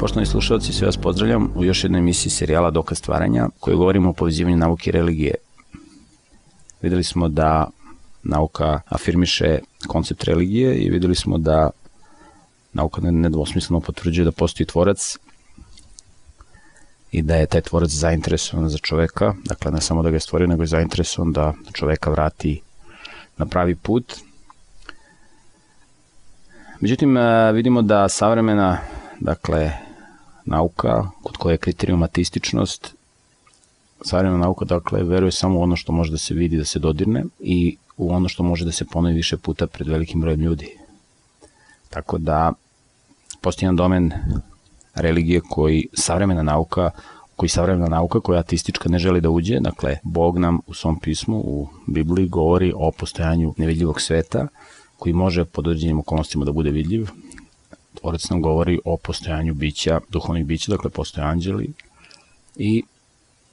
Poštovani slušalci, sve vas pozdravljam u još jednoj emisiji serijala Dokaz stvaranja koju govorimo o povezivanju nauke i religije. Videli smo da nauka afirmiše koncept religije i videli smo da nauka nedvosmisleno potvrđuje da postoji tvorac i da je taj tvorac zainteresovan za čoveka, dakle ne samo da ga je stvorio, nego je zainteresovan da čoveka vrati na pravi put. Međutim, e, vidimo da savremena, dakle, nauka, kod koje je kriterijum atističnost, savremena nauka, dakle, veruje samo u ono što može da se vidi, da se dodirne i u ono što može da se ponovi više puta pred velikim brojem ljudi. Tako da, postoji jedan domen religije koji savremena nauka koji savremena nauka koja atistička ne želi da uđe, dakle Bog nam u svom pismu u Bibliji govori o postojanju nevidljivog sveta koji može pod određenim okolnostima da bude vidljiv. Tvorac nam govori o postojanju bića, duhovnih bića, dakle postoje anđeli i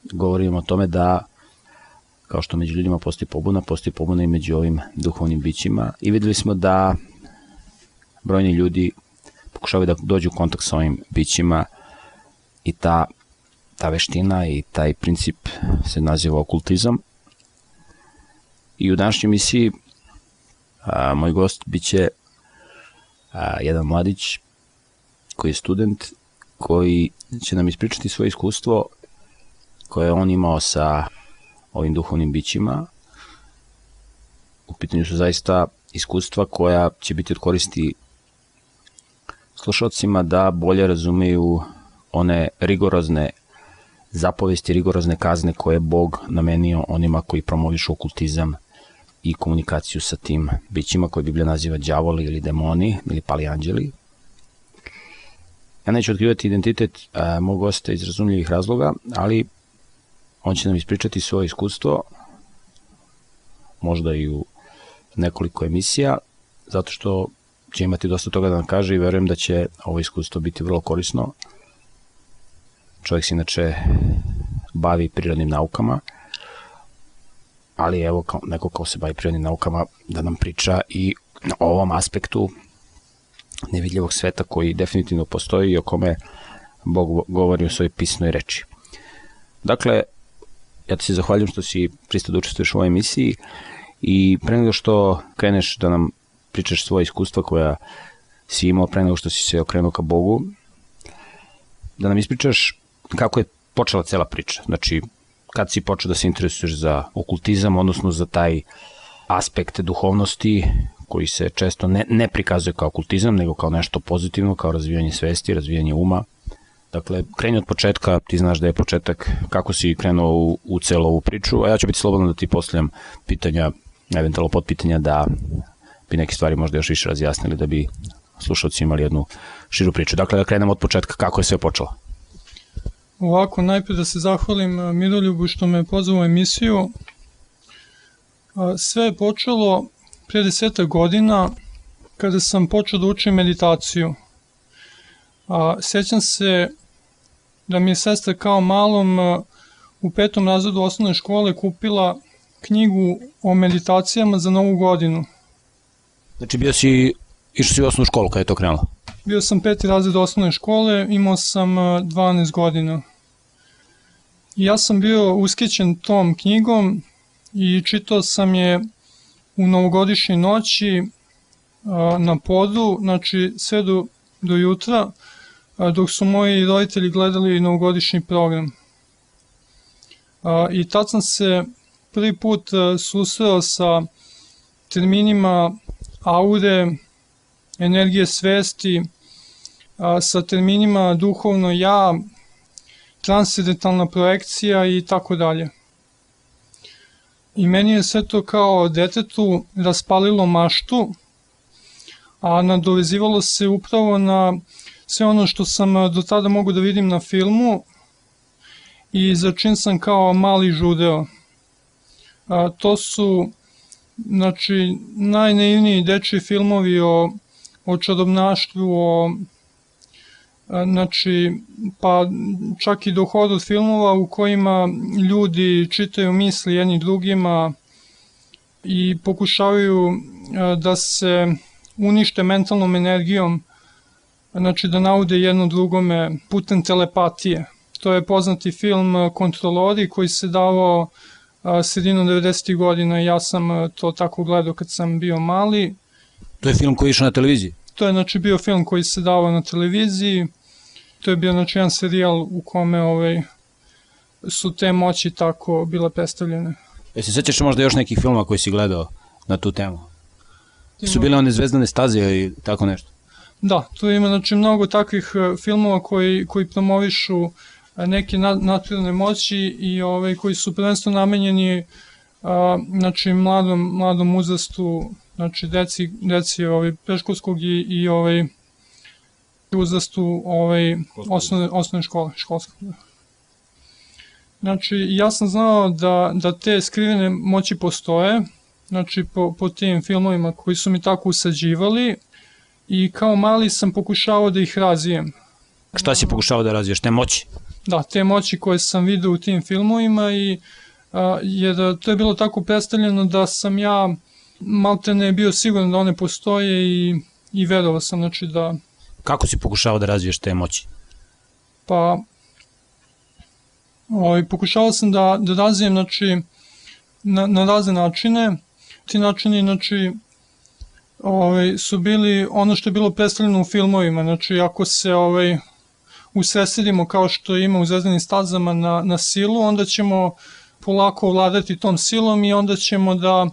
govorimo o tome da kao što među ljudima postoji pobuna, postoji pobuna i među ovim duhovnim bićima i videli smo da brojni ljudi pokušavaju da dođu u kontakt sa ovim bićima i ta, ta veština i taj princip se naziva okultizam. I u današnjoj misiji a, moj gost biće a, jedan mladić koji je student koji će nam ispričati svoje iskustvo koje on imao sa ovim duhovnim bićima. U pitanju su zaista iskustva koja će biti od koristi slušalcima da bolje razumeju one rigorozne zapovesti, rigorozne kazne koje je Bog namenio onima koji promovišu okultizam i komunikaciju sa tim bićima koje Biblija naziva đavoli ili demoni ili pali anđeli. Ja neću otkrivati identitet a, mog gosta iz razumljivih razloga, ali on će nam ispričati svoje iskustvo, možda i u nekoliko emisija, zato što će imati dosta toga da nam kaže i verujem da će ovo iskustvo biti vrlo korisno. Čovjek se inače bavi prirodnim naukama, ali evo kao, neko kao se bavi prirodnim naukama da nam priča i o ovom aspektu nevidljivog sveta koji definitivno postoji i o kome Bog govori u svojoj pisnoj reči. Dakle, ja ti se zahvaljujem što si pristao da učestvuješ u ovoj emisiji i pre nego što kreneš da nam pričaš svoje iskustva koja si imao pre nego što si se okrenuo ka Bogu, da nam ispričaš kako je počela cela priča. Znači, kad si počeo da se interesuješ za okultizam, odnosno za taj aspekt duhovnosti koji se često ne, ne prikazuje kao okultizam, nego kao nešto pozitivno, kao razvijanje svesti, razvijanje uma. Dakle, kreni od početka, ti znaš da je početak kako si krenuo u, u celu ovu priču, a ja ću biti slobodno da ti postavljam pitanja, eventualno potpitanja da bi neke stvari možda još više razjasnili da bi slušalci imali jednu širu priču. Dakle, da krenemo od početka, kako je sve počelo? Ovako, najpre da se zahvalim Miroljubu što me pozvao u emisiju. Sve je počelo pre deseta godina kada sam počeo da učim meditaciju. A, sećam se da mi je sestra kao malom u petom razredu osnovne škole kupila knjigu o meditacijama za novu godinu – Znači bio si, išao si u osnovnu školu kada je to krenulo? Bio sam peti razred osnovne škole, imao sam 12 godina. Ja sam bio uskećen tom knjigom i čitao sam je u novogodišnjoj noći na podu, znači sve do, do jutra, dok su moji roditelji gledali novogodišnji program. I tad sam se prvi put susreo sa terminima aure, energije svesti, a, sa terminima duhovno ja, transcendentalna projekcija i tako dalje. I meni je sve to kao detetu raspalilo maštu, a nadovezivalo se upravo na sve ono što sam do tada mogu da vidim na filmu i za čim sam kao mali žudeo. A, to su znači, najnaivniji dečji filmovi o, o čarobnaštvu, o, znači, pa čak i dohod od filmova u kojima ljudi čitaju misli jedni drugima i pokušavaju da se unište mentalnom energijom znači da naude jedno drugome putem telepatije. To je poznati film Kontrolori koji se davao sredinom 90. godina ja sam to tako gledao kad sam bio mali. To je film koji je išao na televiziji? To je znači bio film koji se davao na televiziji. To je bio znači jedan serijal u kome ovaj, su te moći tako bile predstavljene. E se sećaš možda još nekih filmova koji si gledao na tu temu? Su bile one zvezdane staze i tako nešto? Da, tu ima znači mnogo takvih e, filmova koji, koji promovišu e, neke naturalne moći i ovaj, koji su prvenstveno namenjeni a, znači mladom, mladom uzrastu, znači deci, deci ovaj, preškolskog i, i ovaj, uzrastu ovaj, osnovne, osnovne škole, školske. Znači, ja sam znao da, da te skrivene moći postoje, znači po, po tim filmovima koji su mi tako usađivali i kao mali sam pokušavao da ih razvijem. Šta si pokušavao da razviješ, te moći? Da, te moći koje sam vidio u tim filmovima i a, jer to je bilo tako predstavljeno da sam ja malte ne bio siguran da one postoje i, i verovao sam znači da... Kako si pokušavao da razviješ te moći? Pa, ovaj, pokušavao sam da, da razvijem znači, na, na razne načine. Ti načini znači, ovaj, su bili ono što je bilo predstavljeno u filmovima. Znači, ako se ovaj, usresedimo kao što ima u zvezdanim stazama na, na silu, onda ćemo polako vladati tom silom i onda ćemo da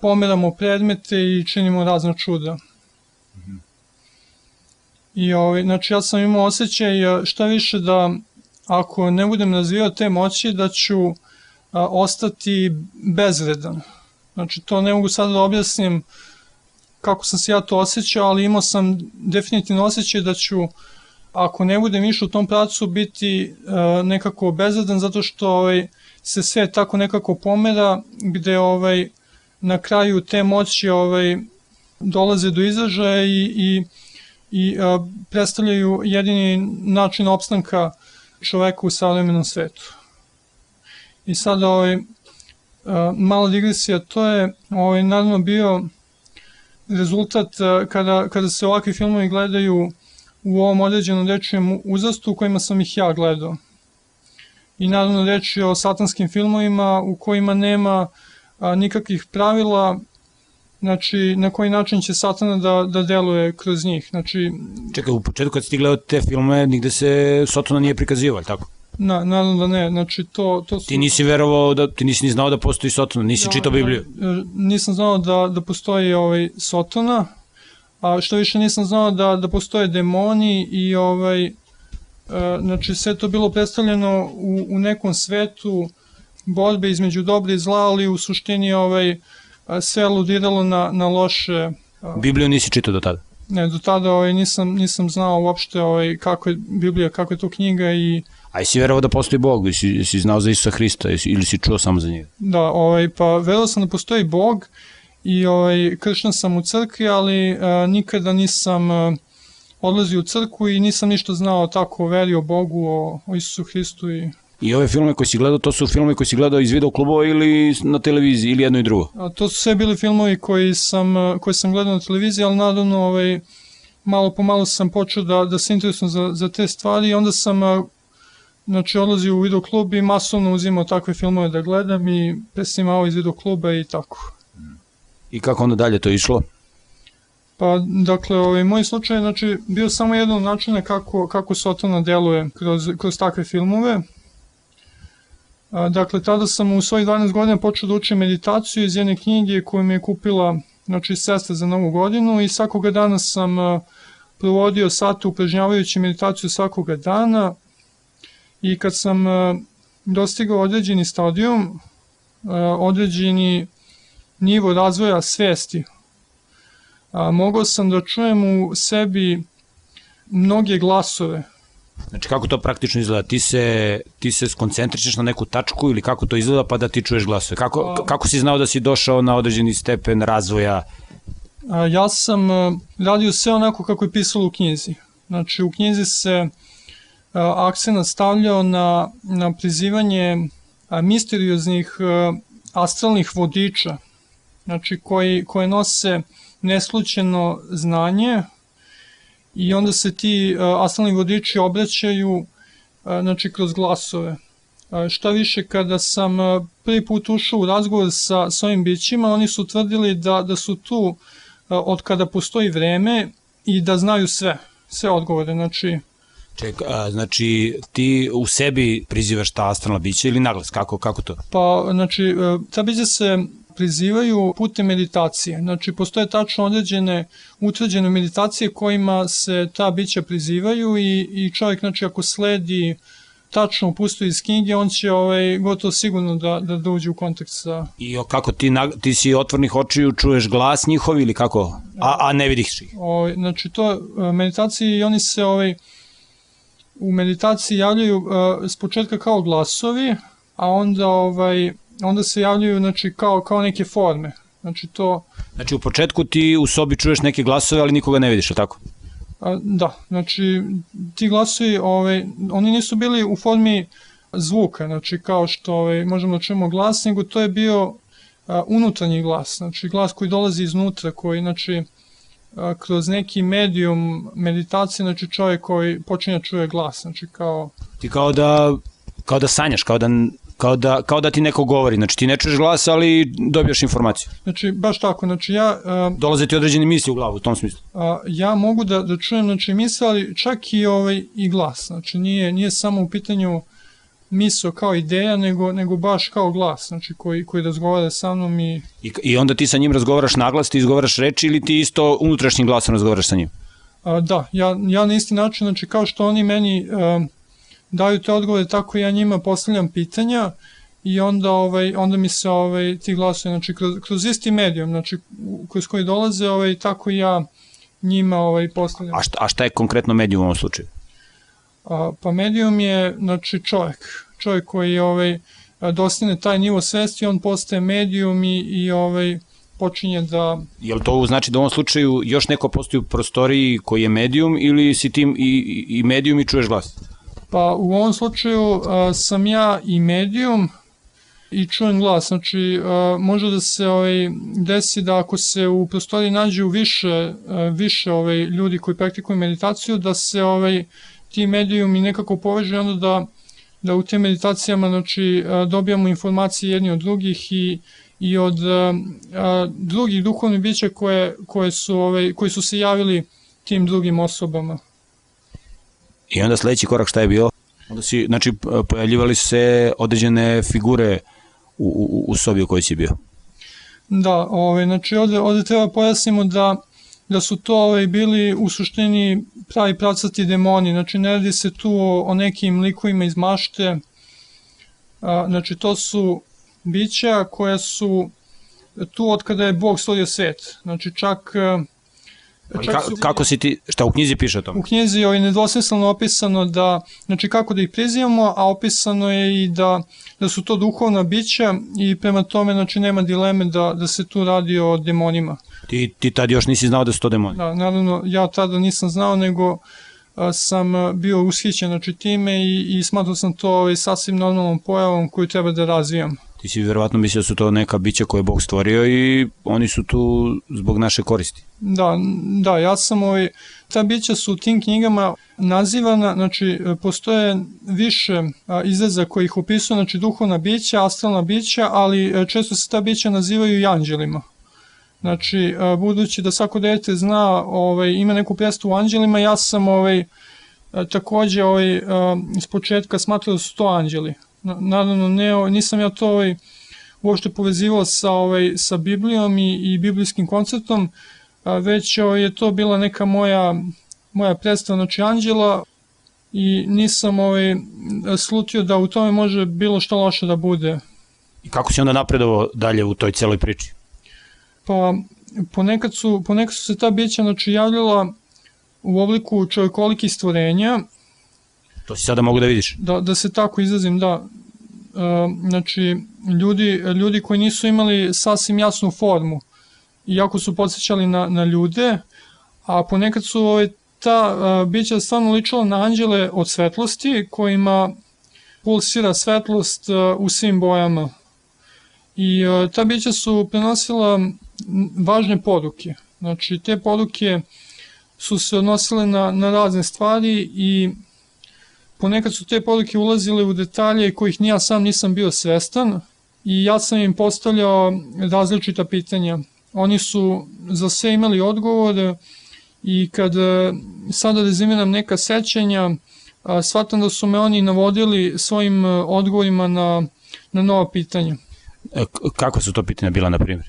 pomeramo predmete i činimo razna čuda. I ovaj, znači ja sam imao osjećaj šta više da ako ne budem razvijao te moći da ću a, ostati bezredan. Znači to ne mogu sad da objasnim kako sam se ja to osjećao, ali imao sam definitivno osjećaj da ću ako ne budem išao u tom pracu biti a, nekako bezredan zato što ovaj, se sve tako nekako pomera gde ovaj na kraju te moći ovaj dolaze do izražaja i, i, i a, predstavljaju jedini način opstanka čoveka u savremenom svetu. I sad ovaj, mala digresija, to je ovaj, naravno bio rezultat kada, kada se ovakvi filmovi gledaju u ovom određenom rečijem uzrastu u kojima sam ih ja gledao. I naravno reč je o satanskim filmovima u kojima nema a, nikakvih pravila znači na koji način će satana da, da deluje kroz njih. Znači, Čekaj, u početku kad si ti gledao te filme, nigde se Satana nije prikazivao, tako? Na, naravno da ne, znači to, to su... Ti nisi verovao, da, ti nisi ni znao da postoji Sotona, nisi da, čitao Bibliju. Da, nisam znao da, da postoji ovaj Sotona, a što više nisam znao da, da postoje demoni i ovaj, e, znači sve to bilo predstavljeno u, u nekom svetu borbe između dobra i zla, ali u suštini ovaj, sve aludiralo na, na loše... Bibliju nisi čitao do tada? Ne, do tada ovaj, nisam, nisam znao uopšte ovaj, kako je Biblija, kako je to knjiga i... A jesi verovao da postoji Bog, jesi, si znao za Isusa Hrista ili si čuo samo za njega? Da, ovaj, pa verovao sam da postoji Bog i ovaj, kršan sam u crkvi, ali a, nikada nisam a, odlazio u crkvu i nisam ništa znao tako o veri, o Bogu, o, o Isusu Hristu i I ove filme koje si gledao, to su filme koje si gledao iz video klubova ili na televiziji, ili jedno i drugo? A, to su sve bili filmovi koji sam, koji sam gledao na televiziji, ali naravno ovaj, malo po malo sam počeo da, da se interesujem za, za te stvari i onda sam znači, odlazio u video klub i masovno uzimao takve filmove da gledam i presnimao iz video kluba i tako. I kako onda dalje to išlo? Pa, dakle, ovaj, moj slučaj znači, bio samo jedan od načina kako, kako Sotona deluje kroz, kroz takve filmove. Dakle, tada sam u svojih 12 godina počeo da učim meditaciju iz jedne knjige koju mi je kupila znači, sestra za novu godinu i svakoga dana sam provodio sate upražnjavajući meditaciju svakoga dana i kad sam dostigao određeni stadijum, određeni nivo razvoja svesti, mogao sam da čujem u sebi mnoge glasove Znači kako to praktično izgleda? Ti se, ti se skoncentrišeš na neku tačku ili kako to izgleda pa da ti čuješ glasove? Kako, kako si znao da si došao na određeni stepen razvoja? Ja sam e, radio sve onako kako je pisalo u knjizi. Znači u knjizi se e, akcent stavljao na, na prizivanje misterioznih e, astralnih vodiča, znači koji, koje nose neslučeno znanje i onda se ti astralni vodiči obraćaju znači kroz glasove. Šta više, kada sam prvi put ušao u razgovor sa, sa ovim bićima, oni su tvrdili da, da su tu od kada postoji vreme i da znaju sve, sve odgovore. Znači, Ček, a, znači ti u sebi prizivaš ta astralna bića ili naglas, kako, kako to? Pa, znači, e, ta bića se prizivaju putem meditacije. Znači, postoje tačno određene utvrđene meditacije kojima se ta bića prizivaju i, i čovjek, znači, ako sledi tačno upustu iz knjige, on će ovaj, gotovo sigurno da, da dođe u kontakt sa... I o, kako ti, na, ti si otvornih očiju, čuješ glas njihov ili kako? A, a ne vidiš ih? Ovaj, znači, to e, meditacije i oni se ovaj, u meditaciji javljaju uh, s početka kao glasovi, a onda ovaj onda se javljaju znači kao kao neke forme. Znači to Znači u početku ti u sobi čuješ neke glasove, ali nikoga ne vidiš, tako? A, da, znači ti glasovi, ovaj oni nisu bili u formi zvuka, znači kao što ovaj možemo da čujemo glas, nego to je bio a, unutrašnji glas, znači glas koji dolazi iznutra, koji znači kroz neki medijum meditacije, znači čovjek koji počinje da čuje glas, znači kao... Ti kao da, kao da sanjaš, kao da, kao da, kao da ti neko govori, znači ti ne čuješ glas, ali dobijaš informaciju. Znači, baš tako, znači ja... Uh, Dolaze ti određene misli u glavu, u tom smislu. Uh, ja mogu da, da čujem, znači, misle, ali čak i, ovaj, i glas, znači nije, nije samo u pitanju miso kao ideja, nego, nego baš kao glas, znači koji, koji razgovara sa mnom i... I, I onda ti sa njim razgovaraš naglas, ti izgovaraš reči ili ti isto unutrašnjim glasom razgovaraš sa njim? A, da, ja, ja na isti način, znači kao što oni meni a, daju te odgovore, tako ja njima postavljam pitanja i onda ovaj onda mi se ovaj ti glasovi znači kroz, kroz isti medijum znači kroz koji dolaze ovaj tako ja njima ovaj postavljam. A šta, a šta je konkretno medijum u ovom slučaju? A, pa medijum je znači čovjek, čovjek koji ovaj dostigne taj nivo svesti, on postaje medijum i, i ovaj počinje da... Jel to znači da u ovom slučaju još neko postoji u prostoriji koji je medijum ili si tim i, i medijum i čuješ glas? Pa u ovom slučaju a, sam ja i medijum i čujem glas. Znači, a, može da se ovaj, desi da ako se u prostoriji nađe u više, a, više ovaj, ljudi koji praktikuju meditaciju, da se ovaj, ti medijumi nekako povežu onda da, da u tim meditacijama znači, dobijamo informacije jedni od drugih i, i od a, drugih duhovnih bića koje, koje su, ovaj, koji su se javili tim drugim osobama. I onda sledeći korak šta je bio? Onda si, znači, pojavljivali se određene figure u, u, u sobi u kojoj si bio. Da, ovaj, znači ovde, ovde treba pojasnimo da da su to ovaj, bili u suštini pravi pravcati demoni, znači ne radi se tu o, o nekim likovima iz mašte, a, znači to su bića koja su tu od kada je Bog stvorio svet, znači čak Čak su, kako si ti, šta u knjizi piše o tome? U knjizi je nedvosmisleno opisano da, znači kako da ih prizivamo, a opisano je i da, da su to duhovna bića i prema tome znači nema dileme da, da se tu radi o demonima. Ti, ti tad još nisi znao da su to demoni? Da, naravno, ja tada nisam znao, nego a, sam bio ushićen znači, time i, i smatrao sam to ovaj, sasvim normalnom pojavom koju treba da razvijam. Ti si vjerovatno mislio da su to neka bića koje je Bog stvorio i oni su tu zbog naše koristi. Da, da, ja sam ovaj, ta bića su u tim knjigama nazivana, znači postoje više izraza koji ih opisuju, znači duhovna bića, astralna bića, ali e, često se ta bića nazivaju i anđelima. Znači, budući da svako dete zna, ovaj, ima neku predstavu u anđelima, ja sam ovaj, takođe ovaj, iz početka smatrao da su to anđeli. Naravno, ne, nisam ja to ovaj, uopšte povezivao sa, ovaj, sa Biblijom i, i biblijskim konceptom, već ovaj, je to bila neka moja, moja predstava, znači anđela, i nisam ovaj, slutio da u tome može bilo što loše da bude. I kako si onda napredovao dalje u toj celoj priči? pa ponekad su, ponekad su se ta bića znači, javljala u obliku čovjekolikih stvorenja. To si sada mogu da vidiš? Da, da se tako izrazim, da. E, znači, ljudi, ljudi koji nisu imali sasvim jasnu formu, iako su podsjećali na, na ljude, a ponekad su ovaj, ta a, bića stvarno ličila na anđele od svetlosti, kojima pulsira svetlost a, u svim bojama. I a, ta bića su prenosila važne poruke. Znači, te poruke su se odnosile na, na razne stvari i ponekad su te poruke ulazile u detalje kojih ni ja sam nisam bio svestan i ja sam im postavljao različita pitanja. Oni su za sve imali odgovor i kad e, sada rezimiram neka sećanja, shvatam da su me oni navodili svojim e, odgovorima na, na nova pitanja. E, kako su to pitanja bila, na primjer?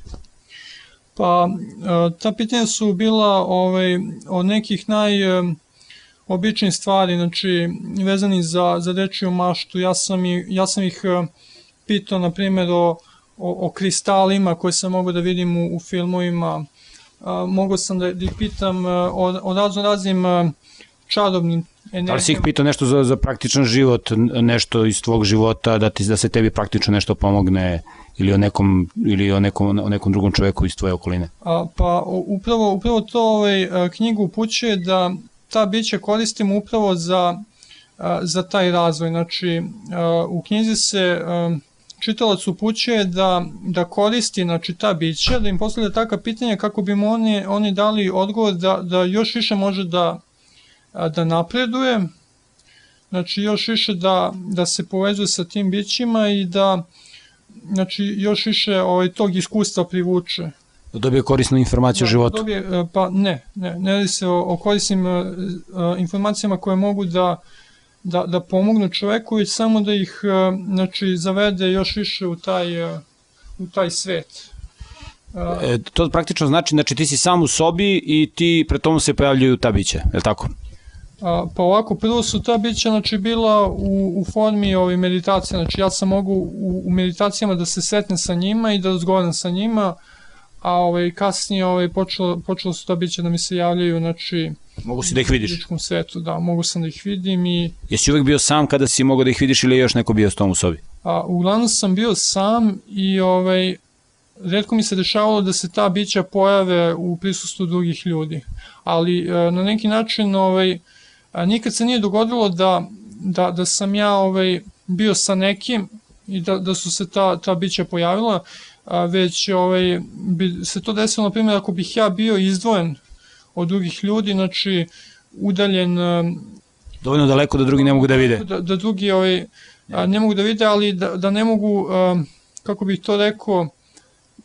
Pa, ta pitanja su bila ovaj, od nekih naj običnih stvari, znači vezani za, za dečiju maštu. Ja sam, i, ja sam ih pitao, na primjer, o, o, o kristalima koje sam mogu da vidim u, u filmovima. mogu sam da, da ih pitam o, o razno raznim čarobnim energijama. Da li si ih pitao nešto za, za praktičan život, nešto iz tvog života, da, ti, da se tebi praktično nešto pomogne ili o nekom, ili o nekom, o nekom drugom čoveku iz tvoje okoline? A, pa upravo, upravo to ovaj, knjigu upućuje da ta bića koristimo upravo za, za taj razvoj. Znači, u knjizi se čitalac upućuje da, da koristi znači, ta bića, da im postavlja takva pitanja kako bi mu oni, oni dali odgovor da, da još više može da, da napreduje, znači još više da, da se povezuje sa tim bićima i da znači, još više ovaj, tog iskustva privuče. Da dobije korisnu informaciju da, o životu? Dobije, e, pa ne, ne, ne radi se o, o korisnim uh, informacijama koje mogu da, da, da pomognu čoveku, već samo da ih uh, znači, zavede još više u taj, uh, u taj svet. E, to praktično znači, znači ti si sam u sobi i ti pre tomu se pojavljuju ta bića, je li tako? A, pa ovako, prvo su ta bića znači, bila u, u formi ove meditacije, znači ja sam mogu u, u meditacijama da se setnem sa njima i da razgovaram sa njima, a ovaj, kasnije ovaj, počelo, počelo su ta bića da mi se javljaju, znači, Mogu si da ih vidiš? U fizičkom svetu, da, mogu sam da ih vidim i... Jesi uvek bio sam kada si mogao da ih vidiš ili je još neko bio s tom u sobi? A, uglavnom sam bio sam i ovaj, redko mi se dešavalo da se ta bića pojave u prisustvu drugih ljudi, ali e, na neki način ovaj, a, nikad se nije dogodilo da, da, da sam ja ovaj, bio sa nekim i da, da su se ta, ta bića pojavila, a, već ovaj, bi se to desilo, na primjer, ako bih ja bio izdvojen od drugih ljudi, znači udaljen... Dovoljno daleko da drugi ne mogu da vide. Da, da drugi ovaj, a, ne mogu da vide, ali da, da ne mogu, a, kako bih to rekao,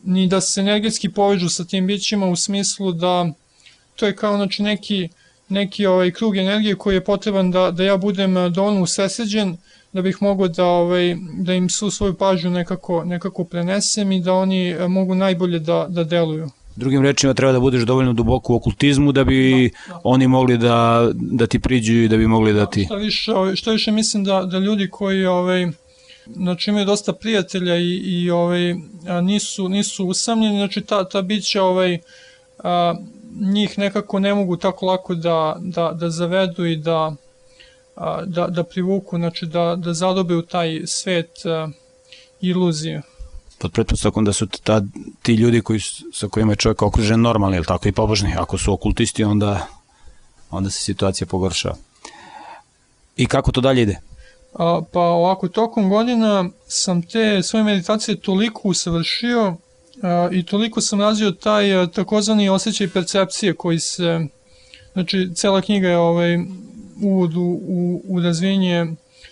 ni da se energetski povežu sa tim bićima u smislu da to je kao znači neki neki ovaj krug energije koji je potreban da, da ja budem eh, dovoljno usreseđen da bih mogao da, ovaj, da im su svoju pažnju nekako, nekako prenesem i da oni eh, mogu najbolje da, da deluju. Drugim rečima treba da budeš dovoljno duboko u okultizmu da bi da, da. oni mogli da, da ti priđu i da bi mogli da, da ti... Šta više, ovaj, šta više mislim da, da ljudi koji ovaj, znači imaju dosta prijatelja i, i ovaj, nisu, nisu usamljeni, znači ta, ta bića ovaj, a, njih nekako ne mogu tako lako da, da, da zavedu i da, da, da privuku, znači da, da zadobe u taj svet iluzije. Pod pretpostavkom da su ta, ti ljudi koji, sa kojima je čovjek okružen normalni, ili tako i pobožni. Ako su okultisti, onda, onda se situacija pogoršava. I kako to dalje ide? A, pa ovako, tokom godina sam te svoje meditacije toliko usavršio i toliko sam razvio taj takozvani osjećaj percepcije koji se, znači cela knjiga je ovaj, uvod u, u, u razvijenje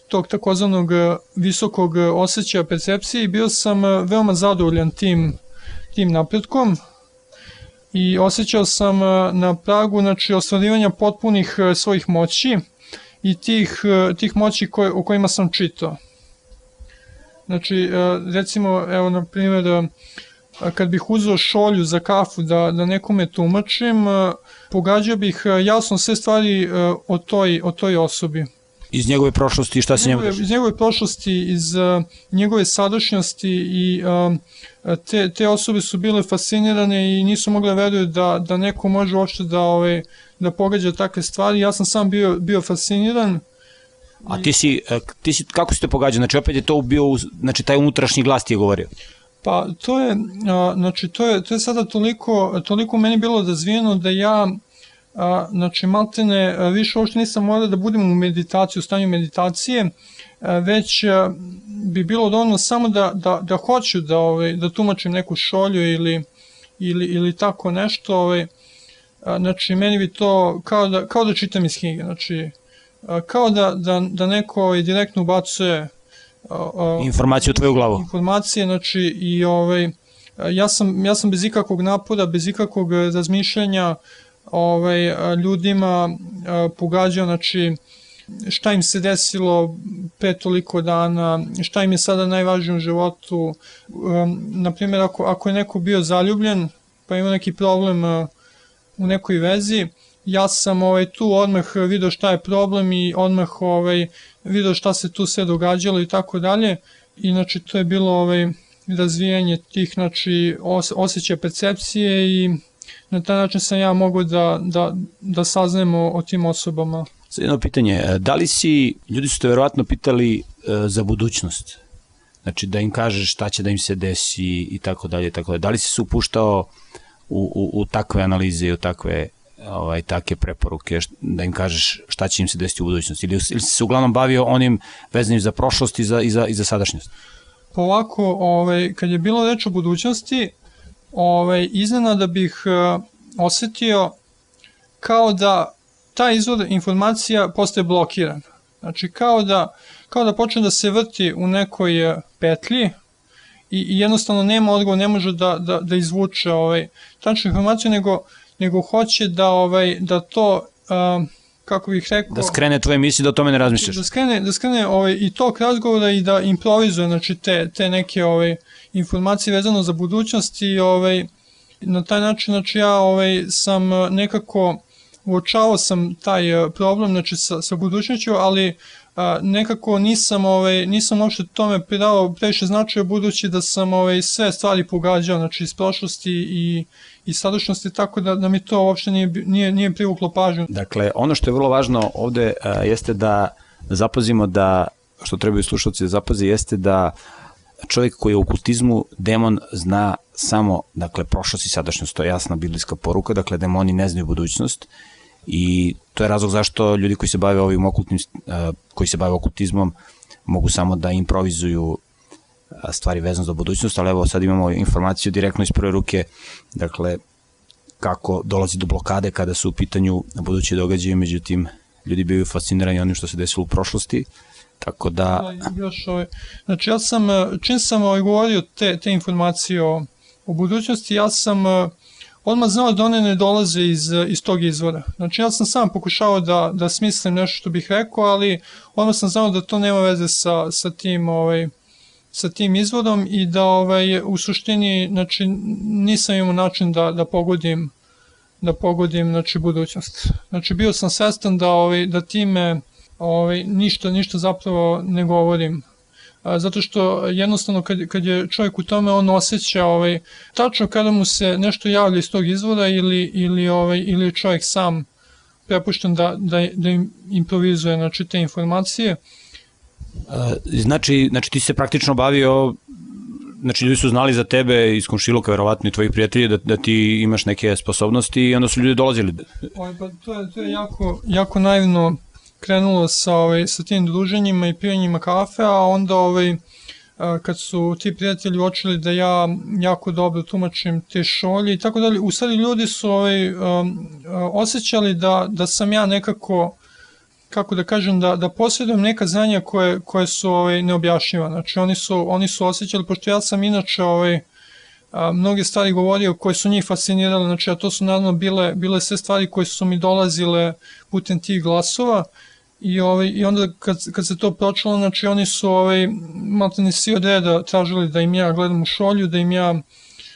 tog takozvanog visokog osjećaja percepcije i bio sam veoma zadovoljan tim, tim napretkom i osjećao sam na pragu znači, ostvarivanja potpunih svojih moći i tih, tih moći koje, o kojima sam čitao. Znači, recimo, evo, na primjer, kad bih uzeo šolju za kafu da, da nekome tumačim, pogađao bih jasno sve stvari o toj, o toj osobi. Iz njegove prošlosti šta se njemu dešava? Iz njegove prošlosti, iz njegove sadašnjosti i te, te osobe su bile fascinirane i nisu mogle veruju da, da neko može uopšte da, ovaj, da pogađa takve stvari. Ja sam sam bio, bio fasciniran. A ti si, ti si, kako si te pogađao? Znači opet je to bio, znači taj unutrašnji glas ti je govorio? Pa to je, znači to je, to je sada toliko, toliko meni bilo razvijeno da ja znači maltene više uopšte nisam morao da budem u meditaciji, u stanju meditacije, već bi bilo dovoljno samo da, da, da hoću da, ovaj, da tumačim neku šolju ili, ili, ili tako nešto, ovaj, znači meni bi to kao da, kao da čitam iz knjige, znači kao da, da, da neko ovaj, direktno ubacuje informacije u tvoju glavu. Informacije, znači i ovaj, ja sam, ja sam bez ikakvog napora, bez ikakvog razmišljanja ovaj, ljudima pogađao, znači šta im se desilo pre toliko dana, šta im je sada najvažnije u životu. Um, naprimjer, ako, ako je neko bio zaljubljen, pa ima neki problem u nekoj vezi, ja sam ovaj, tu odmah video šta je problem i odmah ovaj, video šta se tu sve događalo i tako dalje. Inače, to je bilo ovaj, razvijanje tih znači, os, osjećaja percepcije i na taj način sam ja mogu da, da, da saznajem o, o tim osobama. Sad jedno pitanje, e, da li si, ljudi su te verovatno pitali e, za budućnost, znači da im kažeš šta će da im se desi i tako dalje, tako dalje. Da li si se upuštao u, u, u takve analize i u takve ovaj, take preporuke, da im kažeš šta će im se desiti u budućnosti? Ili, ili si se uglavnom bavio onim vezanim za prošlost i za, i za, i za sadašnjost? Ovako, ovaj, kad je bilo reč o budućnosti, ovaj, iznenada bih uh, osetio kao da taj izvod informacija postaje blokiran. Znači kao da, kao da počne da se vrti u nekoj e, petlji i, i jednostavno nema odgovor, ne može da, da, da izvuče ovaj, tačnu informaciju, nego, nego hoće da, ovaj, da to, um, kako bih rekao... Da skrene tvoje misli, da o tome ne razmišljaš. Da skrene, da skrene ovaj, i tog razgovora i da improvizuje znači, te, te neke ovaj, informacije vezano za budućnost i ovaj, na taj način znači, ja ovaj, sam nekako uočavao sam taj e, problem znači sa, sa budućnošću, ali nekako nisam ovaj nisam uopšte tome pridao previše značaja budući da sam ovaj sve stvari pogađao znači iz prošlosti i i sadašnjosti tako da da mi to uopšte nije nije nije privuklo pažnju. Dakle, ono što je vrlo važno ovde a, jeste da zapazimo da što trebaju slušalci da zapaze jeste da čovjek koji je u kultizmu, demon zna samo, dakle, prošlost i sadašnjost, to je jasna biblijska poruka, dakle, demoni ne znaju budućnost i to je razlog zašto ljudi koji se bave ovim okultnim, koji se bave okultizmom mogu samo da improvizuju stvari vezano za budućnost, ali evo sad imamo informaciju direktno iz prve ruke, dakle, kako dolazi do blokade kada su u pitanju buduće događaje, međutim, ljudi bivaju fascinirani onim što se desilo u prošlosti, tako da... da još ovaj, znači ja sam, čim sam ovaj govorio te, te informacije o, o budućnosti, ja sam odmah znao da one ne dolaze iz, iz tog izvora. Znači ja sam sam pokušao da, da smislim nešto što bih rekao, ali odmah sam znao da to nema veze sa, sa tim ovaj, sa tim izvodom i da ovaj u suštini znači nisam imao način da da pogodim da pogodim znači budućnost. Znači bio sam svestan da ovaj da time ovaj ništa ništa zapravo ne govorim zato što jednostavno kad, kad je čovjek u tome on osjeća ovaj, tačno kada mu se nešto javlja iz tog izvora ili, ili, ovaj, ili čovjek sam prepušten da, da, da im improvizuje znači, te informacije. Znači, znači ti se praktično bavio znači ljudi su znali za tebe iz komšiluka, verovatno i tvoji prijatelji, da, da ti imaš neke sposobnosti i onda su ljudi dolazili. Oj, pa to je, to je jako, jako naivno krenulo sa, ovaj, sa tim druženjima i pijanjima kafe, a onda ovaj, kad su ti prijatelji uočili da ja jako dobro tumačim te šolje i tako dalje, u stvari ljudi su ovaj, um, osjećali da, da sam ja nekako kako da kažem, da, da posjedujem neka znanja koje, koje su ovaj, neobjašnjiva. Znači, oni su, oni su osjećali, pošto ja sam inače ovaj, a, mnoge stvari govorio koje su njih fascinirale, znači, a to su naravno bile, bile sve stvari koje su mi dolazile putem tih glasova, I, ovaj, I onda kad, kad se to pročalo, znači oni su ovaj, malo ne svi od reda tražili da im ja gledam u šolju, da im ja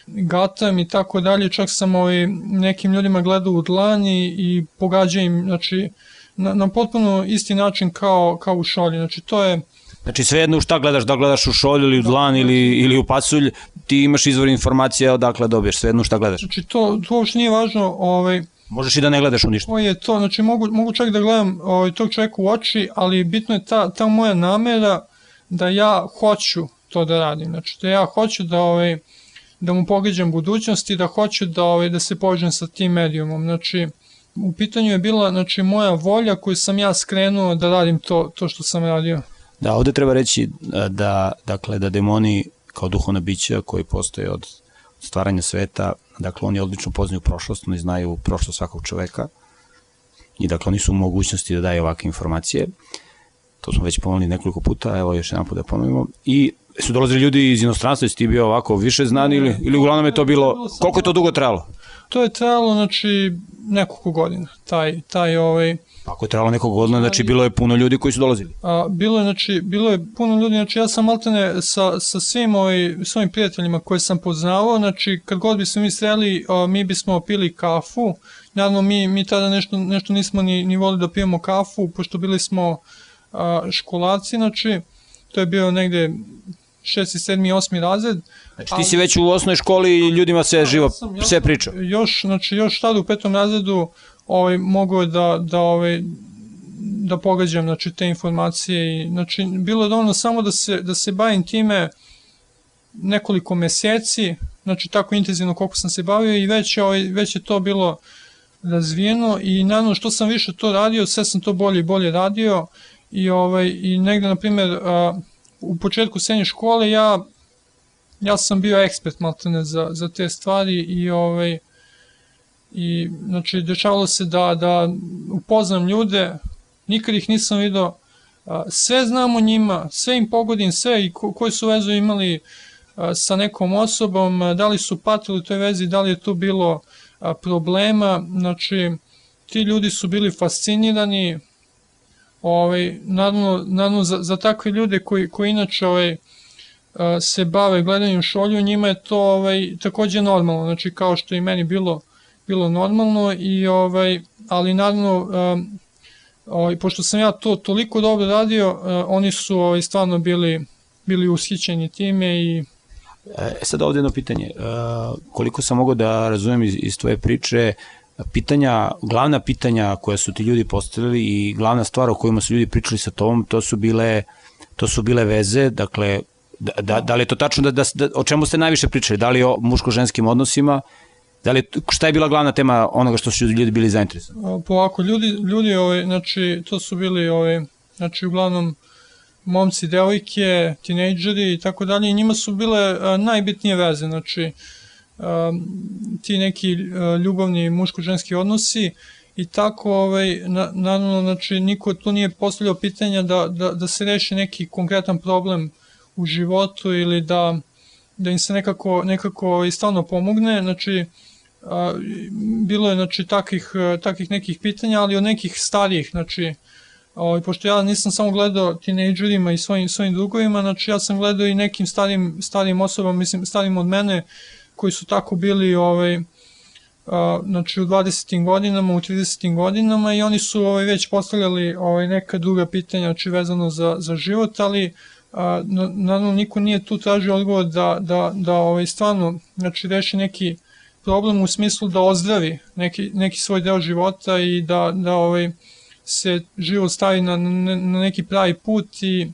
gatam i tako dalje, čak sam ovaj, nekim ljudima gledao u dlan i, pogađa im, znači, na, na potpuno isti način kao, kao u šolju, znači to je... Znači svejedno u šta gledaš, da gledaš u šolju ili u dlan ili, ili u pasulj, ti imaš izvor informacija odakle dobiješ, svejedno u šta gledaš. Znači to, to uopšte nije važno, ovaj, Možeš i da ne gledaš u ništa. To je to, znači mogu, mogu čak da gledam ovaj, tog čovjeka u oči, ali bitno je ta, ta moja namera da ja hoću to da radim. Znači da ja hoću da, ovaj, da mu pogađam budućnost i da hoću da, ovaj, da se požem sa tim medijumom. Znači, u pitanju je bila znači, moja volja koju sam ja skrenuo da radim to, to što sam radio. Da, ovde treba reći e, da, dakle, da demoni kao duhovna bića koji postoje od stvaranja sveta dakle oni odlično poznaju prošlost, oni znaju prošlost svakog čoveka i dakle oni su u mogućnosti da daju ovakve informacije. To smo već pomenuli nekoliko puta, evo još jedan put da ponovimo. I su dolazili ljudi iz inostranstva, jesi ti bio ovako više znan ili, ili uglavnom je to bilo, koliko je to dugo trajalo? To je trajalo, znači, nekoliko godina, taj, taj ovaj, Ako je trajalo nekog godina, znači bilo je puno ljudi koji su dolazili. A, bilo je znači bilo je puno ljudi znači ja sam maltene sa sa svim ovaj svojim prijateljima koje sam poznavao znači kad god bismo mi sreli a, mi bismo pili kafu naravno mi mi tada nešto nešto nismo ni ni volili da pijemo kafu pošto bili smo a, školaci znači to je bio negde 6. 7. 8. razred Znači ti si već u osnovnoj školi i ljudima se živo ja sve sam priča. Još, znači, još tada u petom razredu ovaj, mogu da, da, ovaj, da pogađam znači, te informacije. I, znači, bilo je dovoljno samo da se, da se bavim time nekoliko meseci, znači tako intenzivno koliko sam se bavio i već, ovaj, već je to bilo razvijeno i naravno što sam više to radio, sve sam to bolje i bolje radio i ovaj i negde na primjer a, u početku srednje škole ja ja sam bio ekspert maltene za, za te stvari i ovaj i znači dešavalo se da da upoznam ljude nikad ih nisam video sve znam o njima sve im pogodim sve i ko, koji su vezu imali sa nekom osobom da li su patili u toj vezi da li je tu bilo problema znači ti ljudi su bili fascinirani ovaj naravno, naravno za, za takve ljude koji koji inače ovaj se bave gledanjem šolju, njima je to ovaj takođe normalno, znači kao što i meni bilo bilo normalno i ovaj ali naravno ovaj pošto sam ja to toliko dobro radio, oni su ovaj stvarno bili bili ushićeni time i E, sad ovde jedno pitanje. E, koliko sam mogao da razumem iz, iz tvoje priče, pitanja, glavna pitanja koja su ti ljudi postavili i glavna stvar o kojima su ljudi pričali sa tobom, to su bile, to su bile veze, dakle, da, da, da li je to tačno da, da, da o čemu ste najviše pričali? Da li o muško-ženskim odnosima? Da li, šta je bila glavna tema onoga što su ljudi bili zainteresovani? polako ljudi ljudi ovaj znači to su bili ovaj znači uglavnom momci, devojke, tinejdžeri i tako dalje i njima su bile a, najbitnije veze, znači a, ti neki a, ljubavni muško-ženski odnosi i tako ovaj na, naravno znači niko tu nije postavljao pitanja da, da, da se reši neki konkretan problem u životu ili da da im se nekako nekako i stalno pomogne znači a, bilo je znači takih takih nekih pitanja ali od nekih starijih znači Ovaj, pošto ja nisam samo gledao tinejdžerima i svojim, svojim drugovima, znači ja sam gledao i nekim starim, starim osobama, mislim starim od mene, koji su tako bili ovaj, a, znači u 20. godinama, u 30. godinama i oni su ovaj, već postavljali ovaj, neka druga pitanja, znači vezano za, za život, ali a, na- naravno niko nije tu tražio odgovor da, da, da ovaj, stvarno znači, reši neki problem u smislu da ozdravi neki, neki svoj deo života i da, da ovaj, se život stavi na, na, na neki pravi put i,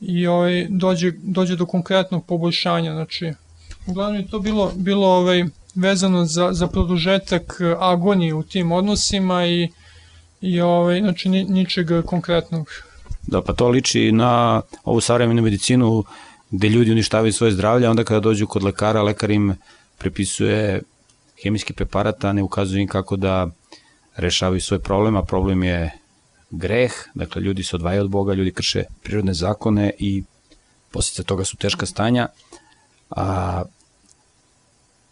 i ovaj, dođe, dođe do konkretnog poboljšanja. Znači, uglavnom je to bilo, bilo ovaj, vezano za, za produžetak eh, agonije u tim odnosima i, i ovaj, znači, ni, ničeg konkretnog. Da, pa to liči na ovu savremenu medicinu gde ljudi uništavaju svoje zdravlje, onda kada dođu kod lekara, lekar im prepisuje hemijski preparat, a ne ukazuje im kako da rešavaju svoj problem, a problem je greh, dakle ljudi se odvajaju od Boga, ljudi krše prirodne zakone i posljedice toga su teška stanja. A,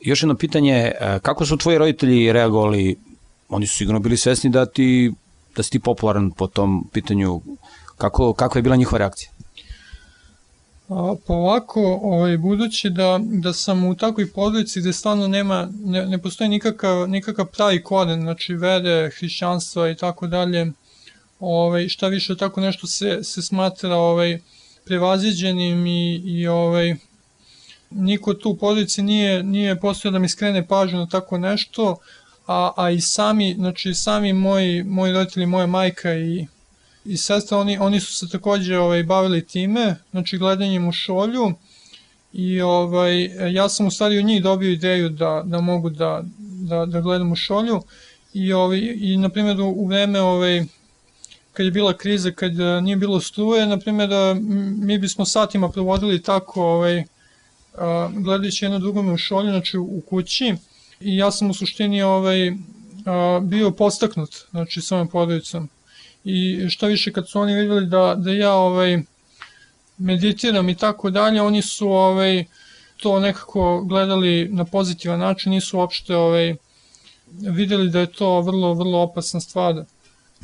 još jedno pitanje, a, kako su tvoji roditelji reagovali? Oni su sigurno bili svesni da ti da si ti popularan po tom pitanju. Kako, kako je bila njihova reakcija? A, pa ovako, ovaj, budući da, da sam u takvoj porodici gde stvarno nema, ne, ne postoji nikakav, nikakav pravi koren, znači vere, hrišćanstva i tako dalje, ovaj, šta više tako nešto se, se smatra ovaj, prevaziđenim i, i ovaj, niko tu u porodici nije, nije postao da mi skrene pažnju na tako nešto, a, a i sami, znači sami moji, moji roditelji, moja majka i, i sestra, oni, oni su se takođe ovaj, bavili time, znači gledanjem u šolju i ovaj, ja sam u stvari od njih dobio ideju da, da mogu da, da, da gledam u šolju i, ovaj, i na primjer u, vreme ovaj, kad je bila kriza, kad eh, nije bilo struje, na primjer eh, mi bismo satima provodili tako ovaj, a, gledajući jedno drugome u šolju, znači u kući i ja sam u suštini ovaj, bio postaknut, znači svojom porodicom. I što više kad su oni videli da, da ja ovaj, meditiram i tako dalje, oni su ovaj, to nekako gledali na pozitivan način, nisu uopšte ovaj, videli da je to vrlo, vrlo opasna stvar.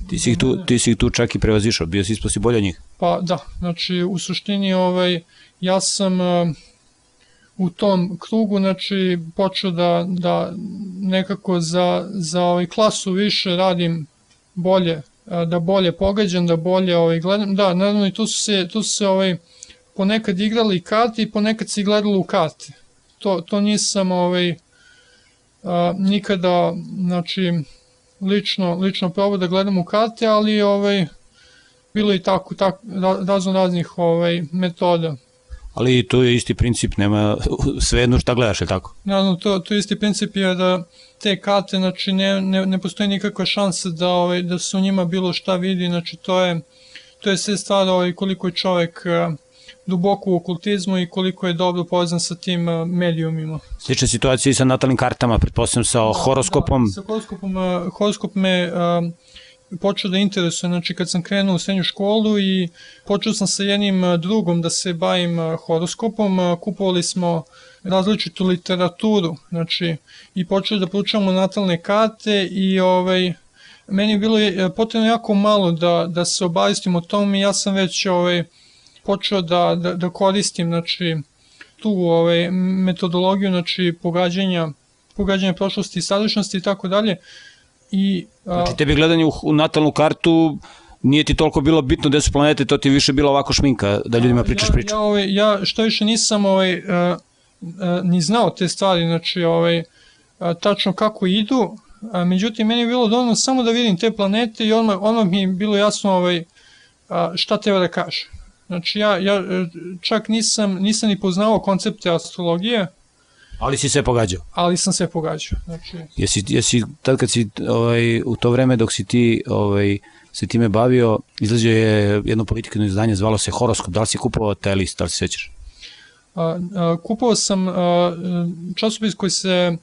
Ti si ih tu, ti si ih tu čak i prevazišao, bio si isposti bolje njih. Pa da, znači u suštini ovaj, ja sam uh, u tom krugu znači počeo da, da nekako za, za ovaj klasu više radim bolje, da bolje pogađam, da bolje ovaj, gledam. Da, naravno i tu su se, tu su se ovaj, ponekad igrali karte i ponekad se gledalo u karte. To, to nisam ovaj, a, nikada, znači, lično, lično probao da gledam u karte, ali ovaj, bilo i tako, tako razno raznih ovaj, metoda. Ali to je isti princip, nema sve jedno šta gledaš, je tako? Naravno, to, to isti princip je da te karte, znači ne, ne, ne postoji nikakva šansa da, ovaj, da se u njima bilo šta vidi, znači to je, to je sve stvar ovaj, koliko je čovek uh, duboko u okultizmu i koliko je dobro povezan sa tim uh, medijumima. Slična situacija i sa natalnim kartama, pretpostavljam sa da, horoskopom. Da, sa horoskopom, uh, horoskop me uh, počeo da interesuje, znači kad sam krenuo u srednju školu i počeo sam sa jednim drugom da se bavim horoskopom, kupovali smo različitu literaturu, znači i počeo da proučavamo natalne karte i ovaj, meni je bilo potrebno jako malo da, da se obavistim o tom i ja sam već ovaj, počeo da, da, da koristim znači, tu ovaj, metodologiju znači, pogađanja, pogađanja prošlosti i sadašnjosti i tako dalje. I, a... Znači tebi gledanje u, u natalnu kartu nije ti toliko bilo bitno gde su planete, to ti više bilo ovako šminka, da ljudima pričaš ja, priču. Ja, ovaj, ja što više nisam ovaj, uh, uh, ni znao te stvari, znači ovaj, uh, tačno kako idu, a, međutim meni je bilo dovoljno samo da vidim te planete i odmah, odmah mi je bilo jasno ovaj, a, šta treba da kaže. Znači ja, ja čak nisam, nisam ni poznao koncepte astrologije. Ali si se pogađao? Ali sam se pogađao. Znači... Jesi, jesi tad kad si ovaj, u to vreme dok si ti ovaj, se time bavio, izlazio je jedno politikano izdanje, zvalo se Horoskop, da li si kupovao taj list, da li se sećaš? A, a, kupovao sam a, časopis koji se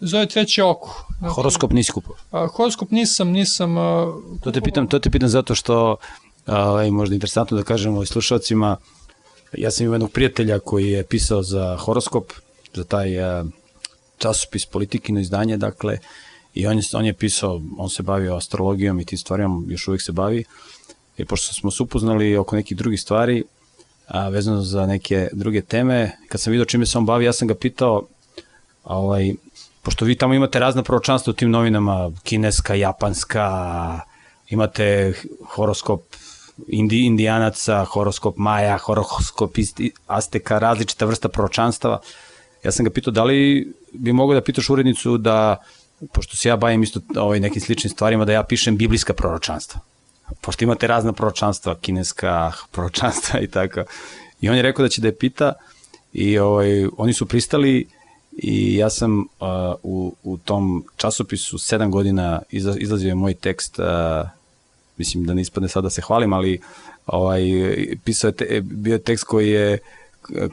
zove Treće oko. Znači, horoskop nisi kupovao? A, horoskop nisam, nisam a, kupovao. To te pitam, to te pitam zato što ovaj, možda interesantno da kažemo i slušalcima, ja sam imao jednog prijatelja koji je pisao za horoskop, za taj uh, časopis politikino izdanje, dakle, i on je, on je pisao, on se bavio astrologijom i tim stvarima, još uvijek se bavi, i pošto smo se upoznali oko nekih drugih stvari, a, vezano za neke druge teme, kad sam vidio čime se on bavi, ja sam ga pitao, ovaj, pošto vi tamo imate razna proročanstva u tim novinama, kineska, japanska, imate horoskop indi, indijanaca, horoskop Maja, horoskop Azteka, različita vrsta proročanstava. Ja sam ga pitao da li bi mogao da pitaš urednicu da, pošto se ja bavim isto ovaj, nekim sličnim stvarima, da ja pišem biblijska proročanstva. Pošto imate razna proročanstva, kineska proročanstva i tako. I on je rekao da će da je pita i ovaj, oni su pristali i ja sam uh, u, u tom časopisu sedam godina izlazio je moj tekst uh, mislim da ne ispadne sada da se hvalim, ali ovaj, pisao je, te, bio je tekst koji je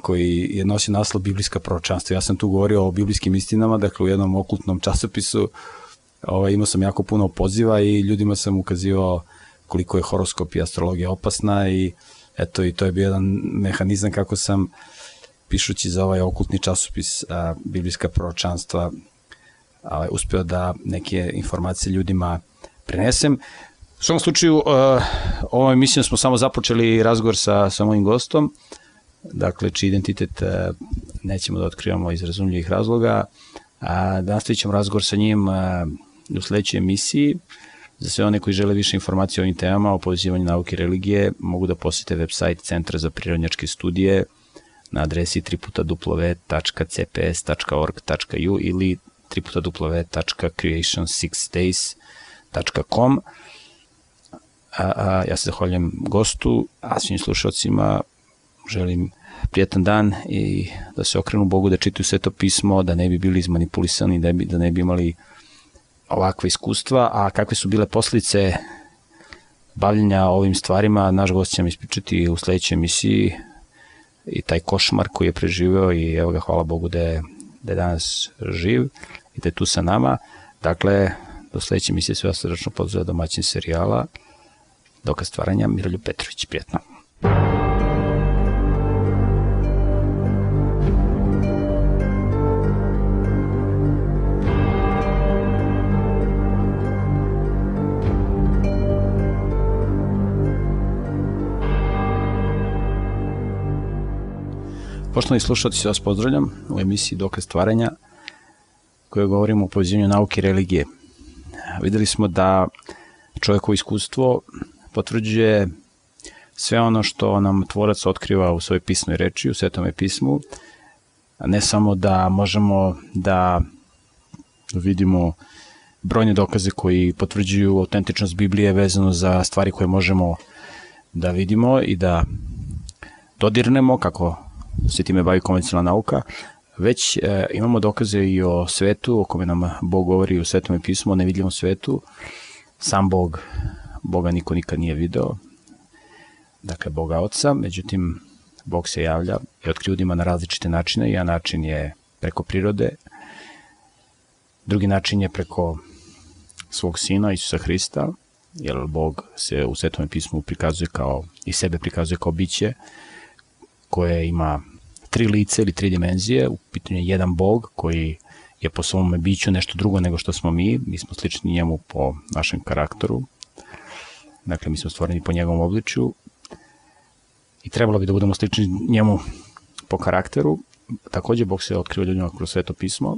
koji je nosio naslov Biblijska proročanstva. Ja sam tu govorio o biblijskim istinama, dakle u jednom okultnom časopisu ovaj, imao sam jako puno poziva i ljudima sam ukazivao koliko je horoskop i astrologija opasna i eto i to je bio jedan mehanizam kako sam pišući za ovaj okultni časopis a, Biblijska proročanstva a, uspeo da neke informacije ljudima prenesem. U svom slučaju, uh, ovom emisijom smo samo započeli razgovor sa, sa mojim gostom, dakle, čiji identitet uh, nećemo da otkrivamo iz razumljivih razloga, a nastavit ćemo razgovor sa njim uh, u sledećoj emisiji. Za sve one koji žele više informacije o ovim temama, o povezivanju nauke i religije, mogu da posete website Centra za prirodnjačke studije na adresi www.cps.org.u ili www.creation6days.com a, a ja se zahvaljujem gostu, a svim slušalcima želim prijetan dan i da se okrenu Bogu, da čitaju sve to pismo, da ne bi bili izmanipulisani, da, bi, da ne bi imali ovakve iskustva, a kakve su bile posljedice bavljenja ovim stvarima, naš gost će mi ispričati u sledećoj emisiji i taj košmar koji je preživeo i evo ga hvala Bogu da je, da je danas živ i da je tu sa nama. Dakle, do sledeće misije sve vas srdečno pozdravlja domaćin serijala Dokaz stvaranja Miroljub Petrović. Prijetno. Poštovani slušalci, vas pozdravljam u emisiji Dokaz stvaranja koje govorimo o povezivanju nauke i religije. Videli smo da čovjekovo iskustvo potvrđuje sve ono što nam tvorac otkriva u svojoj pisnoj reči, u svetome pismu, ne samo da možemo da vidimo brojne dokaze koji potvrđuju autentičnost Biblije vezano za stvari koje možemo da vidimo i da dodirnemo kako se time bavi konvencionalna nauka, već e, imamo dokaze i o svetu, o kome nam Bog govori u svetom pismu, o nevidljivom svetu. Sam Bog, Boga niko nikad nije video, dakle Boga Oca, međutim Bog se javlja i otkri ljudima na različite načine, jedan način je preko prirode, drugi način je preko svog sina Isusa Hrista, jer Bog se u Svetom pismu prikazuje kao, i sebe prikazuje kao biće koje ima tri lice ili tri dimenzije, u pitanju je jedan bog koji je po svom biću nešto drugo nego što smo mi, mi smo slični njemu po našem karakteru, dakle mi smo stvoreni po njegovom obličju. I trebalo bi da budemo slični njemu po karakteru, takođe Bog se otkriva ljudima kroz sveto pismo,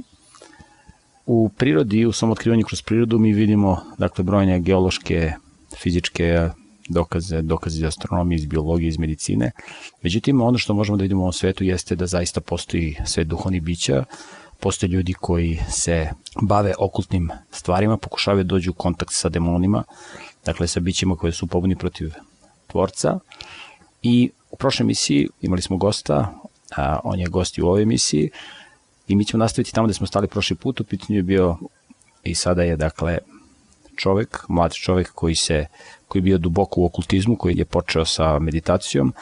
u prirodi, u svom otkrivanju kroz prirodu mi vidimo dakle brojne geološke, fizičke, dokaze, dokaze iz astronomije, iz biologije, iz medicine. Međutim, ono što možemo da vidimo u ovom svetu jeste da zaista postoji svet duhovnih bića, postoje ljudi koji se bave okultnim stvarima, pokušavaju da dođu u kontakt sa demonima, dakle sa bićima koje su pobuni protiv tvorca. I u prošloj emisiji imali smo gosta, a on je gost u ovoj emisiji, i mi ćemo nastaviti tamo gde smo stali prošli put, u pitanju je bio i sada je dakle čovek, mlad čovek koji se koji je bio duboko u okultizmu, koji je počeo sa meditacijom,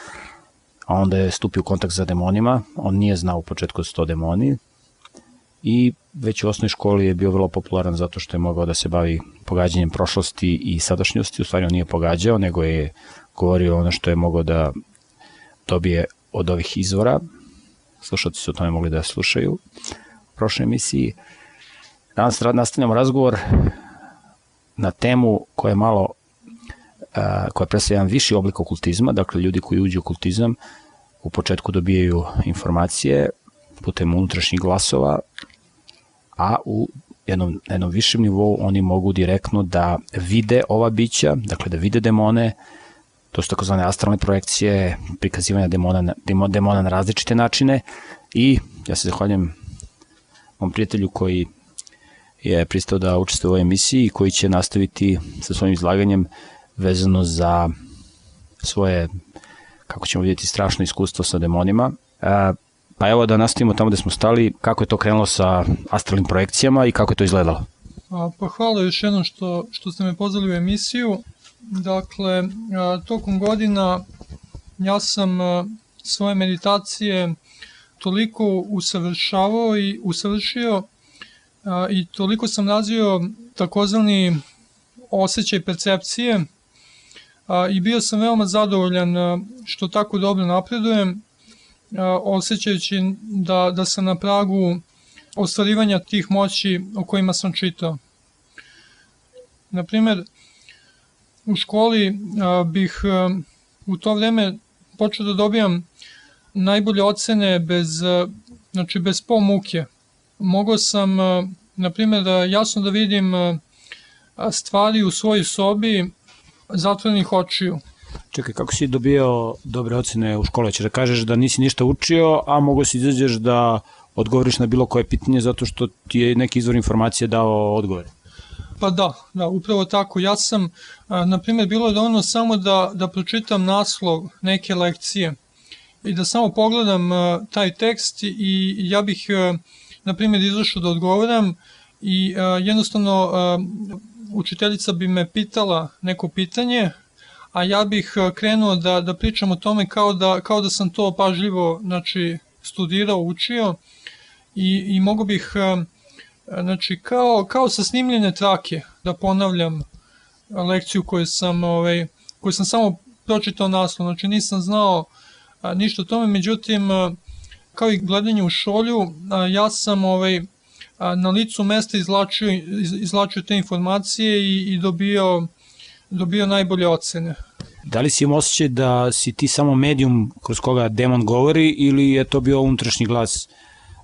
a onda je stupio u kontakt sa demonima, on nije znao u početku da su to demoni. I već u osnovnoj školi je bio vrlo popularan zato što je mogao da se bavi pogađanjem prošlosti i sadašnjosti, u stvari on nije pogađao, nego je govorio ono što je mogao da dobije od ovih izvora, slušalci su o tome mogli da slušaju u prošloj emisiji. Danas nastavljamo razgovor na temu koja je malo koja predstavlja jedan viši oblik okultizma, dakle ljudi koji uđu u okultizam u početku dobijaju informacije putem unutrašnjih glasova, a u jednom, jednom višem nivou oni mogu direktno da vide ova bića, dakle da vide demone, to su takozvane astralne projekcije, prikazivanja demona, demona na različite načine. I ja se zahvaljujem mom prijatelju koji je pristao da učestvuje u ovoj emisiji i koji će nastaviti sa svojim izlaganjem vezano za svoje, kako ćemo vidjeti, strašno iskustvo sa demonima. E, pa evo da nastavimo tamo gde smo stali, kako je to krenulo sa astralnim projekcijama i kako je to izgledalo. Pa hvala još jednom što, što ste me pozvali u emisiju. Dakle, tokom godina ja sam svoje meditacije toliko usavršavao i usavršio i toliko sam razvio takozvani osjećaj percepcije i bio sam veoma zadovoljan što tako dobro napredujem, osjećajući da, da sam na pragu ostvarivanja tih moći o kojima sam čitao. Naprimer, u školi bih u to vreme počeo da dobijam najbolje ocene bez, znači bez po muke. Mogao sam, na primjer, da jasno da vidim stvari u svojoj sobi zatvorenih očiju. Čekaj, kako si dobio dobre ocene u škole? Ćeš da kažeš da nisi ništa učio, a mogo si izađeš da odgovoriš na bilo koje pitanje zato što ti je neki izvor informacije dao odgovore? Pa da, da, upravo tako. Ja sam, na primjer, bilo je dovoljno samo da, da pročitam naslov neke lekcije i da samo pogledam taj tekst i ja bih, na primjer, izašao da odgovoram i jednostavno učiteljica bi me pitala neko pitanje, a ja bih e, krenuo da, da pričam o tome kao da, kao da sam to pažljivo znači, studirao, učio i, i mogu bih e, znači kao, kao sa snimljene trake, da ponavljam lekciju koju sam, ovaj, koju sam samo pročitao naslov, znači nisam znao ništa o tome, međutim, a, kao i gledanje u šolju, ja sam ovaj, na licu mesta izlačio, iz, izlačio te informacije i, i dobio, dobio najbolje ocene. Da li si im osjećaj da si ti samo medijum kroz koga demon govori ili je to bio unutrašnji glas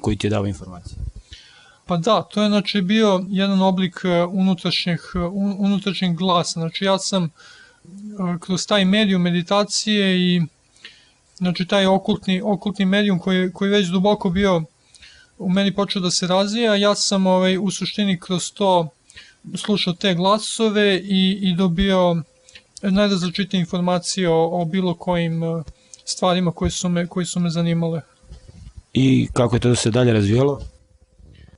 koji ti je dao informacije? Pa da, to je znači bio jedan oblik e, unutrašnjeg, e, unutrašnjeg glasa. Znači ja sam e, kroz taj medijum meditacije i znači taj okultni, okultni medijum koji, koji već duboko bio u meni počeo da se razvija, ja sam ovaj, u suštini kroz to slušao te glasove i, i dobio najrazličite informacije o, o bilo kojim stvarima koje su me, koje su me zanimale. I kako je to se dalje razvijalo?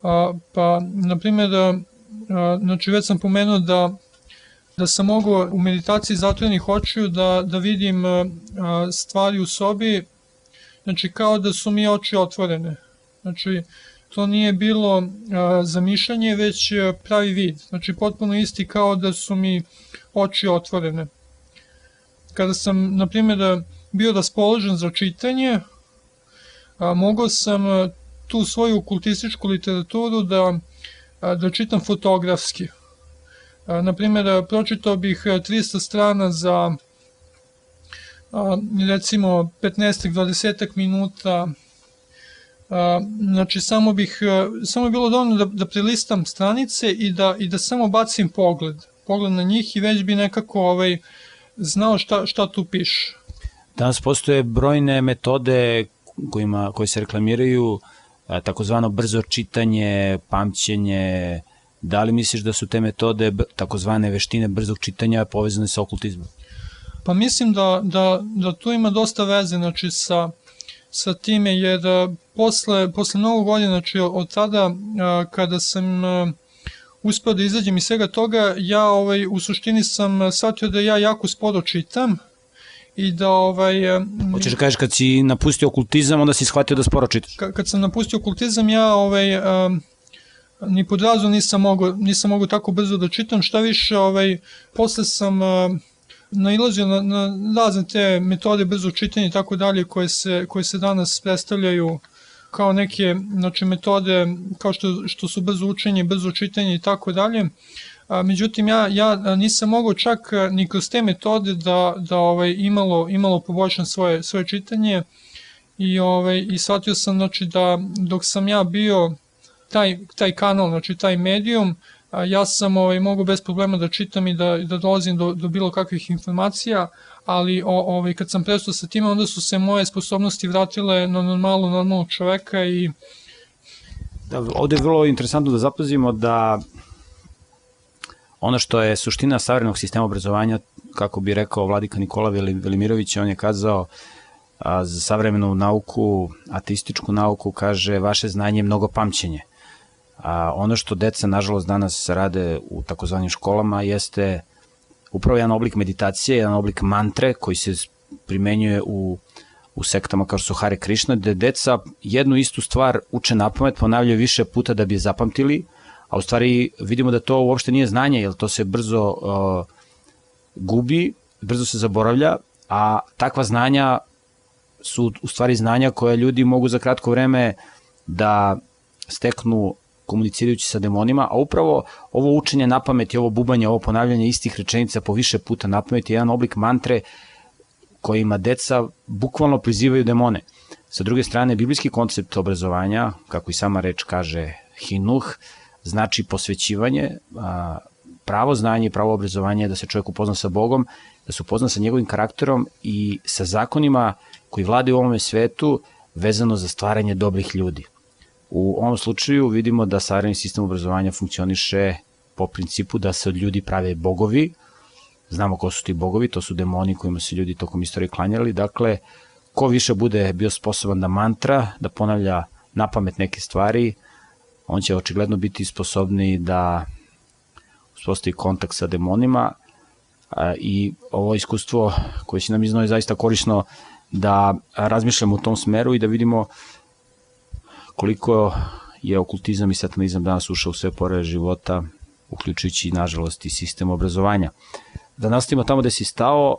A, pa, na primjer, a, znači već sam pomenuo da da sam mogao u meditaciji zatvorenih očiju da, da vidim a, stvari u sobi, znači kao da su mi oči otvorene. Znači, to nije bilo zamišljanje, već pravi vid. Znači, potpuno isti kao da su mi oči otvorene. Kada sam, na primjer, bio raspoložen za čitanje, a, mogao sam tu svoju okultističku literaturu da, da čitam fotografski. Naprimjer, pročitao bih 300 strana za recimo 15-20 minuta znači samo bih samo je bilo dovoljno da, da prelistam stranice i da, i da samo bacim pogled pogled na njih i već bi nekako ovaj, znao šta, šta tu piše. Danas postoje brojne metode kojima, koje se reklamiraju takozvano brzo čitanje, pamćenje, da li misliš da su te metode, takozvane veštine brzog čitanja povezane sa okultizmom? Pa mislim da, da, da tu ima dosta veze znači, sa, sa time, jer posle, posle mnogo godina, znači od tada kada sam uspeo da izađem iz svega toga, ja ovaj, u suštini sam shvatio da ja jako sporo čitam i da ovaj... Hoćeš da kažeš kad si napustio okultizam, onda si shvatio da sporo čitaš? Kad sam napustio okultizam, ja ovaj, um, ni pod razu nisam mogu, nisam mogu tako brzo da čitam, šta više, ovaj, posle sam uh, nailazio na, na razne te metode brzo čitanja i tako dalje koje se, koje se danas predstavljaju kao neke znači, metode kao što, što su brzo učenje, brzo čitanje i tako dalje. Međutim, ja, ja nisam mogao čak ni kroz te metode da, da ovaj, imalo, imalo poboljšan svoje, svoje čitanje i, ovaj, i shvatio sam znači, da dok sam ja bio taj, taj kanal, znači taj medijum, ja sam ovaj, mogu bez problema da čitam i da, da dolazim do, do bilo kakvih informacija, ali o, ovaj, kad sam prestao sa time, onda su se moje sposobnosti vratile na normalno, normalnog čoveka i Da, ovde je vrlo interesantno da zapazimo da ono što je suština savremenog sistema obrazovanja, kako bi rekao vladika Nikola Velimirović, on je kazao a, za savremenu nauku, ateističku nauku, kaže vaše znanje je mnogo pamćenje. A ono što deca, nažalost, danas rade u takozvanim školama jeste upravo jedan oblik meditacije, jedan oblik mantre koji se primenjuje u, u sektama kao su Hare Krishna, gde deca jednu istu stvar uče na pamet, ponavljaju više puta da bi je zapamtili, a u stvari vidimo da to uopšte nije znanje, jer to se brzo uh, gubi, brzo se zaboravlja, a takva znanja su u stvari znanja koje ljudi mogu za kratko vreme da steknu komunicirajući sa demonima, a upravo ovo učenje na pamet i ovo bubanje, ovo ponavljanje istih rečenica po više puta na pamet je jedan oblik mantre kojima deca bukvalno prizivaju demone. Sa druge strane, biblijski koncept obrazovanja, kako i sama reč kaže hinuh, znači posvećivanje, pravo znanje i pravo obrazovanje je da se čovjek upozna sa Bogom, da se upozna sa njegovim karakterom i sa zakonima koji vladaju u ovome svetu vezano za stvaranje dobrih ljudi. U ovom slučaju vidimo da savremeni sistem obrazovanja funkcioniše po principu da se od ljudi prave bogovi, znamo ko su ti bogovi, to su demoni kojima se ljudi tokom istorije klanjali, dakle, ko više bude bio sposoban da mantra, da ponavlja na pamet neke stvari, on će očigledno biti sposobni da uspostavi kontakt sa demonima. I ovo iskustvo koje će nam iznao je zaista korisno da razmišljamo u tom smeru i da vidimo koliko je okultizam i satanizam danas ušao u sve pore života, uključujući, nažalost, i sistem obrazovanja. Da nastavimo tamo gde si stao,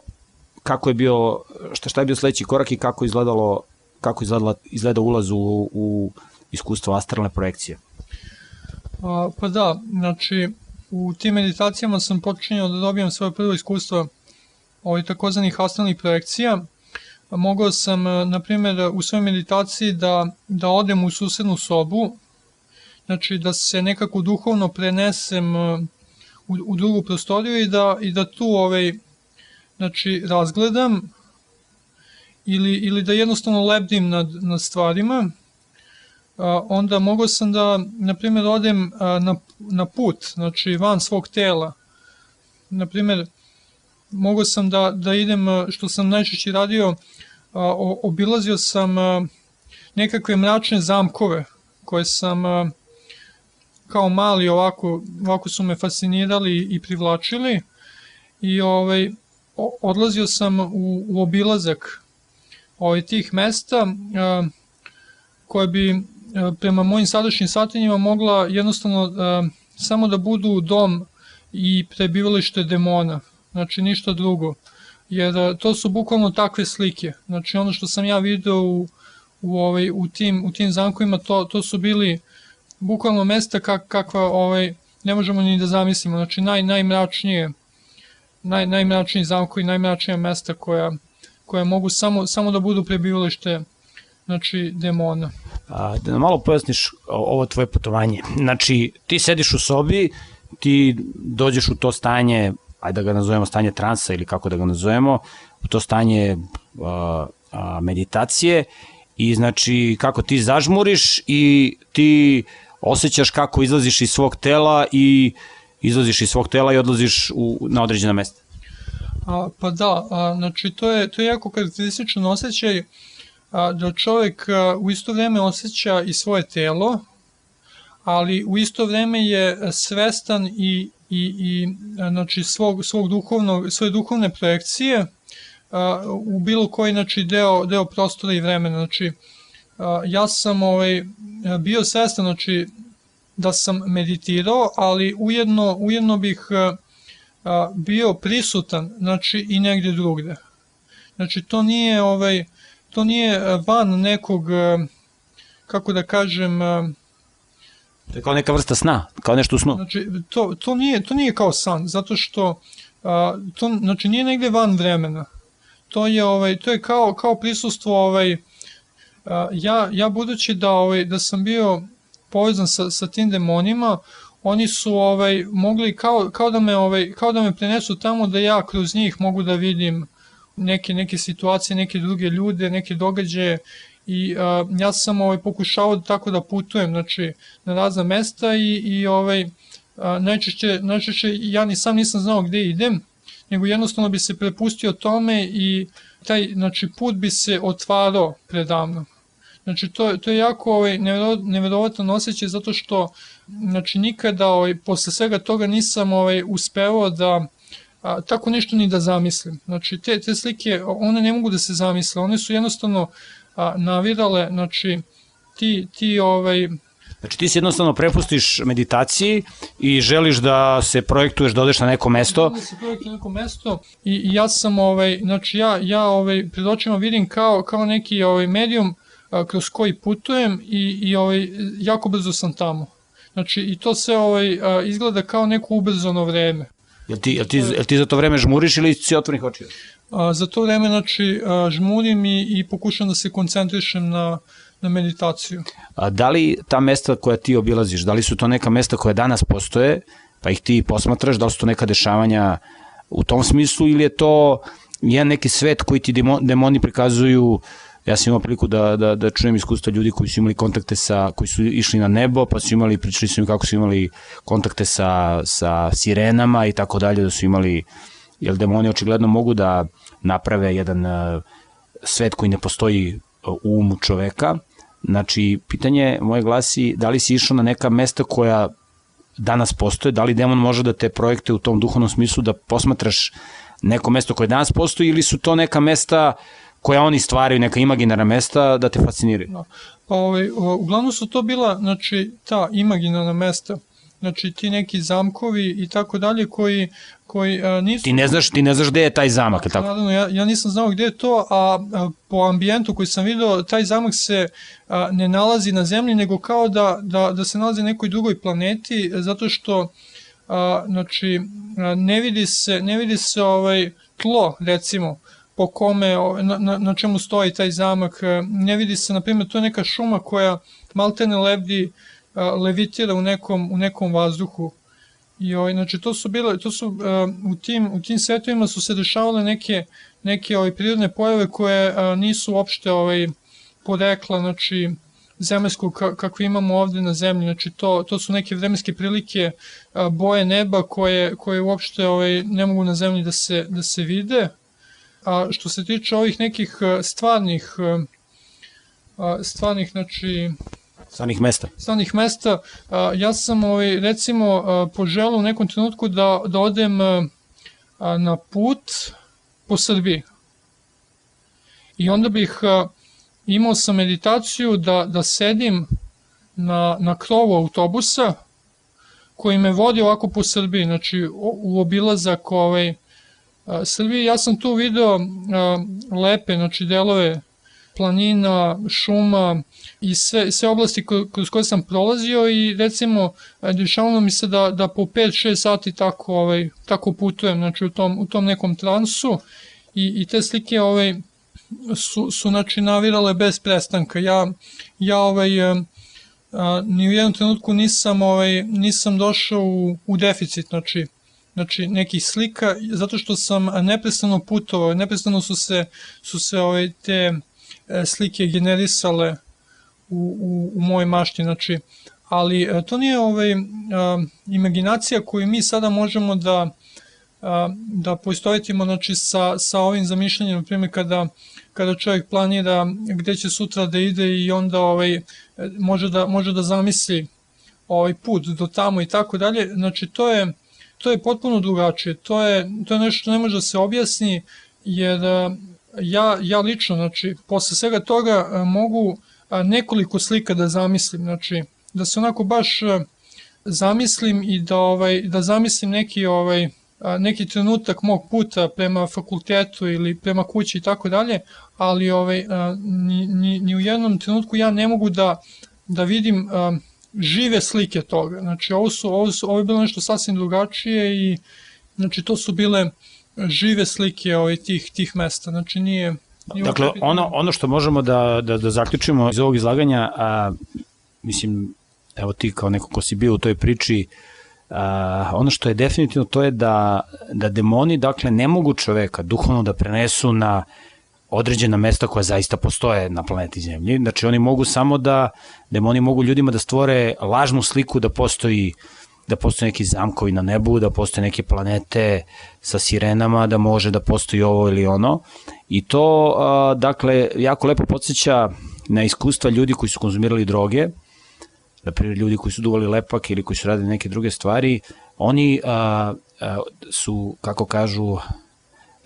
kako je bio, šta, šta je bio sledeći korak i kako izgledalo kako izgledala, izgleda ulaz u, u iskustvo astralne projekcije? A, pa da, znači u tim meditacijama sam počinjao da dobijam svoje prvo iskustvo ovih takozvanih astralnih projekcija. Mogao sam, na primjer, u svojoj meditaciji da, da odem u susednu sobu, znači da se nekako duhovno prenesem u, u drugu prostoriju i da, i da tu ovaj, znači, razgledam ili, ili da jednostavno lebdim nad, nad stvarima, onda mogao sam da, na primjer, odem na, na put, znači van svog tela. Na primjer, mogao sam da, da idem, što sam najčešće radio, obilazio sam nekakve mračne zamkove koje sam kao mali ovako, ovako su me fascinirali i privlačili i ovaj, odlazio sam u, u obilazak ovaj, tih mesta a, koje bi a, prema mojim sadašnjim satinjima mogla jednostavno a, samo da budu dom i prebivalište demona, znači ništa drugo. Jer a, to su bukvalno takve slike. Znači ono što sam ja video u, u, ovaj, u, tim, u tim zamkovima, to, to su bili bukvalno mesta kak, kakva ovaj, ne možemo ni da zamislimo. Znači naj, najmračnije naj, najmračniji zamkovi, najmračnija mesta koja, koje mogu samo, samo da budu prebivalište znači, demona. A, da nam malo pojasniš ovo tvoje putovanje. Znači, ti sediš u sobi, ti dođeš u to stanje, ajde da ga nazovemo stanje transa ili kako da ga nazovemo, u to stanje a, a, meditacije i znači kako ti zažmuriš i ti osjećaš kako izlaziš iz svog tela i izlaziš iz svog tela i odlaziš u, na određena mesta. A, pa da, a, znači to je, to je jako karakterističan osjećaj a, da čovek a, u isto vreme osjeća i svoje telo, ali u isto vreme je svestan i, i, i znači svog, svog duhovnog, svoje duhovne projekcije a, u bilo koji znači, deo, deo prostora i vremena. Znači, a, ja sam ovaj, bio svestan znači, da sam meditirao, ali ujedno, ujedno bih a, bio prisutan, znači i negde drugde. Znači to nije ovaj to nije van nekog kako da kažem to je kao neka vrsta sna, kao nešto u snu. Znači to, to nije to nije kao san, zato što a, to znači nije negde van vremena. To je ovaj to je kao kao prisustvo ovaj a, ja ja budući da ovaj da sam bio povezan sa sa tim demonima, oni su ovaj mogli kao, kao da me ovaj kao da me prenesu tamo da ja kroz njih mogu da vidim neke neke situacije, neke druge ljude, neke događaje i a, ja sam ovaj pokušavao da tako da putujem znači na razna mesta i i ovaj najčešće najčešće ja ni sam nisam znao gde idem nego jednostavno bi se prepustio tome i taj znači put bi se otvarao predavno. Znači to, to je jako ovaj, neverovatan osjećaj zato što znači nikada ovaj, posle svega toga nisam ovaj, uspevao da a, tako nešto ni da zamislim. Znači te, te slike, one ne mogu da se zamisle, one su jednostavno a, navirale, znači ti, ti ovaj, Znači ti se jednostavno prepustiš meditaciji i želiš da se projektuješ da odeš na neko mesto. Da se projektuješ na neko mesto i, ja sam ovaj znači ja ja ovaj pred očima vidim kao kao neki ovaj medijum kroz koji putujem i, i ovaj, jako brzo sam tamo. Znači i to sve ovaj, izgleda kao neko ubrzano vreme. Jel ti, jel ti, jel ti za to vreme žmuriš ili si otvornih očiju? A, za to vreme znači, žmurim i, i pokušam da se koncentrišem na, na meditaciju. A da li ta mesta koja ti obilaziš, da li su to neka mesta koja danas postoje, pa ih ti posmatraš, da li su to neka dešavanja u tom smislu ili je to jedan neki svet koji ti demoni prikazuju uh, ja sam imao priliku da, da, da čujem iskustva ljudi koji su imali kontakte sa, koji su išli na nebo, pa su imali, pričali su im kako su imali kontakte sa, sa sirenama i tako dalje, da su imali, jer demoni očigledno mogu da naprave jedan uh, svet koji ne postoji u umu čoveka. Znači, pitanje moje glasi, da li si išao na neka mesta koja danas postoje, da li demon može da te projekte u tom duhovnom smislu da posmatraš neko mesto koje danas postoji ili su to neka mesta koja oni stvaraju, neka imaginarna mesta, da te fasciniraju? Pa ovaj, uglavnom su to bila, znači, ta imaginarna mesta, znači ti neki zamkovi i tako dalje koji koji a, nisu Ti ne znaš, ti ne znaš gde je taj zamak, tako? Naravno, ja, ja nisam znao gde je to, a, a po ambijentu koji sam video, taj zamak se a, ne nalazi na zemlji, nego kao da, da, da se nalazi na nekoj drugoj planeti, zato što a, znači, a, ne vidi se, ne vidi se ovaj tlo, recimo, po kome, na, na, na čemu stoji taj zamak, ne vidi se, na primjer, to je neka šuma koja maltene lebdi, levitira u nekom, u nekom vazduhu. I ovaj, znači to su bile, to su uh, u tim u tim svetovima su se dešavale neke neke ovaj prirodne pojave koje uh, nisu uopšte ovaj porekla, znači zemaljskog kakve imamo ovde na zemlji, znači to, to su neke vremenske prilike uh, boje neba koje, koje uopšte ovaj, ne mogu na zemlji da se, da se vide. A što se tiče ovih nekih stvarnih stvarnih, znači Stranih mesta. Stranih mesta. Ja sam ovaj, recimo poželao u nekom trenutku da, da odem na put po Srbiji. I onda bih imao sam meditaciju da, da sedim na, na krovu autobusa koji me vodi ovako po Srbiji, znači u obilazak ovaj, Srbiji. Ja sam tu video lepe, znači delove planina, šuma i sve, sve oblasti kroz koje sam prolazio i recimo dešavalo mi se da, da po 5-6 sati tako, ovaj, tako putujem znači u tom, u tom nekom transu i, i te slike ovaj, su, su znači navirale bez prestanka. Ja, ja ovaj, a, ni u jednom trenutku nisam, ovaj, nisam došao u, u deficit, znači znači nekih slika zato što sam neprestano putovao, neprestano su se su se ovaj te E, slike generisale u, u, mojoj mašti, znači, ali e, to nije ovaj, imaginacija koju mi sada možemo da da poistovjetimo znači, sa, sa ovim zamišljanjem, na primjer kada, kada čovjek planira gde će sutra da ide i onda ovaj, može, da, može da zamisli ovaj put do tamo i tako dalje, znači to je, to je potpuno drugačije, to je, to je nešto što ne može da se objasni, jer ja, ja lično, znači, posle svega toga e, mogu nekoliko slika da zamislim, znači, da se onako baš zamislim i da, ovaj, da zamislim neki, ovaj, neki trenutak mog puta prema fakultetu ili prema kući i tako dalje, ali ovaj, ni, ni, ni u jednom trenutku ja ne mogu da, da vidim žive slike toga. Znači, ovo, su, ovo, su, ovo je bilo nešto sasvim drugačije i znači, to su bile žive slike ovaj, tih, tih mesta, znači nije... dakle, ono, ono što možemo da, da, da zaključimo iz ovog izlaganja, a, mislim, evo ti kao neko ko si bio u toj priči, a, ono što je definitivno to je da, da demoni, dakle, ne mogu čoveka duhovno da prenesu na određena mesta koja zaista postoje na planeti Zemlji. Znači oni mogu samo da, demoni mogu ljudima da stvore lažnu sliku da postoji uh, da postoje neki zamkovi na nebu, da postoje neke planete sa sirenama, da može da postoji ovo ili ono. I to, dakle, jako lepo podsjeća na iskustva ljudi koji su konzumirali droge, na primjer ljudi koji su duvali lepak ili koji su radili neke druge stvari, oni a, a, su, kako kažu,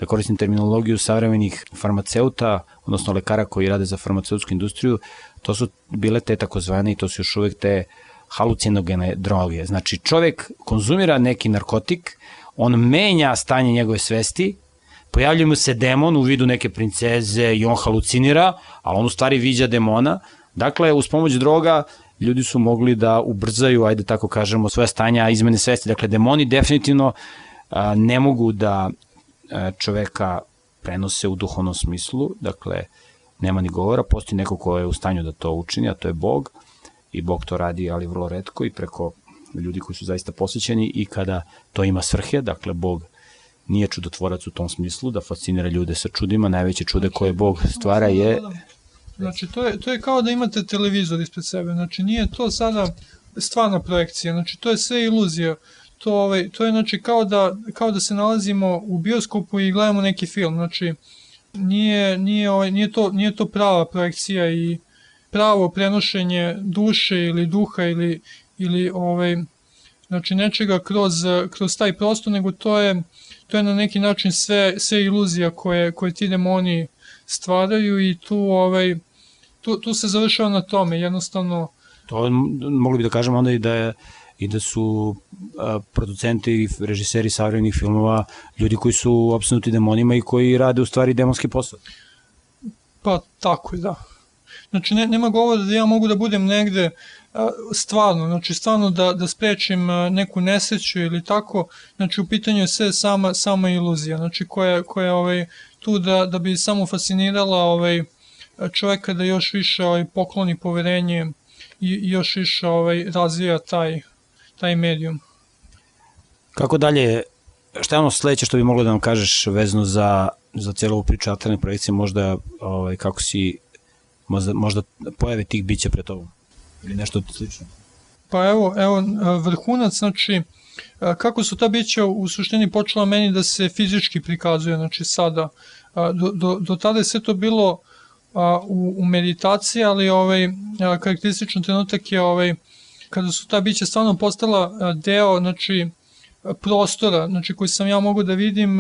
da koristim terminologiju savremenih farmaceuta, odnosno lekara koji rade za farmaceutsku industriju, to su bile te takozvane i to su još uvek te uh, halucinogene droge. Znači čovek konzumira neki narkotik, on menja stanje njegove svesti, pojavljuje mu se demon u vidu neke princeze i on halucinira, a on u stvari viđa demona. Dakle, uz pomoć droga ljudi su mogli da ubrzaju, ajde tako kažemo, svoje stanja izmene svesti. Dakle, demoni definitivno a, ne mogu da a, čoveka prenose u duhovnom smislu, dakle, nema ni govora, postoji neko ko je u stanju da to učini, a to je Bog i Bog to radi, ali vrlo redko i preko ljudi koji su zaista posvećeni i kada to ima svrhe, dakle Bog nije čudotvorac u tom smislu, da fascinira ljude sa čudima, najveće čude koje Bog stvara je... Znači, to je, to je kao da imate televizor ispred sebe, znači nije to sada stvarna projekcija, znači to je sve iluzija, to, ovaj, to je znači kao da, kao da se nalazimo u bioskopu i gledamo neki film, znači nije, nije, ovaj, nije, to, nije to prava projekcija i pravo prenošenje duše ili duha ili, ili ovaj, znači nečega kroz, kroz taj prostor, nego to je, to je na neki način sve, sve iluzija koje, koje ti demoni stvaraju i tu, ovaj, tu, tu se završava na tome, jednostavno To mogli bi da kažemo onda i da je i da su a, producenti i režiseri savremenih filmova ljudi koji su opsnuti demonima i koji rade u stvari demonski posao. Pa tako je, da. Znači, ne, nema govora da ja mogu da budem negde stvarno, znači stvarno da, da sprečim neku nesreću ili tako, znači u pitanju je sve sama, sama iluzija, znači koja, koja je ovaj, tu da, da bi samo fascinirala ovaj, čoveka da još više ovaj, pokloni poverenje i, još više ovaj, razvija taj, taj medijum. Kako dalje, šta je ono sledeće što bi moglo da nam kažeš vezano za, za cijelu ovu priču alterne projekcije, možda ovaj, kako si, možda, možda pojave tih bića pred tobom ili nešto slično? Pa evo, evo vrhunac, znači, kako su ta bića u suštini počela meni da se fizički prikazuje, znači sada, do, do, do tada je sve to bilo u, u meditaciji, ali ovaj, karakterističan trenutak je ovaj, kada su ta bića stvarno postala deo znači, prostora znači, koji sam ja mogu da vidim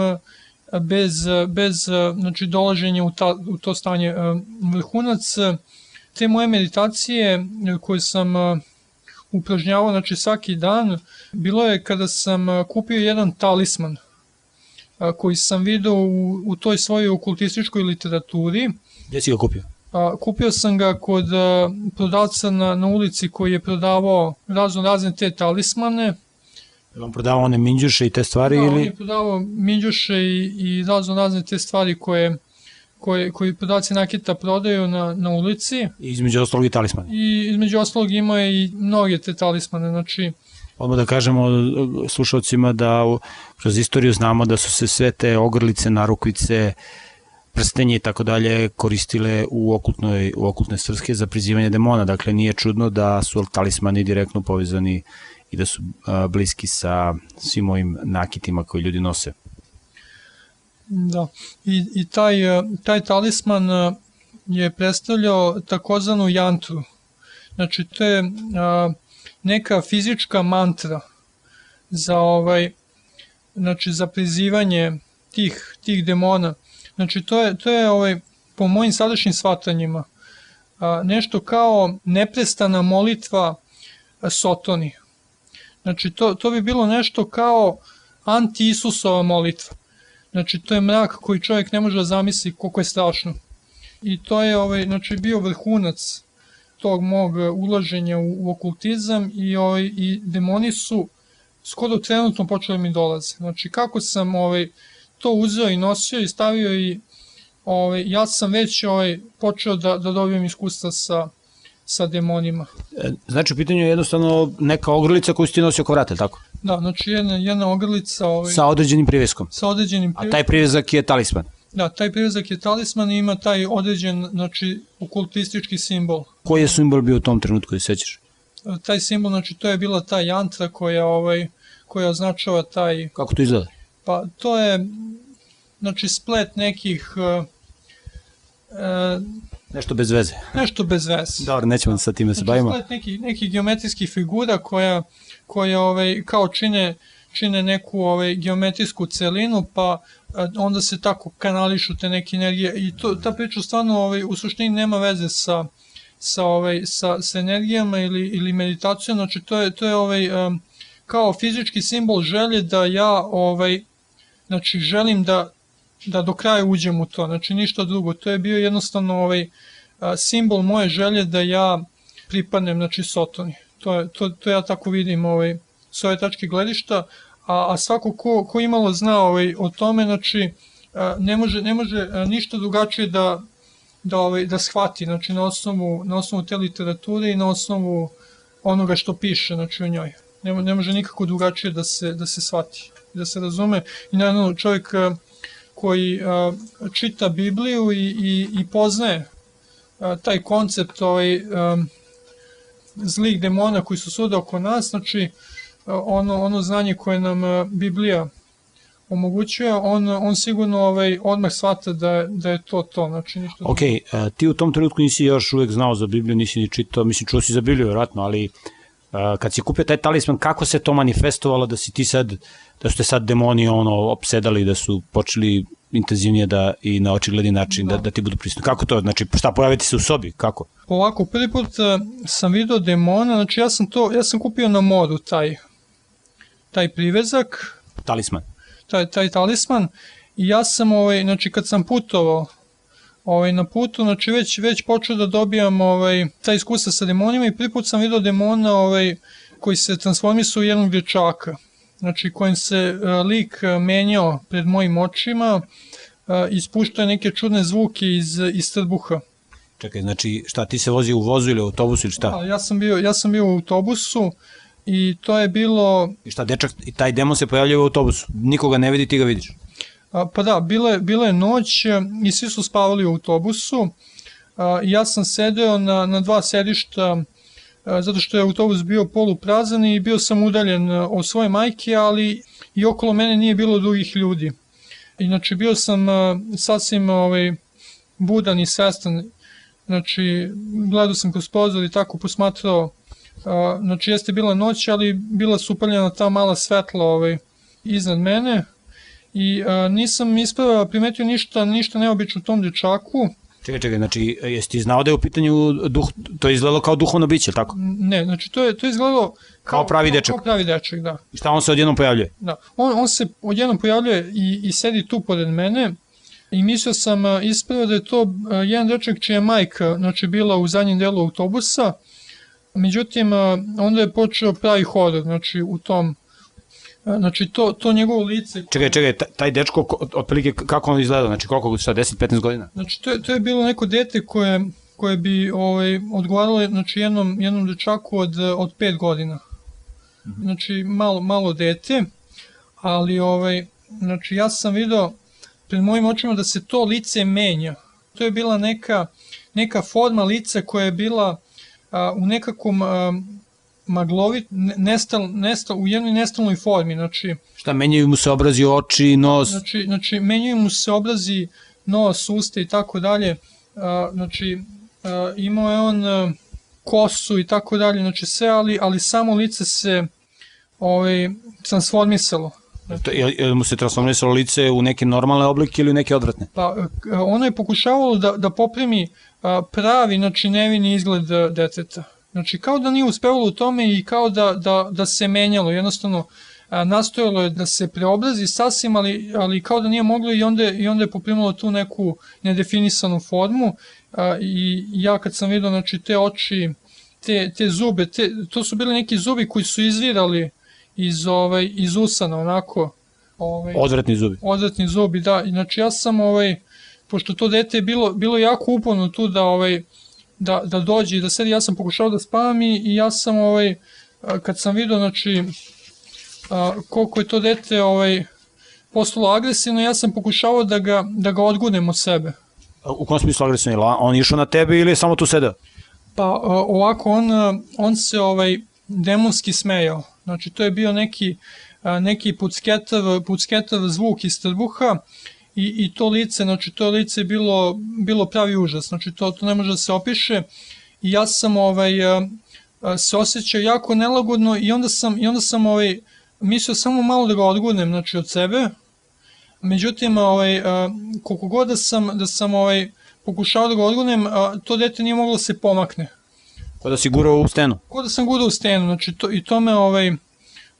bez, bez znači, dolaženja u, ta, u to stanje vrhunac te moje meditacije koje sam upražnjavao znači, svaki dan bilo je kada sam kupio jedan talisman koji sam video u, u toj svojoj okultističkoj literaturi Gde si ga kupio? A, kupio sam ga kod a, prodavca na, na ulici koji je prodavao razno razne te talismane. Je on prodavao one minđuše i te stvari da, ili? on je prodavao minđuše i, i razno razne te stvari koje koje, koji prodavci nakita prodaju na, na ulici. I između ostalog i talismane. I između ostalog ima i mnoge te talismane, znači Odmah da kažemo slušalcima da kroz istoriju znamo da su se sve te ogrlice, narukvice, prstenje i tako dalje koristile u okultnoj u okultne svrhe za prizivanje demona. Dakle nije čudno da su talismani direktno povezani i da su bliski sa svim ovim nakitima koji ljudi nose. Da. I, i taj, taj talisman je predstavljao takozvanu jantru. Znači to je a, neka fizička mantra za ovaj znači za prizivanje tih tih demona Znači, to je, to je ovaj, po mojim sadašnjim shvatanjima a, nešto kao neprestana molitva Sotoni. Znači, to, to bi bilo nešto kao anti-Isusova molitva. Znači, to je mrak koji čovjek ne može da zamisli koliko je strašno. I to je ovaj, znači, bio vrhunac tog mog ulaženja u, u okultizam i, ovaj, i demoni su skoro trenutno počeli mi dolaze. Znači, kako sam ovaj, to uzeo i nosio i stavio i ovaj, ja sam već ovaj, počeo da, da dobijem iskustva sa, sa demonima. E, znači, u pitanju je jednostavno neka ogrlica koju si ti nosio oko vrata, tako? Da, znači jedna, jedna ogrlica... Ovaj, sa određenim priveskom? Sa određenim priveskom. A taj privezak je talisman? Da, taj privezak je talisman i ima taj određen, znači, okultistički simbol. Koji je simbol bio u tom trenutku, da sećaš? E, taj simbol, znači, to je bila ta jantra koja, ovaj, koja označava taj... Kako to izgleda? Pa to je znači splet nekih uh, nešto bez veze. Nešto bez veze. Dobro, nećemo sa time da se znači, bavimo. Splet nekih, nekih geometrijskih figura koja, koja ovaj, kao čine, čine neku ovaj, geometrijsku celinu, pa onda se tako kanališu te neke energije i to, ta priča stvarno ovaj, u suštini nema veze sa, sa, ovaj, sa, sa energijama ili, ili meditacijom, znači to je, to je ovaj, um, kao fizički simbol želje da ja ovaj, znači želim da, da do kraja uđem u to, znači ništa drugo. To je bio jednostavno ovaj simbol moje želje da ja pripadnem znači Sotoni. To, je, to, to ja tako vidim ovaj, s ove tačke gledišta, a, a svako ko, ko imalo zna ovaj, o tome, znači ne može, ne može ništa drugačije da, da, ovaj, da shvati, znači na osnovu, na osnovu te literature i na osnovu onoga što piše znači, u njoj. Ne, ne može nikako drugačije da se, da se shvati, da se razume. I naravno čovjek koji čita Bibliju i, i, i poznaje taj koncept ovaj, zlih demona koji su svuda oko nas, znači ono, ono znanje koje nam Biblija omogućuje, on, on sigurno ovaj, odmah shvata da, da je to to, znači ništa... Ok, uh, ti u tom trenutku nisi još uvek znao za Bibliju, nisi ni čitao, mislim čuo si za Bibliju vjerojatno, ali Uh, kad si kupio taj talisman, kako se to manifestovalo da si ti sad, da ste sad demoni ono opsedali, da su počeli intenzivnije da i na očigledni način da, da, da ti budu prisutni. Kako to? Znači, šta, pojaviti se u sobi? Kako? Ovako, prvi put uh, sam video demona, znači ja sam to, ja sam kupio na modu taj, taj privezak. Talisman. Taj, taj talisman. I ja sam, ovaj, znači kad sam putovao ovaj, na putu, znači već, već počeo da dobijam ovaj, ta iskustva sa demonima i prvi put sam video demona ovaj, koji se transformisao u jednog dječaka. Znači kojim se uh, lik menjao pred mojim očima, uh, ispuštao neke čudne zvuke iz, iz trbuha. Čekaj, znači šta, ti se vozi u vozu ili u autobusu ili šta? Da, ja sam bio, ja sam bio u autobusu i to je bilo... I šta, dečak, i taj demon se pojavljaju u autobusu, nikoga ne vidi, ti ga vidiš? A, pa da, bila je, bila je noć i svi su spavali u autobusu. A, ja sam sedeo na, na dva sedišta zato što je autobus bio poluprazan i bio sam udaljen od svoje majke, ali i okolo mene nije bilo drugih ljudi. Inače, bio sam a, sasvim ovaj, budan i svestan. Znači, gledao sam kroz prozor i tako posmatrao. Znači, jeste bila noć, ali bila su upaljena ta mala svetla ovaj, iznad mene i a, nisam isprava primetio ništa, ništa neobično u tom dečaku. Čekaj, čekaj, znači, jesi ti znao da je u pitanju duh, to je izgledalo kao duhovno biće, tako? Ne, znači to je, to je izgledalo kao, Kao pravi dečak. Kao, pravi dečak, da. I šta on se odjednom pojavljuje? da. On, on se odjednom pojavljuje i, i sedi tu pored mene i mislio sam a, isprava da je to jedan dečak čija je majka znači, bila u zadnjem delu autobusa, međutim onda je počeo pravi horor, znači u tom Znači, to, to njegovo lice... Čekaj, čekaj, taj- dečko, ko- otprilike kako on izgleda, znači koliko, šta, 10-15 godina? Znači, to je, to je bilo neko dete koje, koje bi ovaj, odgovaralo znači, jednom, jednom dečaku od, od 5 godina. Znači, malo, malo dete, ali ovaj, znači, ja sam video pred mojim očima da se to lice menja. To je bila neka, neka forma lica koja je bila a, u nekakvom a, maglovit, ne- nestal, nestal, u jednoj nestalnoj formi, znači, Šta, menjaju mu se obrazi oči, nos, Znači, znači menjaju mu se obrazi, nos, usta i tako dalje. Znači, a, imao je on a, kosu i tako dalje, znači sve, ali, ali samo lice se ovaj, transformisalo. to, je, je mu se transformisalo lice u neke normalne oblike ili u neke odvratne? Pa, a, ono je pokušavalo da, da popremi a, pravi, znači nevini izgled a, deteta. Znači, kao da nije uspevalo u tome i kao da, da, da se menjalo, jednostavno a, nastojalo je da se preobrazi sasvim, ali, ali kao da nije moglo i onda, i onda je poprimalo tu neku nedefinisanu formu a, i ja kad sam vidio znači, te oči, te, te zube, te, to su bili neki zubi koji su izvirali iz, ovaj, iz usana, onako. Ovaj, Odvratni zubi. odvratni zubi, da. Znači ja sam ovaj pošto to dete je bilo bilo jako uporno tu da ovaj da da dođe i da sedi, ja sam pokušao da spavam i, i ja sam ovaj kad sam video znači a, koliko je to dete ovaj postalo agresivno, ja sam pokušavao da ga da ga odgunem od sebe. U kom smislu agresivni? La- On išao na tebe ili je samo tu sedeo? Pa ovako on on se ovaj demonski smejao. Znači to je bio neki neki pucketav pucketav zvuk iz trbuha i, i to lice, znači to lice je bilo bilo pravi užas. Znači to to ne može da se opiše. I ja sam ovaj a, a, se osjećao jako nelagodno i onda sam i onda sam ovaj mislio samo malo da ga odgurnem znači od sebe. Međutim, ovaj a, koliko god da sam da sam ovaj pokušao da ga odgurnem, to dete nije moglo da se pomakne. Kao da si gurao u stenu? Kao da sam gudao u stenu, znači to, i to me ovaj,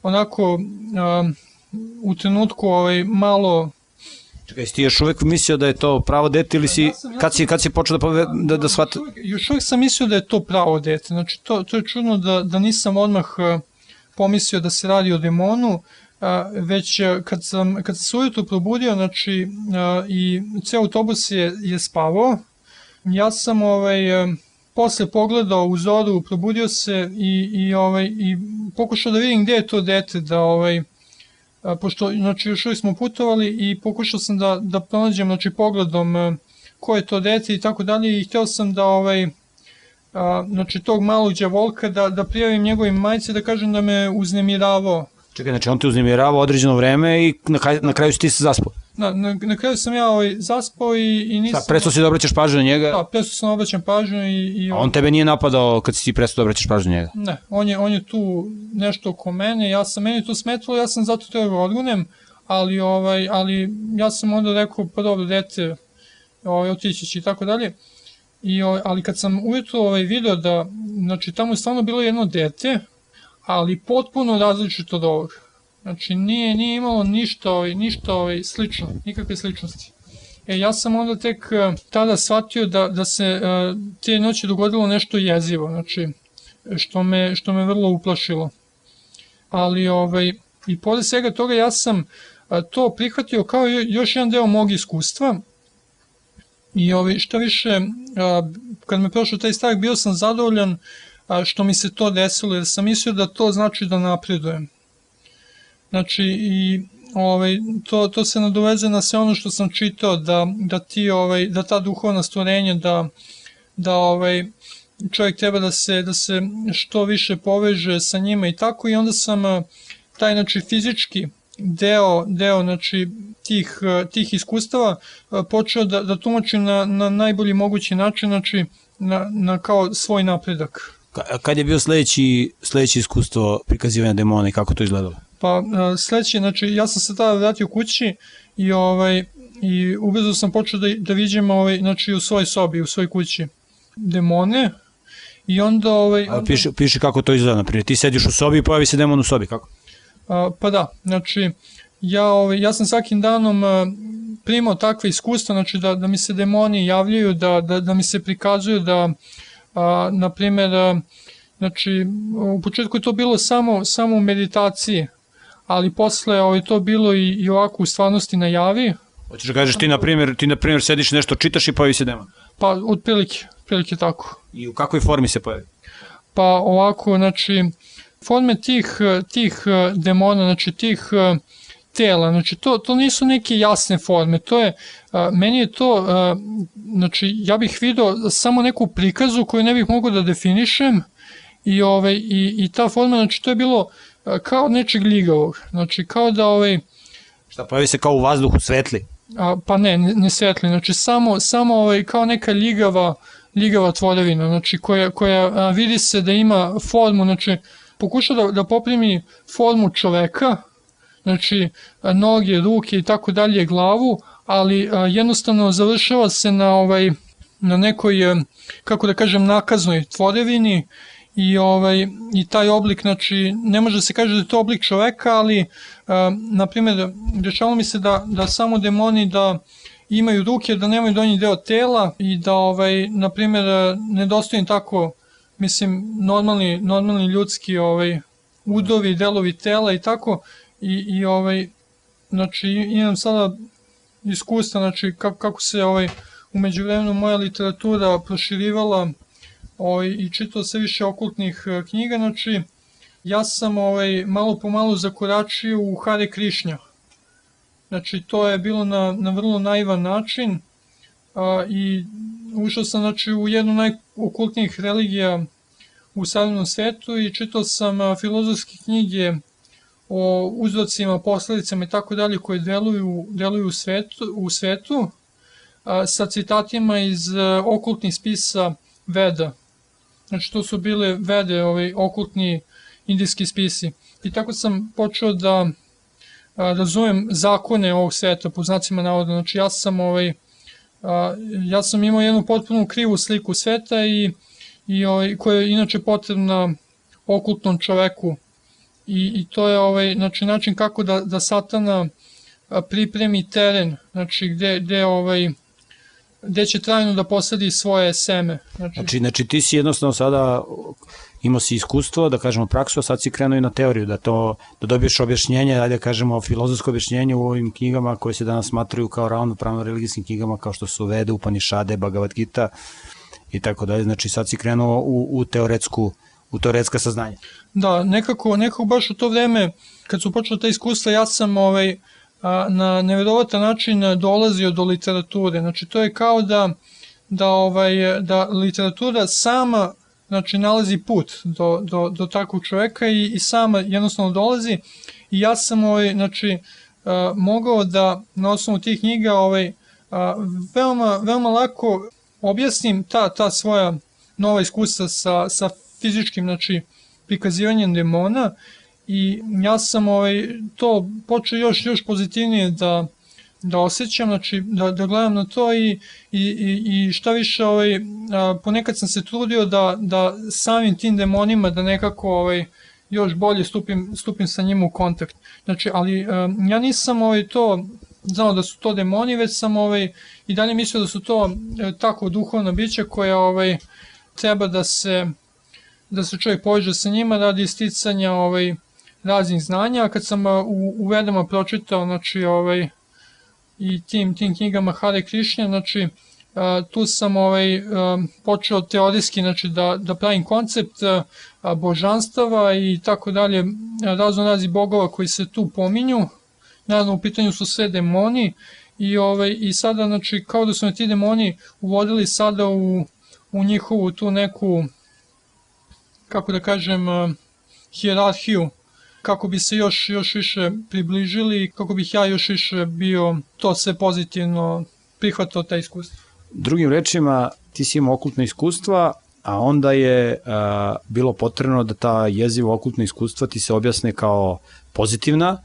onako a, u trenutku ovaj, malo Čekaj, ti još uvek mislio da je to pravo dete ili si, Ja sam- ja kad si, kad si počeo da, pove, da, da shvata? Još uvijek sam mislio da je to pravo dete, znači to, to je čudno da, da nisam odmah a, pomislio da se radi o demonu, a, već a, kad sam, kad sam se ujutro probudio, znači a, i ceo autobus je, je spavao, ja sam ovaj, a, posle pogledao u zoru, probudio se i, i, ovaj, i pokušao da vidim gde je to dete, da ovaj, pošto znači, još uvijek smo putovali i pokušao sam da, da pronađem znači, pogledom a, ko je to dete i tako dalje i hteo sam da ovaj, a, znači tog malog đavolka da, da prijavim njegovim majci da kažem da me uznemiravao. Čekaj, znači on te uznemirava određeno vreme i na, kraju, na kraju si ti se zaspao. Na, na, na kraju sam ja ovaj, zaspao i, i nisam... Šta, prestao si da obraćaš pažnju na njega? Da, prestao sam da obraćam pažnju i... i A on tebe nije napadao kad si ti prestao da obraćaš pažnju na njega? Ne, on je, on je tu nešto oko mene, ja sam, meni to smetilo, ja sam zato trebao da odgunem, ali, ovaj, ali ja sam onda rekao, pa dobro, dete, ovaj, otići će i tako dalje. I, ovaj, ali kad sam ujutro ovaj, video da, znači tamo je stvarno bilo jedno dete, ali potpuno različito od ovoga. Znači nije, nije imalo ništa, ovaj, ništa ovaj, slično, nikakve sličnosti. E, ja sam onda tek uh, tada shvatio da, da se uh, te noći dogodilo nešto jezivo, znači, što me, što me vrlo uplašilo. Ali, ovaj, i pored svega toga ja sam uh, to prihvatio kao još jedan deo mog iskustva, I ovaj, šta više, kad me prošao taj strah, bio sam zadovoljan što mi se to desilo, jer sam mislio da to znači da napredujem. Znači, i ovaj, to, to se nadoveze na sve ono što sam čitao, da, da, ti, ovaj, da ta duhovna stvorenja, da, da ovaj, čovjek treba da se, da se što više poveže sa njima i tako, i onda sam taj, znači, fizički deo, deo znači, tih, tih iskustava počeo da, da tumačim na, na najbolji mogući način, znači, na, na kao svoj napredak. Kad je bio sledeći, sledeće iskustvo prikazivanja demona i kako to izgledalo? Pa sledeće, znači ja sam se tada vratio kući i ovaj i ubrzo sam počeo da, da viđem ovaj, znači u svojoj sobi, u svojoj kući demone i onda... Ovaj, A piše, piše kako to izgleda, naprimjer, ti sediš u sobi i pojavi se demon u sobi, kako? A, pa da, znači ja, ovaj, ja sam svakim danom a, primao takve iskustva, znači da, da mi se demoni javljaju, da, da, da mi se prikazuju da, a, na primjer, a, znači u početku je to bilo samo, samo u meditaciji, ali posle ovaj, to bilo i, i ovako u stvarnosti na javi. Hoćeš da kažeš ti na primjer, ti na primjer sediš nešto, čitaš i pojavi se demon? Pa otprilike, otprilike tako. I u kakvoj formi se pojavi? Pa ovako, znači, forme tih, tih demona, znači tih tela, znači to, to nisu neke jasne forme, to je, meni je to, znači ja bih video samo neku prikazu koju ne bih mogao da definišem i, ove, i, i ta forma, znači to je bilo kao nečeg ligavog, znači kao da ovaj... Šta, pojavi se kao u vazduhu svetli? A, pa ne, ne, ne svetli, znači samo, samo ovaj, kao neka ligava, ligava tvorevina, znači koja, koja a, vidi se da ima formu, znači pokuša da, da poprimi formu čoveka, znači noge, ruke i tako dalje, glavu, ali jednostavno završava se na ovaj na nekoj, kako da kažem, nakaznoj tvorevini i ovaj i taj oblik znači ne može se kaže da je to oblik čoveka ali na primjer dešavalo mi se da da samo demoni da imaju ruke da nemaju donji deo tela i da ovaj na primjer nedostaju tako mislim normalni normalni ljudski ovaj udovi delovi tela i tako i i ovaj znači imam sada iskustva znači kako kako se ovaj umeđu vremenu moja literatura proširivala ovaj, i čitao sve više okultnih e, knjiga, znači ja sam ovaj, malo po malo zakoračio u Hare Krišnja. Znači to je bilo na, na vrlo naivan način a, i ušao sam znači, u jednu najokultnijih religija u savremenom svetu i čitao sam a, filozofske knjige o uzrocima, posledicama i tako dalje koje deluju, deluju u svetu, u svetu a, sa citatima iz a, e, okultnih spisa Veda. Znači to su bile vede, ovaj, okultni indijski spisi. I tako sam počeo da a, razumem zakone ovog sveta, po znacima navoda. Znači ja sam ovaj, a, ja sam imao jednu potpuno krivu sliku sveta i, i ovaj, koja je inače potrebna okultnom čoveku. I, i to je ovaj, znači, način kako da, da satana pripremi teren, znači gde, gde ovaj, gde će trajno da posadi svoje seme. Znači, znači, znači ti si jednostavno sada imao si iskustvo, da kažemo praksu, a sad si krenuo i na teoriju, da to da dobiješ objašnjenje, da kažemo filozofsko objašnjenje u ovim knjigama koje se danas smatruju kao ravnopravno religijskim knjigama kao što su Vede, Upanišade, Bhagavad Gita i tako dalje. Znači sad si krenuo u, u teoretsku u teoretska saznanja. Da, nekako, nekako baš u to vreme, kad su počela ta iskustva, ja sam ovaj, na neverovatan način dolazio do literature. Znači to je kao da da ovaj da literatura sama znači nalazi put do, do, do takvog čoveka i, i sama jednostavno dolazi i ja sam ovaj, znači, mogao da na osnovu tih knjiga ovaj, veoma, veoma lako objasnim ta, ta svoja nova iskustva sa, sa fizičkim znači, prikazivanjem demona i ja sam ovaj, to počeo još, još pozitivnije da, da osjećam, znači da, da gledam na to i, i, i, i šta više ovaj, a, ponekad sam se trudio da, da samim tim demonima da nekako ovaj, još bolje stupim, stupim sa njima u kontakt. Znači, ali a, ja nisam ovaj, to znao da su to demoni, već sam ovaj, i dalje mislio da su to e, tako duhovna bića koja ovaj, treba da se da se čovjek poveže sa njima radi isticanja ovaj, raznih znanja, a kad sam u, u vedama pročitao znači, ovaj, i tim, tim knjigama Hare Krišnja, znači tu sam ovaj, počeo teorijski znači, da, da pravim koncept božanstava i tako dalje, razno razi bogova koji se tu pominju, naravno u pitanju su sve demoni i, ovaj, i sada znači, kao da su me ti demoni uvodili sada u, u njihovu tu neku, kako da kažem, hijerarhiju kako bi se još, još više približili i kako bih ja još više bio to sve pozitivno prihvatao ta iskustva. Drugim rečima, ti si imao okultno iskustva, a onda je a, bilo potrebno da ta jeziva okultna iskustva ti se objasne kao pozitivna.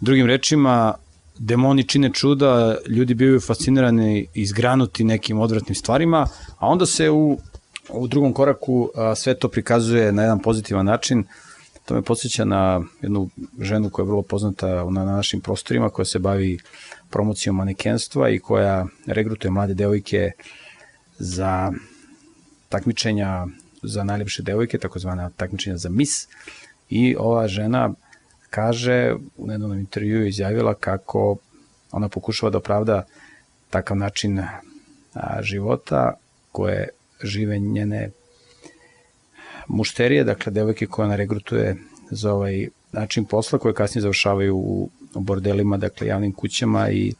Drugim rečima, demoni čine čuda, ljudi bivaju fascinirani i izgranuti nekim odvratnim stvarima, a onda se u, u drugom koraku a, sve to prikazuje na jedan pozitivan način, To me podsjeća na jednu ženu koja je vrlo poznata na našim prostorima, koja se bavi promocijom manekenstva i koja regrutuje mlade devojke za takmičenja za najlepše devojke, takozvana takmičenja za mis. I ova žena kaže, u jednom intervju izjavila kako ona pokušava da opravda takav način života koje žive njene mušterije, dakle devojke koje ona regrutuje za ovaj način posla koje kasnije završavaju u, bordelima, dakle javnim kućama i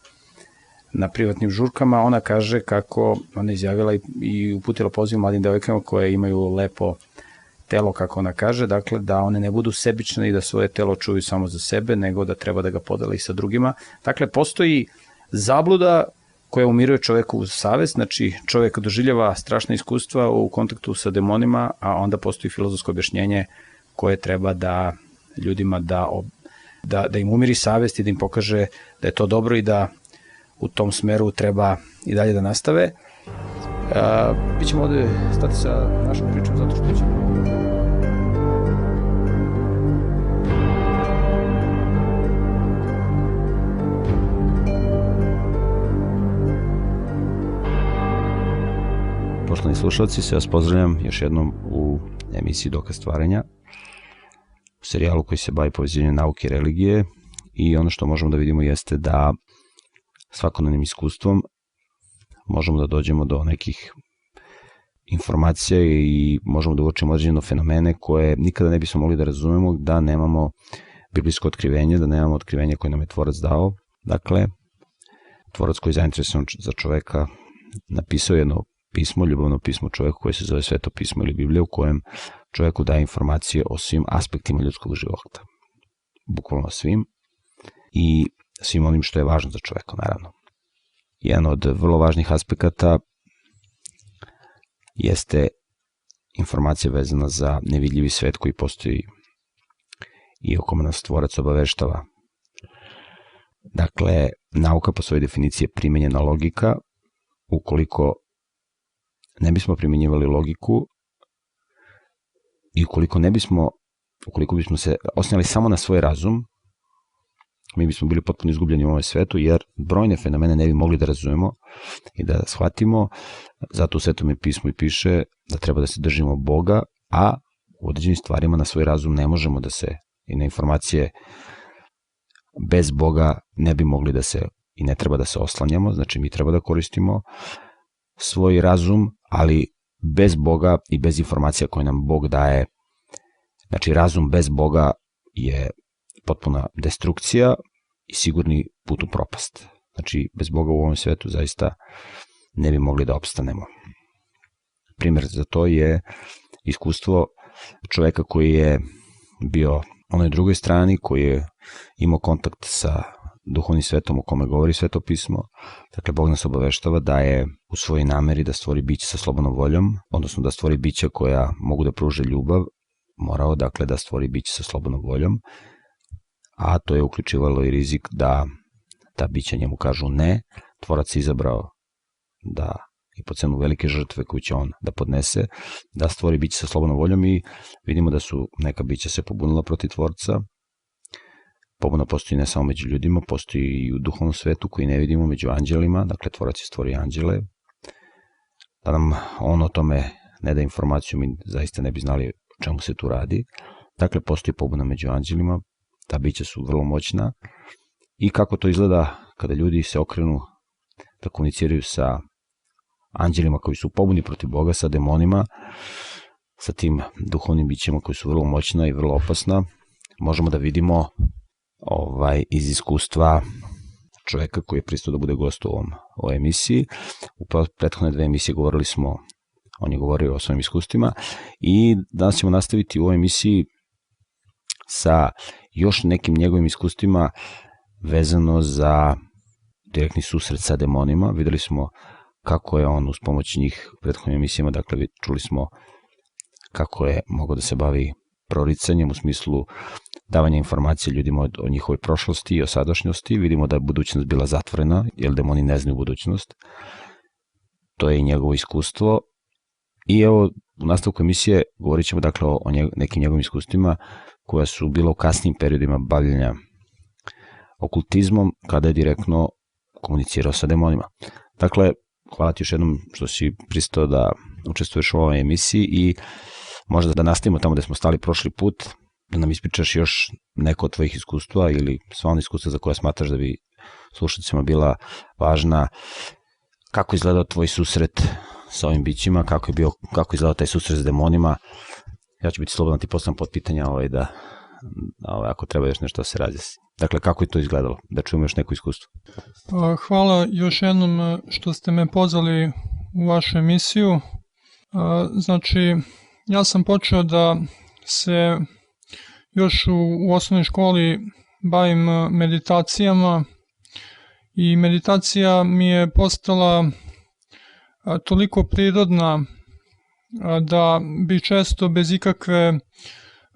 na privatnim žurkama, ona kaže kako ona izjavila i, uputila poziv mladim devojkama koje imaju lepo telo, kako ona kaže, dakle da one ne budu sebične i da svoje telo čuju samo za sebe, nego da treba da ga podele i sa drugima. Dakle, postoji zabluda koja umiruje čoveku u savest, znači čovek doživljava strašna iskustva u kontaktu sa demonima, a onda postoji filozofsko objašnjenje koje treba da ljudima da, da, da im umiri savest i da im pokaže da je to dobro i da u tom smeru treba i dalje da nastave. Uh, mi ćemo ovde stati sa našom pričom zato što ćemo Poštovani slušalci, se vas pozdravljam još jednom u emisiji Dokaz stvaranja, u serijalu koji se bavi povezivanjem nauke i religije i ono što možemo da vidimo jeste da svakodnevnim iskustvom možemo da dođemo do nekih informacija i možemo da uočimo određeno fenomene koje nikada ne bismo mogli da razumemo da nemamo biblijsko otkrivenje, da nemamo otkrivenje koje nam je tvorac dao. Dakle, tvorac koji je zainteresovan za čoveka napisao jedno pismo, ljubavno pismo čoveku koje se zove Sveto pismo ili Biblija u kojem čoveku daje informacije o svim aspektima ljudskog života. Bukvalno svim i svim onim što je važno za čoveka, naravno. Jedan od vrlo važnih aspekata jeste informacija vezana za nevidljivi svet koji postoji i o kome nas tvorac obaveštava. Dakle, nauka po svojoj definiciji je primenjena logika ukoliko ne bismo primjenjivali logiku i ukoliko ne bismo, ukoliko bismo se osnjali samo na svoj razum, mi bismo bili potpuno izgubljeni u ovom svetu, jer brojne fenomene ne bi mogli da razumemo i da shvatimo, zato u svetom je pismu i piše da treba da se držimo Boga, a u određenim stvarima na svoj razum ne možemo da se i na informacije bez Boga ne bi mogli da se i ne treba da se oslanjamo, znači mi treba da koristimo svoj razum, ali bez Boga i bez informacija koje nam Bog daje, znači razum bez Boga je potpuna destrukcija i sigurni put u propast. Znači, bez Boga u ovom svetu zaista ne bi mogli da opstanemo. Primer za to je iskustvo čoveka koji je bio onoj drugoj strani koji je imao kontakt sa duhovnim svetom o kome govori sveto pismo. Dakle, Bog nas obaveštava da je u svojoj nameri da stvori biće sa slobodnom voljom, odnosno da stvori bića koja mogu da pruže ljubav, morao dakle da stvori biće sa slobodnom voljom, a to je uključivalo i rizik da ta bića njemu kažu ne, tvorac izabrao da i po cenu velike žrtve koju će on da podnese, da stvori biće sa slobodnom voljom i vidimo da su neka bića se pobunila protiv tvorca, Pobuna postoji ne samo među ljudima, postoji i u duhovnom svetu koji ne vidimo među anđelima, dakle tvorac je stvori anđele. Da nam on o tome ne da informaciju, mi zaista ne bi znali o čemu se tu radi. Dakle, postoji pobuna među anđelima, ta bića su vrlo moćna i kako to izgleda kada ljudi se okrenu da komuniciraju sa anđelima koji su pobuni protiv Boga, sa demonima, sa tim duhovnim bićima koji su vrlo moćna i vrlo opasna, možemo da vidimo ovaj, iz iskustva čoveka koji je pristao da bude gost u ovom, ovoj emisiji. U prethodne dve emisije govorili smo, on je govorio o svojim iskustvima i danas ćemo nastaviti u ovoj emisiji sa još nekim njegovim iskustvima vezano za direktni susret sa demonima. Videli smo kako je on uz pomoć njih u prethodnim emisijama, dakle čuli smo kako je mogao da se bavi proricanjem u smislu davanja informacije ljudima o, njihovoj prošlosti i o sadašnjosti. Vidimo da je budućnost bila zatvorena, jer demoni ne znaju budućnost. To je i njegovo iskustvo. I evo, u nastavku emisije govorit ćemo dakle o, nekim njegovim iskustvima koja su bila u kasnim periodima bavljenja okultizmom, kada je direktno komunicirao sa demonima. Dakle, hvala ti još jednom što si pristao da učestvuješ u ovoj emisiji i možda da nastavimo tamo gde smo stali prošli put, da nam ispričaš još neko od tvojih iskustva ili sva ona iskustva za koja smatraš da bi slušacima bila važna. Kako izgledao tvoj susret sa ovim bićima, kako je bio, kako izgledao taj susret s demonima. Ja ću biti slobodan da ti postavljam pod pitanja ovaj, da, ovaj, ako treba još nešto da se razjesi. Dakle, kako je to izgledalo? Da čujemo još neko iskustvo. Pa, hvala još jednom e, što ste me pozvali u vašu emisiju. E, znači, ja sam počeo da se još u, u osnovnoj školi bavim e, meditacijama i meditacija mi je postala a, toliko prirodna a, da bi često bez ikakve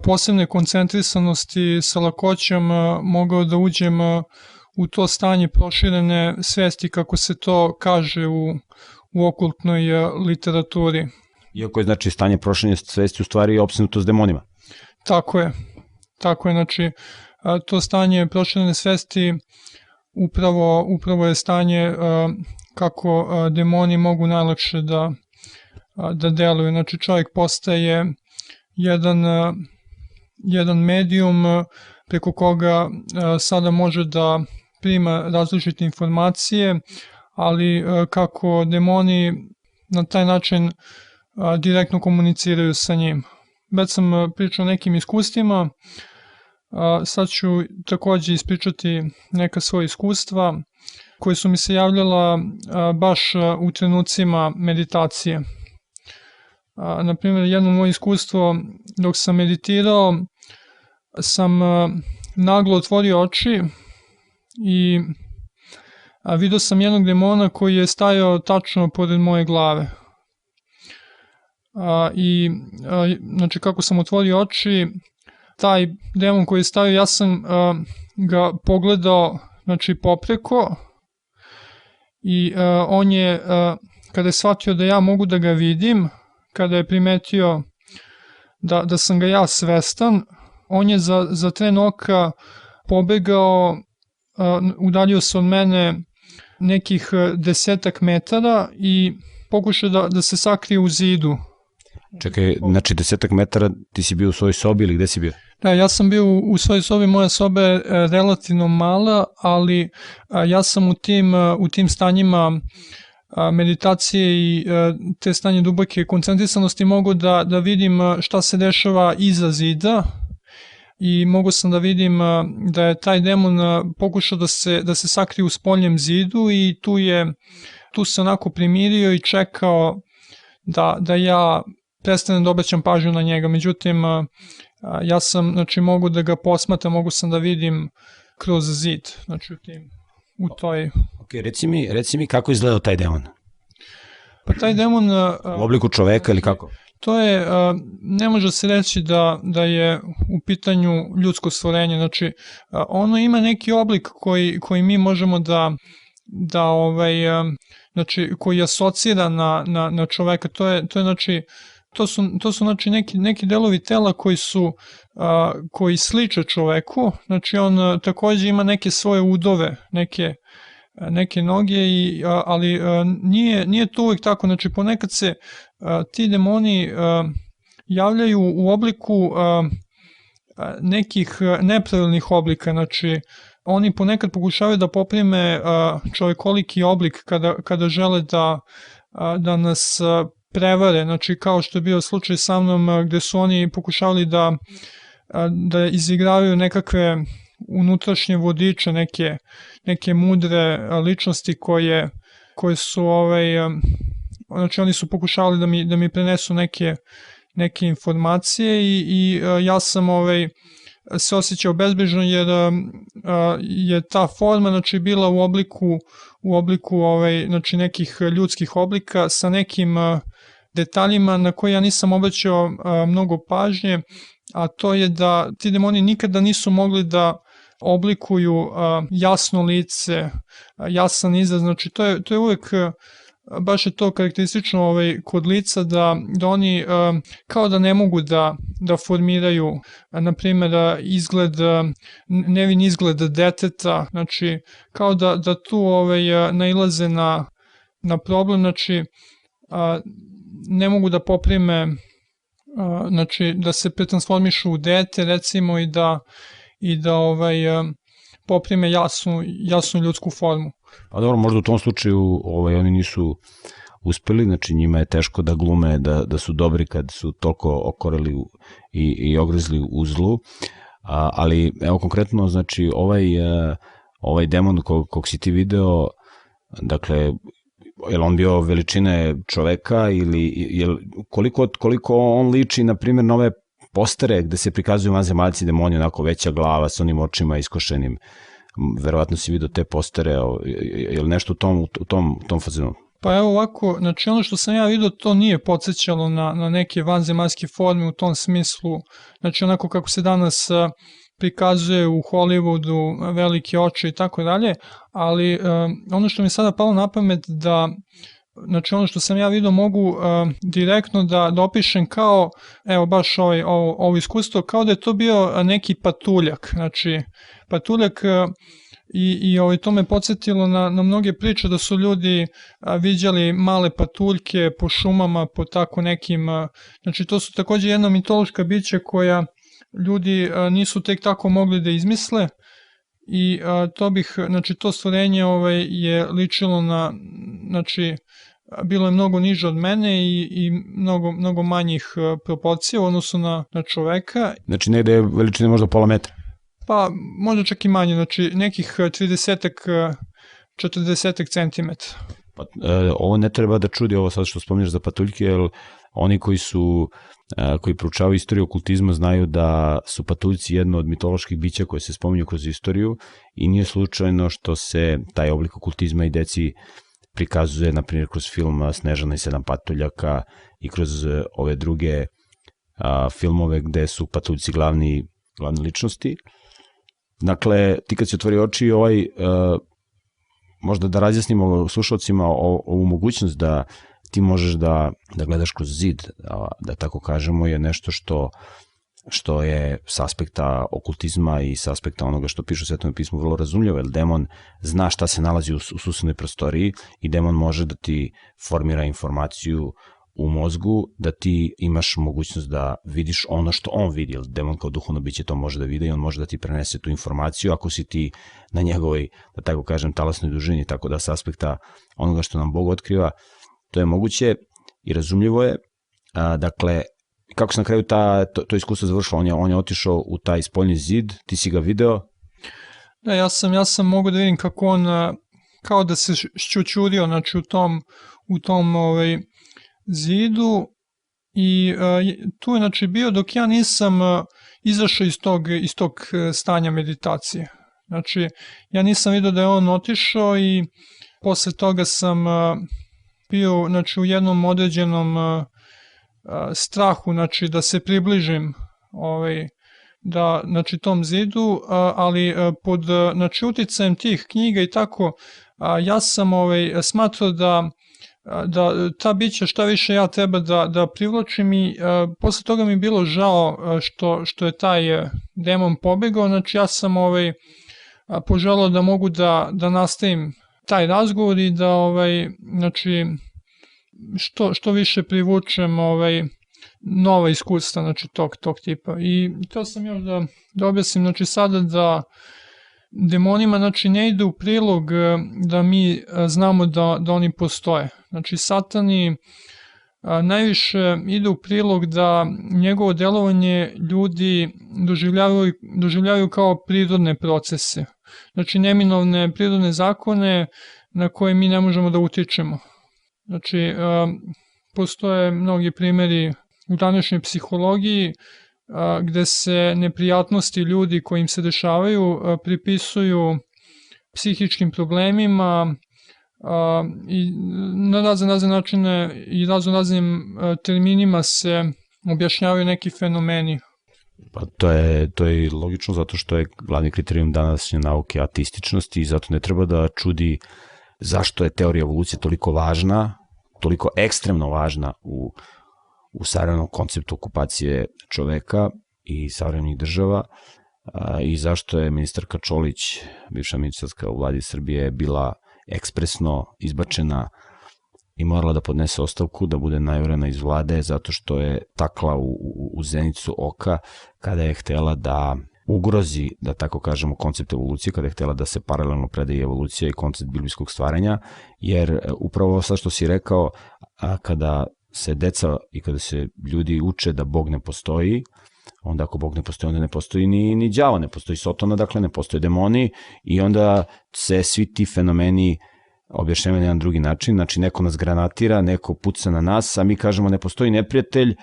posebne koncentrisanosti sa lakoćom mogao da uđem u to stanje proširene svesti kako se to kaže u, u okultnoj literaturi. Iako je znači stanje proširene svesti u stvari opsenuto s demonima. Tako je. Tako je, znači, to stanje proširene svesti upravo, upravo je stanje kako demoni mogu najlakše da, da deluju. Znači, čovjek postaje jedan, jedan medijum preko koga sada može da prima različite informacije, ali kako demoni na taj način direktno komuniciraju sa njim. Već sam pričao nekim iskustvima, A, sad ću takođe ispričati neka svoja iskustva koje su mi se javljala baš u trenucima meditacije. A, naprimjer, jedno moje iskustvo dok sam meditirao sam naglo otvorio oči i a, vidio sam jednog demona koji je stajao tačno pored moje glave. I znači kako sam otvorio oči, taj demon koji je stavio, ja sam uh, ga pogledao znači popreko i uh, on je, uh, kada je shvatio da ja mogu da ga vidim, kada je primetio da, da sam ga ja svestan, on je za, za tren oka pobegao, uh, udaljio se od mene nekih desetak metara i pokušao da, da se sakrije u zidu Čekaj, znači desetak metara ti si bio u svojoj sobi ili gde si bio? Da, ja sam bio u svojoj sobi, moja soba je e, relativno mala, ali e, ja sam u tim, e, u tim stanjima meditacije i te stanje duboke koncentrisanosti mogu da, da vidim šta se dešava iza zida i mogu sam da vidim da je taj demon pokušao da se, da se sakrije u spoljem zidu i tu je tu se onako primirio i čekao da, da ja prestanem da obraćam pažnju na njega. Međutim, ja sam, znači mogu da ga posmatram, mogu sam da vidim kroz zid, znači u tim, u toj... Ok, reci mi, reci mi kako izgledao taj demon? Pa taj demon... U obliku čoveka ili kako? To je, ne može se reći da, da je u pitanju ljudsko stvorenje, znači ono ima neki oblik koji, koji mi možemo da, da ovaj, znači, koji asocira na, na, na čoveka, to je, to je znači, to su, to su znači neki, neki delovi tela koji su a, koji sliče čoveku, znači on a, takođe ima neke svoje udove, neke neke noge i ali nije nije to uvek tako. Znači ponekad se ti demoni javljaju u obliku nekih nepravilnih oblika. Znači oni ponekad pokušavaju da poprime čovekoliki oblik kada, kada žele da, da nas prevare, znači kao što je bio slučaj sa mnom gde su oni pokušavali da, da izigravaju nekakve unutrašnje vodiče, neke, neke mudre ličnosti koje, koje su ovaj, znači oni su pokušavali da mi, da mi prenesu neke, neke informacije i, i ja sam ovaj, se osjećao bezbežno jer je ta forma znači bila u obliku u obliku ovaj znači nekih ljudskih oblika sa nekim detaljima na koje ja nisam obraćao mnogo pažnje a to je da ti demoni nikada nisu mogli da oblikuju jasno lice, jasan izraz, znači to je, to je uvek baš je to karakteristično ovaj, kod lica da, da oni kao da ne mogu da, da formiraju na primjer izgled nevin izgled deteta. Znači kao da, da tu ovaj, nailaze na, na problem. Znači ne mogu da poprime znači da se pretransformišu u dete recimo i da i da ovaj poprime jasnu, jasnu ljudsku formu. Pa dobro, možda u tom slučaju ovaj, oni nisu uspeli, znači njima je teško da glume da, da su dobri kad su toliko okoreli i, i ogrezli u zlu, a, ali evo konkretno, znači ovaj, ovaj demon kog, kog si ti video, dakle, je on bio veličine čoveka ili je, koliko, koliko on liči, na primjer, na ove postere gde se prikazuju vanzemaljci demoni, onako veća glava sa onim očima iskošenim. Verovatno si vidio te postere, je li nešto u tom, u tom, u tom fazenu? Pa evo ovako, znači ono što sam ja vidio to nije podsjećalo na, na neke vanzemaljske forme u tom smislu, znači onako kako se danas prikazuje u Hollywoodu velike oči i tako dalje, ali um, ono što mi sada palo na pamet da znači ono što sam ja vidio mogu uh, direktno da, da opišem kao, evo baš ovaj, ovo, ovo iskustvo, kao da je to bio neki patuljak, znači patuljak uh, i, i ovaj, to me podsjetilo na, na mnoge priče da su ljudi a, viđali male patuljke po šumama, po tako nekim, a, znači to su takođe jedna mitološka bića koja ljudi a, nisu tek tako mogli da izmisle, i a, to bih, znači to stvorenje ovaj, je ličilo na, znači, bilo je mnogo niže od mene i, i mnogo, mnogo manjih proporcija u odnosu na, na čoveka. Znači negde je veličine možda pola metra? Pa možda čak i manje, znači nekih 30 40 cm. Pa, e, ovo ne treba da čudi ovo sad što spominješ za patuljke, jer oni koji su koji proučavaju istoriju okultizma znaju da su patuljci jedno od mitoloških bića koje se spominju kroz istoriju i nije slučajno što se taj oblik okultizma i deci prikazuje, na primjer, kroz film Snežana i sedam patuljaka i kroz e, ove druge a, filmove gde su patuljci glavni, glavne ličnosti. Dakle, ti kad si otvori oči, ovaj, a, možda da razjasnimo slušalcima ovu mogućnost da ti možeš da, da gledaš kroz zid, da, da tako kažemo, je nešto što što je s aspekta okultizma i s aspekta onoga što piše u Svetom pismu vrlo razumljivo, jer demon zna šta se nalazi u, u susednoj prostoriji i demon može da ti formira informaciju u mozgu da ti imaš mogućnost da vidiš ono što on vidi, jer demon kao duhovno biće to može da vidi i on može da ti prenese tu informaciju ako si ti na njegovoj, da tako kažem, talasnoj dužini, tako da s aspekta onoga što nam Bog otkriva, to je moguće i razumljivo je. A, dakle, kako se na kraju ta, to, to iskustvo završilo? On je, on je otišao u taj spoljni zid, ti si ga video? Da, ja sam, ja sam mogu da vidim kako on, kao da se šćućurio, znači u tom, u tom ovaj, zidu i uh, tu je znači bio dok ja nisam uh, izašao iz tog, iz tog stanja meditacije. Znači, ja nisam vidio da je on otišao i posle toga sam bio znači, u jednom određenom strahu znači, da se približim ovaj, da, znači, tom zidu, ali pod znači, uticajem tih knjiga i tako, ja sam ovaj, smatrao da da ta bića šta više ja treba da, da privlačim i a, posle toga mi bilo žao što, što je taj demon pobegao, znači ja sam ovaj, poželao da mogu da, da nastavim taj razgovor i da ovaj, znači, što, što više privučem ovaj, nova iskustva znači, tog, tog tipa. I to sam još da, da znači sada da demonima znači, ne ide u prilog da mi znamo da, da oni postoje. Znači satani najviše ide u prilog da njegovo delovanje ljudi doživljavaju, doživljavaju kao prirodne procese. Znači neminovne prirodne zakone na koje mi ne možemo da utičemo. Znači, postoje mnogi primeri u današnjoj psihologiji gde se neprijatnosti ljudi kojim se dešavaju pripisuju psihičkim problemima i na razne, razne načine i razno raznim terminima se objašnjavaju neki fenomeni. Pa to je, to je logično zato što je glavni kriterijum današnje nauke atističnosti i zato ne treba da čudi zašto je teorija evolucije toliko važna, toliko ekstremno važna u, u savremenom konceptu okupacije čoveka i savremenih država a, i zašto je ministarka Čolić, bivša ministarska u vladi Srbije, bila ekspresno izbačena i morala da podnese ostavku, da bude najurena iz vlade, zato što je takla u, u, u zenicu oka kada je htela da ugrozi, da tako kažemo, koncept evolucije, kada je htela da se paralelno predaje evolucija i koncept biblijskog stvaranja, jer e, upravo sa što si rekao, a kada se deca i kada se ljudi uče da Bog ne postoji, onda ako Bog ne postoji, onda ne postoji ni, ni đavo, ne postoji Sotona, dakle ne postoje demoni i onda se svi ti fenomeni objašnjava na jedan drugi način, znači neko nas granatira, neko puca na nas, a mi kažemo ne postoji neprijatelj,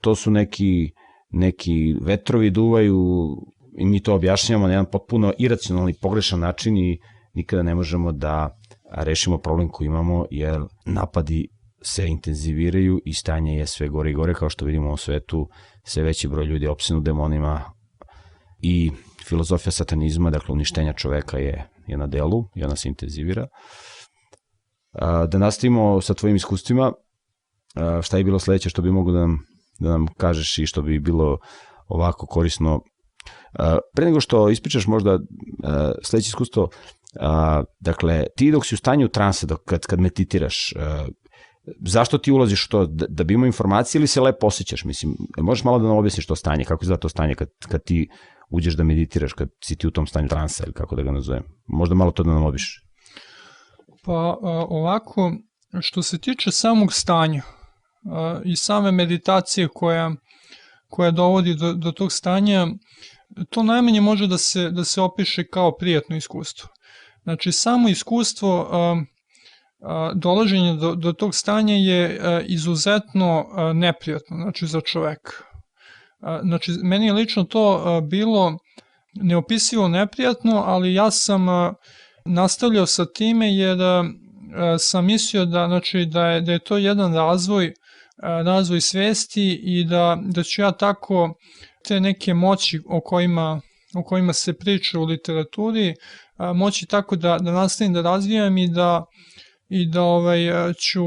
to su neki, neki vetrovi duvaju i mi to objašnjavamo na jedan potpuno iracionalni, pogrešan način i nikada ne možemo da rešimo problem koji imamo, jer napadi se intenziviraju i stanje je sve gore i gore, kao što vidimo u svetu, sve veći broj ljudi je opsenu demonima i filozofija satanizma, dakle uništenja čoveka je, je na delu i ona se intenzivira. Da nastavimo sa tvojim iskustvima, šta je bilo sledeće što bi mogo da nam, da nam kažeš i što bi bilo ovako korisno Pre nego što ispričaš možda sledeće iskustvo, dakle, ti dok si u stanju transa, dok, kad, kad meditiraš, zašto ti ulaziš to, da, da bi imao informacije ili se lepo osjećaš, mislim, možeš malo da nam objasniš to stanje, kako izgleda to stanje kad, kad ti uđeš da meditiraš, kad si ti u tom stanju transa ili kako da ga nazovem, možda malo to da nam obiš. Pa ovako, što se tiče samog stanja i same meditacije koja, koja dovodi do, do tog stanja, to najmanje može da se, da se opiše kao prijatno iskustvo. Znači, samo iskustvo a, dolaženja do, do tog stanja je izuzetno neprijatno, znači za čoveka. Znači, meni je lično to bilo neopisivo neprijatno, ali ja sam nastavljao sa time jer sam mislio da, znači, da, je, da je to jedan razvoj razvoj svesti i da, da ću ja tako te neke moći o kojima, o kojima se priča u literaturi, moći tako da, da nastavim da razvijam i da i da ovaj, ću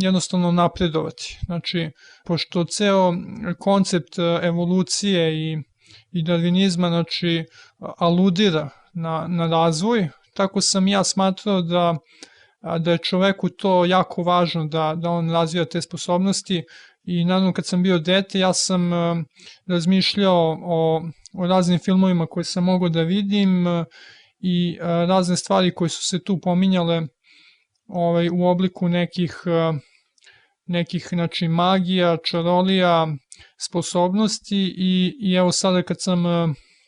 jednostavno napredovati. Znači, pošto ceo koncept evolucije i, i darvinizma znači, aludira na, na razvoj, tako sam ja smatrao da da je čoveku to jako važno da, da on razvija te sposobnosti i naravno kad sam bio dete ja sam razmišljao o, o raznim filmovima koje sam mogao da vidim i razne stvari koje su se tu pominjale ovaj, u obliku nekih nekih znači magija, čarolija, sposobnosti i, i evo sada kad sam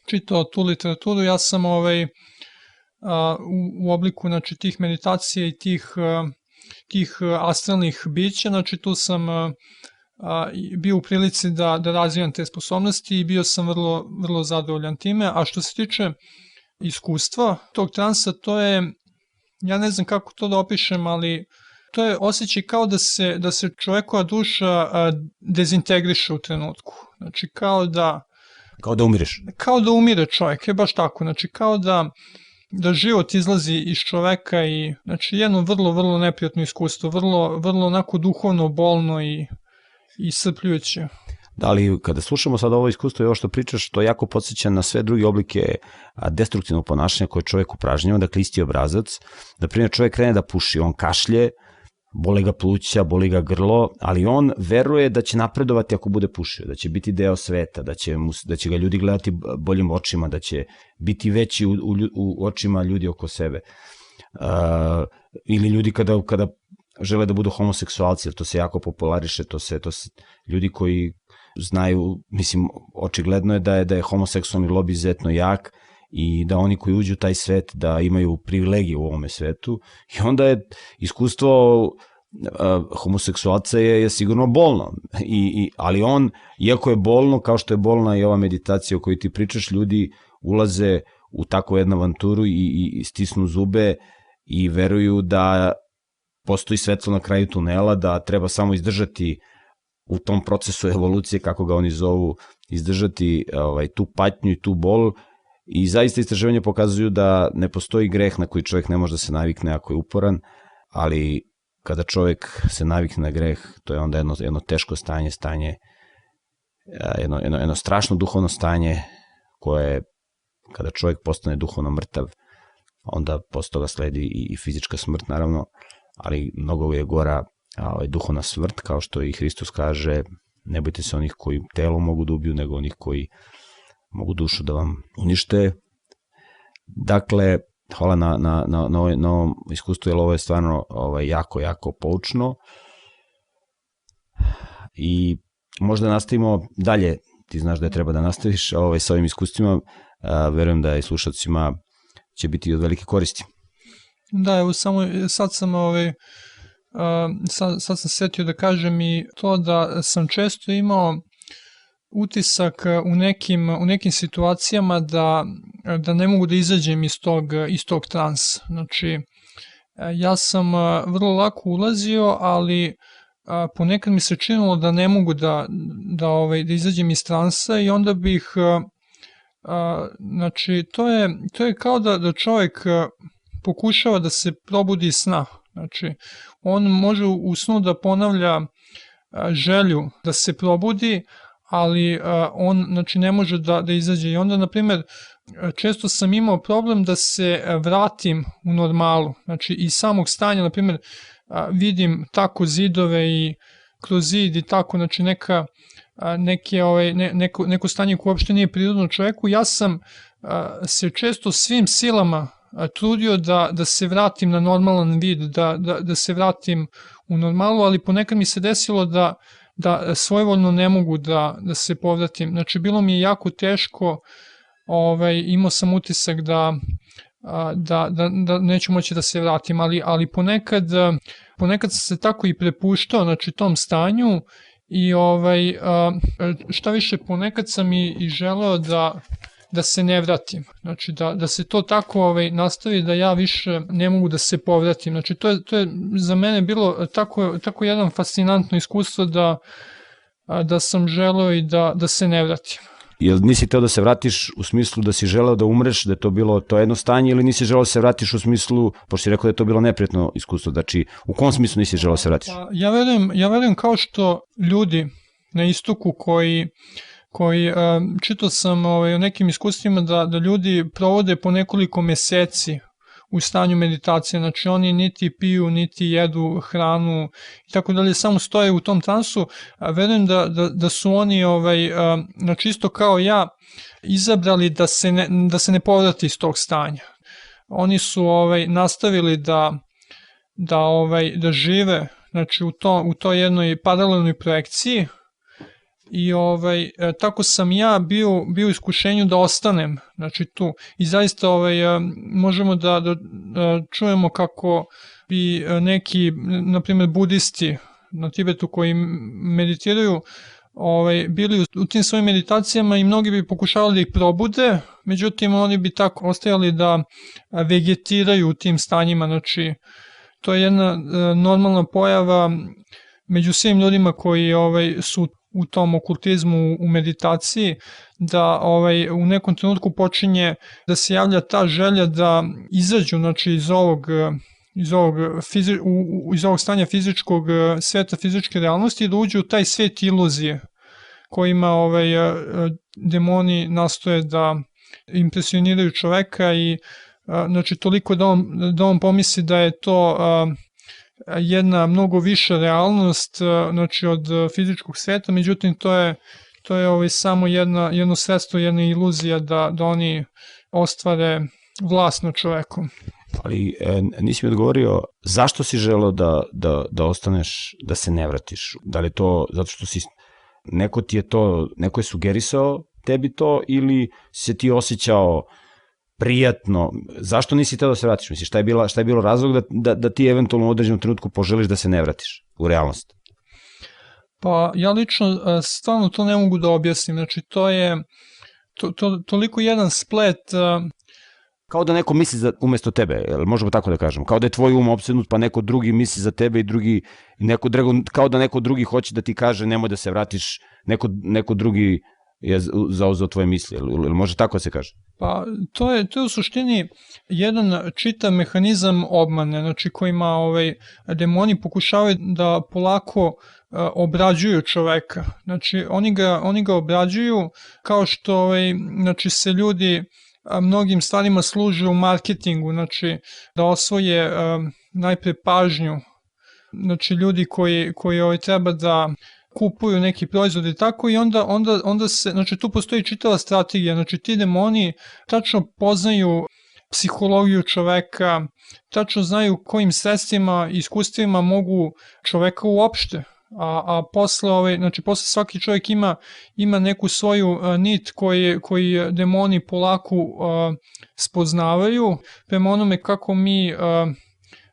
čitao tu literaturu ja sam ovaj u, u obliku znači tih meditacija i tih tih astralnih bića, znači tu sam a, bio u prilici da, da razvijam te sposobnosti i bio sam vrlo, vrlo zadovoljan time. A što se tiče iskustva tog transa, to je, ja ne znam kako to da opišem, ali to je osjećaj kao da se, da se čovekova duša dezintegriše u trenutku. Znači kao da... Kao da umireš. Kao da umire čovjek, je baš tako. Znači kao da da život izlazi iz čoveka i znači jedno vrlo vrlo neprijatno iskustvo, vrlo vrlo onako duhovno bolno i i srpljujuće. Da li kada slušamo sad ovo iskustvo i ovo što pričaš, to jako podsjeća na sve druge oblike destruktivnog ponašanja koje čovjek upražnjava, dakle isti obrazac. Da primjer čovjek krene da puši, on kašlje, boli ga pluća, boli ga grlo, ali on veruje da će napredovati ako bude pušio, da će biti deo sveta, da će, mu, da će ga ljudi gledati boljim očima, da će biti veći u, u, u očima ljudi oko sebe. Uh, ili ljudi kada, kada žele da budu homoseksualci, to se jako populariše, to se, to se ljudi koji znaju, mislim, očigledno je da je, da je homoseksualni lobi izuzetno jak i da oni koji uđu u taj svet da imaju privilegije u ovome svetu. I onda je iskustvo uh, homoseksualca je, je sigurno bolno, I, i, ali on, iako je bolno, kao što je bolna i ova meditacija o kojoj ti pričaš, ljudi ulaze u takvu jednu avanturu i, i, i stisnu zube i veruju da postoji svetlo na kraju tunela, da treba samo izdržati u tom procesu evolucije, kako ga oni zovu, izdržati ovaj, tu patnju i tu bol. I zaista istraživanja pokazuju da ne postoji greh na koji čovjek ne može da se navikne ako je uporan, ali kada čovjek se navikne na greh, to je onda jedno, jedno teško stanje, stanje, jedno, jedno, jedno strašno duhovno stanje koje kada čovjek postane duhovno mrtav, onda posle toga sledi i, i fizička smrt naravno, ali mnogo je gora ovaj, duhovna smrt, kao što i Hristos kaže, ne bojte se onih koji telo mogu da ubiju, nego onih koji mogu dušu da vam unište. Dakle, hvala na, na, na, na, na ovom iskustvu, jer ovo je stvarno ovaj, jako, jako poučno. I možda nastavimo dalje, ti znaš da je treba da nastaviš ovaj, sa ovim iskustvima, a, verujem da i slušacima će biti od velike koristi. Da, evo samo sad sam ovaj, sad, sad sam setio da kažem i to da sam često imao utisak u nekim, u nekim situacijama da, da ne mogu da izađem iz tog, iz tog transa. Znači, ja sam vrlo lako ulazio, ali ponekad mi se činilo da ne mogu da, da, ovaj, da izađem iz transa i onda bih znači to je, to je kao da, da čovjek pokušava da se probudi iz sna. Znači, on može u snu da ponavlja želju da se probudi, ali on znači, ne može da, da izađe. I onda, na primjer, često sam imao problem da se vratim u normalu. Znači, iz samog stanja, na primjer, vidim tako zidove i kroz zid i tako, znači neka, neke, ovaj, ne, neko, neko stanje koje uopšte nije prirodno čoveku. Ja sam se često svim silama trudio da, da se vratim na normalan vid, da, da, da se vratim u normalu, ali ponekad mi se desilo da, da svojvoljno ne mogu da, da se povratim. Znači, bilo mi je jako teško, ovaj, imao sam utisak da, da, da, da neću moći da se vratim, ali, ali ponekad, ponekad sam se tako i prepuštao znači, tom stanju i ovaj, šta više, ponekad sam i, i želeo da da se ne vratim. Znači da, da se to tako ovaj, nastavi da ja više ne mogu da se povratim. Znači to je, to je za mene bilo tako, tako jedan fascinantno iskustvo da, da sam želeo i da, da se ne vratim. Jel nisi teo da se vratiš u smislu da si želeo da umreš, da je to bilo to jedno stanje ili nisi želeo da se vratiš u smislu, pošto si rekao da je to bilo neprijatno iskustvo, znači u kom smislu nisi želeo da se vratiš? Ja verujem, ja verujem kao što ljudi na istoku koji uh, koji čitao sam ovaj, o nekim iskustvima da, da ljudi provode po nekoliko meseci u stanju meditacije, znači oni niti piju, niti jedu hranu i tako dalje, samo stoje u tom transu, verujem da, da, da su oni, ovaj, znači isto kao ja, izabrali da se ne, da se ne povrati iz tog stanja. Oni su ovaj, nastavili da, da, ovaj, da žive znači u, to, u toj jednoj paralelnoj projekciji, i ovaj, e, tako sam ja bio, bio iskušenju da ostanem znači tu. I zaista ovaj, e, možemo da, da, da čujemo kako bi e, neki, na primjer budisti na Tibetu koji meditiraju ovaj, bili u, u tim svojim meditacijama i mnogi bi pokušavali da ih probude, međutim oni bi tako ostajali da vegetiraju u tim stanjima, znači to je jedna normalna pojava među svim ljudima koji ovaj su u tom okultizmu u meditaciji da ovaj u nekom trenutku počinje da se javlja ta želja da izađu znači iz ovog iz ovog, fizi, u, iz ovog stanja fizičkog sveta fizičke realnosti i da uđu u taj svet iluzije kojima ovaj, demoni nastoje da impresioniraju čoveka i znači toliko da on, da on pomisli da je to jedna mnogo viša realnost znači od fizičkog sveta, međutim to je to je ovaj samo jedna jedno sredstvo, jedna iluzija da da oni ostvare vlast nad čovekom. Ali e, nisi mi odgovorio zašto si želeo da, da, da ostaneš, da se ne vratiš? Da li to zato što si neko ti je to, neko je sugerisao tebi to ili se ti osjećao prijatno, zašto nisi teo da se vratiš? Misliš, šta je, bila, šta je bilo razlog da, da, da ti eventualno u određenom trenutku poželiš da se ne vratiš u realnost? Pa ja lično e, stvarno to ne mogu da objasnim, znači to je to, to, toliko jedan splet uh, Kao da neko misli za, umesto tebe, možemo tako da kažem? Kao da je tvoj um opsednut, pa neko drugi misli za tebe i drugi, neko, kao da neko drugi hoće da ti kaže nemoj da se vratiš, neko, neko drugi je zauzao tvoje misli, ili može tako da se kaže? Pa to je, to je u suštini jedan čitav mehanizam obmane, znači kojima ovaj, demoni pokušavaju da polako uh, obrađuju čoveka. Znači oni ga, oni ga obrađuju kao što ovaj, znači, se ljudi mnogim stvarima služe u marketingu, znači da osvoje najpre pažnju znači ljudi koji, koji ovaj, treba da kupuju neki proizvod i tako i onda, onda, onda se, znači tu postoji čitava strategija, znači ti demoni tačno poznaju psihologiju čoveka, tačno znaju kojim sredstvima i iskustvima mogu čoveka uopšte a, a posle, ovaj, znači posle svaki čovjek ima, ima neku svoju a, nit koji, koji demoni polako a, spoznavaju. Prema onome kako mi a,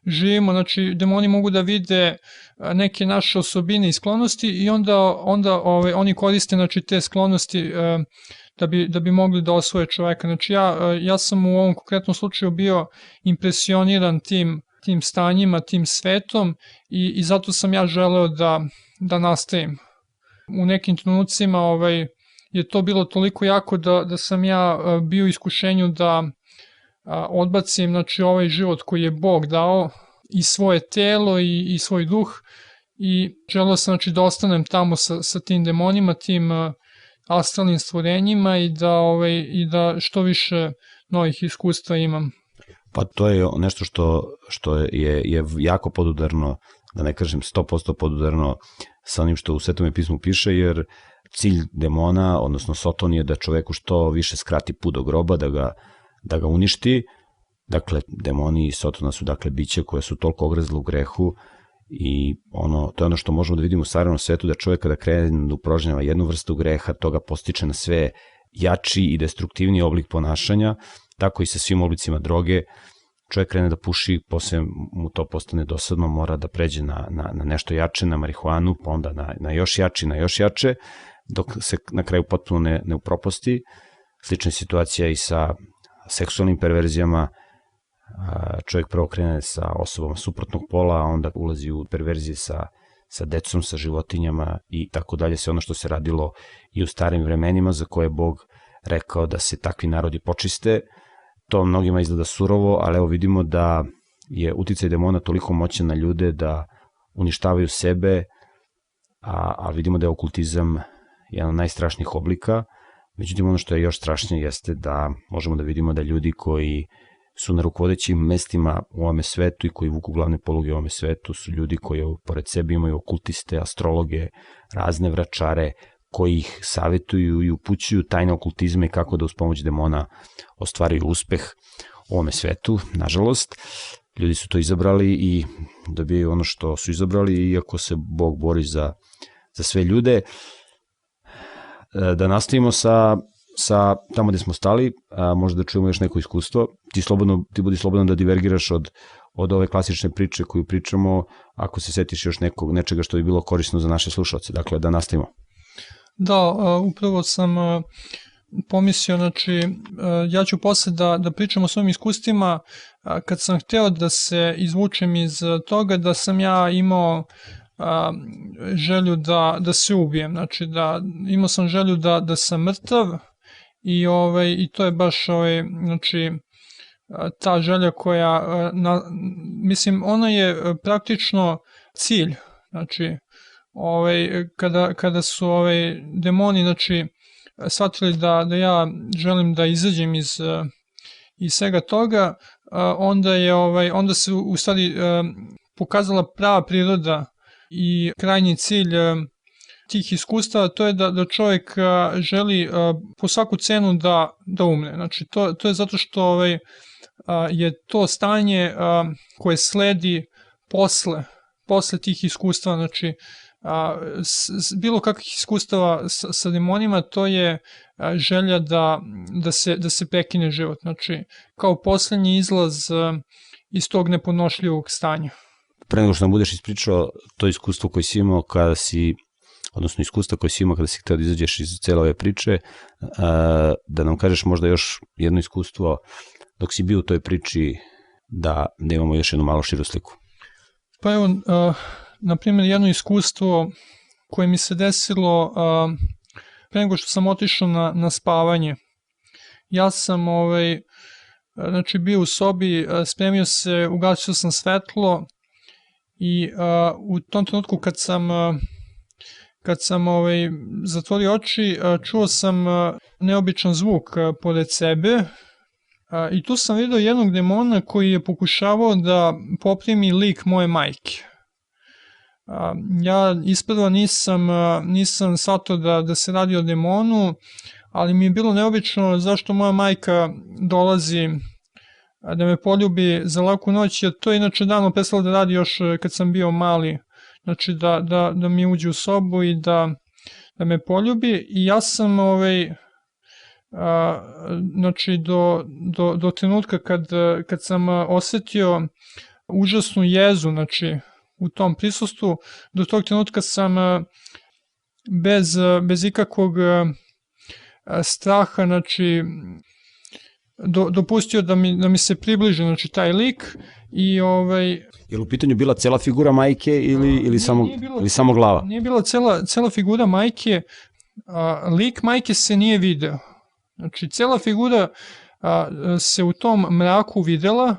živimo, znači demoni mogu da vide neke naše osobine i sklonosti i onda, onda ovaj, oni koriste znači, te sklonosti a, da bi, da bi mogli da osvoje čoveka. Znači ja, ja sam u ovom konkretnom slučaju bio impresioniran tim tim stanjima, tim svetom i, i zato sam ja želeo da, da nastavim. U nekim trenucima ovaj, je to bilo toliko jako da, da sam ja bio iskušenju da odbacim znači, ovaj život koji je Bog dao i svoje telo i, i svoj duh i želeo sam znači, da ostanem tamo sa, sa tim demonima, tim astralnim stvorenjima i da, ovaj, i da što više novih iskustva imam. Pa to je nešto što, što je, je jako podudarno, da ne kažem 100% podudarno sa onim što u Svetom pismu piše, jer cilj demona, odnosno Soton je da čoveku što više skrati put do groba, da ga, da ga uništi. Dakle, demoni i Sotona su dakle biće koje su toliko ogrezle u grehu i ono, to je ono što možemo da vidimo u savremenom svetu, da čovjek kada krene da uprožnjava jednu vrstu greha, toga postiče na sve jači i destruktivniji oblik ponašanja, tako i sa svim oblicima droge, čovjek krene da puši, posle mu to postane dosadno, mora da pređe na, na, na nešto jače, na marihuanu, pa onda na, na još jači, na još jače, dok se na kraju potpuno ne, ne uproposti. Slična situacija i sa seksualnim perverzijama, čovjek prvo krene sa osobama suprotnog pola, a onda ulazi u perverzije sa, sa decom, sa životinjama i tako dalje, sve ono što se radilo i u starim vremenima za koje Bog rekao da se takvi narodi počiste, to mnogima izgleda surovo, ali evo vidimo da je uticaj demona toliko moćan na ljude da uništavaju sebe, a, a vidimo da je okultizam jedan od najstrašnijih oblika. Međutim, ono što je još strašnije jeste da možemo da vidimo da ljudi koji su na rukovodećim mestima u ovome svetu i koji vuku glavne poluge u ovome svetu su ljudi koji pored sebe imaju okultiste, astrologe, razne vračare, koji ih savjetuju i upućuju tajne okultizme i kako da uz pomoć demona ostvaraju uspeh u ovome svetu, nažalost. Ljudi su to izabrali i dobijaju ono što su izabrali, iako se Bog bori za, za sve ljude. E, da nastavimo sa, sa tamo gde smo stali, a možda da čujemo još neko iskustvo. Ti, slobodno, ti budi slobodan da divergiraš od, od ove klasične priče koju pričamo, ako se setiš još nekog, nečega što bi bilo korisno za naše slušalce. Dakle, da nastavimo. Da, upravo sam pomislio, znači, ja ću posle da, da pričam o svojim iskustvima, kad sam hteo da se izvučem iz toga da sam ja imao a, želju da, da se ubijem, znači da imao sam želju da, da sam mrtav i, ovaj, i to je baš ovaj, znači, ta želja koja, na, mislim, ona je praktično cilj, znači, ovaj, kada, kada su ovaj, demoni, znači, shvatili da, da ja želim da izađem iz, iz svega toga, onda je ovaj onda se u stvari pokazala prava priroda i krajnji cilj tih iskustava to je da, da čovjek želi po svaku cenu da, da umre. Znači to, to je zato što ovaj, je to stanje koje sledi posle, posle tih iskustava, znači a, s, bilo kakvih iskustava sa, sa demonima, to je a, želja da, da, se, da se prekine život. Znači, kao poslednji izlaz a, iz tog neponošljivog stanja. Pre nego što nam budeš ispričao to iskustvo koje si imao kada si odnosno iskustva koje si imao kada si htio da izađeš iz cele ove priče, da nam kažeš možda još jedno iskustvo dok si bio u toj priči da, da imamo još jednu malo širu sliku. Pa evo, na primjer, jedno iskustvo koje mi se desilo pre nego što sam otišao na, na spavanje. Ja sam ovaj, znači bio u sobi, spremio se, ugasio sam svetlo i a, u tom trenutku kad sam a, kad sam ovaj, zatvorio oči, čuo sam neobičan zvuk pored sebe i tu sam vidio jednog demona koji je pokušavao da poprimi lik moje majke. Ja isprva nisam, nisam sato da, da se radi o demonu, ali mi je bilo neobično zašto moja majka dolazi da me poljubi za laku noć, jer to je inače davno prestalo da radi još kad sam bio mali, znači da, da, da mi uđe u sobu i da, da me poljubi i ja sam ovaj, a, znači do, do, do trenutka kad, kad sam osetio užasnu jezu, znači u tom prisustvu. Do tog trenutka sam bez, bez ikakvog straha, znači, do, dopustio da mi, da mi se približi znači, taj lik i ovaj Je li u pitanju bila cela figura majke ili ili nije, samo nije bilo, ili samo glava? Nije bila cela cela figura majke, a, lik majke se nije video. Znači cela figura a, se u tom mraku videla,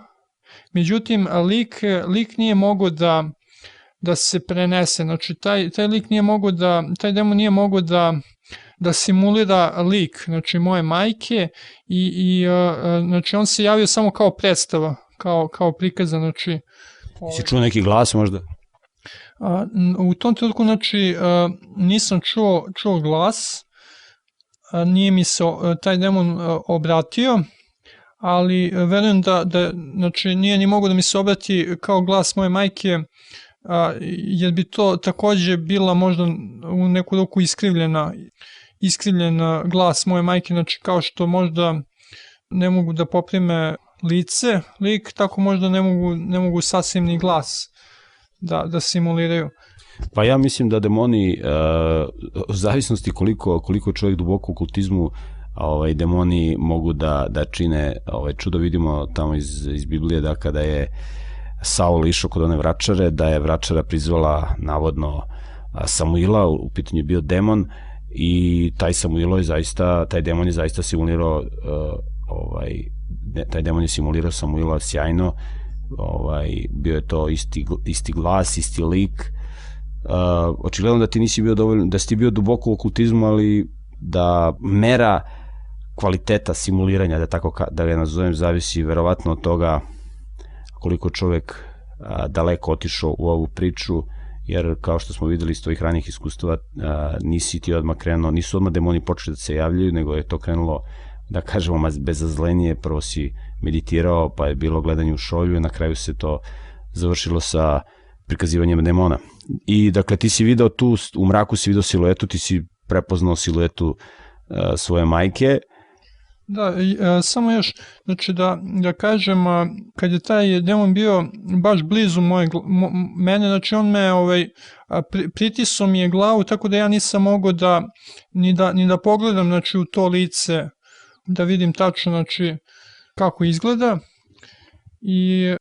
međutim lik lik nije mogao da da se prenese. Znači, taj, taj lik nije mogo da, taj demo nije mogo da, da simulira lik, znači moje majke i, i znači on se javio samo kao predstava, kao, kao prikaza, znači... Si čuo neki glas možda? A, u tom trenutku, znači, a, nisam čuo, čuo glas, a, nije mi se taj demon obratio, ali verujem da, da znači, nije ni mogo da mi se obrati kao glas moje majke, a, jer bi to takođe bila možda u neku ruku iskrivljena iskrivljena glas moje majke, znači kao što možda ne mogu da poprime lice, lik, tako možda ne mogu, ne mogu sasvim ni glas da, da simuliraju. Pa ja mislim da demoni, uh, u zavisnosti koliko, koliko čovjek duboko u kultizmu, ovaj, demoni mogu da, da čine ovaj, čudo, vidimo tamo iz, iz Biblije da kada je Saul išao kod one vračare, da je vračara prizvala navodno Samuila, u pitanju je bio demon i taj Samuilo je zaista, taj demon je zaista simulirao uh, ovaj, taj demon je simulirao Samuila sjajno, ovaj, bio je to isti, isti glas, isti lik, uh, očigledno da ti nisi bio dovoljno, da si ti bio duboko u okultizmu, ali da mera kvaliteta simuliranja, da tako da ga nazovem, zavisi verovatno od toga koliko čovek a, daleko otišao u ovu priču, jer kao što smo videli iz tvojih ranih iskustava, a, nisi ti odmah krenuo, nisu odmah demoni počeli da se javljaju, nego je to krenulo, da kažemo, bez zazlenije, prvo si meditirao, pa je bilo gledanje u šolju i na kraju se to završilo sa prikazivanjem demona. I dakle, ti si video tu, u mraku si video siluetu, ti si prepoznao siluetu uh, svoje majke Da, a, samo još, znači da, da kažem, a, kad je taj demon bio baš blizu moje, mo, mene, znači on me ovaj, a, pri, pritiso mi je glavu, tako da ja nisam mogao da, ni da, ni da pogledam znači, u to lice, da vidim tačno znači, kako izgleda. I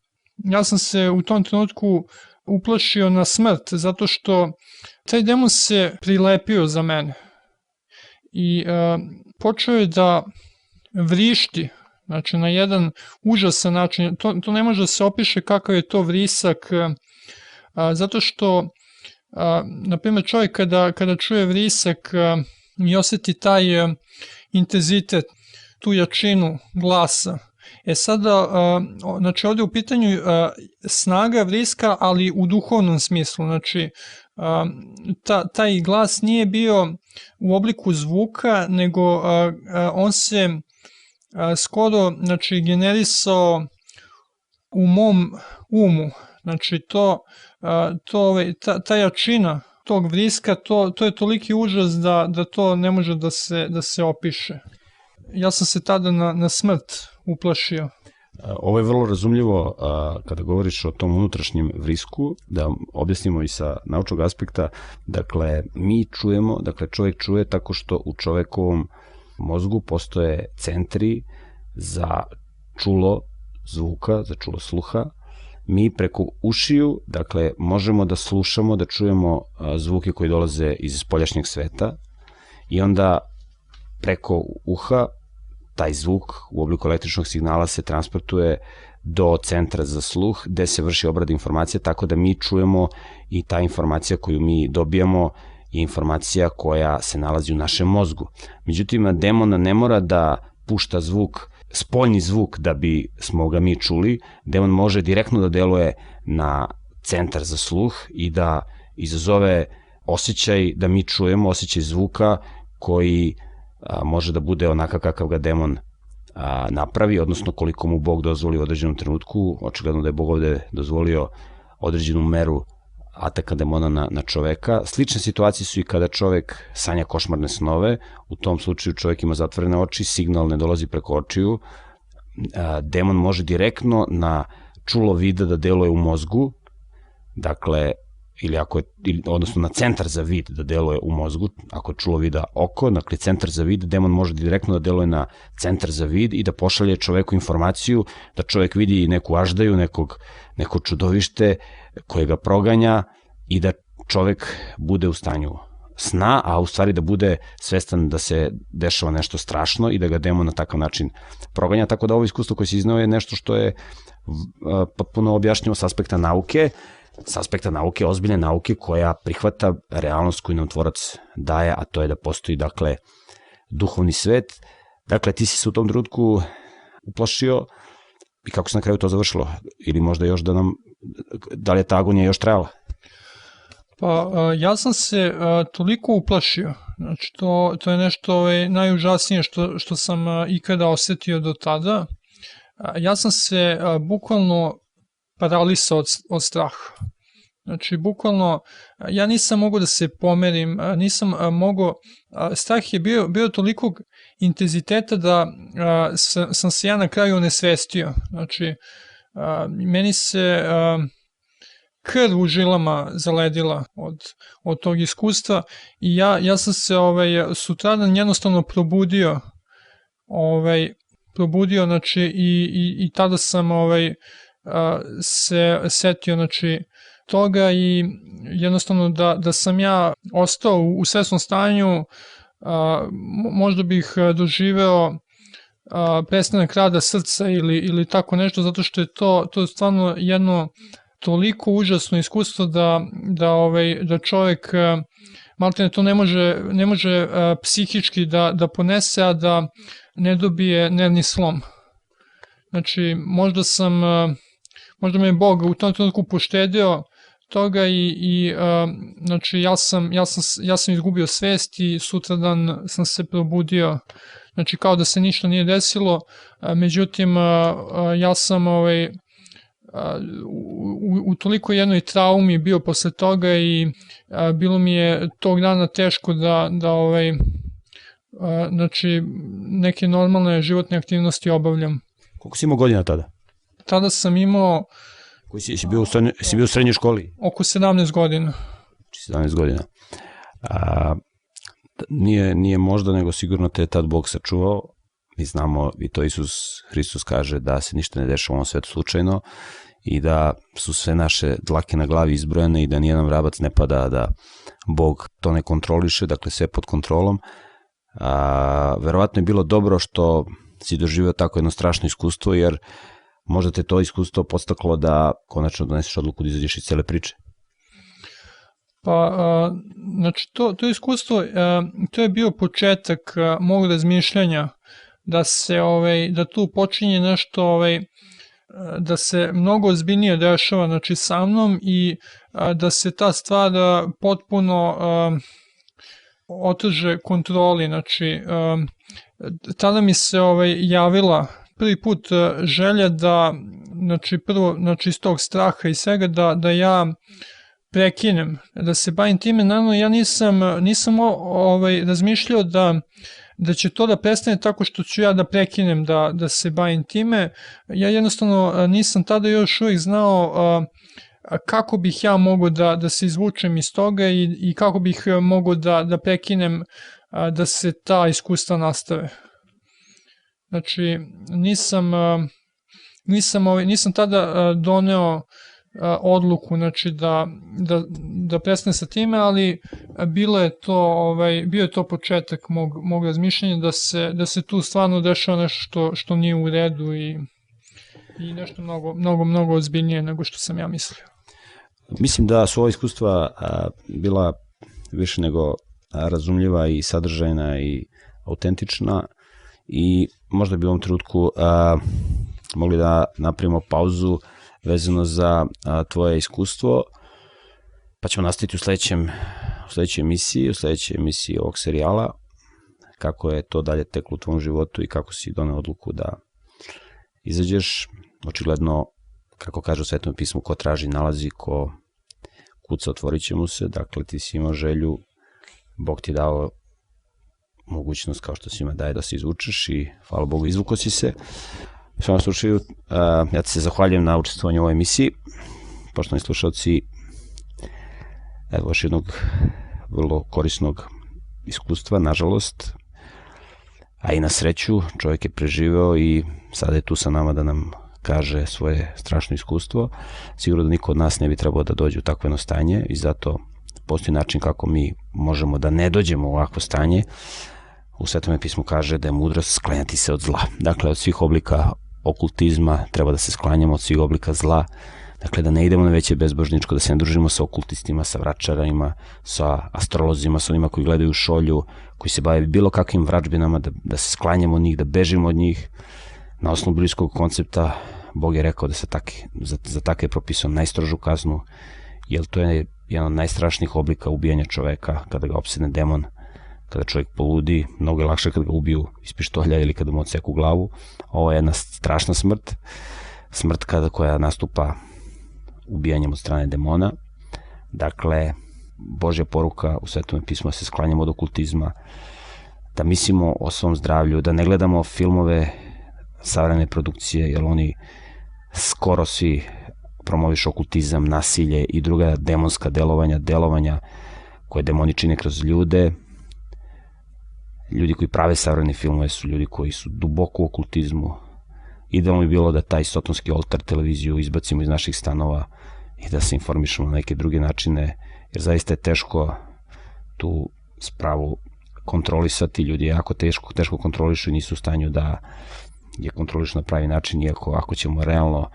ja sam se u tom trenutku uplašio na smrt, zato što taj demon se prilepio za mene. I a, počeo je da vrišti, znači na jedan užasan način, to, to ne može da se opiše kakav je to vrisak, a, zato što, a, na primjer, čovjek kada, kada čuje vrisak a, i oseti taj a, intenzitet, tu jačinu glasa, E sada, znači ovde u pitanju snaga vriska, ali u duhovnom smislu, znači ta, taj glas nije bio u obliku zvuka, nego on se skoro znači, generisao u mom umu. Znači to, to ovaj, ta, ta jačina tog vriska, to, to je toliki užas da, da to ne može da se, da se opiše. Ja sam se tada na, na smrt uplašio. Ovo je vrlo razumljivo a, kada govoriš o tom unutrašnjem vrisku, da objasnimo i sa naučnog aspekta. Dakle, mi čujemo, dakle čovjek čuje tako što u čovekovom mozgu postoje centri za čulo zvuka, za čulo sluha. Mi preko ušiju, dakle, možemo da slušamo, da čujemo zvuke koji dolaze iz spoljašnjeg sveta i onda preko uha taj zvuk u obliku električnog signala se transportuje do centra za sluh gde se vrši obrada informacija tako da mi čujemo i ta informacija koju mi dobijamo je informacija koja se nalazi u našem mozgu. Međutim, demon ne mora da pušta zvuk, spoljni zvuk da bi smo ga mi čuli, demon može direktno da deluje na centar za sluh i da izazove osjećaj da mi čujemo osjećaj zvuka koji a, može da bude onakav kakav ga demon a, napravi, odnosno koliko mu Bog dozvoli u određenom trenutku. Očigledno da je Bog ovde dozvolio određenu meru ataka demona na, na čoveka. Slične situacije su i kada čovek sanja košmarne snove, u tom slučaju čovek ima zatvorene oči, signal ne dolazi preko očiju, a, demon može direktno na čulo vida da deluje u mozgu, dakle, ili ako je, ili, odnosno na centar za vid da deluje u mozgu, ako je čulo vida oko, dakle centar za vid, demon može direktno da deluje na centar za vid i da pošalje čoveku informaciju da čovek vidi neku aždaju, nekog, neko čudovište koje ga proganja i da čovek bude u stanju sna, a u stvari da bude svestan da se dešava nešto strašno i da ga demon na takav način proganja, tako da ovo iskustvo koje se iznao je nešto što je potpuno objašnjivo s aspekta nauke, s aspekta nauke, ozbiljne nauke koja prihvata realnost koju nam tvorac daje, a to je da postoji, dakle, duhovni svet. Dakle, ti si se u tom trenutku uplašio i kako se na kraju to završilo? Ili možda još da nam, da li je ta agonija još trajala? Pa, ja sam se toliko uplašio, znači to, to je nešto ovaj, najužasnije što, što sam ikada osetio do tada. Ja sam se bukvalno paralisao od, od straha. Znači, bukvalno, ja nisam mogao da se pomerim, nisam mogao, strah je bio, bio tolikog intenziteta da sam, sam se ja na kraju onesvestio. Znači, meni se krv u žilama zaledila od, od tog iskustva i ja, ja sam se ovaj, sutradan jednostavno probudio ovaj, probudio znači i, i, i tada sam ovaj, se setio znači, toga i jednostavno da, da sam ja ostao u svesnom stanju, a, možda bih doživeo a, prestanak rada srca ili, ili tako nešto, zato što je to, to je stvarno jedno toliko užasno iskustvo da, da, ovaj, da čovek maltene to ne može, ne može a, psihički da, da ponese, a da ne dobije nervni slom. Znači, možda sam možda me Bog u tom trenutku poštedio toga i, i uh, znači ja sam, ja, sam, ja sam izgubio svest i sutradan sam se probudio znači kao da se ništa nije desilo međutim uh, ja sam ovaj, u, u toliko jednoj traumi bio posle toga i a, bilo mi je tog dana teško da, da ovaj, a, znači neke normalne životne aktivnosti obavljam. Koliko si imao godina tada? Tada sam imao Koji si, si, bio u srednjoj, si bio u srednjoj školi? oko 17 godina. 17 godina. A, nije, nije možda, nego sigurno te je tad Bog sačuvao. Mi znamo, i to Isus Hristos kaže, da se ništa ne dešava u ovom svetu slučajno i da su sve naše dlake na glavi izbrojene i da nijedan vrabac ne pada, da Bog to ne kontroliše, dakle sve pod kontrolom. A, verovatno je bilo dobro što si doživio tako jedno strašno iskustvo, jer možda te to iskustvo postaklo da konačno doneseš odluku da izađeš iz cele priče. Pa, a, znači, to, to iskustvo, a, to je bio početak a, mog razmišljanja da se, ovaj, da tu počinje nešto, ovaj, da se mnogo ozbiljnije dešava, znači, sa mnom i a, da se ta stvar potpuno a, otrže kontroli, znači, a, tada mi se ovaj, javila prvi put a, želja da, znači, prvo, znači, iz tog straha i svega, da, da ja prekinem, da se bavim time, naravno ja nisam, nisam ovaj, razmišljao da, da će to da prestane tako što ću ja da prekinem da, da se bavim time. Ja jednostavno nisam tada još uvijek znao a, kako bih ja mogao da, da se izvučem iz toga i, i kako bih mogao da, da prekinem a, da se ta iskustva nastave. Znači, nisam, nisam, ovaj, nisam tada doneo odluku znači da, da, da prestane sa time, ali bilo je to, ovaj, bio je to početak mog, mog razmišljanja da se, da se tu stvarno dešava nešto što, što nije u redu i, i nešto mnogo, mnogo, mnogo ozbiljnije nego što sam ja mislio. Mislim da su ova iskustva a, bila više nego razumljiva i sadržajna i autentična i možda bi u ovom trenutku a, mogli da napravimo pauzu vezano za a, tvoje iskustvo, pa ćemo nastaviti u sledećem u sledećoj emisiji, u sledećoj emisiji ovog serijala, kako je to dalje teklo u tvom životu i kako si doneo odluku da izađeš. Očigledno, kako kaže u Svetom pismu, ko traži nalazi, ko kuca otvorit će mu se, dakle ti si imao želju, Bog ti je dao mogućnost kao što svima daje da se izvučeš i hvala Bogu izvuko si se. U svom slučaju, ja ti se zahvaljujem na učestvovanju u ovoj emisiji. Poštovani slušalci, evo još jednog vrlo korisnog iskustva, nažalost, a i na sreću čovjek je preživeo i sada je tu sa nama da nam kaže svoje strašno iskustvo. Sigurno da niko od nas ne bi trebao da dođe u takvo jedno stanje i zato postoji način kako mi možemo da ne dođemo u ovakvo stanje. U Svetome pismu kaže da je mudrost sklanjati se od zla. Dakle, od svih oblika okultizma, treba da se sklanjamo od svih oblika zla, dakle da ne idemo na veće bezbožničko, da se ne družimo sa okultistima, sa vračarima, sa astrolozima, sa onima koji gledaju šolju, koji se bave bilo kakvim vračbinama, da, da se sklanjamo od njih, da bežimo od njih. Na osnovu bliskog koncepta Bog je rekao da se tak, za, za take je propisao najstrožu kaznu, jer to je jedan od najstrašnijih oblika ubijanja čoveka kada ga opsedne demon kada čovjek poludi, mnogo je lakše kada ga ubiju iz pištolja ili kada mu odseku glavu. Ovo je jedna strašna smrt, smrt kada koja nastupa ubijanjem od strane demona. Dakle, Božja poruka u Svetom pismu da se sklanjamo od okultizma, da mislimo o svom zdravlju, da ne gledamo filmove savremene produkcije, jer oni skoro svi promoviš okultizam, nasilje i druga demonska delovanja, delovanja koje demoni čine kroz ljude, ljudi koji prave savremene filmove su ljudi koji su duboko u okultizmu. Idealno bi bilo da taj sotonski oltar televiziju izbacimo iz naših stanova i da se informišemo na neke druge načine, jer zaista je teško tu spravu kontrolisati, ljudi jako teško, teško kontrolišu i nisu u stanju da je kontrolišu na pravi način, iako ako ćemo realno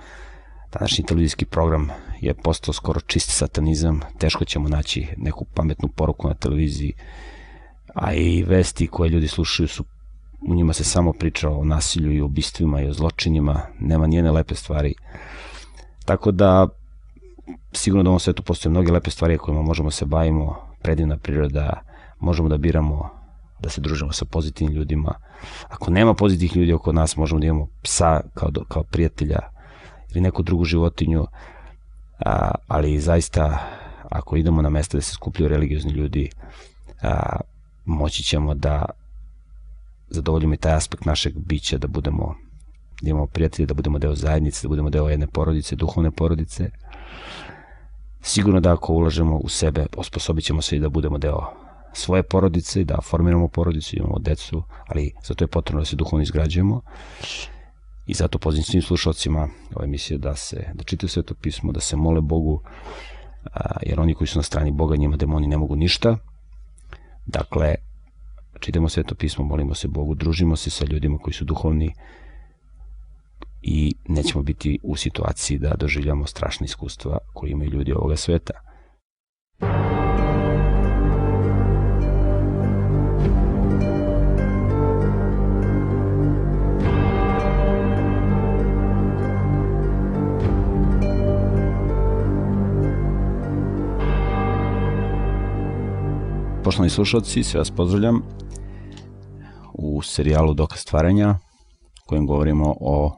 današnji televizijski program je postao skoro čist satanizam, teško ćemo naći neku pametnu poruku na televiziji a i vesti koje ljudi slušaju su u njima se samo priča o nasilju i ubistvima i o zločinima, nema nijene lepe stvari. Tako da sigurno da u ovom svetu postoje mnoge lepe stvari kojima možemo se bavimo, predivna priroda, možemo da biramo da se družimo sa pozitivnim ljudima. Ako nema pozitivnih ljudi oko nas, možemo da imamo psa kao, kao prijatelja ili neku drugu životinju, a, ali zaista ako idemo na mesta da se skupljaju religiozni ljudi, a, moći ćemo da zadovoljimo i taj aspekt našeg bića, da budemo da imamo prijatelje, da budemo deo zajednice, da budemo deo jedne porodice, duhovne porodice. Sigurno da ako ulažemo u sebe, osposobit ćemo se i da budemo deo svoje porodice, da formiramo porodicu, imamo decu, ali za to je potrebno da se duhovno izgrađujemo. I zato pozivam svim slušalcima ove emisije da se da čitaju sve to pismo, da se mole Bogu, jer oni koji su na strani Boga, njima demoni ne mogu ništa. Dakle, čitamo sve to pismo, molimo se Bogu, družimo se sa ljudima koji su duhovni i nećemo biti u situaciji da doživljamo strašne iskustva koje imaju ljudi ovoga sveta. Poštovani slušalci, sve vas pozdravljam u serijalu Dokaz stvaranja kojim govorimo o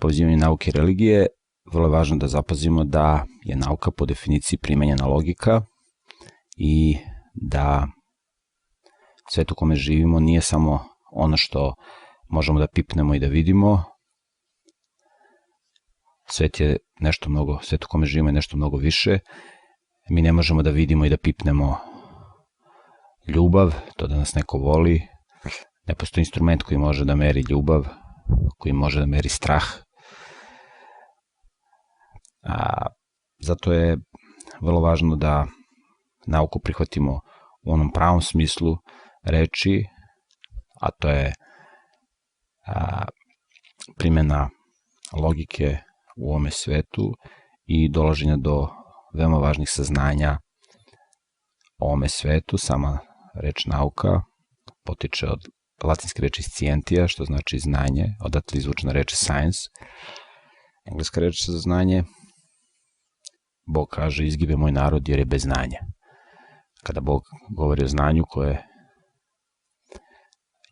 povezivanju nauke i religije. Vrlo je važno da zapazimo da je nauka po definiciji primenjena logika i da svet u kome živimo nije samo ono što možemo da pipnemo i da vidimo. Svet je nešto mnogo, svet u kome živimo je nešto mnogo više. Mi ne možemo da vidimo i da pipnemo ljubav, to da nas neko voli, ne postoji instrument koji može da meri ljubav, koji može da meri strah. A, zato je vrlo važno da nauku prihvatimo u onom pravom smislu reči, a to je a, primjena logike u ovome svetu i dolaženja do veoma važnih saznanja o ovome svetu, sama reč nauka potiče od latinske reči scientija, što znači znanje, odatle izvučena reč science. Engleska reč za znanje, Bog kaže izgibe moj narod jer je bez znanja. Kada Bog govori o znanju koje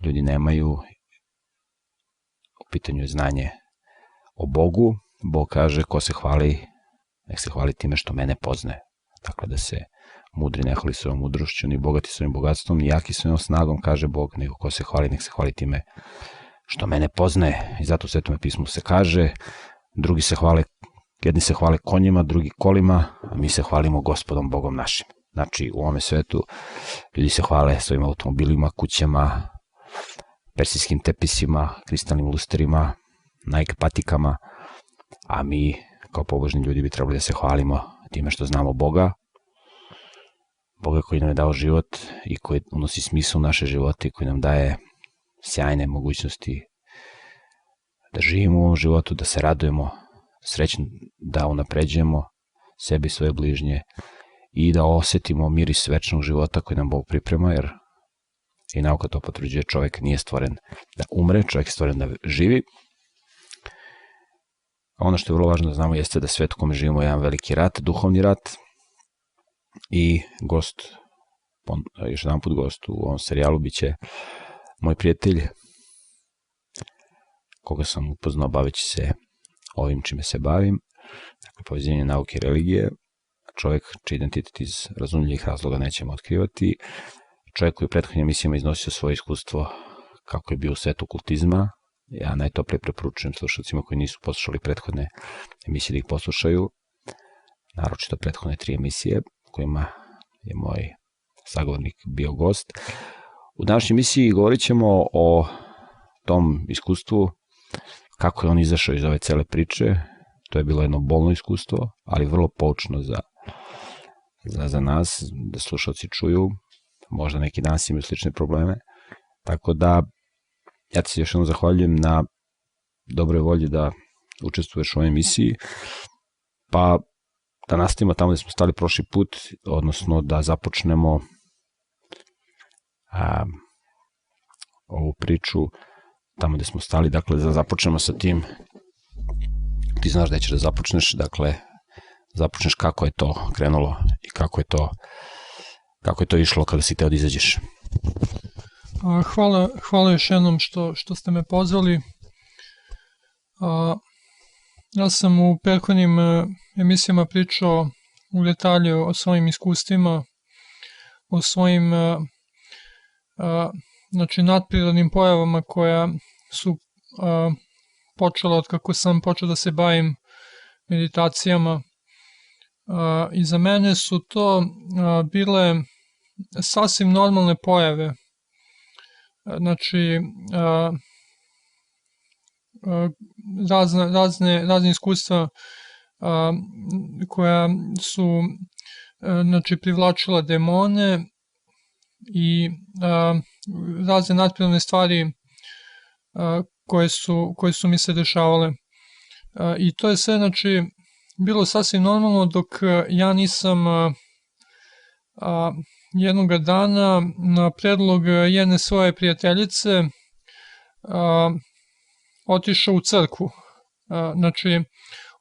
ljudi nemaju, u pitanju je znanje o Bogu, Bog kaže ko se hvali, nek se hvali time što mene poznaje. Dakle, da se mudri ne hvali svojom mudrošću, ni bogati svojim bogatstvom, ni jaki svojom snagom, kaže Bog, nego ko se hvali, nek se hvali time što mene poznaje. I zato u Svetome pismu se kaže, drugi se hvale, jedni se hvale konjima, drugi kolima, a mi se hvalimo gospodom Bogom našim. Znači, u ovome svetu ljudi se hvale svojim automobilima, kućama, persijskim tepisima, kristalnim lusterima, Nike patikama, a mi kao pobožni ljudi bi trebali da se hvalimo time što znamo Boga, Boga koji nam je dao život i koji unosi smisla u naše živote i koji nam daje sjajne mogućnosti da živimo u životu, da se radujemo, srećno da unapređujemo sebi i svoje bližnje i da osetimo miris večnog života koji nam Bog priprema, jer i nauka to potvrđuje, čovjek nije stvoren da umre, čovjek je stvoren da živi. Ono što je vrlo važno da znamo jeste da svet u kome živimo je jedan veliki rat, duhovni rat, i gost, još jedan put gost u ovom serijalu biće moj prijatelj koga sam upoznao baveći se ovim čime se bavim, dakle povezivanje nauke i religije, čovjek čiji identitet iz razumljivih razloga nećemo otkrivati, čovjek koji u prethodnim emisijama iznosio svoje iskustvo kako je bio u svetu kultizma, ja najtoplije preporučujem slušalcima koji nisu poslušali prethodne emisije da ih poslušaju, naročito prethodne tri emisije, kojima je moj sagovornik bio gost. U današnjoj emisiji govorit ćemo o tom iskustvu, kako je on izašao iz ove cele priče. To je bilo jedno bolno iskustvo, ali vrlo poučno za, za, za nas, da slušalci čuju. Možda neki danas imaju slične probleme. Tako da, ja ti se još jednom zahvaljujem na dobroj volji da učestvuješ u ovoj emisiji. Pa da nastavimo tamo gde smo stali prošli put, odnosno da započnemo a, ovu priču tamo gde smo stali, dakle da započnemo sa tim ti znaš da ćeš da započneš, dakle započneš kako je to krenulo i kako je to kako je to išlo kada si teo da izađeš. Hvala, hvala još jednom što, što ste me pozvali. Ja sam u prethodnim emisijama pričao u detalju o svojim iskustvima, o svojim e, a, znači nadprirodnim pojavama koja su a, počela od kako sam počeo da se bavim meditacijama. I za mene su to bile sasvim normalne pojave. Znači razne, razne, razne iskustva a, koja su a, znači privlačila demone i a, razne nadprirodne stvari a, koje, su, koje su mi se dešavale. A, I to je sve, znači, bilo sasvim normalno dok ja nisam a, a, jednoga dana na predlog jedne svoje prijateljice a, otišao u crkvu. A, znači,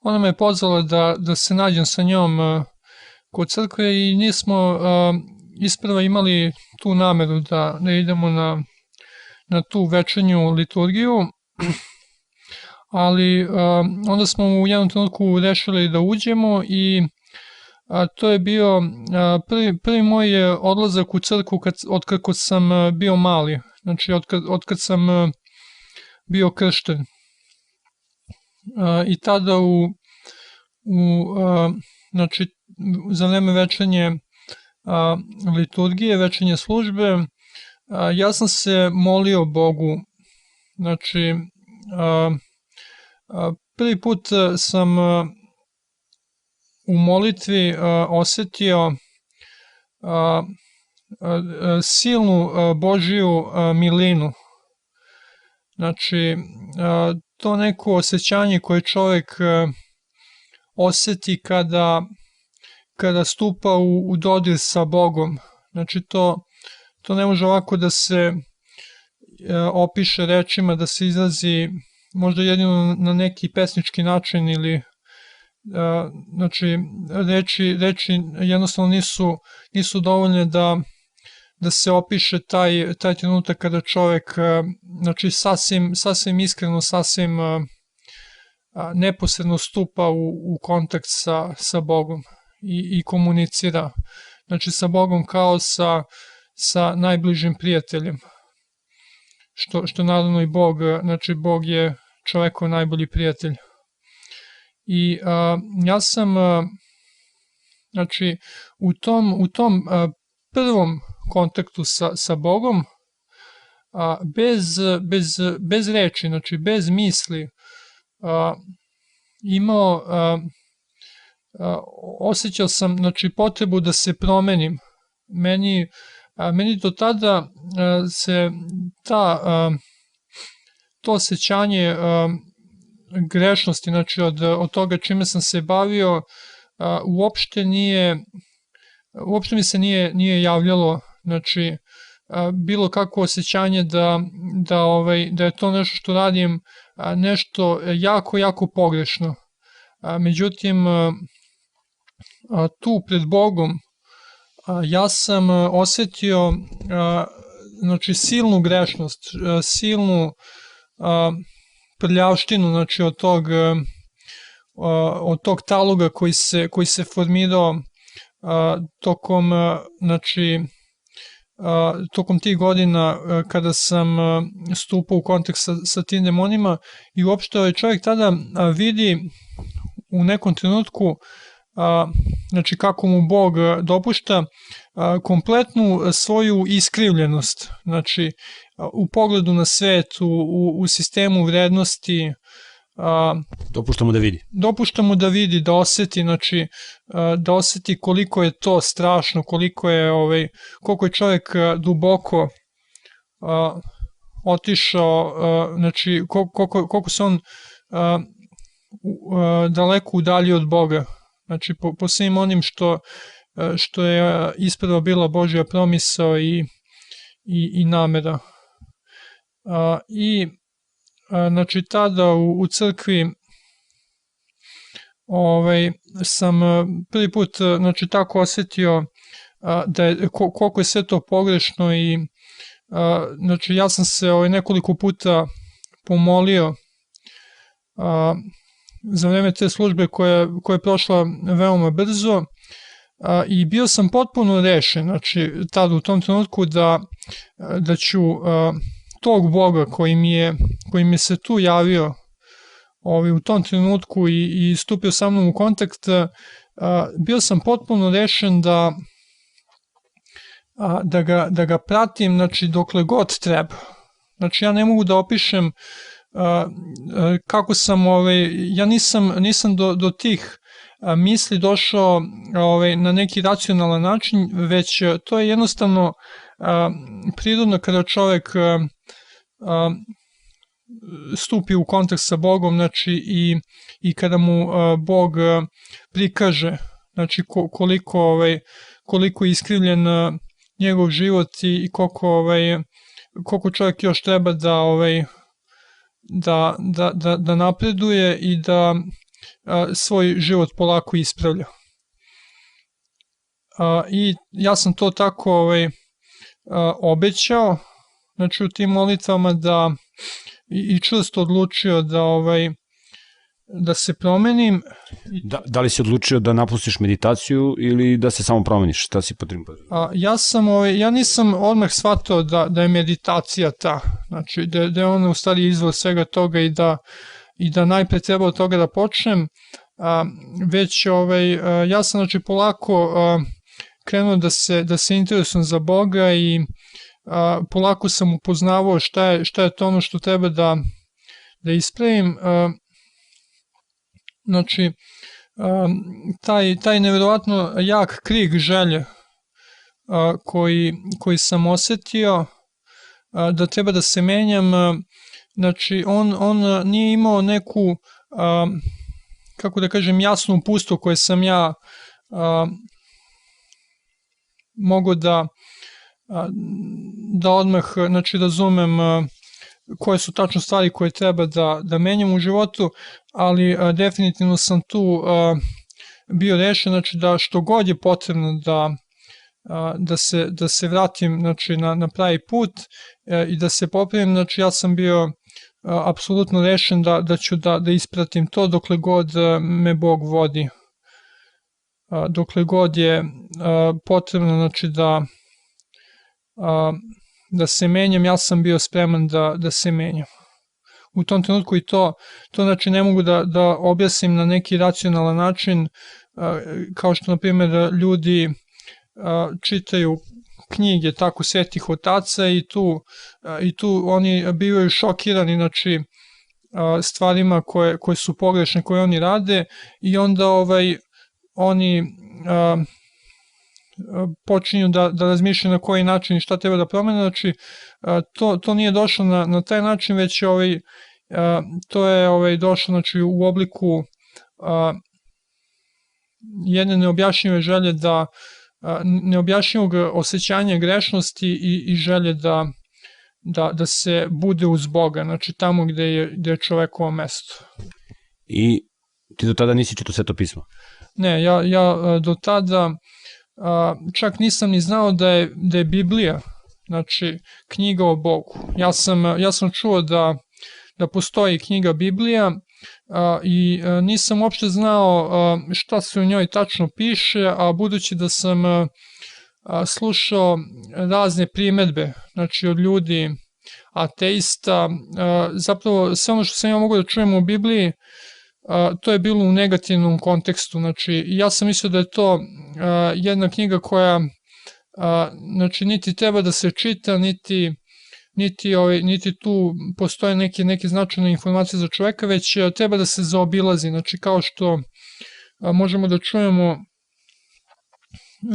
ona me je pozvala da, da se nađem sa njom a, kod crkve i nismo a, isprva imali tu nameru da, da idemo na, na tu večernju liturgiju, ali a, onda smo u jednom trenutku rešili da uđemo i a, to je bio a, prvi, prvi moj odlazak u crkvu kad, od kako sam bio mali, znači od kad, od kad sam bio kršten. I tada u, u znači za vreme večernje a, liturgije, večernje službe, ja sam se molio Bogu, znači prvi put sam u molitvi osetio silnu Božiju milinu. Znači, to neko osjećanje koje čovek a, oseti kada kada stupa u, u dodir sa Bogom. Znači to, to ne može ovako da se e, opiše rečima, da se izrazi možda jedino na neki pesnički način ili e, znači reči, reči jednostavno nisu, nisu dovoljne da, da se opiše taj, taj trenutak kada čovek e, znači sasvim, sasvim iskreno, sasvim e, neposredno stupa u, u kontakt sa, sa Bogom i, i komunicira znači sa Bogom kao sa, sa najbližim prijateljem. Što, što naravno i Bog, znači Bog je čovekov najbolji prijatelj. I a, ja sam a, znači u tom, u tom a, prvom kontaktu sa, sa Bogom a, bez, bez, bez reči, znači bez misli a, imao a, osjećao sam znači, potrebu da se promenim. Meni, meni do tada se ta, to osjećanje grešnosti, znači od, od toga čime sam se bavio, uopšte nije, uopšte mi se nije, nije javljalo, znači, bilo kako osjećanje da, da, ovaj, da je to nešto što radim nešto jako, jako pogrešno. Međutim, tu pred Bogom ja sam osetio znači silnu grešnost, silnu prljavštinu znači od tog od tog taloga koji se koji se formirao tokom znači tokom tih godina kada sam stupao u kontakt sa, sa tim demonima i uopšte ovaj čovjek tada vidi u nekom trenutku a, znači kako mu Bog dopušta a, kompletnu svoju iskrivljenost, znači u pogledu na svet, u, u, u sistemu vrednosti, a, dopušta mu da vidi. Dopušta mu da vidi, da oseti, znači a, da oseti koliko je to strašno, koliko je ovaj koliko je čovjek duboko a, otišao, a, znači koliko, koliko se on a, a, daleko udalji od Boga. Znači, po, po svim onim što, e, što je ispravo bila Božja promisao i, i, i namera. A, I, a, znači, tada u, u crkvi ovaj, sam e, prvi put znači, tako osetio a, da je, koliko je sve to pogrešno i a, znači, ja sam se ovaj, nekoliko puta pomolio a, za vreme te službe koja, koja je prošla veoma brzo a, i bio sam potpuno rešen, znači tada u tom trenutku da da ću tog Boga koji mi je, koji mi se tu javio ovaj, u tom trenutku i, i stupio sa mnom u kontakt, bio sam potpuno rešen da da ga, da ga pratim znači, dokle god treba. Znači ja ne mogu da opišem kako sam, ovaj, ja nisam, nisam do, do tih misli došao ovaj, na neki racionalan način, već to je jednostavno prirodno kada čovek stupi u kontakt sa Bogom, znači i, i kada mu Bog prikaže znači koliko ovaj koliko je iskrivljen njegov život i koliko ovaj koliko čovjek još treba da ovaj da, da, da, da napreduje i da a, svoj život polako ispravlja. A, I ja sam to tako ovaj, a, obećao, znači u tim molitvama da i, i čvrsto odlučio da ovaj da se promenim. Da, da li si odlučio da napustiš meditaciju ili da se samo promeniš? Šta si potrebno? A, ja sam, ovaj, ja nisam odmah shvatao da, da je meditacija ta, znači da, da je ona u stvari izvor svega toga i da, i da najpre treba od toga da počnem, a, već ovaj, a, ja sam znači polako a, krenuo da se, da se interesujem za Boga i a, polako sam upoznavao šta je, šta je to ono što treba da, da ispravim. A, Znači, taj, taj nevjerovatno jak krik želje koji, koji sam osetio da treba da se menjam, znači on, on nije imao neku, kako da kažem, jasnu pustu koju sam ja mogu da da odmah znači razumem koje su tačno stvari koje treba da, da menjam u životu, ali definitivno sam tu bio rešen, znači da što god je potrebno da, da, se, da se vratim znači, na, na pravi put a, i da se popravim, znači ja sam bio apsolutno rešen da, da ću da, da ispratim to dokle god a, me Bog vodi. Dokle god je potrebno znači da da se menjam, ja sam bio spreman da, da se menjam. U tom trenutku i to, to znači ne mogu da, da objasnim na neki racionalan način, kao što na primjer ljudi čitaju knjige tako svetih otaca i tu, i tu oni bivaju šokirani znači stvarima koje, koje su pogrešne koje oni rade i onda ovaj oni počinju da, da razmišljaju na koji način i šta treba da promene, znači to, to nije došlo na, na taj način, već ovaj, to je ovaj, došlo znači, u obliku jedne neobjašnjive želje da neobjašnjivog osjećanja grešnosti i, i želje da, da, da se bude uz Boga, znači tamo gde je, gde je čovekovo mesto. I ti do tada nisi čitao sveto pismo? Ne, ja, ja do tada a, čak nisam ni znao da je, da je Biblija, znači knjiga o Bogu. Ja sam, ja sam čuo da, da postoji knjiga Biblija a, i a, nisam uopšte znao a, šta se u njoj tačno piše, a budući da sam a, slušao razne primetbe, znači od ljudi ateista, a, zapravo sve ono što sam ja mogu da čujem u Bibliji, to je bilo u negativnom kontekstu. Znači, ja sam mislio da je to jedna knjiga koja znači, niti treba da se čita, niti niti, ovaj, niti tu postoje neke, neke značajne informacije za čoveka, već treba da se zaobilazi. Znači, kao što možemo da čujemo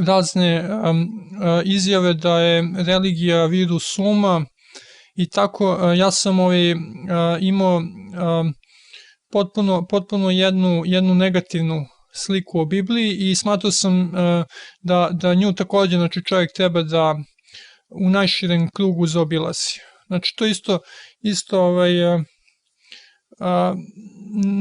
razne izjave da je religija virus uma i tako ja sam ovaj, imao potpuno, potpuno jednu, jednu negativnu sliku o Bibliji i smatrao sam uh, da, da nju takođe znači čovjek treba da u najširem krugu zaobilazi. Znači to isto, isto ovaj, uh,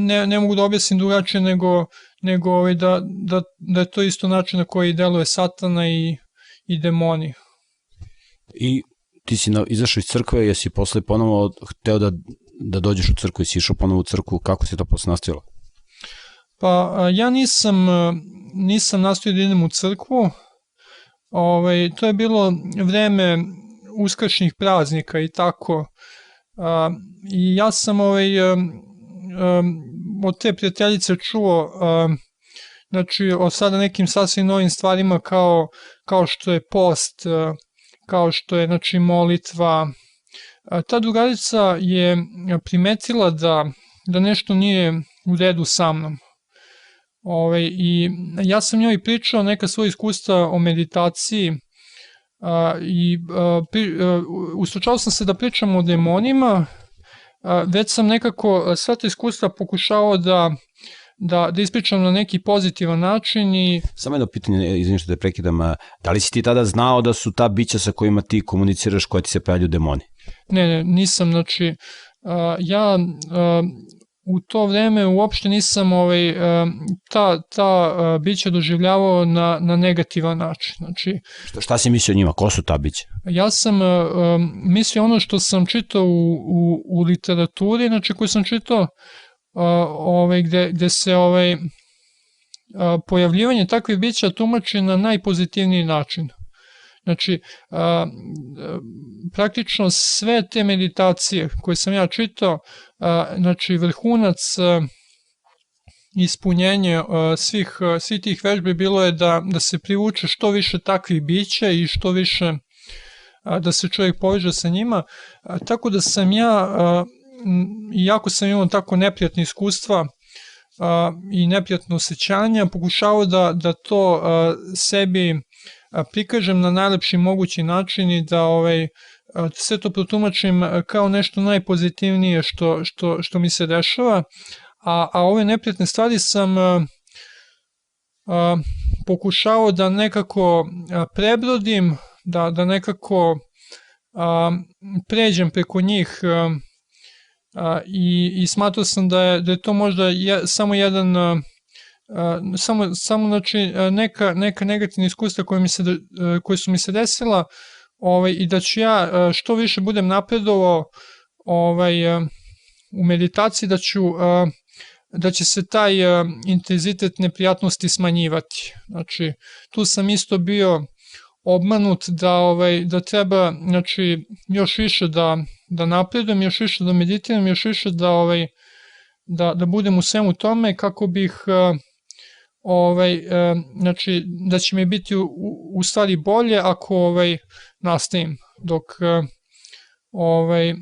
ne, ne mogu da objasnim drugačije nego, nego ovaj, da, da, da je to isto način na koji deluje satana i, i demoni. I ti si na, izašao iz crkve, jesi posle ponovo hteo da da dođeš u crkvu i si išao ponovo u crkvu, kako se to posle nastavilo? Pa ja nisam, nisam nastavio da idem u crkvu, ovaj, to je bilo vreme uskršnjih praznika i tako. A, I ja sam ovaj, od te prijateljice čuo a, znači o sada nekim sasvim novim stvarima kao, kao što je post, a, kao što je znači molitva. Ta drugarica je primetila da, da nešto nije u redu sa mnom. Ove, I ja sam njoj pričao neka svoja iskustva o meditaciji a, i a, pri, a, ustručao sam se da pričam o demonima, a, već sam nekako sva ta iskustva pokušao da da, da ispričam na neki pozitivan način i... Samo jedno pitanje, izvim što te prekidam, da li si ti tada znao da su ta bića sa kojima ti komuniciraš koja ti se pojavlju demoni? Ne, ne, nisam, znači, ja u to vreme uopšte nisam ovaj, ta, ta bića doživljavao na, na negativan način. Znači, šta, šta si mislio o njima? Ko su ta bića? Ja sam e, mislio ono što sam čitao u, u, u literaturi, znači koju sam čitao ovaj, gde, gde se ovaj, pojavljivanje takvih bića tumači na najpozitivniji način. Znači, a, praktično sve te meditacije koje sam ja čitao, a, znači vrhunac a, ispunjenje svih, svih tih vežbi bilo je da, da se privuče što više takvih bića i što više da se čovjek poveže sa njima, tako da sam ja, iako sam imao tako neprijatne iskustva, i neprijatno osjećanja, pokušao da, da to sebi prikažem na najlepši mogući način i da ovaj, sve to protumačim kao nešto najpozitivnije što, što, što mi se dešava, a, a ove neprijatne stvari sam a, a, pokušao da nekako prebrodim, da, da nekako a, pređem preko njih a, a, i, i smatrao sam da je, da je to možda je, samo jedan a, samo, samo znači, neka, neka negativna iskustva koje, mi se, koje su mi se desila ovaj, i da ću ja što više budem napredovao ovaj, u meditaciji da ću da će se taj intenzitet neprijatnosti smanjivati. Znači, tu sam isto bio obmanut da ovaj da treba znači još više da da napredujem, još više da meditiram, još više da ovaj da da budem u svemu tome kako bih ovaj, e, znači, da će mi biti u, u stvari bolje ako ovaj, nastavim, dok e, ovaj,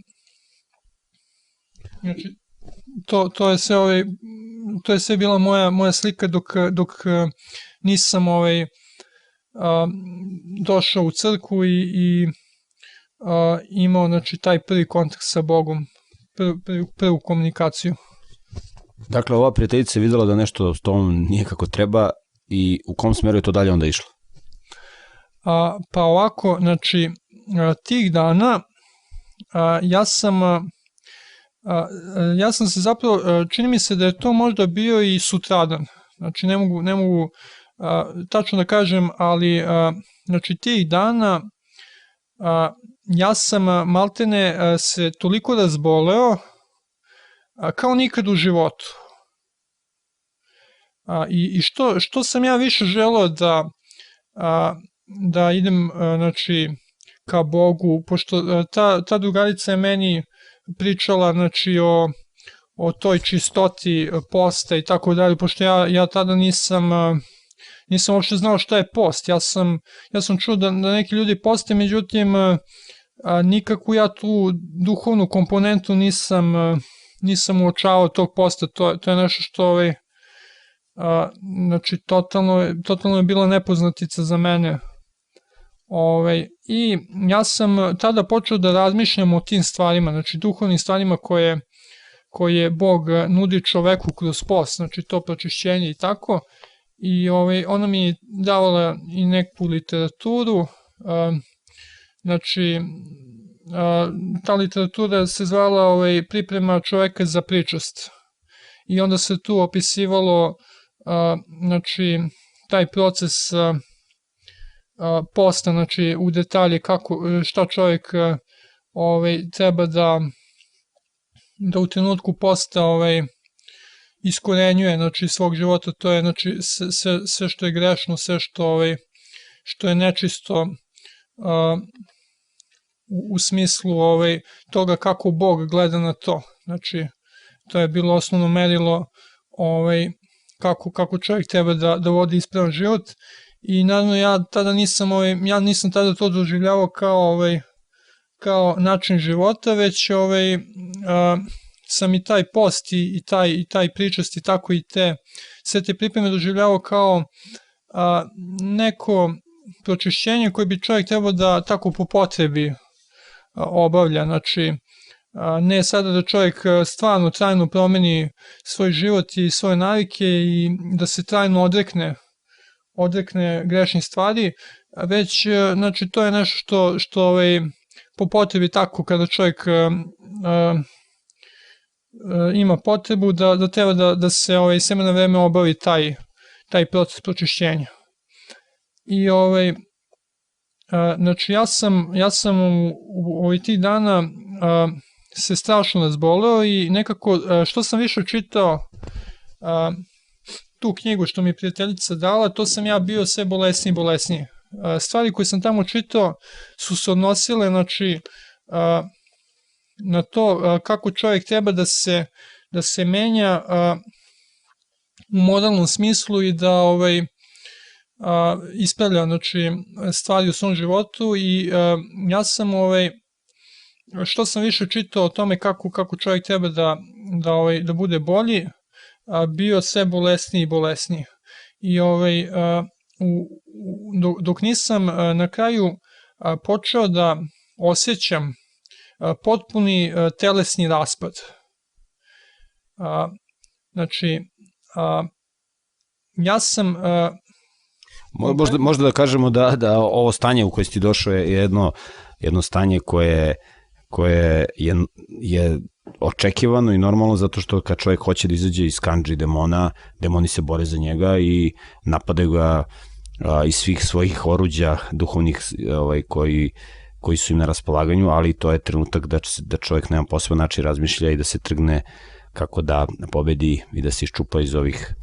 znači, to, to je sve ovaj, to je sve bila moja moja slika dok dok e, nisam ovaj a, došao u crkvu i, i a, imao znači taj prvi kontakt sa Bogom, prvu, prvu, prvu komunikaciju. Dakle, ova prijateljica je videla da nešto s tom nije kako treba i u kom smeru je to dalje onda išlo? A, pa ovako, znači, tih dana a, ja sam a, ja sam se zapravo, čini mi se da je to možda bio i sutradan, znači ne mogu, ne mogu a, tačno da kažem, ali a, znači tih dana a, ja sam maltene se toliko razboleo a, kao nikad u životu. A, i, I što, što sam ja više želeo da, a, da idem a, znači, ka Bogu, pošto a, ta, ta drugarica je meni pričala znači, o, o toj čistoti posta i tako dalje, pošto ja, ja tada nisam a, nisam uopšte znao šta je post. Ja sam, ja sam čuo da, da neki ljudi poste, međutim, a, nikakvu ja tu duhovnu komponentu nisam, a, nisam uočavao tog posta, to, to je nešto što ovaj, a, znači totalno, totalno je bila nepoznatica za mene. Ovaj, I ja sam tada počeo da razmišljam o tim stvarima, znači duhovnim stvarima koje, koje Bog nudi čoveku kroz post, znači to pročišćenje i tako. I ovaj, ona mi je davala i neku literaturu, a, znači ta literatura se zvala ovaj, priprema čoveka za pričast. I onda se tu opisivalo a, znači, taj proces a, a, posta, znači u detalje kako, šta čovjek a, ovaj, treba da da u trenutku posta ovaj, iskorenjuje znači, svog života, to je znači, sve, sve što je grešno, sve što, ovaj, što je nečisto, u, u smislu ovaj, toga kako Bog gleda na to. Znači, to je bilo osnovno merilo ovaj, kako, kako čovjek treba da, da vodi ispravan život i naravno ja tada nisam ovaj, ja nisam tada to doživljavao kao ovaj kao način života, već ovaj a, sam i taj post i, i taj i taj pričast i tako i te sve te pripreme doživljavao kao a, neko pročišćenje koje bi čovjek trebao da tako po potrebi obavlja, znači a, ne sada da čovjek stvarno trajno promeni svoj život i svoje navike i da se trajno odrekne odrekne grešnih stvari, već znači to je nešto što što ovaj po potrebi tako kada čovjek uh, uh, ima potrebu da da treba da da se ovaj sve na vreme obavi taj taj proces pročišćenja. I ovaj znači ja sam ja sam u, u ovih tih dana uh, se strašno razboleo i nekako što sam više čitao tu knjigu što mi prijateljica dala, to sam ja bio sve bolesniji i bolesniji. Stvari koje sam tamo čitao su se odnosile, znači, na to kako čovjek treba da se, da se menja u moralnom smislu i da ovaj, ispravlja znači, stvari u svom životu i ja sam ovaj, što sam više čitao o tome kako, kako čovjek treba da, da, ovaj, da bude bolji, bio sve bolesniji i bolesniji. I ovaj, u, dok nisam na kraju počeo da osjećam potpuni telesni raspad. Znači, ja sam... Možda, možda da kažemo da, da ovo stanje u koje si došao je jedno, jedno stanje koje, koje je, je očekivano i normalno zato što kad čovjek hoće da izađe iz kanđi demona, demoni se bore za njega i napadaju ga a, iz svih svojih oruđa duhovnih ovaj, koji, koji su im na raspolaganju, ali to je trenutak da, da čovjek jedan poseban način razmišlja i da se trgne kako da pobedi i da se iščupa iz ovih,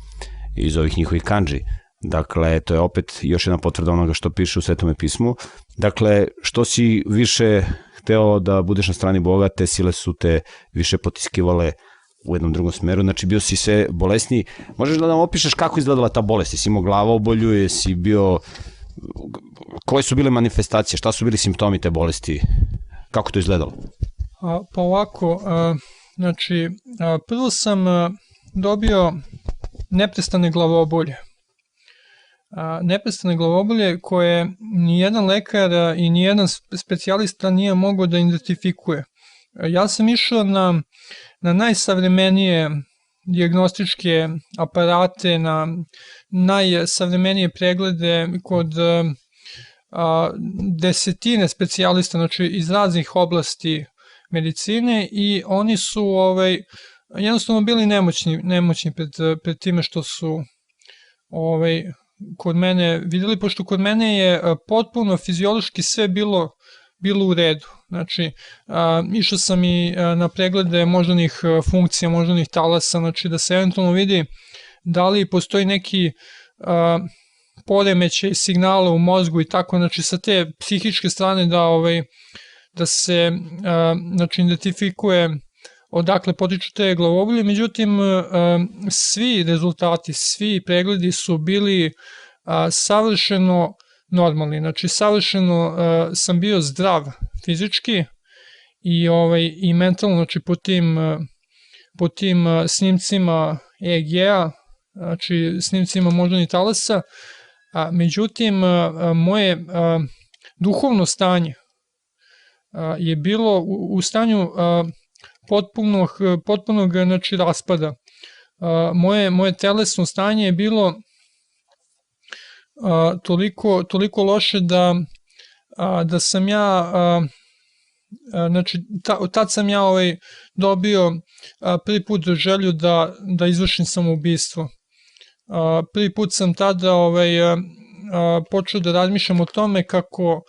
iz ovih njihovih kanđi. Dakle, to je opet još jedna potvrda onoga što piše u Svetome pismu. Dakle, što si više hteo da budeš na strani Boga, te sile su te više potiskivale u jednom drugom smeru, znači bio si sve bolesniji. Možeš da nam opišeš kako izgledala ta bolest? Jesi imao glavobolju, jesi bio... Koje su bile manifestacije? Šta su bili simptomi te bolesti? Kako to izgledalo? A, pa ovako, a, znači, a, prvo sam a, dobio neprestane glavobolje neprestane glavobolje koje nijedan lekar i nijedan specijalista nije mogao da identifikuje. Ja sam išao na, na najsavremenije diagnostičke aparate, na najsavremenije preglede kod a, desetine specijalista, znači iz raznih oblasti medicine i oni su ovaj, jednostavno bili nemoćni, nemoćni pred, pred time što su ovaj, kod mene videli, pošto kod mene je e, potpuno fiziološki sve bilo bilo u redu. Znači, a, išao sam i a, na preglede moždanih e, funkcija, moždanih talasa, znači da se eventualno vidi da li postoji neki a, poremećaj signala u mozgu i tako, znači sa te psihičke strane da ovaj da se a, znači identifikuje odakle potiču te glavobolje, međutim svi rezultati, svi pregledi su bili savršeno normalni, znači savršeno sam bio zdrav fizički i ovaj i mentalno, znači po tim po tim snimcima EEG-a, znači snimcima moždanih talasa, a međutim moje duhovno stanje je bilo u, stanju potpunog, potpunog znači, raspada. Moje, moje telesno stanje je bilo toliko, toliko loše da, da sam ja znači ta, tad sam ja ovaj dobio prvi put želju da da izvršim samoubistvo. Prvi put sam tada ovaj počeo da razmišljam o tome kako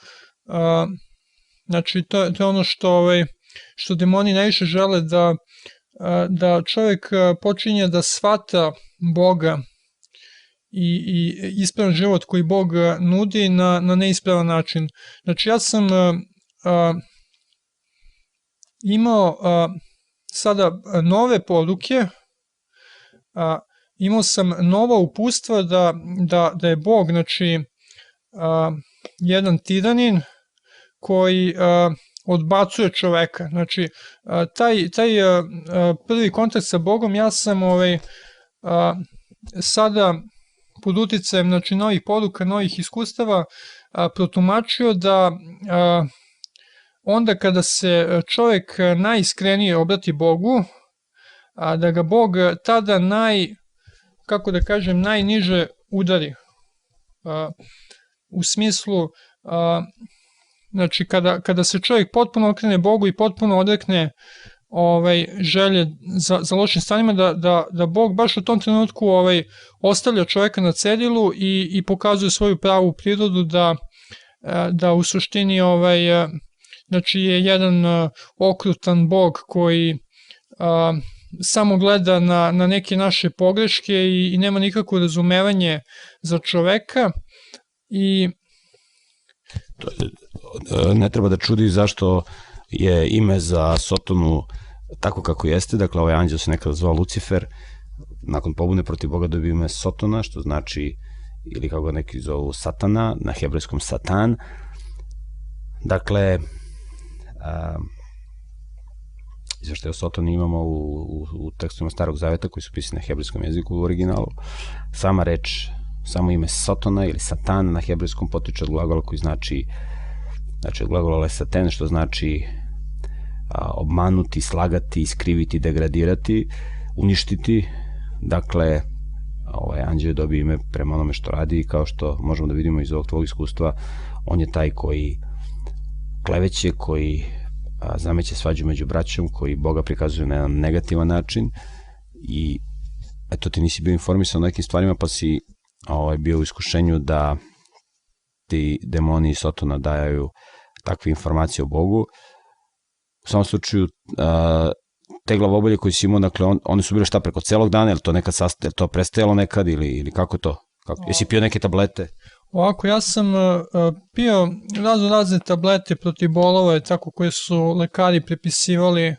znači to, to je ono što ovaj što demoni najviše žele da, da čovjek počinje da svata Boga i, i ispravan život koji Bog nudi na, na neispravan način. Znači ja sam a, imao a, sada nove poruke, a, imao sam nova upustva da, da, da je Bog, znači, a, jedan tiranin koji a, odbacuje čoveka. Znači, taj, taj prvi kontakt sa Bogom ja sam ovaj, sada pod uticajem znači, novih poruka, novih iskustava protumačio da onda kada se čovek najiskrenije obrati Bogu, a da ga Bog tada naj, kako da kažem, najniže udari. U smislu, znači kada, kada se čovjek potpuno okrene Bogu i potpuno odrekne ovaj želje za, za lošim stanjima da, da, da Bog baš u tom trenutku ovaj ostavlja čoveka na cedilu i, i pokazuje svoju pravu prirodu da, da u suštini ovaj znači je jedan okrutan Bog koji a, samo gleda na, na neke naše pogreške i, i nema nikakvo razumevanje za čoveka i to, ne treba da čudi zašto je ime za Sotonu tako kako jeste, dakle ovaj anđel se nekada zvao Lucifer, nakon pobune protiv Boga dobio ime Sotona, što znači, ili kako ga neki zovu Satana, na hebrejskom Satan. Dakle, a, izvešte o Sotoni imamo u, u, u tekstovima Starog Zaveta koji su pisani na hebrejskom jeziku u originalu. Sama reč, samo ime Sotona ili Satan na hebrejskom potiče od glagola koji znači znači od glagola lesaten, što znači a, obmanuti, slagati, iskriviti, degradirati, uništiti. Dakle, ovaj anđeo dobije ime prema onome što radi i kao što možemo da vidimo iz ovog tvog iskustva, on je taj koji kleveće, koji a, zameće svađu među braćom, koji Boga prikazuje na jedan negativan način i eto ti nisi bio informisan o nekim stvarima pa si ovaj, bio u iskušenju da ti demoni i Sotona dajaju takve informacije o Bogu u samom slučaju te glavobolje koji si imao, dakle, on, one su bile šta preko celog dana, ili to nekad sastaje, to prestajalo nekad ili, ili kako to? Kako? Jesi pio neke tablete? Ovako, ja sam uh, pio razno razne tablete protiv bolova, tako koje su lekari prepisivali,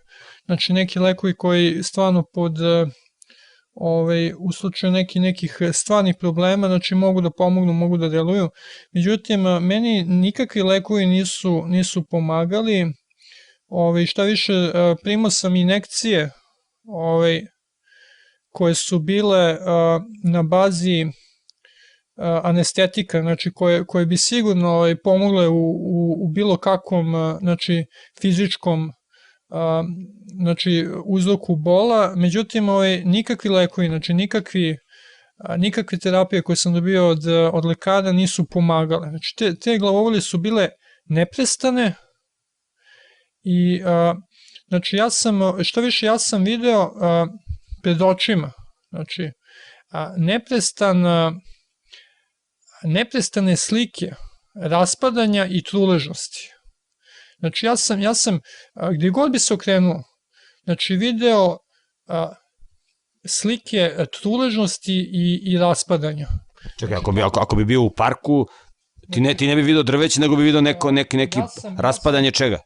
znači neki lekovi koji stvarno pod uh, ovaj, u slučaju neki, nekih stvarnih problema, znači mogu da pomognu, mogu da deluju. Međutim, meni nikakvi lekovi nisu, nisu pomagali, Ovaj, šta više, e, primao sam inekcije ovaj, koje su bile a, e, na bazi e, anestetika, znači koje, koje bi sigurno ovaj, pomogle u, u, u bilo kakvom znači, fizičkom a, znači, uzroku bola, međutim ovaj, nikakvi lekovi, znači nikakvi nikakve terapije koje sam dobio od, od lekara nisu pomagale. Znači te, te glavobolje su bile neprestane, I, a, znači, ja sam, što više, ja sam video a, pred očima, znači, a, neprestan, a, neprestane slike raspadanja i truležnosti. Znači, ja sam, ja sam, a, gde god bi se okrenuo, znači, video a, slike truležnosti i, i raspadanja. Čekaj, ako bi, ako, ako bi bio u parku, ti ne, ti ne bi video drveće, nego bi video neko, neki, neki ja sam, raspadanje ja sam, čega?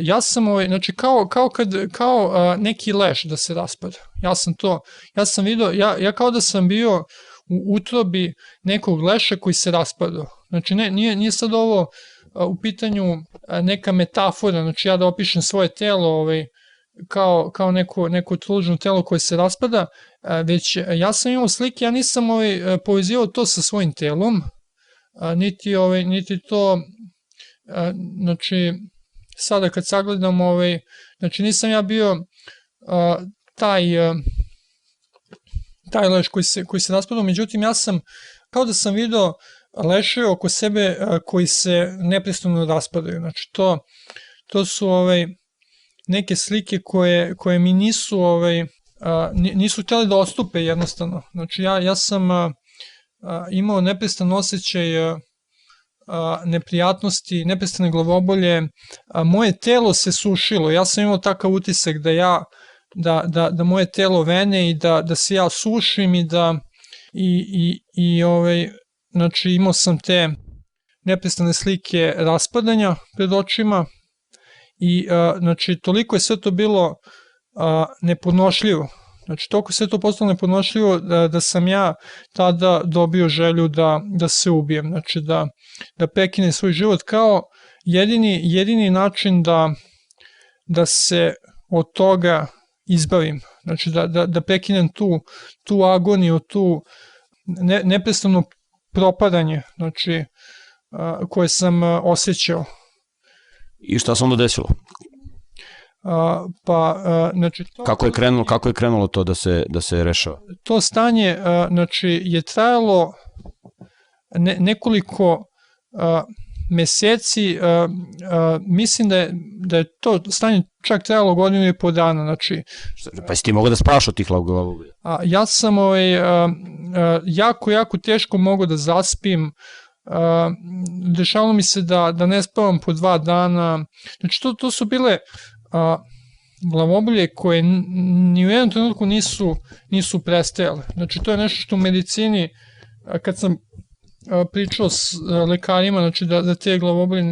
ja sam ovaj, znači kao, kao, kad, kao uh, neki leš da se raspada. Ja sam to, ja sam video, ja, ja kao da sam bio u utrobi nekog leša koji se raspadao. Znači ne, nije, nije sad ovo u pitanju neka metafora, znači ja da opišem svoje telo ovaj, kao, kao neko, neko tružno telo koje se raspada, već ja sam imao slike, ja nisam ovaj, povezivao to sa svojim telom, niti, ovaj, niti to, znači, sada kad sagledam, ovaj, znači nisam ja bio taj, taj leš koji se, koji se raspadao, međutim ja sam, kao da sam video leševe oko sebe koji se neprestano raspadaju. Znači to, to su ovaj, neke slike koje, koje mi nisu ovaj, nisu htjeli da ostupe jednostavno. Znači ja, ja sam imao neprestan osjećaj neprijatnosti, neprestane glavobolje, moje telo se sušilo, ja sam imao takav utisak da ja, da, da, da moje telo vene i da, da se ja sušim i da i, i, i ovaj, znači imao sam te neprestane slike raspadanja pred očima i a, znači toliko je sve to bilo a, nepodnošljivo. Znači, toliko sve to postalo nepodnošljivo da, da sam ja tada dobio želju da, da se ubijem, znači da, da prekine svoj život kao jedini, jedini način da, da se od toga izbavim, znači da, da, da prekinem tu, tu agoniju, tu ne, neprestano propadanje, znači, koje sam osjećao. I šta se onda desilo? A, pa, a, znači... To, Kako je krenulo, kako je krenulo to da se, da se rešava? To stanje, a, znači, je trajalo ne, nekoliko a, meseci, a, a, mislim da je, da je to stanje čak trajalo godinu i po dana, znači... Pa si ti mogao da spaš od tih glavobolja? A, ja sam ovaj, a, a, jako, jako teško mogu da zaspim, a, dešavalo mi se da, da ne spavam po dva dana, znači to, to su bile a, glavobolje koje ni u jednom trenutku nisu, nisu prestajale. Znači to je nešto što u medicini, kad sam pričao s a, lekarima, znači da, da te glavobolje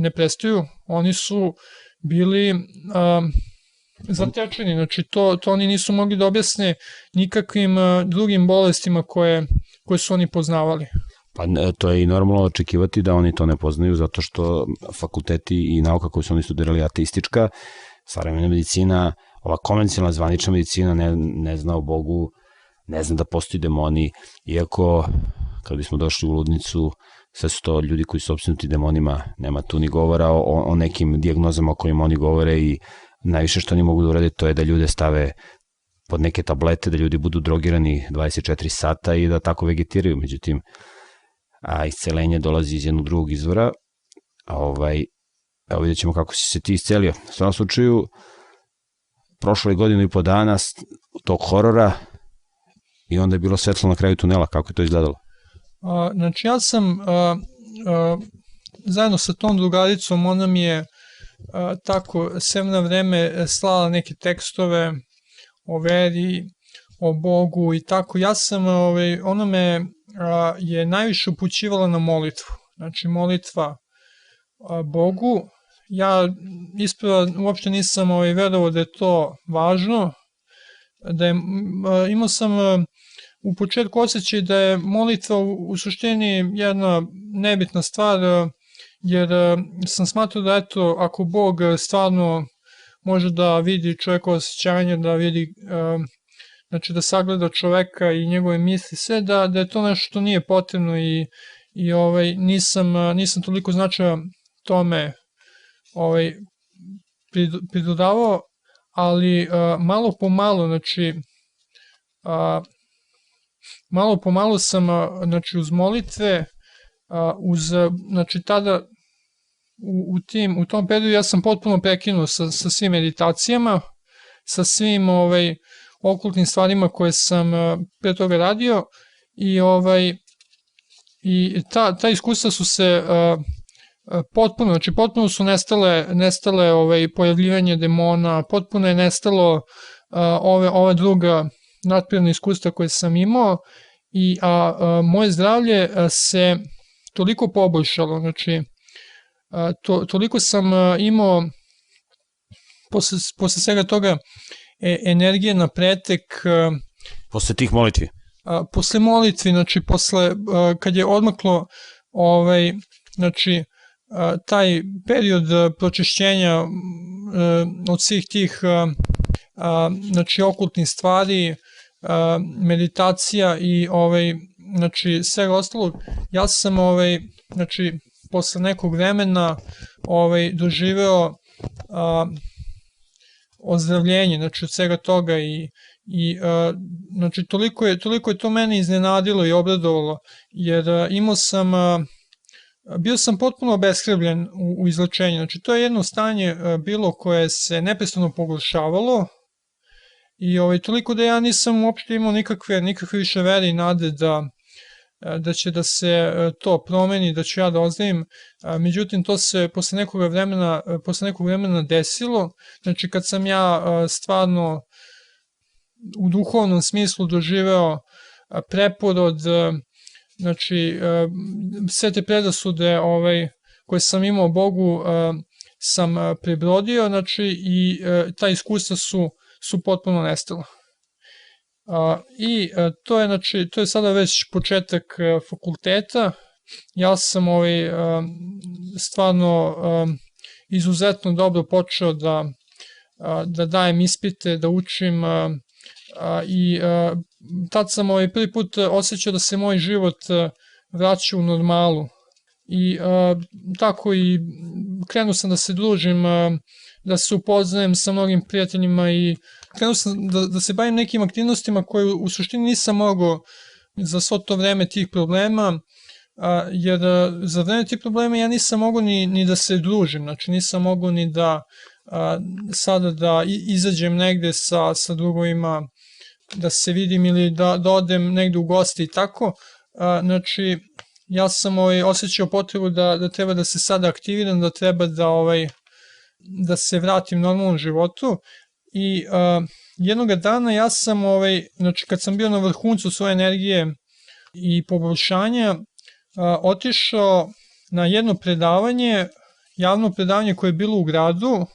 ne prestaju, oni su bili a, zatečeni, znači to, to oni nisu mogli da objasne nikakvim a, drugim bolestima koje, koje su oni poznavali. Pa to je i normalno očekivati da oni to ne poznaju zato što fakulteti i nauka koju su oni studirali ateistička, savremena medicina, ova konvencionalna zvanična medicina ne, ne zna o Bogu, ne zna da postoji demoni, iako kad bismo došli u ludnicu, sve su to ljudi koji su opsinuti demonima, nema tu ni govora o, o nekim dijagnozama o kojima oni govore i najviše što oni mogu da urade to je da ljude stave pod neke tablete, da ljudi budu drogirani 24 sata i da tako vegetiraju. Međutim, a iscelenje dolazi iz jednog drugog izvora. A ovaj, evo vidjet ćemo kako si se ti iscelio. U svakom slučaju, prošlo je godinu i po dana tog horora i onda je bilo svetlo na kraju tunela. Kako je to izgledalo? A, znači ja sam a, a, zajedno sa tom drugaricom, ona mi je a, tako sem na vreme slala neke tekstove o veri, o Bogu i tako. Ja sam, ovaj, ona me a, je najviše upućivala na molitvu. Znači molitva a, Bogu. Ja isprava uopšte nisam ovaj, verovao da je to važno, da je, a, imao sam a, u početku osjećaj da je molitva u, suštini jedna nebitna stvar, a, jer a, sam smatrao da eto, ako Bog stvarno može da vidi čovjeko osjećanje, da vidi a, znači da sagleda čoveka i njegove misli, sve da, da je to nešto što nije potrebno i, i ovaj, nisam, nisam toliko značaja tome ovaj, pridodavao, ali malo po malo, znači malo po malo sam, znači uz molitve, uz, znači tada u, u, tim, u tom periodu ja sam potpuno prekinuo sa, sa svim meditacijama, sa svim ovaj, okultnim stvarima koje sam pre toga radio i ovaj i ta, ta iskustva su se uh, potpuno, znači potpuno su nestale, nestale ovaj, pojavljivanje demona, potpuno je nestalo uh, ove, ove druga nadprirodna iskustva koje sam imao i a, a moje zdravlje se toliko poboljšalo, znači a, to, toliko sam imao posle, posle svega toga e, energije na pretek. E, posle tih molitvi? A, posle molitvi, znači posle, a, kad je odmaklo ovaj, znači, a, taj period pročišćenja a, od svih tih a, a, znači, okultnih stvari, a, meditacija i ovaj, znači, svega ostalog, ja sam ovaj, znači, posle nekog vremena ovaj, doživeo a, ozdravljenje, znači od svega toga i, i uh, znači toliko je, toliko je to mene iznenadilo i obradovalo, jer uh, imao sam, uh, bio sam potpuno obeshrebljen u, u izlečenju, znači to je jedno stanje uh, bilo koje se neprestano pogoršavalo i ovaj, toliko da ja nisam uopšte imao nikakve, nikakve više vere i nade da, E, da će da se e, to promeni, da ću ja da ozdravim. E, međutim, to se posle nekog vremena, posle nekog vremena desilo. Znači, kad sam ja stvarno u duhovnom smislu doživeo preporod, znači, sve te predasude ovaj, koje sam imao Bogu, sam prebrodio, znači i ta iskustva su, su potpuno nestala. I to je, znači, to je sada već početak fakulteta, ja sam ovaj, stvarno izuzetno dobro počeo da, da dajem ispite, da učim i tad sam ovaj prvi put osjećao da se moj život vraća u normalu i tako i krenuo sam da se družim, da se upoznajem sa mnogim prijateljima i krenuo sam da, da se bavim nekim aktivnostima koje u suštini nisam mogao za svo to vreme tih problema, a, jer za vreme tih problema ja nisam mogao ni, ni da se družim, znači nisam mogao ni da a, sada da izađem negde sa, sa drugovima, da se vidim ili da, da odem negde u gosti i tako, a, znači ja sam ovaj, osjećao potrebu da, da treba da se sada aktiviram, da treba da ovaj, da se vratim normalnom životu i uh, jednog dana ja sam ovaj, znači kad sam bio na vrhuncu svoje energije i poboljšanja otišao na jedno predavanje, javno predavanje koje je bilo u gradu,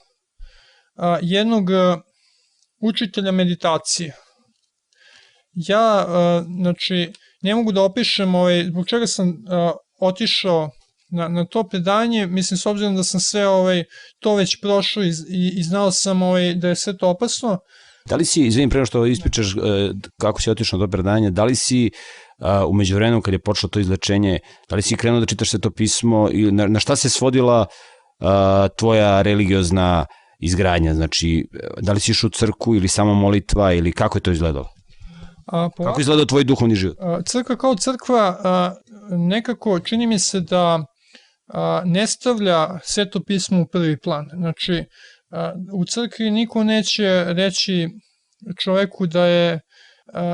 jednog učitelja meditacije. Ja, znači, ne mogu da opišem ovaj, zbog čega sam otišao na, na to predanje, mislim s obzirom da sam sve ovaj, to već prošao i, i, i znao sam ovaj, da je sve to opasno. Da li si, izvinim, prema što ispričaš e, kako si otišao na to predanje, da li si uh, umeđu vremenu kad je počelo to izlečenje, da li si krenuo da čitaš se to pismo i na, na šta se svodila uh, tvoja religiozna izgradnja, znači da li si išao u crku ili samo molitva ili kako je to izgledalo? A, po, kako izgledao tvoj duhovni život? A, crkva kao crkva a, nekako čini mi se da a, ne stavlja sveto pismo u prvi plan. Znači, a, u crkvi niko neće reći čoveku da je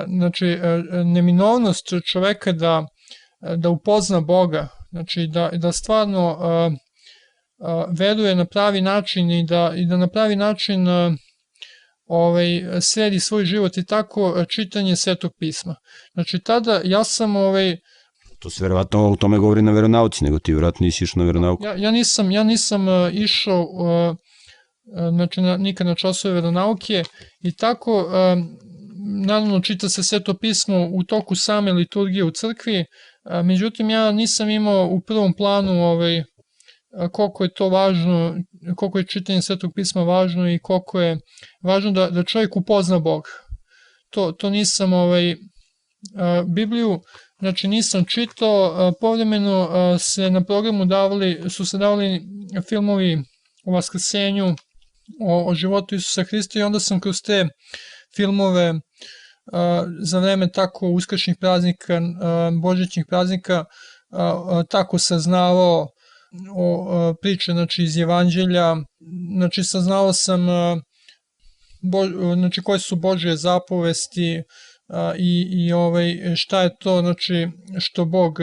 znači, neminovnost čoveka da, da upozna Boga, znači da, da stvarno veruje na pravi način i da, i da na pravi način ovaj, sredi svoj život i tako čitanje svetog pisma. Znači tada ja sam ovaj, To se verovatno u tome govori na veronauci, nego ti verovatno nisi išao na veronauku. Ja, ja nisam, ja nisam uh, išao uh, znači, na, nikad na časove veronauke i tako uh, naravno čita se sveto pismo u toku same liturgije u crkvi, međutim ja nisam imao u prvom planu ovaj, koliko je to važno, koliko je čitanje svetog pisma važno i koliko je važno da, da čovjek upozna Bog. To, to nisam ovaj, Bibliju, znači nisam čitao, povremeno se na programu davali, su se davali filmovi o vaskrsenju, o, o životu Isusa Hrista i onda sam kroz te filmove za vreme tako uskršnjih praznika, božićnih praznika, tako saznavao o priče znači, iz evanđelja, znači saznao sam bo, znači, koje su Božje zapovesti i, i ovaj, šta je to znači, što Bog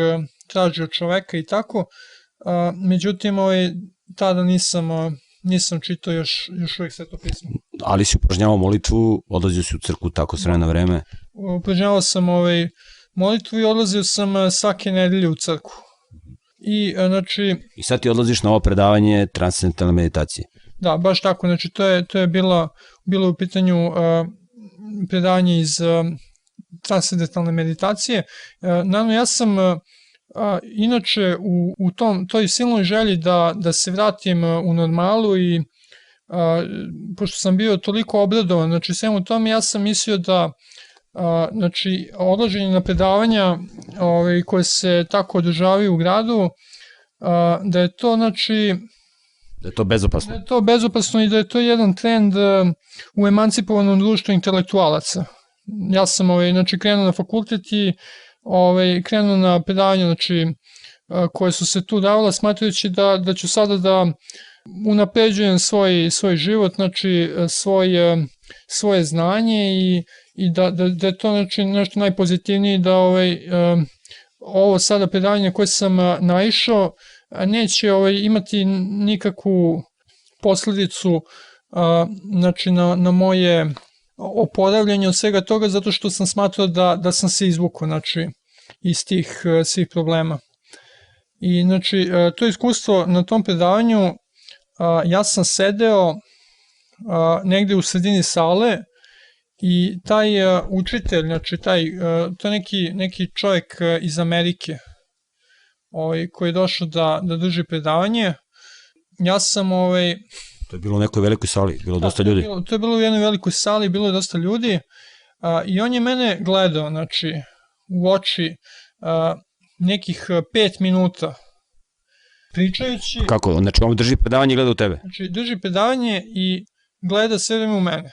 traži od čoveka i tako. Međutim, ovaj, tada nisam nisam čitao još, još uvijek sveto pismo. Ali si upražnjavao molitvu, odlazio si u crku tako s vremena vreme? Upražnjavao sam ovaj, molitvu i odlazio sam eh, svake nedelje u crku. I, eh, znači, I sad ti odlaziš na ovo predavanje transcendentalne meditacije? Da, baš tako. Znači, to je, to je bilo, bilo u pitanju uh, predavanje iz uh, transcendentalne meditacije. Uh, naravno, ja sam A, inače, u, u tom, toj silnoj želji da, da se vratim u normalu i a, pošto sam bio toliko obradovan, znači svemu tome, ja sam mislio da a, znači, odlaženje na predavanja ovaj, koje se tako održavaju u gradu, a, da je to, znači, Da je to bezopasno. Da je to bezopasno i da je to jedan trend u emancipovanom društvu intelektualaca. Ja sam ovaj, znači, krenuo na fakultet i ovaj, krenuo na predavanje znači, koje su se tu davala, smatrajući da, da ću sada da unapređujem svoj, svoj život, znači svoje, svoje znanje i, i da, da, da je to znači, nešto najpozitivnije da ovaj, ovo sada predavanje koje sam naišao neće ovaj, imati nikakvu posledicu znači, na, na moje oporavljanje od svega toga zato što sam smatrao da, da sam se izvukao znači, iz tih uh, svih problema. I znači, uh, to iskustvo na tom predavanju a, ja sam sedeo negde u sredini sale i taj učitelj, znači taj, to je neki, neki čovjek iz Amerike ovaj, koji je došao da, da drži predavanje. Ja sam ovaj, To je bilo u nekoj velikoj sali, bilo dosta ljudi. To je bilo, to je bilo u jednoj velikoj sali, bilo je dosta ljudi a, i on je mene gledao, znači, u oči a, nekih pet minuta pričajući, Kako? Znači, on drži predavanje i gleda u tebe. znači, drži predavanje i gleda sve vreme u mene.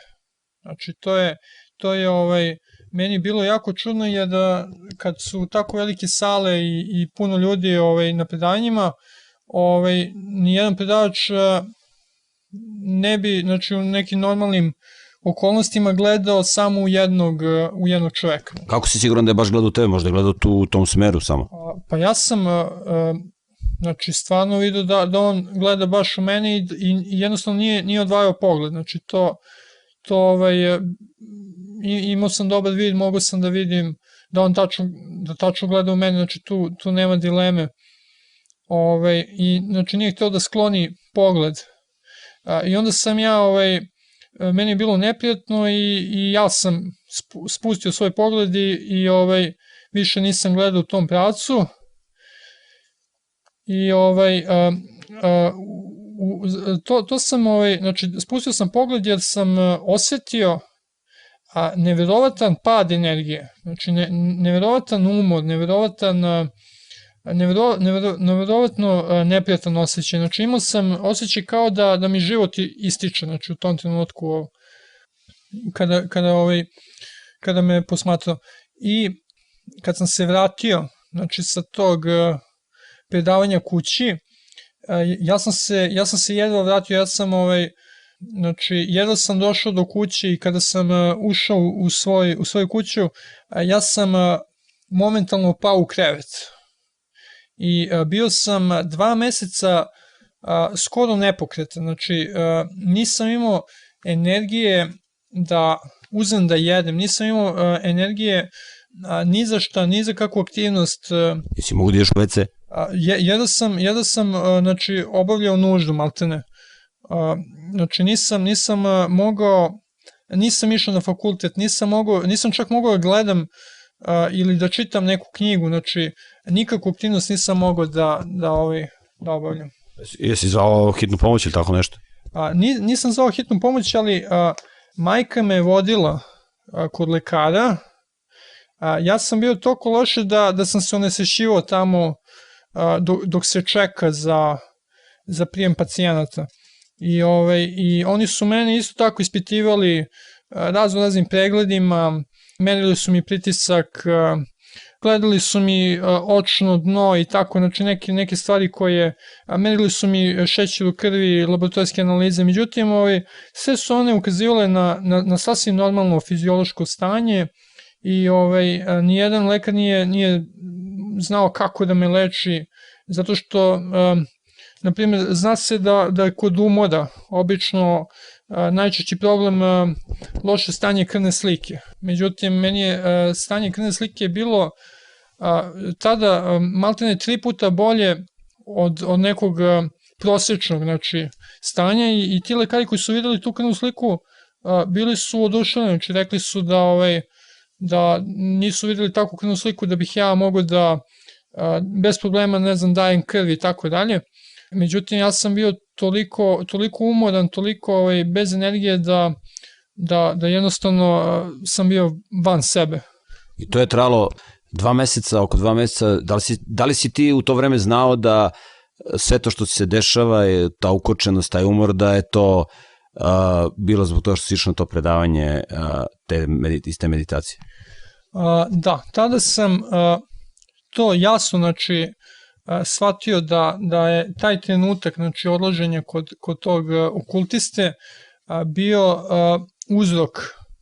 Znači, to je, to je ovaj, meni bilo jako čudno je da kad su tako velike sale i, i puno ljudi ovaj, na predavanjima, ovaj, nijedan predavač ne bi, znači u nekim normalnim okolnostima gledao samo u jednog, a, u jednog čoveka. Kako si siguran da je baš gledao tebe? Možda je gledao tu u tom smeru samo. Pa ja sam, a, a, znači stvarno vidio da, da on gleda baš u mene i, i, jednostavno nije, nije odvajao pogled, znači to, to ovaj, e, imao sam dobar vid, mogao sam da vidim da on tačno, da tačno gleda u mene, znači tu, tu nema dileme. Ovaj, I znači nije hteo da skloni pogled. I onda sam ja, ovaj, e, meni je bilo neprijatno i, i ja sam spu- spustio svoj pogled i, i ovaj, više nisam gledao u tom pravcu. I ovaj a, a, u, to, to sam ovaj, znači spustio sam pogled jer sam a, osetio a, neverovatan pad energije, znači ne, neverovatan umor, neverovatan a, nevero, neverovatno a, neprijatan osjećaj, znači imao sam osjećaj kao da, da mi život ističe, znači u tom trenutku kada, kada, ovaj, kada me posmatrao i kad sam se vratio znači sa tog a, predavanja kući, a, ja sam se, ja sam se jedva vratio, ja sam ovaj, znači jedva sam došao do kuće i kada sam ušao u, svoj, u svoju kuću, ja sam momentalno pao u krevet. I a, bio sam dva meseca a, skoro nepokretan, znači a, nisam imao energije da uzem da jedem, nisam imao energije ni za šta, ni za kakvu aktivnost, Jesi mogu da ideš u WC? A, je, jedno sam, jedno sam znači, obavljao nuždu, maltene. Znači, nisam, nisam mogao, nisam išao na fakultet, nisam mogao, nisam čak mogao da gledam ili da čitam neku knjigu, znači, nikakvu aktivnost nisam mogao da, da, ovaj, da obavljam. Jesi- zvao hitnu pomoć ili tako nešto? A, ni, nisam zvao hitnu pomoć, ali a, majka me vodila a, kod lekara. A, ja sam bio toliko loše da, da sam se onesešivao tamo a, dok, dok se čeka za, za prijem pacijenata. I, ovaj, I oni su mene isto tako ispitivali razno raznim pregledima, merili su mi pritisak, a, gledali su mi a, očno dno i tako, znači neke, neke stvari koje, a, merili su mi šećer u krvi, laboratorijske analize, međutim, ovaj, sve su one ukazivale na, na, na sasvim normalno fiziološko stanje i ovaj, a, nijedan lekar nije, nije znao kako da me leči, zato što, na primjer, zna se da, da je kod umora obično najčešći problem loše stanje krvne slike. Međutim, meni je stanje krvne slike bilo a, tada maltene tri puta bolje od, od nekog prosečnog znači, stanja i, i ti lekari koji su videli tu krvnu sliku a, bili su oduševljeni, znači rekli su da ovaj, da nisu videli takvu krvnu sliku da bih ja mogao da a, bez problema, ne znam, dajem krv i tako dalje. Međutim, ja sam bio toliko, toliko umoran, toliko ovaj, bez energije da, da, da jednostavno sam bio van sebe. I to je trajalo dva meseca, oko dva meseca. Da li si, da li si ti u to vreme znao da sve to što se dešava, je ta ukočenost, taj umor, da je to uh, bilo zbog toga što si išao na to predavanje uh, te, iz te meditacije? A, da, tada sam a, to jasno, znači, a, shvatio da, da je taj trenutak, znači, odlaženja kod, kod tog a, okultiste a, bio a, uzrok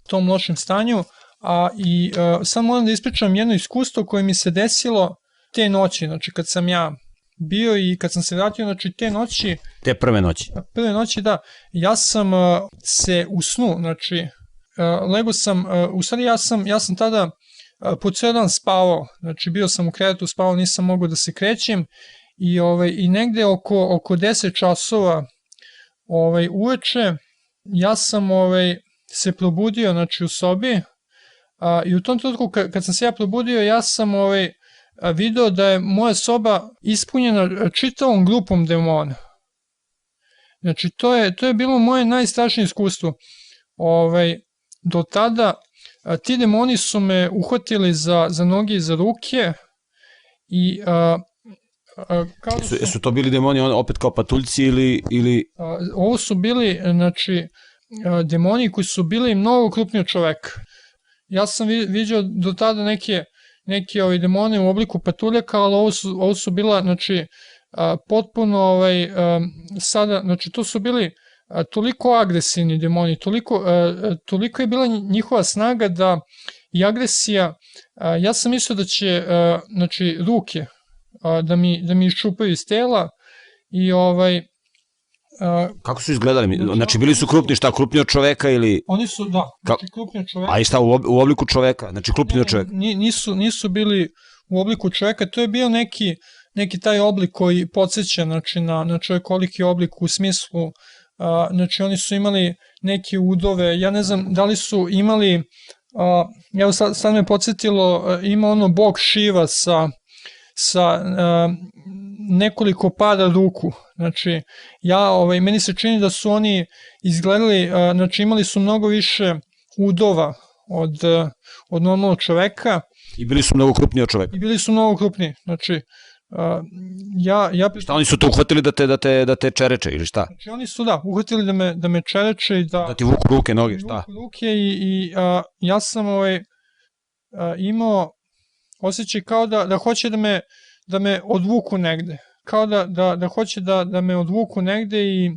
tom lošem stanju, a i a, sad moram da ispričam jedno iskustvo koje mi se desilo te noći, znači, kad sam ja bio i kad sam se vratio, znači, te noći, Te prve noći. prve noći, da, ja sam a, se u snu, znači, a, lego sam, a, u stvari ja sam, ja sam tada a, po ceo dan spavao, znači bio sam u krevetu, spavao, nisam mogao da se krećem. I, ovaj, i negde oko, oko 10 časova ovaj, uveče ja sam ovaj, se probudio znači, u sobi a, i u tom trenutku kad, kad sam se ja probudio ja sam ovaj, video da je moja soba ispunjena čitavom grupom demona. Znači, to je, to je bilo moje najstrašnije iskustvo. Ovaj, do tada a, ti demoni su me uhvatili za, za noge i za ruke i a, a, kao da su, su to bili demoni opet kao patuljci ili... ili... A, ovo su bili, znači, a, demoni koji su bili mnogo krupniji od čoveka. Ja sam vidio do tada neke, neke ovaj, demone u obliku patuljaka, ali ovo su, ovo su bila, znači, a, potpuno ovaj, a, sada, znači to su bili a, toliko agresivni demoni, toliko, a, toliko je bila njihova snaga da i agresija, a, ja sam mislio da će, a, znači, ruke a, da mi, da mi iščupaju iz tela i ovaj, Uh, Kako su izgledali? Znači, bili su krupni, šta, krupni od čoveka ili... Oni su, da, znači krupni od čoveka. A i šta, u, ob, u obliku čoveka? Znači, krupni od čoveka? Nisu, nisu bili u obliku čoveka, to je bio neki, neki taj oblik koji podsjeća znači, na, na čovekoliki oblik u smislu, a, znači oni su imali neke udove, ja ne znam da li su imali, a, evo sad, sad me podsjetilo, ima ono bog Šiva sa, sa nekoliko pada ruku. Znači, ja, ovaj, meni se čini da su oni izgledali, znači imali su mnogo više udova od, od normalnog čoveka. I bili su mnogo krupniji od čoveka. I bili su mnogo krupniji. Znači, ja, ja... Šta oni su te uhvatili da te, da te, da te čereče ili šta? Znači oni su da, uhvatili da me, da me čereče i da... Da ti vuku ruke, noge, šta? Vuku ruke i, i a, ja sam ovaj, a, imao osjećaj kao da, da hoće da me, da me odvuku negde. Kao da, da, da hoće da, da me odvuku negde i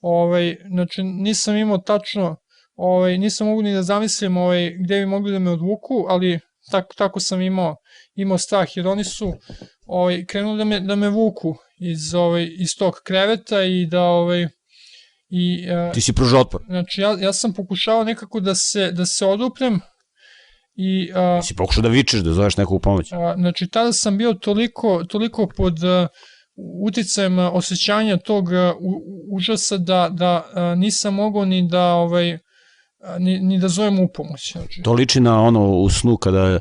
ovaj, znači nisam imao tačno ovaj, nisam mogu ni da zamislim ovaj, gde bi mogli da me odvuku, ali tako, tako sam imao, imao strah, jer oni su ovaj, krenuli da me, da me vuku iz, ovaj, iz tog kreveta i da ovaj, I, uh, Ti si pružao otpor. Znači, ja, ja sam pokušao nekako da se, da se oduprem i... Ti si pokušao da vičeš, da zoveš neku pomoć. Uh, znači, tada sam bio toliko, toliko pod uh, uticajem osjećanja tog uh, užasa da, da uh, nisam mogao ni da ovaj, ni, ni da zovem u pomoć. Znači. To liči na ono u snu kada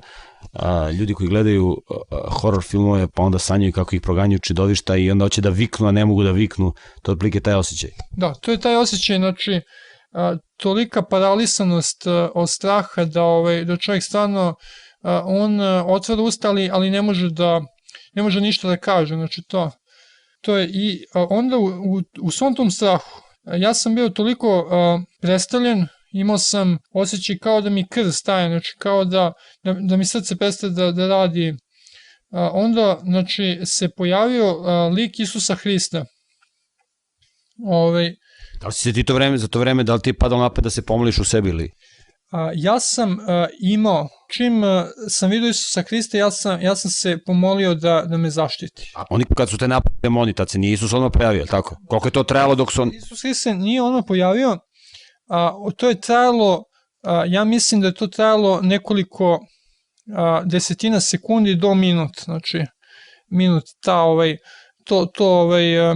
a, ljudi koji gledaju a, horror filmove pa onda sanjaju kako ih proganjaju čidovišta i onda hoće da viknu, a ne mogu da viknu. To je otprilike taj osjećaj. Da, to je taj osjećaj, znači a, tolika paralisanost a, od straha da, ovaj, da čovjek stvarno a, on a, otvara usta, ali, ali ne može da ne može ništa da kaže, znači to to je i onda u, u, u svom tom strahu ja sam bio toliko predstavljen imao sam osjećaj kao da mi krv staje, znači kao da, da, da mi srce prestaje da, da radi. Onda, znači, se pojavio lik Isusa Hrista. Ovaj, da li si se ti to vreme, za to vreme, da li ti je padalo napad da se pomoliš u sebi ili? A, ja sam a, imao, čim a, sam vidio Isusa Hrista, ja sam, ja sam se pomolio da, da me zaštiti. A oni kad su te napad demoni, tad se nije Isus odmah pojavio, tako? Koliko je to trajalo dok su on... Isus Hrist se nije odmah pojavio, a, to je trajalo, a, ja mislim da je to trajalo nekoliko a, desetina sekundi do minut, znači minut ta ovaj, to, to ovaj, a,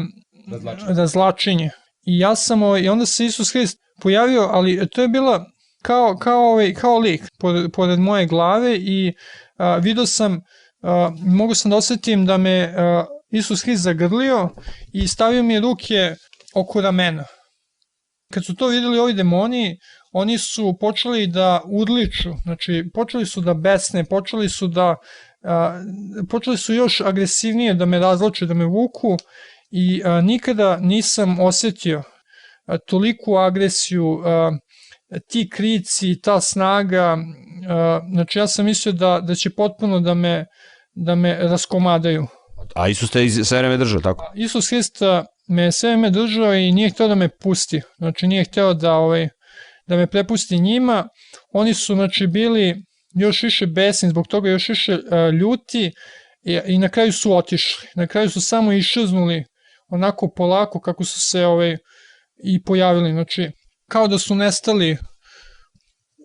razlačenje. I ja sam, ovaj, i onda se Isus Hrist pojavio, ali to je bila kao, kao, ovaj, kao lik pored, pored moje glave i a, vidio sam, a, mogu sam da osetim da me a, Isus Hrist zagrlio i stavio mi ruke oko ramena. Kad su to videli ovi demoni, oni su počeli da udliču, znači počeli su da besne, počeli su da a, počeli su još agresivnije da me razloče, da me vuku i a, nikada nisam osetio a, toliku agresiju, a, ti krici, ta snaga, a, znači ja sam mislio da, da će potpuno da me, da me raskomadaju. A Isus te sve vreme držao, tako? Isus Hrist me sve vreme držao i nije hteo da me pusti. Znači nije hteo da, ovaj, da me prepusti njima. Oni su znači bili još više besni, zbog toga još više uh, ljuti i, i na kraju su otišli. Na kraju su samo išrznuli onako polako kako su se ovaj, i pojavili. Znači, kao da su nestali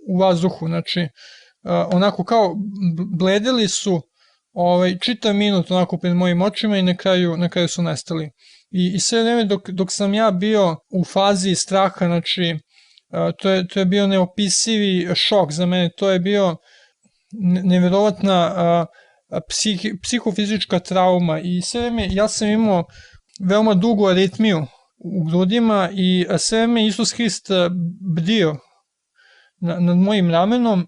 u vazduhu. Znači, uh, onako kao bledeli su ovaj, čitav minut onako pred mojim očima i na kraju, na kraju su nestali. I, i sve vreme dok, dok sam ja bio u fazi straha, znači, to je, to je bio neopisivi šok za mene, to je bio neverovatna psih, psihofizička trauma i sve vreme ja sam imao veoma dugu aritmiju u grudima i sve vreme Isus Hrist bdio nad mojim ramenom,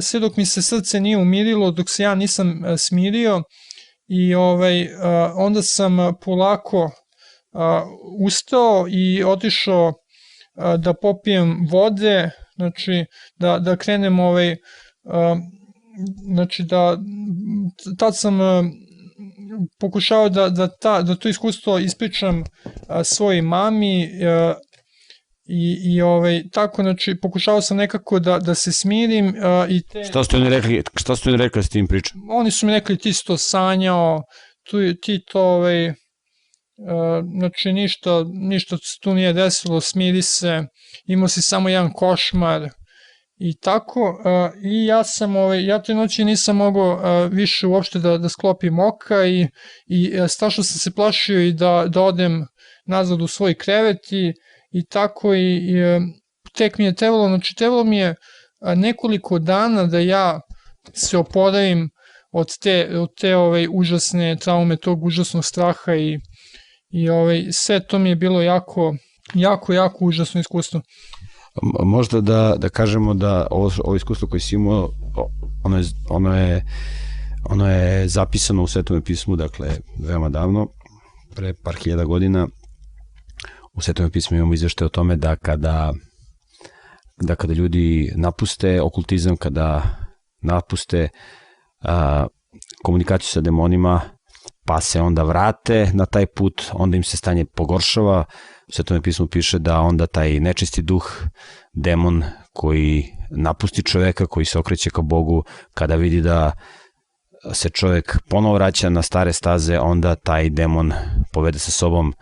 sve dok mi se srce nije umirilo, dok se ja nisam smirio i ovaj, onda sam polako ustao i otišao da popijem vode, znači da, da krenem ovaj, znači da tad sam pokušao da, da, ta, da to iskustvo ispričam svojoj mami i, i ovaj, tako, znači, pokušao sam nekako da, da se smirim. Uh, i te... Šta ste oni rekli, šta ste oni rekli s tim pričom? Oni su mi rekli, ti si to sanjao, tu, ti to, ovaj, uh, znači, ništa, ništa tu nije desilo, smiri se, imao si samo jedan košmar, i tako uh, i ja sam ovaj ja te noći nisam mogao uh, više uopšte da da sklopim oka i i uh, strašno sam se plašio i da da odem nazad u svoj krevet i i tako i, i tek mi je trebalo, znači trebalo mi je nekoliko dana da ja se oporavim od te, od te ovaj, užasne traume, tog užasnog straha i, i ovaj, sve to mi je bilo jako, jako, jako užasno iskustvo. Možda da, da kažemo da ovo, ovo iskustvo koje si imao, ono je, ono je, ono je zapisano u Svetom pismu, dakle, veoma davno, pre par hiljada godina, u Svetom pismu imamo izvešte o tome da kada da kada ljudi napuste okultizam, kada napuste a, komunikaciju sa demonima, pa se onda vrate na taj put, onda im se stanje pogoršava. U Svetom pismu piše da onda taj nečisti duh, demon koji napusti čoveka, koji se okreće ka Bogu, kada vidi da se čovek ponovo vraća na stare staze, onda taj demon povede sa sobom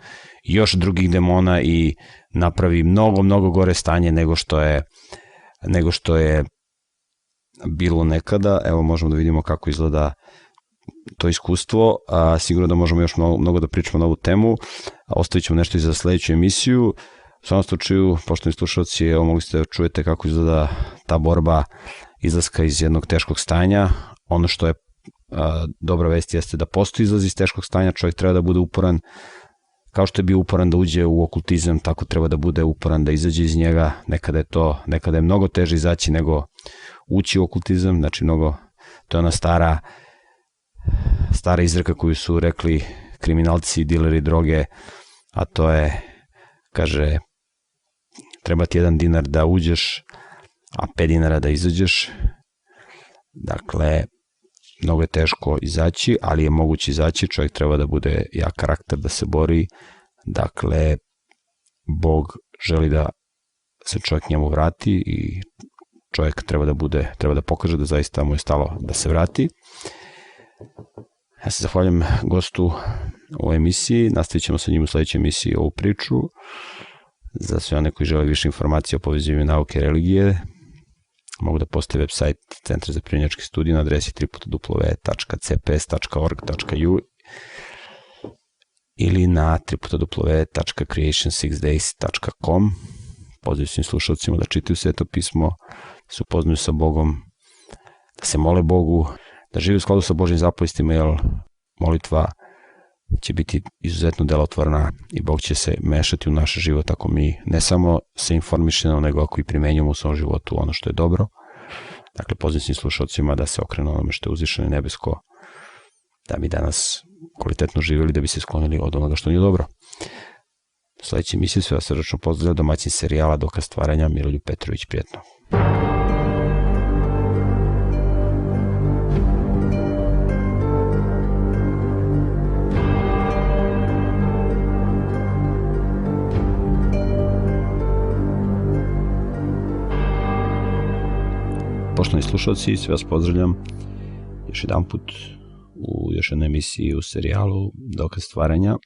još drugih demona i napravi mnogo, mnogo gore stanje nego što je nego što je bilo nekada. Evo možemo da vidimo kako izgleda to iskustvo, a sigurno da možemo još mnogo, mnogo da pričamo na ovu temu. Ostavit ćemo nešto i za sledeću emisiju. U svom slučaju, poštovni slušalci, evo mogli ste da čujete kako izgleda ta borba izlaska iz jednog teškog stanja. Ono što je a, dobra vest jeste da postoji izlaz iz teškog stanja, čovjek treba da bude uporan, kao što je bio uporan da uđe u okultizam, tako treba da bude uporan da izađe iz njega. Nekada je to, nekada je mnogo teže izaći nego ući u okultizam, znači mnogo, to je ona stara, stara izreka koju su rekli kriminalci, dileri droge, a to je, kaže, treba ti jedan dinar da uđeš, a pet dinara da izađeš. Dakle, mnogo je teško izaći, ali je moguće izaći, čovjek treba da bude jak karakter, da se bori, dakle, Bog želi da se čovjek njemu vrati i čovjek treba da bude, treba da pokaže da zaista mu je stalo da se vrati. Ja se zahvaljujem gostu u ovoj emisiji, nastavit ćemo sa njim u sledećoj emisiji ovu priču. Za sve one koji žele više informacije o povezivanju nauke i religije, mogu da postave web sajt Centra za primjenjačke studije na adresi www.cps.org.u ili na www.creation6days.com Poziv svim slušalcima da čitaju sveto pismo, da se upoznaju sa Bogom, da se mole Bogu, da žive u skladu sa Božim zapovestima, jer molitva će biti izuzetno delotvorna i Bog će se mešati u naš život ako mi ne samo se informišemo, nego ako i primenjujemo u svom životu ono što je dobro. Dakle, pozivam svim slušalcima da se okrenu onome što je uzvišeno nebesko, da mi danas kvalitetno živjeli, da bi se sklonili od onoga što nije dobro. Sledeći emisiju sve vas srdečno pozdravlja domaćin serijala Dokaz stvaranja Miroljub Petrović Prijetno. Poštovani slušalci, sve vas pozdravljam još jedan put u još jednoj emisiji u serijalu Dokaz stvaranja.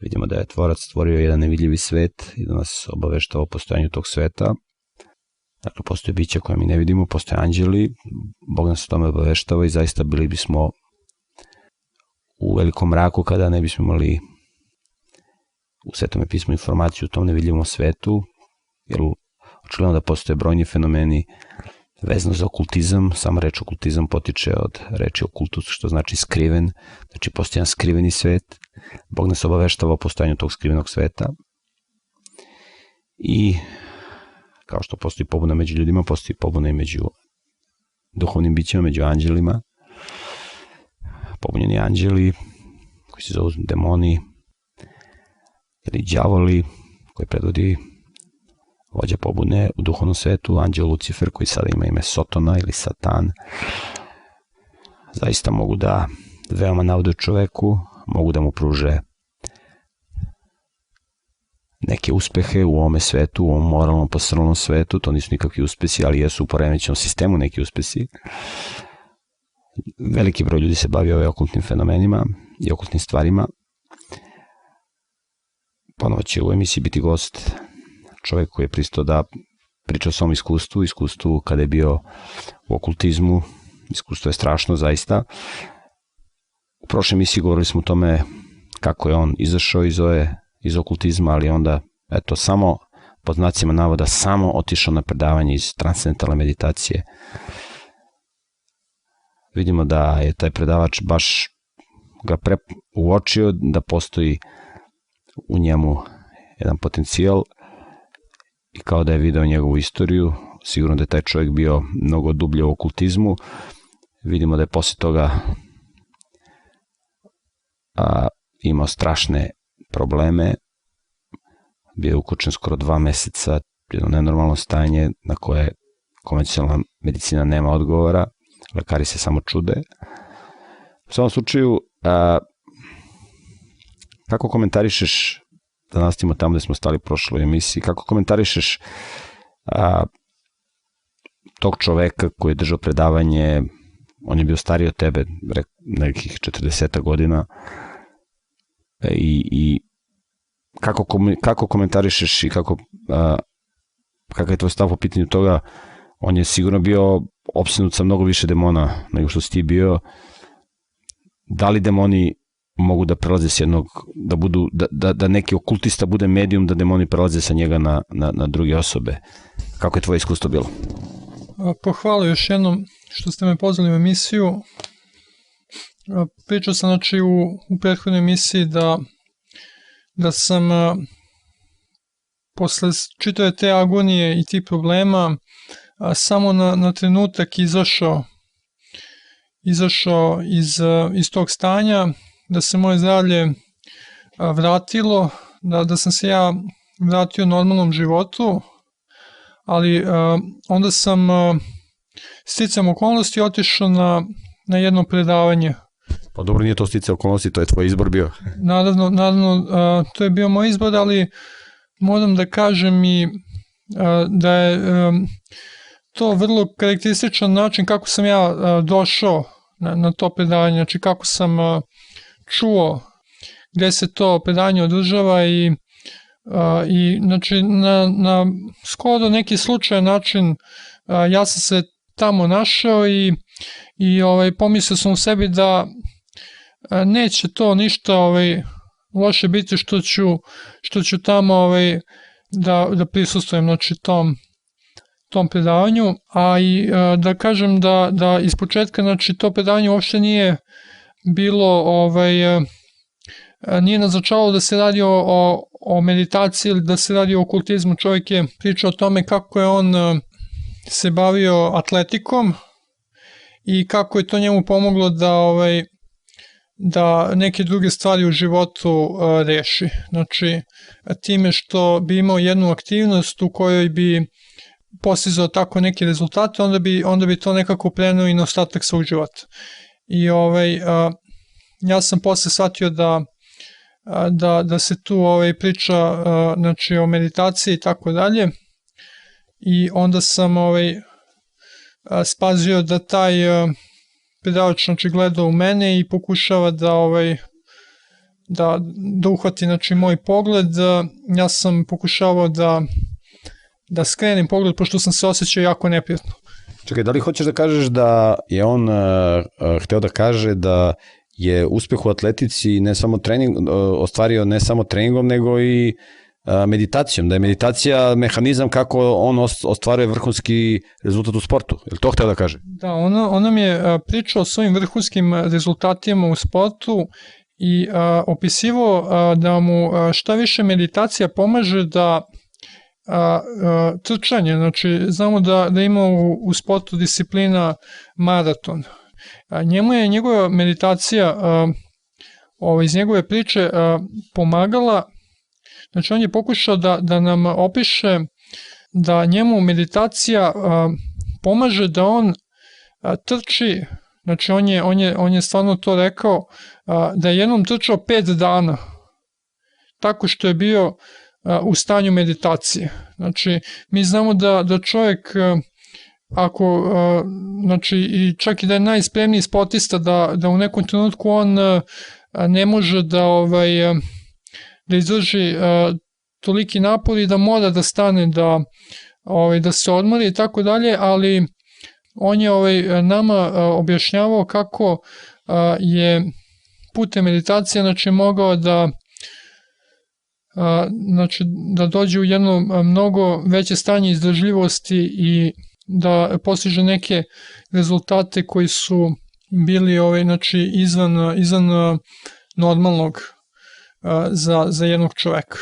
Vidimo da je tvorac stvorio jedan nevidljivi svet i da nas obaveštava o postojanju tog sveta. Dakle, postoje bića koje mi ne vidimo, postoje anđeli, Bog nas o tome obaveštava i zaista bili bismo u velikom mraku kada ne bismo imali u svetome pismu informaciju o tom nevidljivom svetu, jer očigledno da postoje brojni fenomeni vezano za okultizam, sama reč okultizam potiče od reči okultus, što znači skriven, znači postoji jedan skriveni svet, Bog nas obaveštava o postojanju tog skrivenog sveta. I kao što postoji pobuna među ljudima, postoji pobuna i među duhovnim bićima, među anđelima, pobunjeni anđeli, koji se zovu demoni, ili đavoli, koji predvodi vođa pobune u duhovnom svetu, anđel Lucifer, koji sada ima ime Sotona ili Satan, zaista mogu da veoma navode čoveku, mogu da mu pruže neke uspehe u ovome svetu, u ovom moralnom posrlnom svetu, to nisu nikakvi uspesi, ali jesu u poremećenom sistemu neki uspesi. Veliki broj ljudi se bavi ove okultnim fenomenima i okultnim stvarima. Ponovo će u emisiji biti gost čovek koji je pristao da priča o svom iskustvu, iskustvu kada je bio u okultizmu, iskustvo je strašno zaista. U prošloj emisiji govorili smo o tome kako je on izašao iz ove iz okultizma, ali onda, eto, samo pod znacima navoda, samo otišao na predavanje iz transcendentalne meditacije. Vidimo da je taj predavač baš ga pre, uočio da postoji u njemu jedan potencijal i kao da je video njegovu istoriju, sigurno da je taj čovjek bio mnogo dublje u okultizmu, vidimo da je posle toga a, imao strašne probleme, bio je ukočen skoro dva meseca, jedno nenormalno stanje na koje konvencionalna medicina nema odgovora, lekari se samo čude. U svom slučaju, a, kako komentarišeš, da nastavimo tamo gde smo stali prošloj emisiji, kako komentarišeš a, tog čoveka koji je držao predavanje, on je bio stariji od tebe, nekih 40 godina, i, i kako, kako komentarišeš i kako, a, kakav je tvoj stav po pitanju toga, on je sigurno bio opsenut sa mnogo više demona nego što si ti bio. Da li demoni mogu da prelaze s jednog, da budu, da, da, da neki okultista bude medijum, da demoni prelaze sa njega na, na, na druge osobe. Kako je tvoje iskustvo bilo? Pohvala još jednom što ste me pozvali u emisiju. Pričao sam znači u, u prethodnoj emisiji da, da sam posle čitave te agonije i ti problema a, samo na, na trenutak izašao izašao iz, iz tog stanja, da se moje zdravlje vratilo, da, da sam se ja vratio normalnom životu, ali a, onda sam a, sticam okolnosti otišao na, na jedno predavanje Pa dobro, nije to stice okolnosti, to je tvoj izbor bio. Naravno, naravno a, to je bio moj izbor, ali moram da kažem i a, da je a, to vrlo karakterističan način kako sam ja a, došao na, na to predavanje, znači kako sam a, čuo gde se to predavanje održava i a, i znači na, na skoro neki slučaj način a, ja sam se tamo našao i i ovaj pomislio sam u sebi da neće to ništa ovaj loše biti što ću što ću tamo ovaj da da prisustvujem znači tom tom predavanju, a i da kažem da da ispočetka znači to predavanje uopšte nije bilo ovaj nije naznačavalo da se radi o, o, o meditaciji ili da se radi o okultizmu. Čovjek je pričao o tome kako je on se bavio atletikom i kako je to njemu pomoglo da ovaj da neke druge stvari u životu uh, reši. Znači, time što bi imao jednu aktivnost u kojoj bi postizao tako neke rezultate, onda bi, onda bi to nekako prenao i na ostatak svog života. I ovaj, ja sam posle shvatio da da, da se tu ovaj priča znači o meditaciji i tako dalje. I onda sam ovaj spazio da taj predavač znači gleda u mene i pokušava da ovaj da, da uhvati znači moj pogled. Ja sam pokušavao da da skrenem pogled pošto sam se osjećao jako neprijatno Čekaj, da li hoćeš da kažeš da je on uh, hteo da kaže da je uspeh u atletici ne samo trening, ostvario ne samo treningom, nego i meditacijom, da je meditacija mehanizam kako on ostvaruje vrhunski rezultat u sportu. Je li to htio da kaže? Da, ono, ono mi je pričao o svojim vrhunskim rezultatima u sportu i a, opisivo a, da mu a, šta više meditacija pomaže da a, a, trčanje, znači znamo da, da ima u, u sportu disciplina maraton. A, njemu je njegova meditacija a, ovo, iz njegove priče a, pomagala, znači on je pokušao da, da nam opiše da njemu meditacija a, pomaže da on a, trči Znači, on je, on je, on je stvarno to rekao a, da je jednom trčao pet dana tako što je bio u stanju meditacije. Znači, mi znamo da, da čovjek ako, znači, i čak i da je najspremniji sportista, da, da u nekom trenutku on ne može da, ovaj, da izdrži toliki napor i da mora da stane da, ovaj, da se odmori i tako dalje, ali on je ovaj, nama objašnjavao kako je putem meditacije znači, mogao da znači, da dođe u jedno mnogo veće stanje izdržljivosti i da postiže neke rezultate koji su bili ovaj, znači, izvan, izvan normalnog za, za jednog čoveka.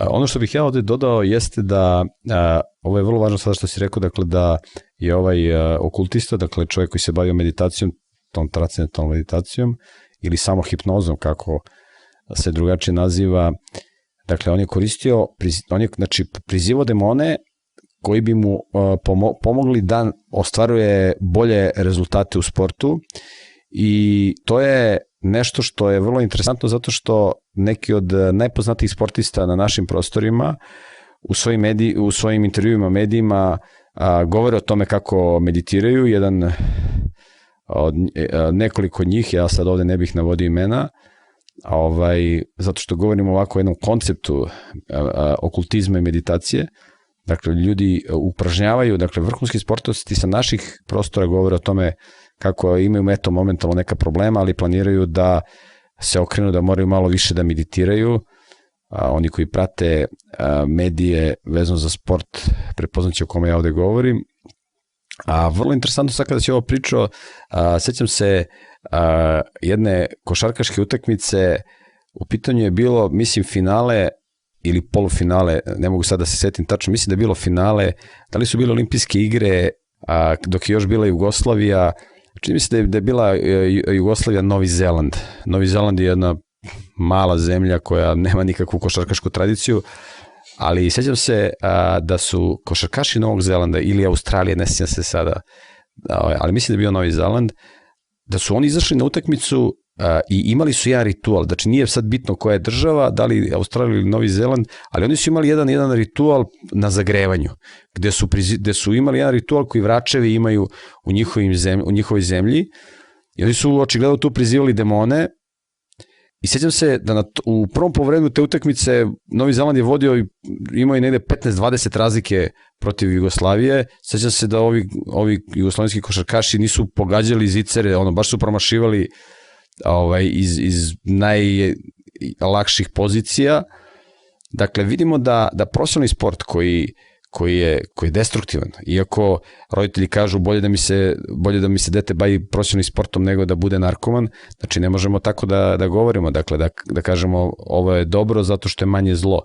Ono što bih ja ovde dodao jeste da, a, ovo je vrlo važno sada što si rekao, dakle da je ovaj a, okultista, dakle čovjek koji se bavio meditacijom, tom transcendentalnom meditacijom ili samo hipnozom, kako se drugačije naziva, dakle on je koristio, on je znači prizivao demone koji bi mu uh, pomogli da ostvaruje bolje rezultate u sportu i to je nešto što je vrlo interesantno zato što neki od najpoznatijih sportista na našim prostorima u svojim, mediji, u svojim intervjuima medijima a, govore o tome kako meditiraju. Jedan od a, nekoliko njih, ja sad ovde ne bih navodio imena, ovaj, zato što govorimo ovako o jednom konceptu a, a, okultizma i meditacije, Dakle, ljudi upražnjavaju, dakle, vrhunski sportosti sa naših prostora govore o tome kako imaju eto momentalno neka problema, ali planiraju da se okrenu da moraju malo više da meditiraju. A, oni koji prate a, medije vezano za sport prepoznaće o kome ja ovde govorim. A vrlo interesantno sad kada si ovo pričao, a, sećam se a, jedne košarkaške utakmice, u pitanju je bilo, mislim, finale ili polufinale, ne mogu sad da se setim tačno, mislim da je bilo finale, da li su bile olimpijske igre, a, dok je još bila Jugoslavija, čini mi se da je, da je bila e, Jugoslavija Novi Zeland. Novi Zeland je jedna mala zemlja koja nema nikakvu košarkašku tradiciju, ali sećam se a, da su košarkaši Novog Zelanda ili Australije, ne sjećam se sada, ovaj, ali mislim da je bio Novi Zeland, da su oni izašli na utakmicu i imali su jedan ritual, znači nije sad bitno koja je država, da li Australija ili Novi Zeland, ali oni su imali jedan jedan ritual na zagrevanju, gde su, gde su imali jedan ritual koji vračevi imaju u, njihovim zemlji, u njihovoj zemlji. I oni su očigledno tu prizivali demone I sećam se da na, u prvom povredu te utakmice Novi Zeland je vodio i imao je negde 15-20 razlike protiv Jugoslavije. Sećam se da ovi, ovi jugoslovenski košarkaši nisu pogađali zicere, ono, baš su promašivali ovaj, iz, iz najlakših pozicija. Dakle, vidimo da, da profesionalni sport koji, koji je, koji je destruktivan. Iako roditelji kažu bolje da mi se, bolje da mi se dete bavi profesionalnim sportom nego da bude narkoman, znači ne možemo tako da, da govorimo, dakle da, da kažemo ovo je dobro zato što je manje zlo.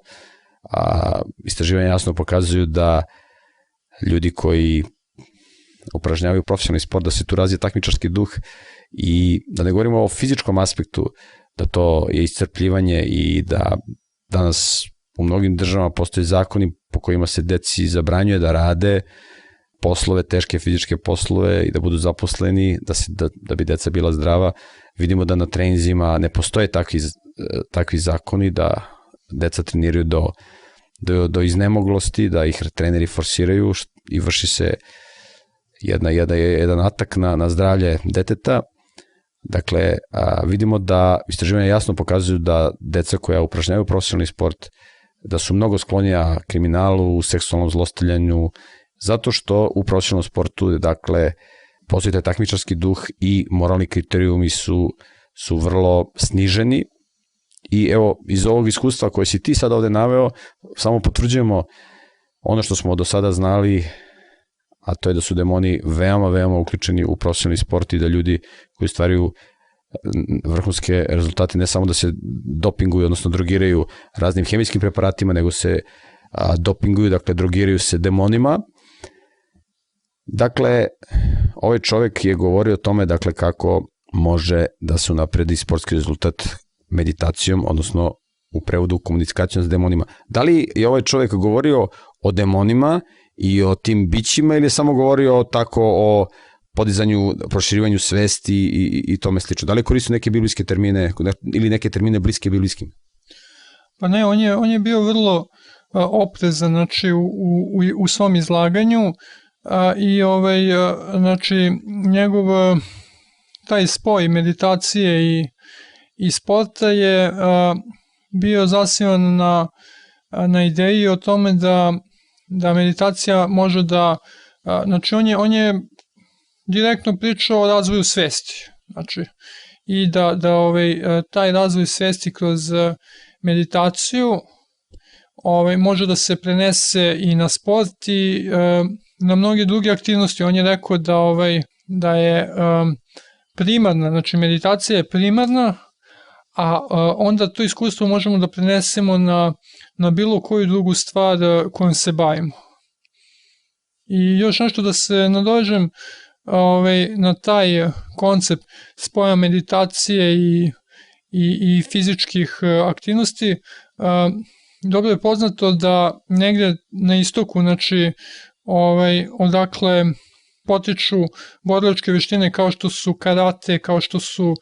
A istraživanja jasno pokazuju da ljudi koji upražnjavaju profesionalni sport, da se tu razvije takmičarski duh i da ne govorimo o fizičkom aspektu, da to je iscrpljivanje i da danas u mnogim državama postoje zakoni po kojima se deci zabranjuje da rade poslove, teške fizičke poslove i da budu zaposleni, da, se, da, da bi deca bila zdrava. Vidimo da na treninzima ne postoje takvi, takvi zakoni da deca treniraju do, do, do iznemoglosti, da ih treneri forsiraju i vrši se jedna, jedna, jedan atak na, na zdravlje deteta Dakle, a, vidimo da istraživanja jasno pokazuju da deca koja upražnjavaju profesionalni sport, da su mnogo sklonija kriminalu, seksualnom zlostavljanju, zato što u profesionalnom sportu, dakle, postoji taj takmičarski duh i moralni kriterijumi su, su vrlo sniženi. I evo iz ovog iskustva koje si ti sad ovde naveo samo potvrđujemo ono što smo do sada znali a to je da su demoni veoma, veoma uključeni u profesionalni sport i da ljudi koji stvaraju vrhunske rezultate ne samo da se dopinguju, odnosno drogiraju raznim hemijskim preparatima, nego se a, dopinguju, dakle drogiraju se demonima. Dakle, ovaj čovek je govorio o tome dakle kako može da se napredi sportski rezultat meditacijom, odnosno u prevodu komunikacijom s demonima. Da li je ovaj čovek govorio o demonima i o tim bićima ili je samo govorio tako o podizanju, proširivanju svesti i, i, i tome slično? Da li koristio neke biblijske termine ili neke termine bliske biblijskim? Pa ne, on je, on je bio vrlo oprezan znači, u, u, u svom izlaganju a, i ovaj, znači, njegov taj spoj meditacije i, i sporta je a, bio zasivan na, na ideji o tome da, da meditacija može da, a, znači on je, on je direktno pričao o razvoju svesti, znači, i da, da ovaj, taj razvoj svesti kroz meditaciju ovaj, može da se prenese i na sport i e, na mnoge druge aktivnosti. On je rekao da, ovaj, da je e, primarna, znači meditacija je primarna, a e, onda to iskustvo možemo da prenesemo na, na bilo koju drugu stvar e, kojom se bavimo. I još nešto da se nadožem ovaj, na taj koncept spoja meditacije i, i, i fizičkih e, aktivnosti, dobro je poznato da negde na istoku, znači, ovaj, odakle potiču borilačke veštine kao što su karate, kao što su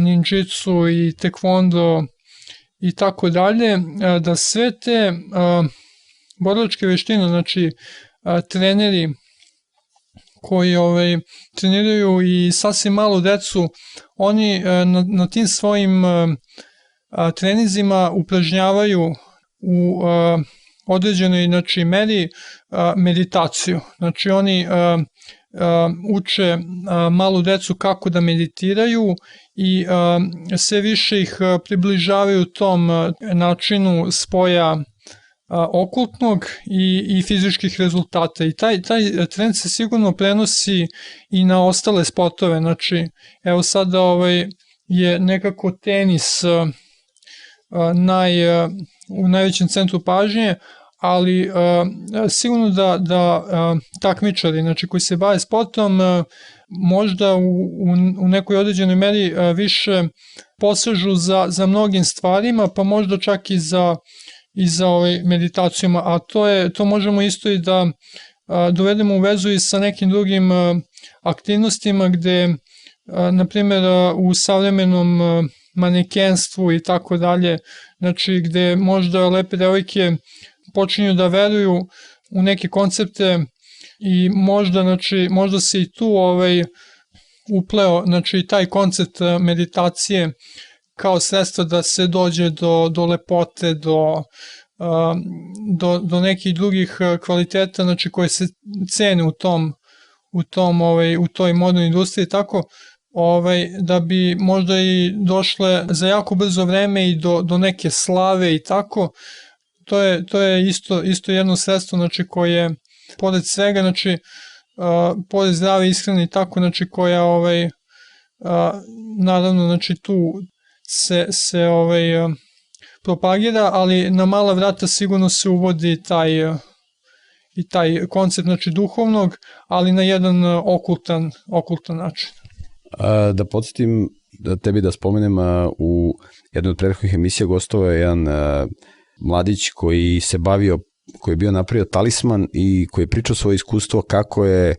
ninjitsu i tekvondo i tako dalje, da sve te borilačke veštine, znači treneri koji ovaj, treniraju i sasvim malu decu, oni na, na tim svojim trenizima upražnjavaju u uh, određenoj znači, meri uh, meditaciju. Znači oni uh, uh, uče uh, malu decu kako da meditiraju i uh, sve više ih približavaju tom načinu spoja okultnog i, i fizičkih rezultata. I taj, taj trend se sigurno prenosi i na ostale sportove, znači evo sada ovaj, je nekako tenis naj, u najvećem centru pažnje, ali uh, sigurno da, da takmičari znači, koji se bave sportom možda u, u, u nekoj određenoj meri više posežu za, za mnogim stvarima, pa možda čak i za, i za ovaj, meditacijama, a to, je, to možemo isto i da uh, dovedemo u vezu i sa nekim drugim uh, aktivnostima gde, uh, na primjer, uh, u savremenom uh, manekenstvu i tako dalje, znači gde možda lepe devojke počinju da veruju u neke koncepte i možda, znači, možda se i tu ovaj, upleo znači, taj koncept meditacije kao sredstvo da se dođe do, do lepote, do, eh, do, do nekih drugih eh, kvaliteta znači, koje se cene u tom u tom ovaj u toj modnoj industriji. Tako ovaj, da bi možda i došle za jako brzo vreme i do, do neke slave i tako, to je, to je isto, isto jedno sredstvo znači, koje, pored svega, znači, uh, pored zdrave ishrane i tako, znači, koja ovaj, uh, naravno, znači, tu se, se ovaj, uh, propagira, ali na mala vrata sigurno se uvodi taj uh, i taj koncept znači duhovnog, ali na jedan okultan, okultan način. A, da podsjetim da tebi da spomenem a, u jednoj od prethodnih emisija gostovao je jedan a, mladić koji se bavio koji je bio napravio talisman i koji je pričao svoje iskustvo kako je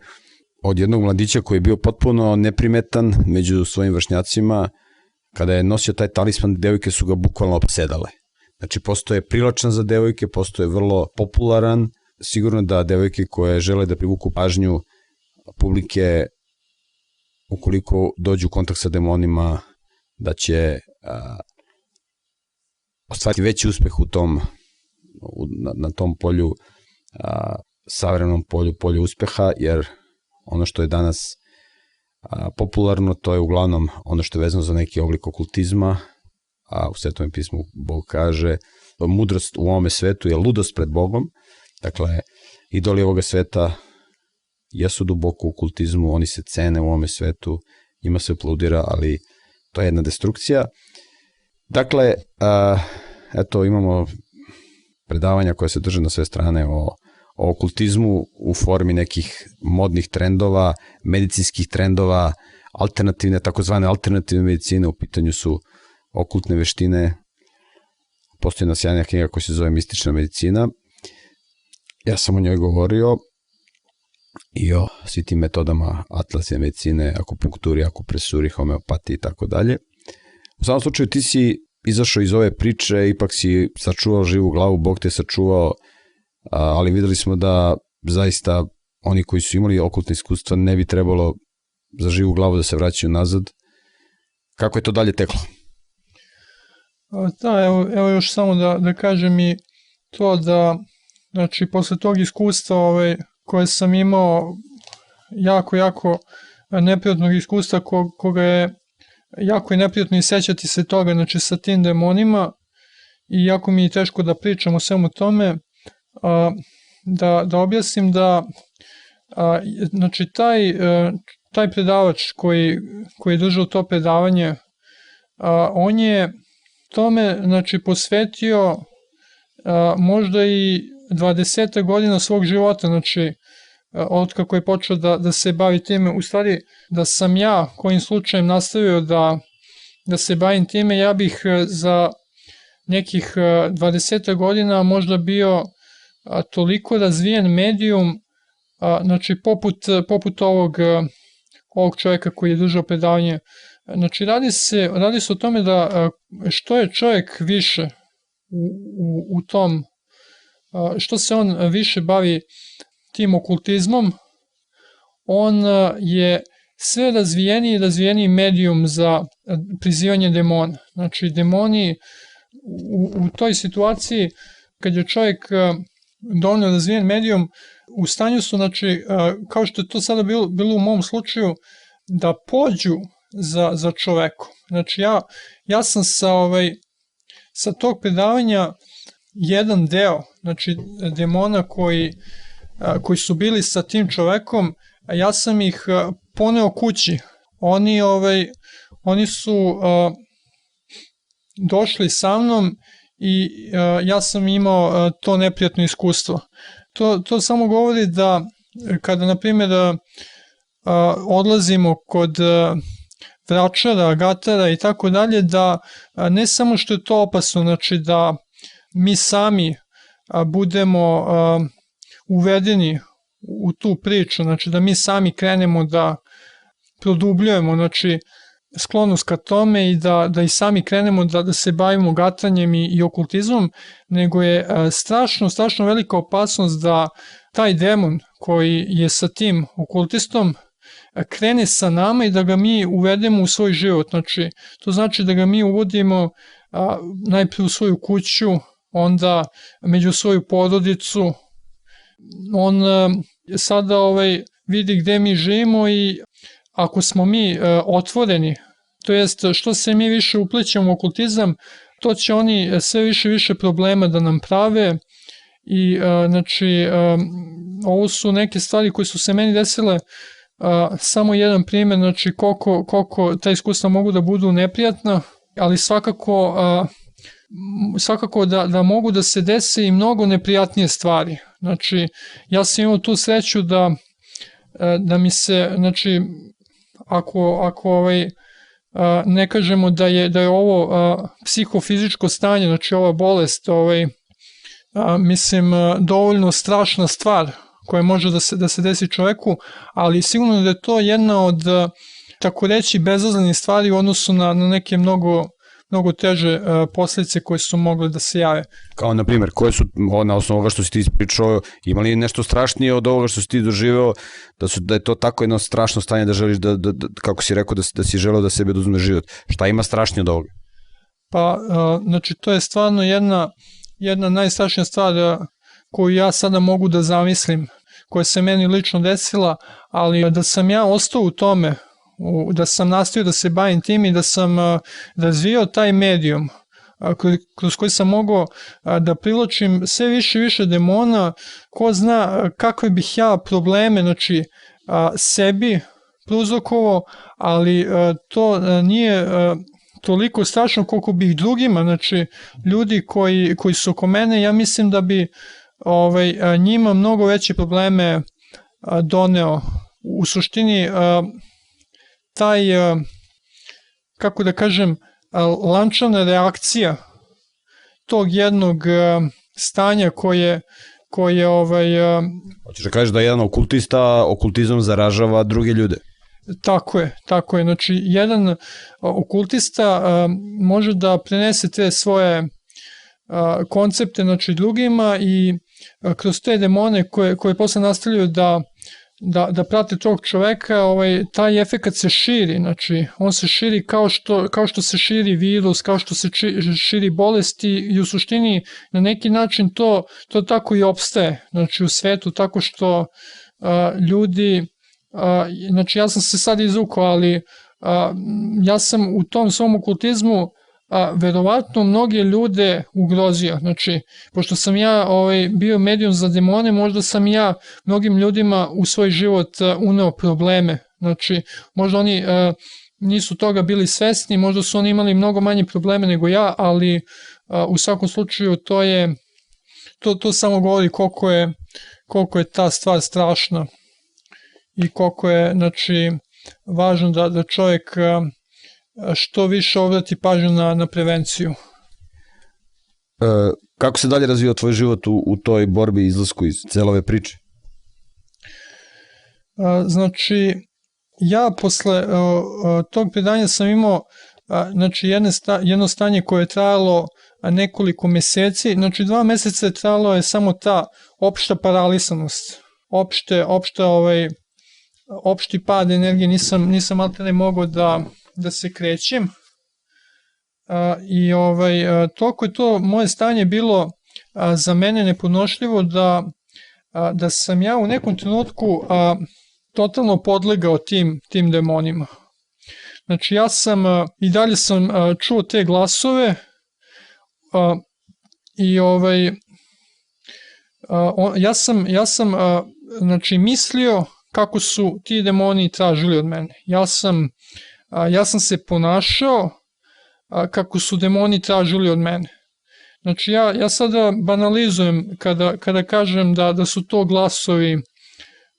od jednog mladića koji je bio potpuno neprimetan među svojim vršnjacima, kada je nosio taj talisman, devojke su ga bukvalno opsedale. Znači, postoje prilačan za devojke, postoje vrlo popularan, sigurno da devojke koje žele da privuku pažnju publike ukoliko dođu u kontakt sa demonima, da će a, ostvariti veći uspeh u tom, u, na, na tom polju, a, savremenom polju, polju uspeha, jer ono što je danas a, popularno, to je uglavnom ono što je vezano za neki oblik okultizma, a u Svetom pismu Bog kaže mudrost u ovome svetu je ludost pred Bogom, dakle, idoli ovoga sveta jesu duboko u kultizmu, oni se cene u ovome svetu, ima se aplaudira, ali to je jedna destrukcija. Dakle, a, eto, imamo predavanja koja se drže na sve strane o, o okultizmu u formi nekih modnih trendova, medicinskih trendova, alternativne, takozvane alternativne medicine, u pitanju su okultne veštine, postoji na sjajna knjiga koja se zove Mistična medicina. Ja sam o njoj govorio i o svi tim metodama atlasne medicine, akupunkturi, akupresuri, homeopatiji i tako dalje. U samom slučaju ti si izašao iz ove priče, ipak si sačuvao živu glavu, Bog te sačuvao, ali videli smo da zaista oni koji su imali okultne iskustva ne bi trebalo za živu glavu da se vraćaju nazad. Kako je to dalje teklo? Da, evo, evo još samo da, da kažem i to da, znači, posle tog iskustva ovaj, koje sam imao jako, jako neprijatnog iskustva ko, koga je jako je neprijatno i sećati se toga, znači sa tim demonima i jako mi je teško da pričam o svemu tome, da, da objasnim da a, znači taj, a, taj predavač koji, koji je držao to predavanje, a, on je tome znači, posvetio a, možda i 20 godina svog života, znači od kako je počeo da, da se bavi time, u stvari da sam ja kojim slučajem nastavio da, da se bavim time, ja bih za nekih 20 godina možda bio toliko razvijen medijum, znači poput, poput ovog, ovog čovjeka koji je držao predavanje. Znači radi se, radi se o tome da što je čovjek više u, u, u tom, što se on više bavi tim okultizmom, on je sve razvijeniji i razvijeniji medijum za prizivanje demona. Znači, demoni u, u toj situaciji, kad je čovjek dovoljno razvijen medijum, u stanju su, znači, kao što je to sada bilo, bilo u mom slučaju, da pođu za, za čoveku. Znači, ja, ja sam sa, ovaj, sa tog predavanja jedan deo, znači, demona koji koji su bili sa tim čovekom, ja sam ih poneo kući. Oni, ovaj, oni su došli sa mnom i uh, ja sam imao uh, to neprijatno iskustvo. To, to samo govori da kada, na primjer, uh, odlazimo kod uh, vračara, gatara i tako dalje, da uh, ne samo što je to opasno, znači da mi sami uh, budemo uh, uvedeni u tu priču, znači da mi sami krenemo da produbljujemo, znači sklonost ka tome i da, da i sami krenemo da, da se bavimo gatanjem i, i okultizmom, nego je a, strašno, strašno velika opasnost da taj demon koji je sa tim okultistom krene sa nama i da ga mi uvedemo u svoj život. Znači, to znači da ga mi uvodimo a, najprije u svoju kuću, onda među svoju porodicu, on e, sada ovaj, vidi gde mi živimo i ako smo mi e, otvoreni, to jest što se mi više uplećemo u okultizam, to će oni sve više više problema da nam prave i e, znači ovo su neke stvari koje su se meni desile samo jedan primjer, znači koliko, koliko ta iskustva mogu da budu neprijatna, ali svakako svakako da, da mogu da se dese i mnogo neprijatnije stvari. Znači, ja sam imao tu sreću da, e, da mi se, znači, ako, ako ovaj, ne kažemo da je, da je ovo e, psihofizičko stanje, znači ova bolest, ovaj, mislim, dovoljno strašna stvar koja može da se, da se desi čoveku, ali sigurno da je to jedna od, tako reći, bezazlenih stvari u odnosu na, na neke mnogo mnogo teže uh, posljedice koje su mogle da se jave. Kao na primjer, koje su na osnovu ovoga što si ti ispričao, imali nešto strašnije od ovoga što si ti doživeo, da su da je to tako jedno strašno stanje da želiš da, da, da kako si rekao da, da si želeo da sebi oduzme život. Šta ima strašnije od ovoga? Pa, uh, znači, to je stvarno jedna, jedna najstrašnija stvar uh, koju ja sada mogu da zamislim, koja se meni lično desila, ali da sam ja ostao u tome, da sam nastavio da se bavim tim i da sam a, razvio taj medijum kroz koji sam mogao da privlačim sve više i više demona, ko zna kakve bih ja probleme, znači, sebi prouzrokovao, ali to nije toliko strašno koliko bih drugima, znači ljudi koji, koji su oko mene, ja mislim da bi ovaj, njima mnogo veće probleme doneo. U suštini taj, a, kako da kažem, a, lančana reakcija tog jednog a, stanja koje koje ovaj Hoćeš da kažeš da jedan okultista okultizam zaražava druge ljude? Tako je, tako je. Znači, jedan okultista a, može da prenese te svoje a, koncepte znači, drugima i a, kroz te demone koje, koje posle nastavljaju da da, da prate tog čoveka, ovaj, taj efekat se širi, znači on se širi kao što, kao što se širi virus, kao što se či, širi bolesti i u suštini na neki način to, to tako i opstaje, znači u svetu, tako što a, ljudi a, znači ja sam se sad izvukao, ali a, ja sam u tom svom okultizmu a, verovatno mnoge ljude ugrozio. Znači, pošto sam ja ovaj, bio medijum za demone, možda sam ja mnogim ljudima u svoj život a, uneo probleme. Znači, možda oni a, nisu toga bili svesni, možda su oni imali mnogo manje probleme nego ja, ali a, u svakom slučaju to je to, to samo govori koliko je, koliko je ta stvar strašna i koliko je znači, važno da, da čovjek što više obrati pažnju na, na prevenciju. E, kako se dalje razvio tvoj život u, u toj borbi i izlasku iz celove priče? E, znači, ja posle e, tog predanja sam imao znači jedne sta, jedno stanje koje je trajalo nekoliko meseci, znači dva meseca je trajalo je samo ta opšta paralisanost, opšte, opšta ovaj, opšti pad energije, nisam, nisam alterne mogao da, da se krećem. A, I ovaj, toliko je to moje stanje bilo a, za mene neponošljivo da, a, da sam ja u nekom trenutku a, totalno podlegao tim, tim demonima. Znači ja sam a, i dalje sam a, čuo te glasove a, i ovaj a, on, ja sam, ja sam a, znači mislio kako su ti demoni tražili od mene. Ja sam, a, ja sam se ponašao a, kako su demoni tražili od mene. Znači ja, ja sada banalizujem kada, kada kažem da, da su to glasovi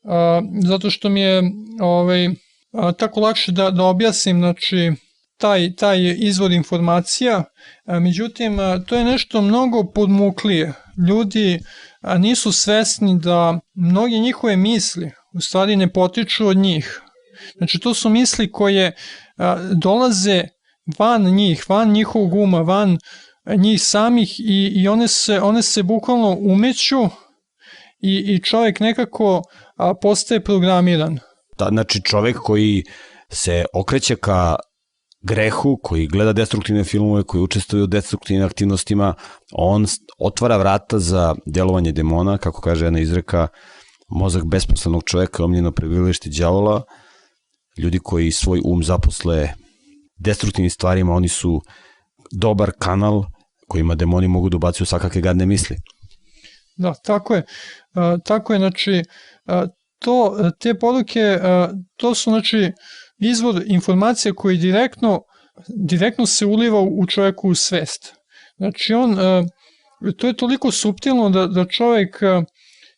a, zato što mi je ovaj, a, tako lakše da, da objasnim znači, taj, taj izvor informacija, a, međutim a, to je nešto mnogo podmuklije. Ljudi a, nisu svesni da mnogi njihove misli, u stvari ne potiču od njih. Znači to su misli koje dolaze van njih, van njihovog uma, van njih samih i, i one, se, one se bukvalno umeću i, i čovjek nekako a, postaje programiran. Da, znači čovjek koji se okreće ka grehu, koji gleda destruktivne filmove, koji učestvuje u destruktivnim aktivnostima, on otvara vrata za delovanje demona, kako kaže jedna izreka, mozak besposlenog čoveka, omljeno prebivalište đavola, ljudi koji svoj um zaposle destruktivnim stvarima, oni su dobar kanal kojima demoni mogu da ubacuju svakakve gadne misli. Da, tako je. Uh, tako je, znači, uh, to, te poruke, uh, to su, znači, izvor informacije koji direktno, direktno se uliva u čoveku u svest. Znači, on, to je toliko suptilno da, da čovek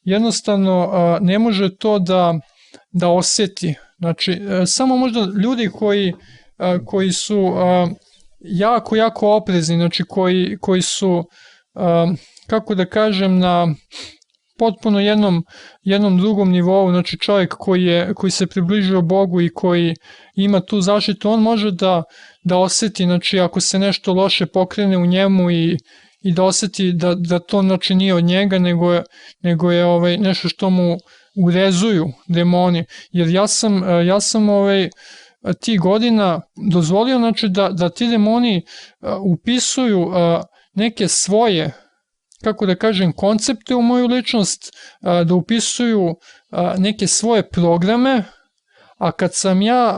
jednostavno ne može to da, da oseti. Znači, e, samo možda ljudi koji, koji su jako, jako oprezni, znači koji, koji su, kako da kažem, na potpuno jednom, jednom drugom nivou, znači čovjek koji, je, koji se približio Bogu i koji ima tu zaštitu, on može da, da oseti, znači ako se nešto loše pokrene u njemu i i da oseti da, da to znači nije od njega, nego je, nego je ovaj, nešto što mu urezuju demoni. Jer ja sam, ja sam ovaj, ti godina dozvolio znači, da, da ti demoni upisuju neke svoje kako da kažem, koncepte u moju ličnost, da upisuju neke svoje programe, a kad sam ja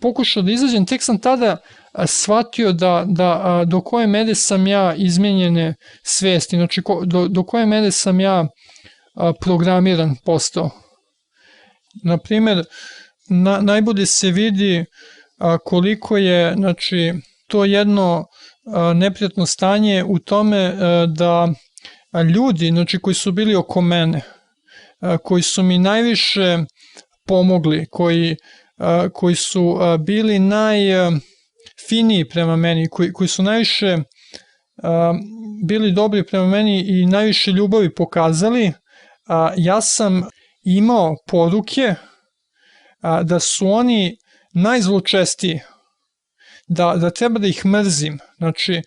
pokušao da izađem, tek sam tada shvatio da, da do koje mere sam ja izmenjene svesti, znači do, do koje mere sam ja a, programiran postao. Naprimer, na, najbolje se vidi a, koliko je znači, to jedno a, neprijatno stanje u tome a, da ljudi znači, koji su bili oko mene, a, koji su mi najviše pomogli, koji, a, koji su a, bili najfiniji prema meni, koji, koji su najviše a, bili dobri prema meni i najviše ljubavi pokazali, a, ja sam imao poruke a, da su oni najzločestiji, da, da treba da ih mrzim. Znači,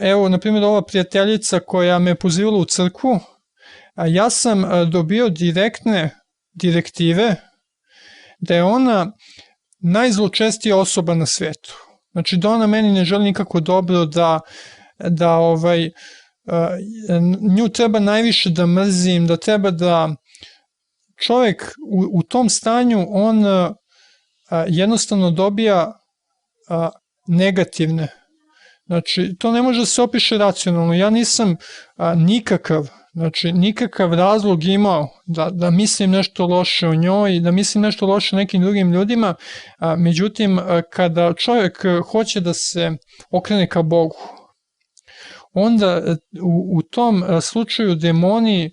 evo, na primjer, ova prijateljica koja me pozivala u crkvu, a ja sam dobio direktne direktive da je ona najzločestija osoba na svetu. Znači, da ona meni ne želi nikako dobro, da, da ovaj, nju treba najviše da mrzim, da treba da čovek u, u tom stanju on a, jednostavno dobija a, negativne. Znači, to ne može da se opiše racionalno. Ja nisam a, nikakav, znači, nikakav razlog imao da, da mislim nešto loše o njoj, da mislim nešto loše o nekim drugim ljudima, a, međutim, a, kada čovjek hoće da se okrene ka Bogu, onda u, u tom slučaju demoni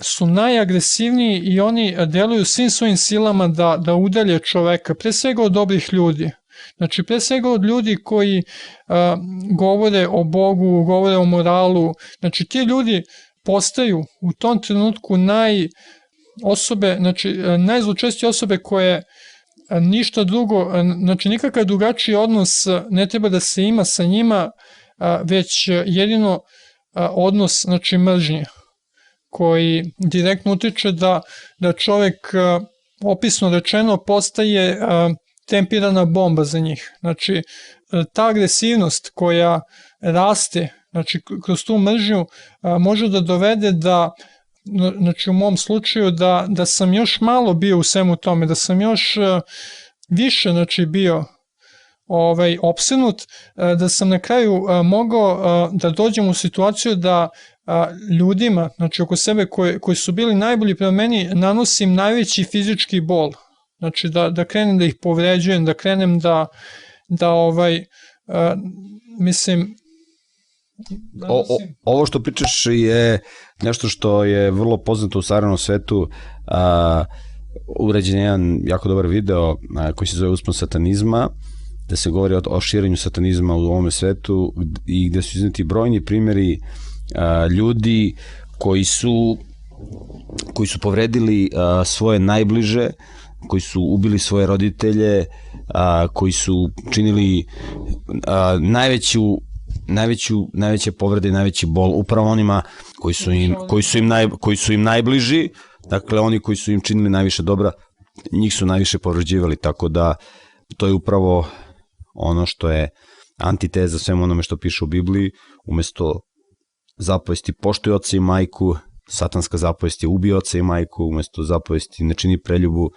su najagresivniji i oni deluju svim svojim silama da, da udalje čoveka, pre svega od dobrih ljudi. Znači, pre svega od ljudi koji a, govore o Bogu, govore o moralu. Znači, ti ljudi postaju u tom trenutku naj osobe, znači, najzlučestije osobe koje ništa drugo, znači nikakav drugačiji odnos ne treba da se ima sa njima, već jedino odnos, znači, mržnje koji direktno utiče da, da čovek opisno rečeno postaje tempirana bomba za njih. Znači, ta agresivnost koja raste znači, kroz tu mržnju može da dovede da znači u mom slučaju da, da sam još malo bio u svemu tome, da sam još više znači bio ovaj opsenut da sam na kraju mogao da dođem u situaciju da ljudima, znači oko sebe koji, koji su bili najbolji prema meni, nanosim najveći fizički bol. Znači da, da krenem da ih povređujem, da krenem da, da ovaj, mislim, Da o, o, ovo što pričaš je nešto što je vrlo poznato u savremenom svetu. A, urađen je jedan jako dobar video a, koji se zove Uspon satanizma, da se govori o, o širenju satanizma u ovome svetu i gde su izneti brojni primjeri a, ljudi koji su koji su povredili a, svoje najbliže, koji su ubili svoje roditelje, a, koji su činili a, najveću najveću najveće povrede i najveći bol upravo onima koji su im koji su im naj koji su im najbliži, dakle oni koji su im činili najviše dobra, njih su najviše povređivali, tako da to je upravo ono što je antiteza svemu onome što piše u Bibliji, umesto zapovesti poštuj oca i majku, satanska zapovest je ubi oca i majku, umesto zapovesti ne čini preljubu,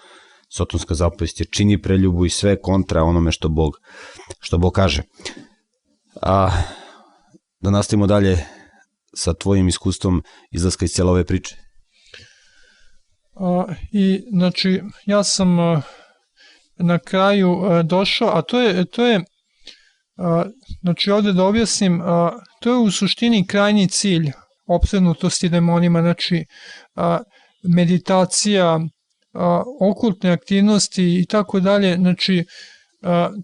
satanska zapovest je čini preljubu i sve kontra onome što Bog, što Bog kaže. A, da nastavimo dalje sa tvojim iskustvom izlaska iz cijela ove priče. A, I, znači, ja sam na kraju a, došao, a to je, to je a, znači ovde da objasnim, a, to je u suštini krajnji cilj opsednutosti demonima, znači meditacija, okultne aktivnosti i tako dalje, znači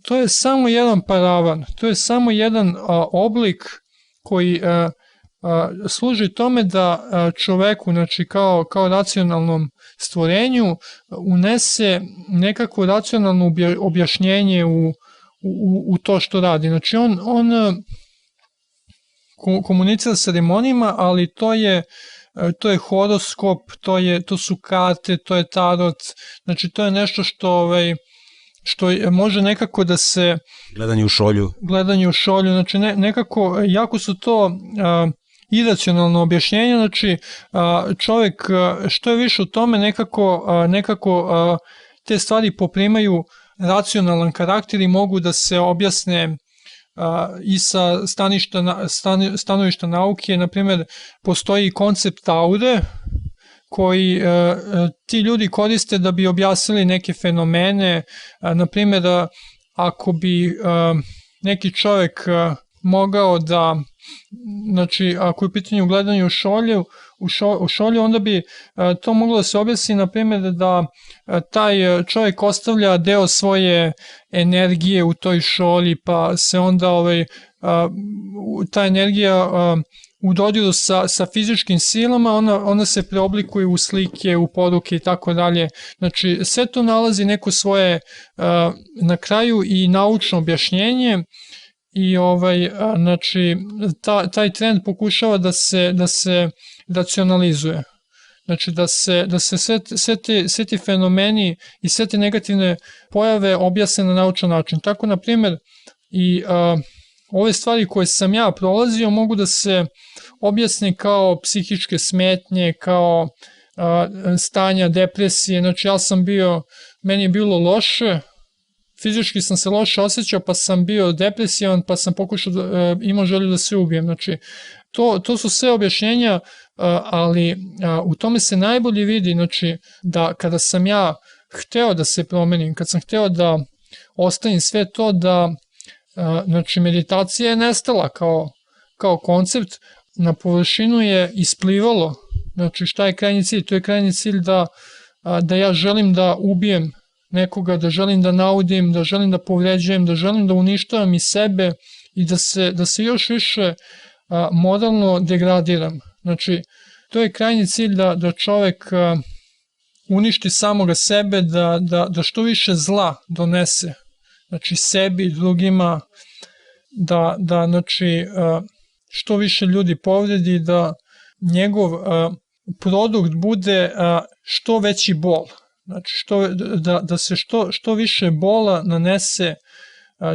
to je samo jedan paravan, to je samo jedan oblik koji služi tome da čoveku, znači kao, kao racionalnom stvorenju, unese nekako racionalno objašnjenje u, u, u to što radi. Znači on, on komunicira sa demonima, ali to je to je horoskop, to je to su karte, to je tarot. Znači to je nešto što ovaj što je, može nekako da se gledanje u šolju. Gledanje u šolju, znači ne, nekako jako su to a, iracionalno objašnjenje, znači čovek što je više u tome nekako nekako te stvari poprimaju racionalan karakter i mogu da se objasne i sa staništa, stanovišta nauke, na primjer, postoji koncept aure, koji e, e, ti ljudi koriste da bi objasnili neke fenomene, na primjer, ako bi neki čovek mogao da znači ako je pitanje u gledanju u šolju, u, šo, u šolju, onda bi to moglo da se objasni, na primjer, da taj čovjek ostavlja deo svoje energije u toj šolji, pa se onda ovaj, ta energija u dodiru sa, sa fizičkim silama, ona, ona se preoblikuje u slike, u poruke i tako dalje. Znači, sve to nalazi neko svoje na kraju i naučno objašnjenje, i ovaj znači ta, taj trend pokušava da se da se racionalizuje. Znači da se, da se sve, sve, te, sve ti fenomeni i sve te negativne pojave objasne na naučan način. Tako, na primjer, i a, ove stvari koje sam ja prolazio mogu da se objasne kao psihičke smetnje, kao a, stanja depresije. Znači ja sam bio, meni je bilo loše, fizički sam se loše osjećao, pa sam bio depresivan, pa sam pokušao, da, e, imao želju da se ubijem. Znači, to, to su sve objašnjenja, e, ali u tome se najbolje vidi, znači, da kada sam ja hteo da se promenim, kad sam hteo da ostavim sve to, da, e, znači, meditacija je nestala kao, kao koncept, na površinu je isplivalo, znači, šta je krajnji cilj? To je krajnji cilj da, da ja želim da ubijem nekoga, da želim da naudim, da želim da povređujem, da želim da uništavam i sebe i da se, da se još više a, moralno degradiram. Znači, to je krajnji cilj da, da čovek a, uništi samoga sebe, da, da, da što više zla donese, znači sebi i drugima, da, da znači, a, što više ljudi povredi, da njegov a, produkt bude a, što veći bol. Znači, što, da, da se što, što više bola nanese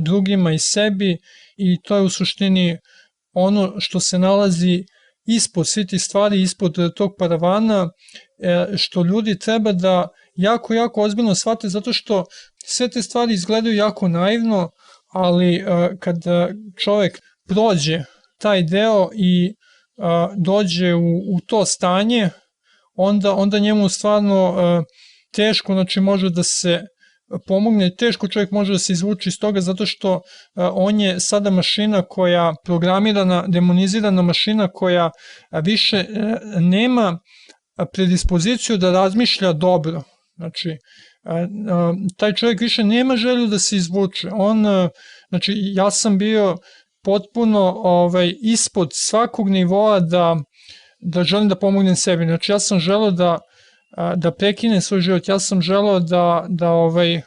drugima i sebi i to je u suštini ono što se nalazi ispod svi ti stvari, ispod tog paravana, e, što ljudi treba da jako, jako ozbiljno shvate, zato što sve te stvari izgledaju jako naivno, ali e, kad čovek prođe taj deo i dođe u, u to stanje, onda, onda njemu stvarno teško znači može da se pomogne, teško čovjek može da se izvuči iz toga zato što on je sada mašina koja programirana, demonizirana mašina koja više e, nema predispoziciju da razmišlja dobro. Znači, taj čovjek više nema želju da se izvuče. On, znači, ja sam bio potpuno ovaj, ispod svakog nivoa da, da želim da pomognem sebi. Znači, ja sam želeo da da prekine svoj život. Ja sam želeo da, da ovaj,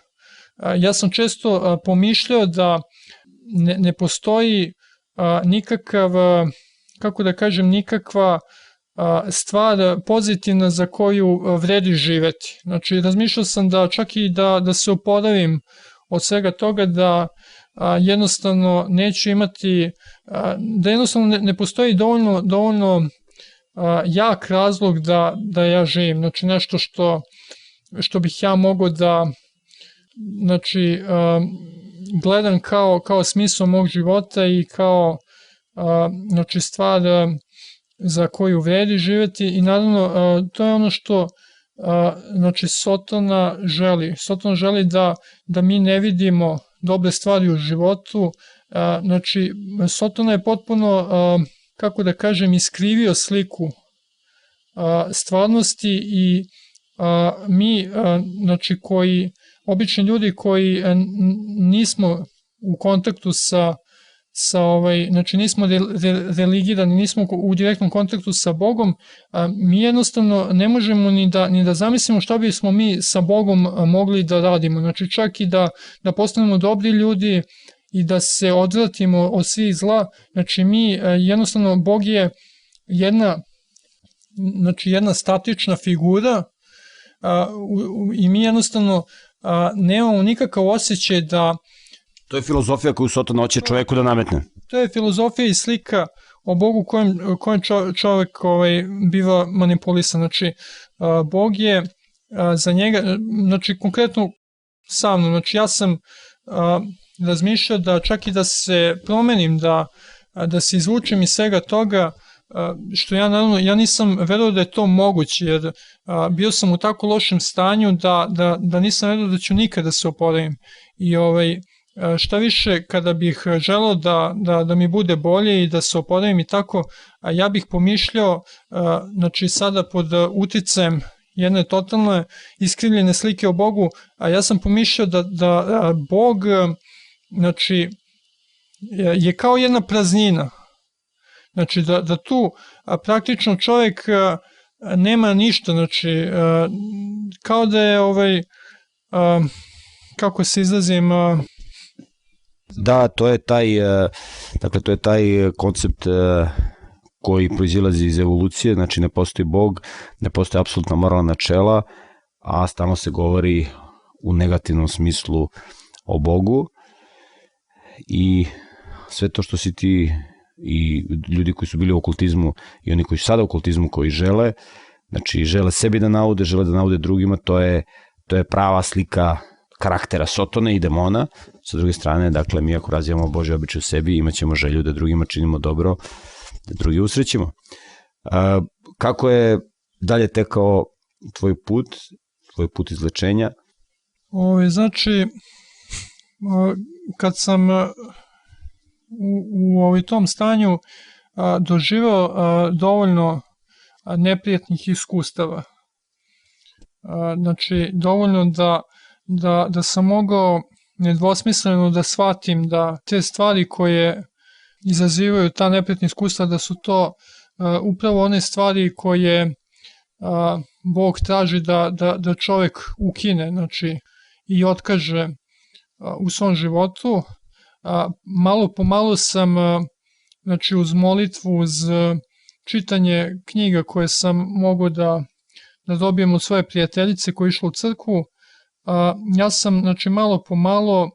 ja sam često pomišljao da ne, ne postoji nikakav, kako da kažem, nikakva stvar pozitivna za koju vredi živeti. Znači, razmišljao sam da čak i da, da se oporavim od svega toga da a, jednostavno neću imati, a, da jednostavno ne, ne postoji dovoljno, dovoljno jak razlog da, da ja živim, znači nešto što, što bih ja mogao da znači, gledam kao, kao smisao mog života i kao znači, stvar za koju vredi živeti. I naravno to je ono što znači Sotona želi. Sotona želi da, da mi ne vidimo dobre stvari u životu, znači Sotona je potpuno kako da kažem, iskrivio sliku a, stvarnosti i a, mi, a, znači koji, obični ljudi koji nismo u kontaktu sa sa ovaj, znači nismo re, re, religirani, nismo u direktnom kontaktu sa Bogom, a, mi jednostavno ne možemo ni da, ni da zamislimo šta bismo mi sa Bogom mogli da radimo. Znači čak i da, da postanemo dobri ljudi, i da se odvratimo od svih zla. Znači mi e, jednostavno Bog je jedna znači jedna statična figura a, u, i mi jednostavno a, nemamo nikakav osjećaj da To je filozofija koju Sotan hoće čoveku da nametne. To je filozofija i slika o Bogu kojem, kojem čovek ovaj, biva manipulisan. Znači, a, Bog je a, za njega, znači konkretno sa mnom, znači ja sam a, razmišljao da čak i da se promenim, da, da se izvučem iz svega toga, što ja naravno, ja nisam verovao da je to moguće, jer bio sam u tako lošem stanju da, da, da nisam verovao da ću nikada se oporavim. I ovaj, šta više, kada bih želao da, da, da mi bude bolje i da se oporavim i tako, ja bih pomišljao, znači sada pod uticajem jedne totalne iskrivljene slike o Bogu, a ja sam pomišljao da, da Bog, znači, je kao jedna praznina, Znači da, da tu praktično čovjek a, nema ništa, znači a, kao da je ovaj, kako se izrazim, Da, to je taj, dakle, to je taj koncept koji proizilazi iz evolucije, znači ne postoji Bog, ne postoji apsolutna moralna načela, a stalno se govori u negativnom smislu o Bogu i sve to što si ti i ljudi koji su bili u okultizmu i oni koji su sada u okultizmu koji žele, znači žele sebi da naude, žele da naude drugima, to je, to je prava slika karaktera Sotone i demona. Sa druge strane, dakle, mi ako razvijamo Bože običaj u sebi, imaćemo želju da drugima činimo dobro, da drugi usrećimo. Kako je dalje tekao tvoj put, tvoj put izlečenja? Ove, znači, kad sam u, u ovaj tom stanju a, doživao a, dovoljno a, neprijatnih iskustava. A, znači, dovoljno da, da, da sam mogao nedvosmisleno da shvatim da te stvari koje izazivaju ta neprijatna iskustva, da su to a, upravo one stvari koje a, Bog traži da, da, da čovek ukine, znači, i otkaže u svom životu, malo po malo sam znači uz molitvu, uz čitanje knjiga koje sam mogao da, da dobijem od svoje prijateljice koja je išla u crkvu, ja sam znači malo po malo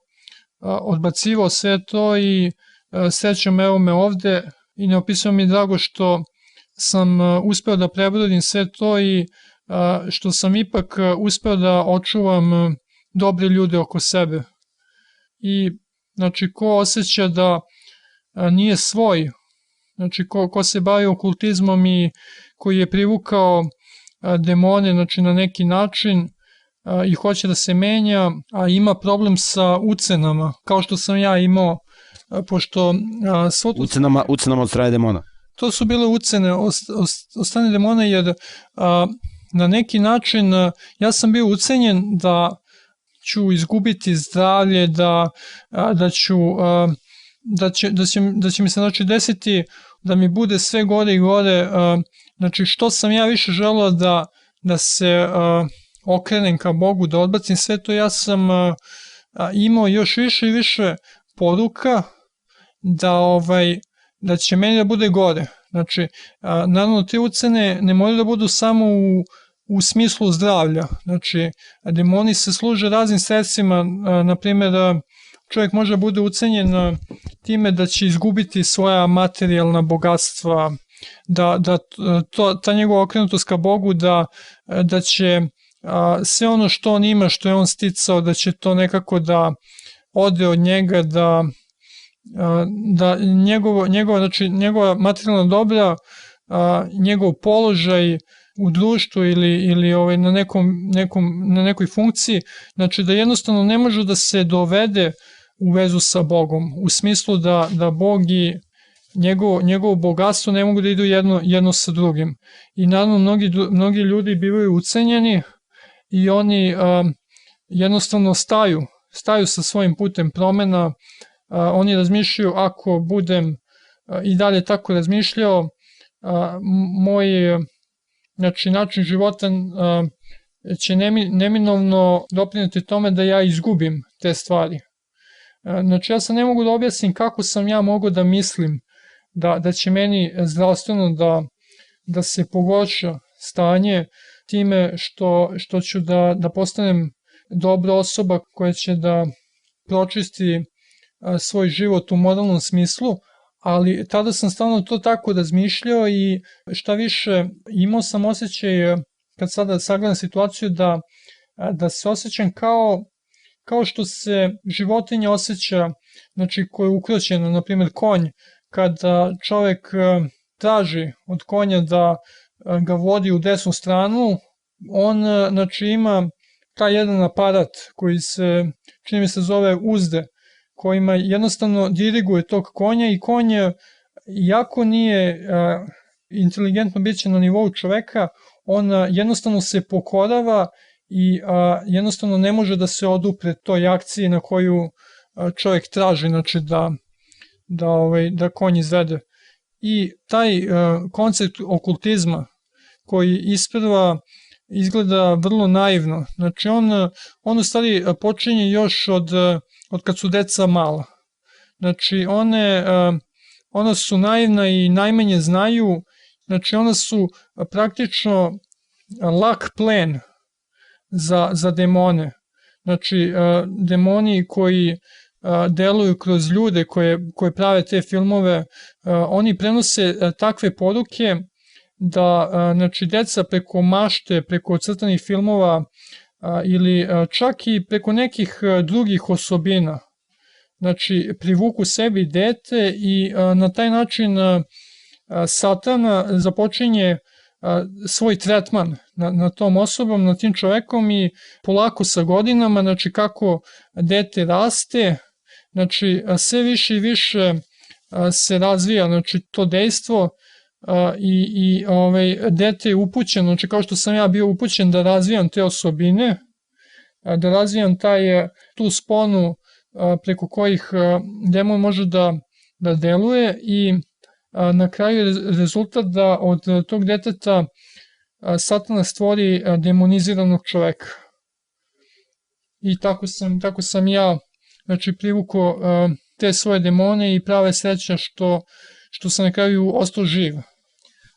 odbacivao sve to i a, srećom evo me ovde i ne opisujem mi drago što sam uspeo da prebrodim sve to i što sam ipak uspeo da očuvam dobre ljude oko sebe. I znači ko osjeća da nije svoj, znači ko, ko se bavi okultizmom i koji je privukao demone znači na neki način i hoće da se menja, a ima problem sa ucenama, kao što sam ja imao, pošto... Svo to, ucenama, ucenama od strane demona? To su bile ucene od, od strane demona, jer a, na neki način ja sam bio ucenjen da ću izgubiti zdravlje, da, da ću da će, da će, da će mi se znači desiti da mi bude sve gore i gore, znači što sam ja više želeo da, da se okrenem ka Bogu, da odbacim sve to, ja sam imao još više i više poruka da ovaj da će meni da bude gore. Znači, naravno te ucene ne moraju da budu samo u u smislu zdravlja. Znači, demoni se služe raznim sredstvima, na primjer, čovjek može da bude ucenjen time da će izgubiti svoja materijalna bogatstva, da, da to, ta njegova okrenutost ka Bogu, da, da će a, sve ono što on ima, što je on sticao, da će to nekako da ode od njega, da, a, da njegovo, njegova, znači, njegova materijalna dobra, a, njegov položaj, u društvu ili, ili ovaj, na, nekom, nekom, na nekoj funkciji, znači da jednostavno ne može da se dovede u vezu sa Bogom, u smislu da, da Bog i njegovo, njegovo bogatstvo ne mogu da idu jedno, jedno sa drugim. I naravno mnogi, mnogi ljudi bivaju ucenjeni i oni a, jednostavno staju, staju sa svojim putem promena, a, oni razmišljaju ako budem a, i dalje tako razmišljao, a, moj znači način života će neminovno doprinati tome da ja izgubim te stvari. Znači ja sam ne mogu da objasnim kako sam ja mogu da mislim da, da će meni zdravstveno da, da se pogorša stanje time što, što ću da, da postanem dobra osoba koja će da pročisti svoj život u moralnom smislu, ali tada sam stalno to tako razmišljao i šta više imao sam osjećaj kad sada sagledam situaciju da, da se osjećam kao, kao što se životinja osjeća, znači koja je ukroćena, na primjer konj, kada čovek traži od konja da ga vodi u desnu stranu, on znači ima taj jedan aparat koji se, čini mi se zove uzde, kojima jednostavno diriguje tog konja i konj jako nije inteligentno biće na nivou čoveka, on jednostavno se pokorava i jednostavno ne može da se odupre toj akciji na koju čovek traži, znači da, da, ovaj, da konj izvede. I taj koncept okultizma koji isprva izgleda vrlo naivno, znači on, on u stvari počinje još od, od kad su deca mala. Znači one, ona su naivna i najmanje znaju Znači, ona su praktično lak plen za, za demone. Znači, demoni koji deluju kroz ljude koje, koje prave te filmove, oni prenose takve poruke da znači, deca preko mašte, preko crtanih filmova ili čak i preko nekih drugih osobina, znači privuku sebi dete i na taj način Satan započinje svoj tretman na, na tom osobom, na tim čovekom i polako sa godinama, znači kako dete raste, znači sve više i više se razvija. Znači to dejstvo i, i ovaj, dete je upućeno, znači kao što sam ja bio upućen da razvijam te osobine, da razvijam taj, tu sponu preko kojih demon može da, da deluje i na kraju je rezultat da od tog deteta satana stvori demoniziranog čoveka. I tako sam, tako sam ja znači, privuko te svoje demone i prave sreća što, što sam na kraju ostao živ.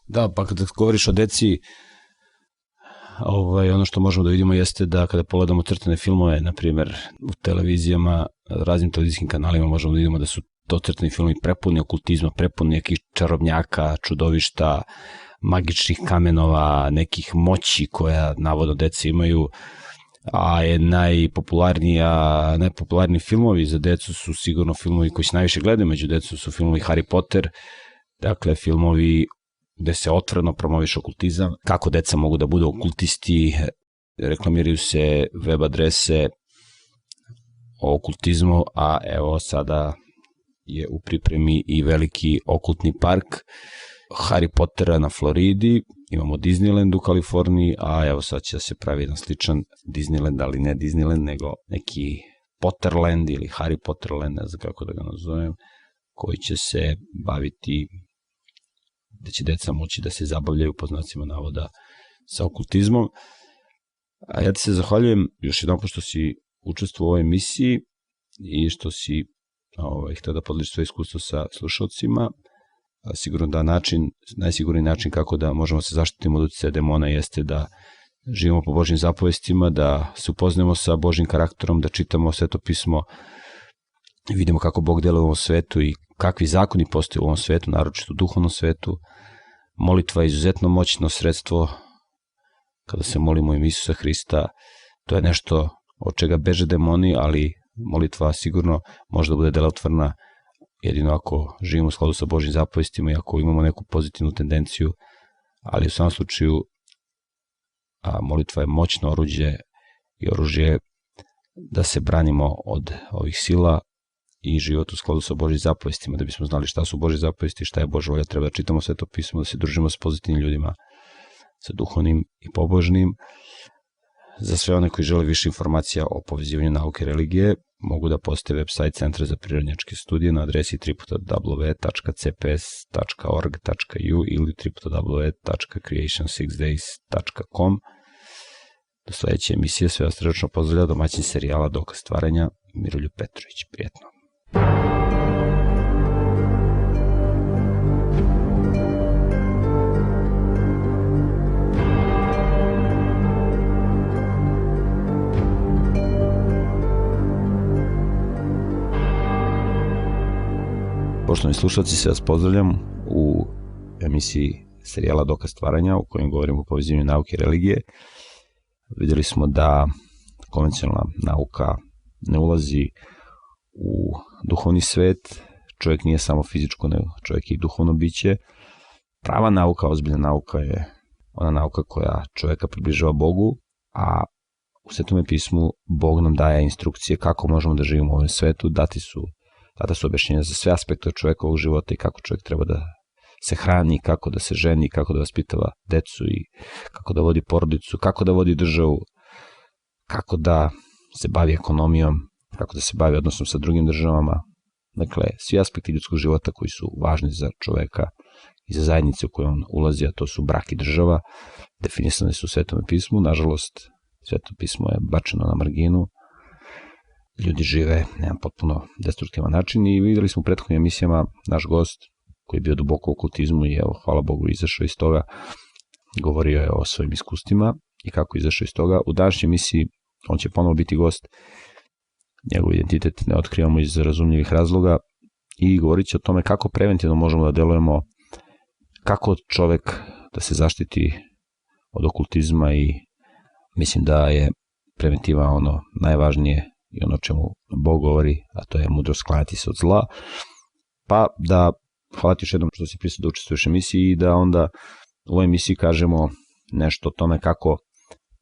Da, pa kada govoriš o deci, ovaj, ono što možemo da vidimo jeste da kada pogledamo crtane filmove, na primer u televizijama, raznim televizijskim kanalima možemo da vidimo da su to crtani filmi prepuni okultizma, prepuni nekih čarobnjaka, čudovišta, magičnih kamenova, nekih moći koja navodno deca imaju, a je najpopularnija, najpopularniji filmovi za decu su sigurno filmovi koji se najviše gledaju među decu su filmovi Harry Potter, dakle filmovi gde se otvoreno promoviš okultizam, kako deca mogu da budu okultisti, reklamiraju se web adrese o okultizmu, a evo sada je u pripremi i veliki okultni park Harry Pottera na Floridi, imamo Disneyland u Kaliforniji, a evo sad će da se pravi jedan sličan Disneyland, ali ne Disneyland, nego neki Potterland ili Harry Potterland, ne znam kako da ga nazovem, koji će se baviti da će deca moći da se zabavljaju po znacima navoda sa okultizmom. A ja ti se zahvaljujem još jednom što si učestvovao u ovoj emisiji i što si ovaj, htio da podeliš svoje iskustvo sa slušalcima. Sigurno da način, najsigurniji način kako da možemo se zaštititi od utjecaja demona jeste da živimo po Božim zapovestima, da se upoznemo sa Božim karakterom, da čitamo sveto pismo, vidimo kako Bog deluje u ovom svetu i kakvi zakoni postoje u ovom svetu, naročito u duhovnom svetu. Molitva je izuzetno moćno sredstvo kada se molimo im Isusa Hrista. To je nešto od čega beže demoni, ali molitva sigurno može da bude delotvorna jedino ako živimo u skladu sa Božim zapovestima i ako imamo neku pozitivnu tendenciju, ali u samom slučaju a molitva je moćno oruđe i oružje da se branimo od ovih sila i život u skladu sa Božim zapovestima, da bismo znali šta su Božje zapovesti, šta je Božja volja, treba da čitamo sve to pismo, da se družimo s pozitivnim ljudima, sa duhovnim i pobožnim. Za sve one koji žele više informacija o povezivanju nauke i religije, mogu da posete website Centra za prirodnjačke studije na adresi www.cps.org.u ili www.creation6days.com. Do sledeće emisije sve vas pozdravlja domaćin serijala Dokaz stvaranja Miroljub Petrović. Prijetno. Poštovani slušalci, se vas pozdravljam u emisiji serijala Dokaz stvaranja u kojem govorimo o povezivanju nauke i religije. Videli smo da konvencionalna nauka ne ulazi u duhovni svet, čovjek nije samo fizičko, nego čovjek je i duhovno biće. Prava nauka, ozbiljna nauka je ona nauka koja čovjeka približava Bogu, a u Svetome pismu Bog nam daje instrukcije kako možemo da živimo u ovom svetu, dati su, data su objašnjenja za sve aspekte čovjekovog života i kako čovjek treba da se hrani, kako da se ženi, kako da vaspitava decu i kako da vodi porodicu, kako da vodi državu, kako da se bavi ekonomijom, kako da se bavi odnosom sa drugim državama. Dakle, svi aspekti ljudskog života koji su važni za čoveka i za zajednice u kojoj on ulazi, a to su brak i država, definisane su u Svetom pismu. Nažalost, Sveto pismo je bačeno na marginu, ljudi žive na potpuno destruktivan način i videli smo u prethodnim emisijama naš gost koji je bio duboko u kultizmu i evo, hvala Bogu, izašao iz toga, govorio je o svojim iskustvima i kako izašao iz toga. U današnjoj emisiji on će ponovo biti gost, njegov identitet ne otkrivamo iz razumljivih razloga i govorit će o tome kako preventivno možemo da delujemo, kako čovek da se zaštiti od okultizma i mislim da je preventiva ono najvažnije i ono čemu Bog govori, a to je mudro sklanjati se od zla, pa da hvala ti još jednom što si prisutan da učestvuješ u emisiji i da onda u ovoj emisiji kažemo nešto o tome kako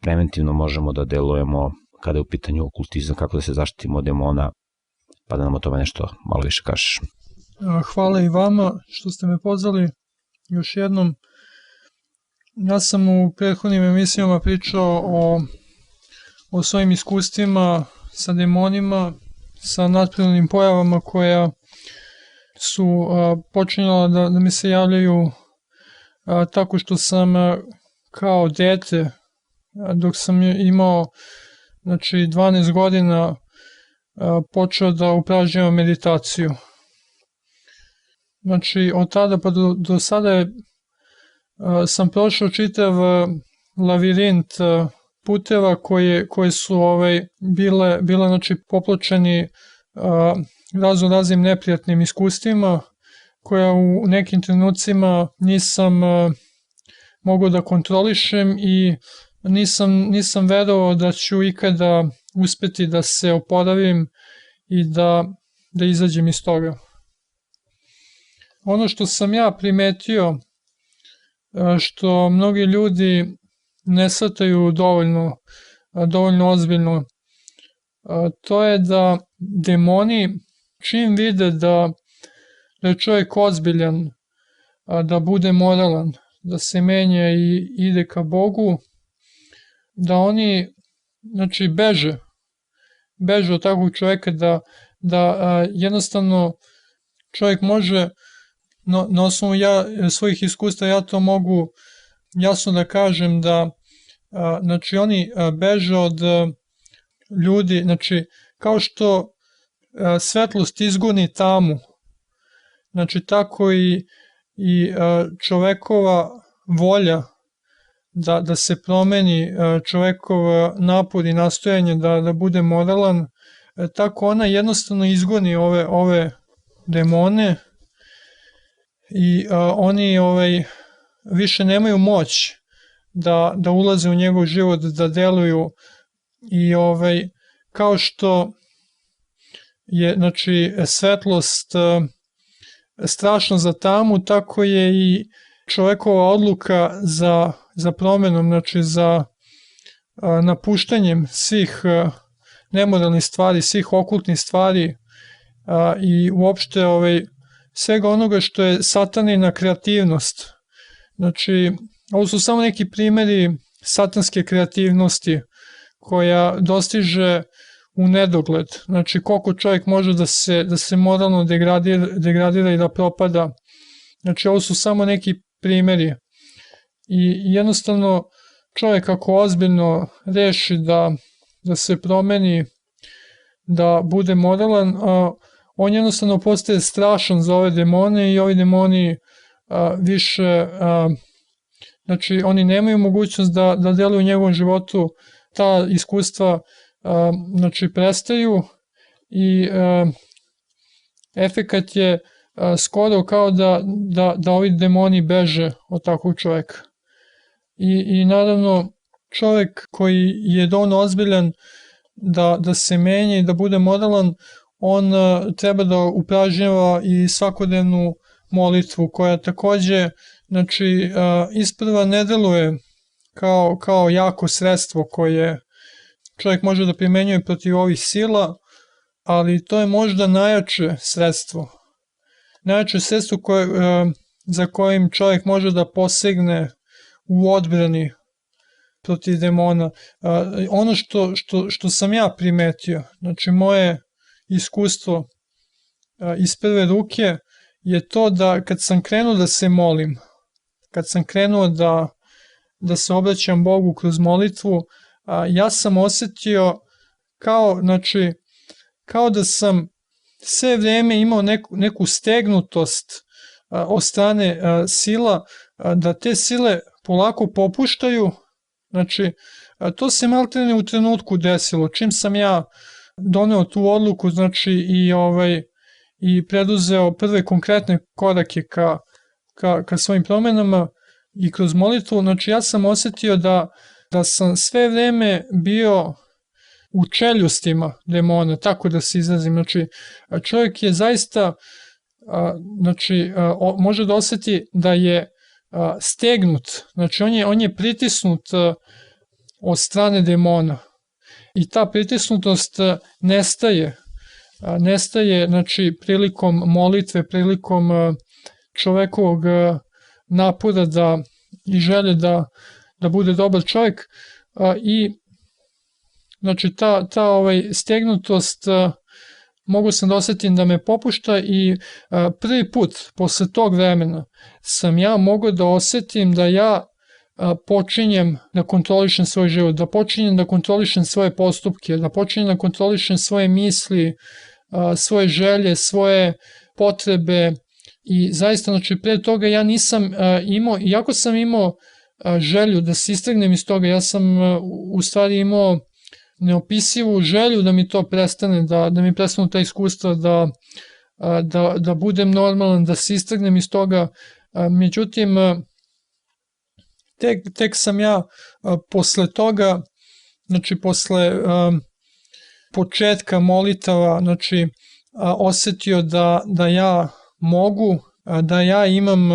preventivno možemo da delujemo kada je u pitanju okultizam, kako da se zaštitimo od demona, pa da nam o tome nešto malo više kažeš. Hvala i vama što ste me pozvali još jednom. Ja sam u prethodnim emisijama pričao o, o svojim iskustvima sa demonima, sa nadprirodnim pojavama koja su a, počinjala da, da mi se javljaju a, tako što sam a, kao dete, a, dok sam imao znači 12 godina, a, počeo da upražnjavam meditaciju. Znači, od tada pa do, do sada je sam prošao čitav lavirint puteva koje, koje su ovaj, bile, bile znači, popločeni razno raznim neprijatnim iskustvima koja u nekim trenucima nisam mogao da kontrolišem i nisam, nisam verovao da ću ikada uspeti da se oporavim i da, da izađem iz toga. Ono što sam ja primetio što mnogi ljudi ne shvataju dovoljno, dovoljno ozbiljno. To je da demoni čim vide da, da je čovjek ozbiljan, da bude moralan, da se menja i ide ka Bogu, da oni znači beže, beže od takvog čovjeka da, da jednostavno čovjek može no, na osnovu ja, svojih iskustva ja to mogu jasno da kažem da znači oni beže od ljudi, znači kao što svetlost izgoni tamu, znači tako i, i čovekova volja da, da se promeni čovekov napor i nastojanje da, da bude moralan, tako ona jednostavno izgoni ove, ove demone, i a, oni ovaj, više nemaju moć da, da ulaze u njegov život, da deluju i ovaj, kao što je znači svetlost a, strašno za tamu, tako je i čovekova odluka za, za promenom, znači za a, napuštanjem svih a, nemoralnih stvari, svih okultnih stvari a, i uopšte ovaj, svega onoga što je satanina kreativnost. Znači, ovo su samo neki primeri satanske kreativnosti koja dostiže u nedogled. Znači, koliko čovjek može da se, da se moralno degradira, degradira i da propada. Znači, ovo su samo neki primeri. I jednostavno, čovjek ako ozbiljno reši da, da se promeni, da bude moralan, a, on jednostavno postaje strašan za ove demone i ovi demoni a, više, a, znači oni nemaju mogućnost da, da deluju u njegovom životu, ta iskustva a, znači prestaju i a, efekat je skoro kao da, da, da ovi demoni beže od takvog čoveka. I, i naravno čovek koji je dovoljno ozbiljan da, da se menja i da bude moralan, on treba da upražnjava i svakodnevnu molitvu koja takođe znači isprva ne deluje kao, kao jako sredstvo koje čovjek može da primenjuje protiv ovih sila, ali to je možda najjače sredstvo. Najjače sredstvo koje, za kojim čovjek može da posegne u odbrani protiv demona. Ono što, što, što sam ja primetio, znači moje iskustvo iz prve ruke je to da kad sam krenuo da se molim, kad sam krenuo da, da se obraćam Bogu kroz molitvu, ja sam osetio kao, znači, kao da sam sve vreme imao neku, neku stegnutost od strane sila, da te sile polako popuštaju, znači, to se maltene u trenutku desilo, čim sam ja doneo tu odluku, znači, i ovaj, i preduzeo prve konkretne korake ka, ka, ka svojim promenama i kroz molitvu, znači ja sam osetio da, da sam sve vreme bio u čeljustima demona, tako da se izrazim. Znači, čovjek je zaista, znači, može da oseti da je stegnut, znači on je, on je pritisnut od strane demona. I ta pritisnutost nestaje. Nestaje znači prilikom molitve, prilikom čovekovog napora da i želje da da bude dobar čovjek i znači ta ta ovaj stegnutost mogu sam da osetim da me popušta i prvi put posle tog vremena sam ja mogao da osetim da ja počinjem da kontrolišem svoj život, da počinjem da kontrolišem svoje postupke, da počinjem da kontrolišem svoje misli, svoje želje, svoje potrebe i zaista, znači, pre toga ja nisam imao, iako sam imao želju da se istrgnem iz toga, ja sam u stvari imao neopisivu želju da mi to prestane, da, da mi prestanu ta iskustva, da, da, da budem normalan, da se istrgnem iz toga, međutim, tek, tek sam ja posle toga, znači posle početka molitava, znači, osetio da, da ja mogu, da ja imam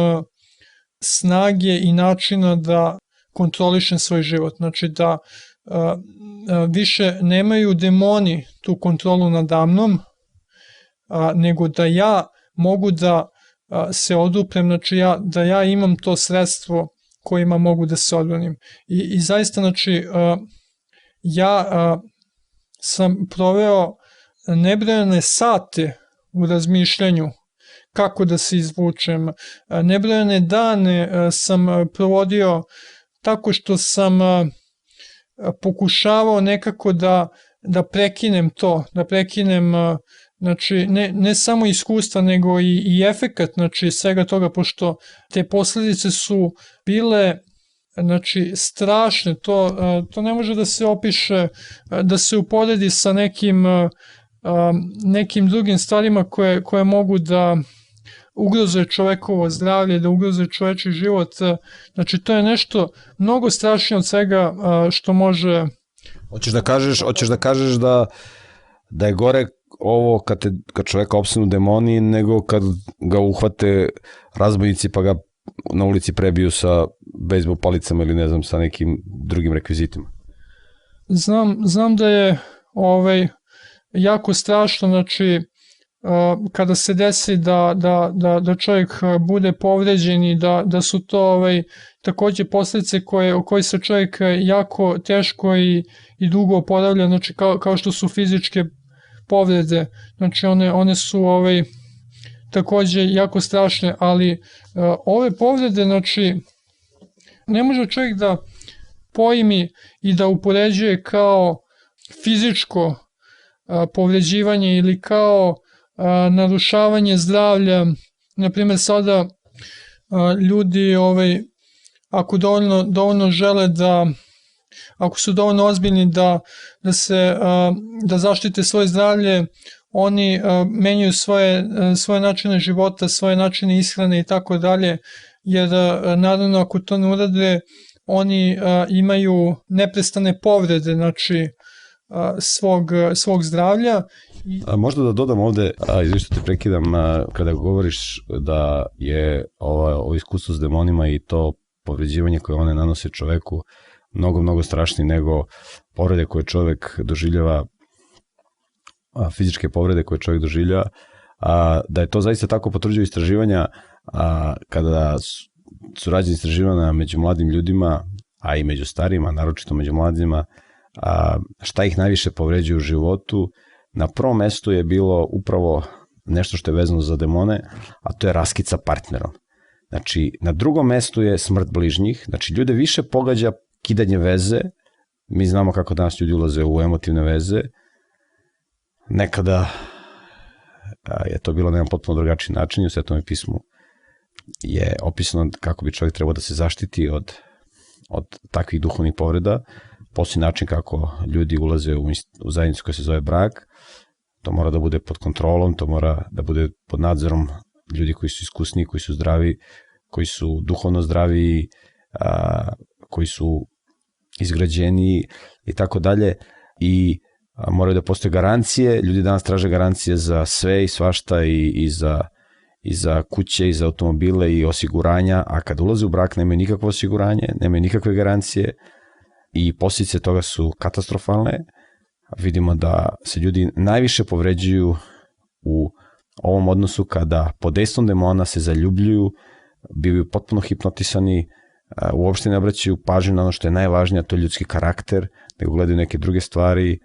snage i načina da kontrolišem svoj život. Znači da više nemaju demoni tu kontrolu nadamnom, nego da ja mogu da se oduprem, znači ja, da ja imam to sredstvo kojima mogu da se odbranim. I, i zaista, znači, ja sam proveo nebrojene sate u razmišljanju kako da se izvučem. Nebrojene dane sam provodio tako što sam pokušavao nekako da, da prekinem to, da prekinem znači ne, ne samo iskustva nego i, i efekat znači svega toga pošto te posledice su bile znači strašne, to, e, to ne može da se opiše, e, da se uporedi sa nekim, e, nekim drugim stvarima koje, koje mogu da ugroze čovekovo zdravlje, da ugroze čoveči život. Znači to je nešto mnogo strašnije od svega što može... Hoćeš da kažeš, hoćeš da kažeš da da je gore ovo kad, te, kad čoveka opsenu demoni nego kad ga uhvate razbojnici pa ga na ulici prebiju sa bejsbol palicama ili ne znam sa nekim drugim rekvizitima? Znam, znam da je ovaj, jako strašno, znači kada se desi da, da, da, da čovjek bude povređen i da, da su to ovaj, takođe posledice koje, o koji se čovjek jako teško i, i dugo oporavlja, znači kao, kao što su fizičke povrede, znači one, one su ovaj, takođe jako strašne, ali uh, ove povrede, znači, ne može čovjek da pojmi i da upoređuje kao fizičko povređivanje ili kao uh, narušavanje zdravlja. Naprimjer, sada uh, ljudi ovaj, ako dovoljno, dovoljno žele da ako su dovoljno ozbiljni da, da se da zaštite svoje zdravlje, oni menjaju svoje, svoje načine života, svoje načine ishrane i tako dalje, jer naravno ako to ne urade, oni imaju neprestane povrede, znači svog, svog zdravlja. A možda da dodam ovde, a izvišto te prekidam, a, kada govoriš da je ovo, ovo iskustvo s demonima i to povređivanje koje one nanose čoveku mnogo, mnogo strašnije nego povrede koje čovek doživljava, a, fizičke povrede koje čovek doživljava, a, da je to zaista tako potvrđuju istraživanja a, kada su, su rađene istraživanja među mladim ljudima, a i među starima, naročito među mladima, a, šta ih najviše povređuje u životu, na prvom mestu je bilo upravo nešto što je vezano za demone, a to je raskica partnerom. Znači, na drugom mestu je smrt bližnjih, znači ljude više pogađa kidanje veze, mi znamo kako danas ljudi ulaze u emotivne veze, nekada je to bilo na jedan potpuno drugačiji način, u svetom pismu je opisano kako bi čovjek trebao da se zaštiti od, od takvih duhovnih povreda, poslije način kako ljudi ulaze u, u zajednicu koja se zove brak, to mora da bude pod kontrolom, to mora da bude pod nadzorom ljudi koji su iskusni, koji su zdravi, koji su duhovno zdravi, a, koji su izgrađeni i tako dalje i a, moraju da postoje garancije, ljudi danas traže garancije za sve i svašta i, i za i za kuće, i za automobile i osiguranja, a kad ulaze u brak nemaju nikakvo osiguranje, nemaju nikakve garancije i posljedice toga su katastrofalne. Vidimo da se ljudi najviše povređuju u ovom odnosu kada pod dejstvom demona se zaljubljuju, bivaju potpuno hipnotisani, uopšte ne obraćaju pažnju na ono što je najvažnije, to je ljudski karakter, nego gledaju neke druge stvari,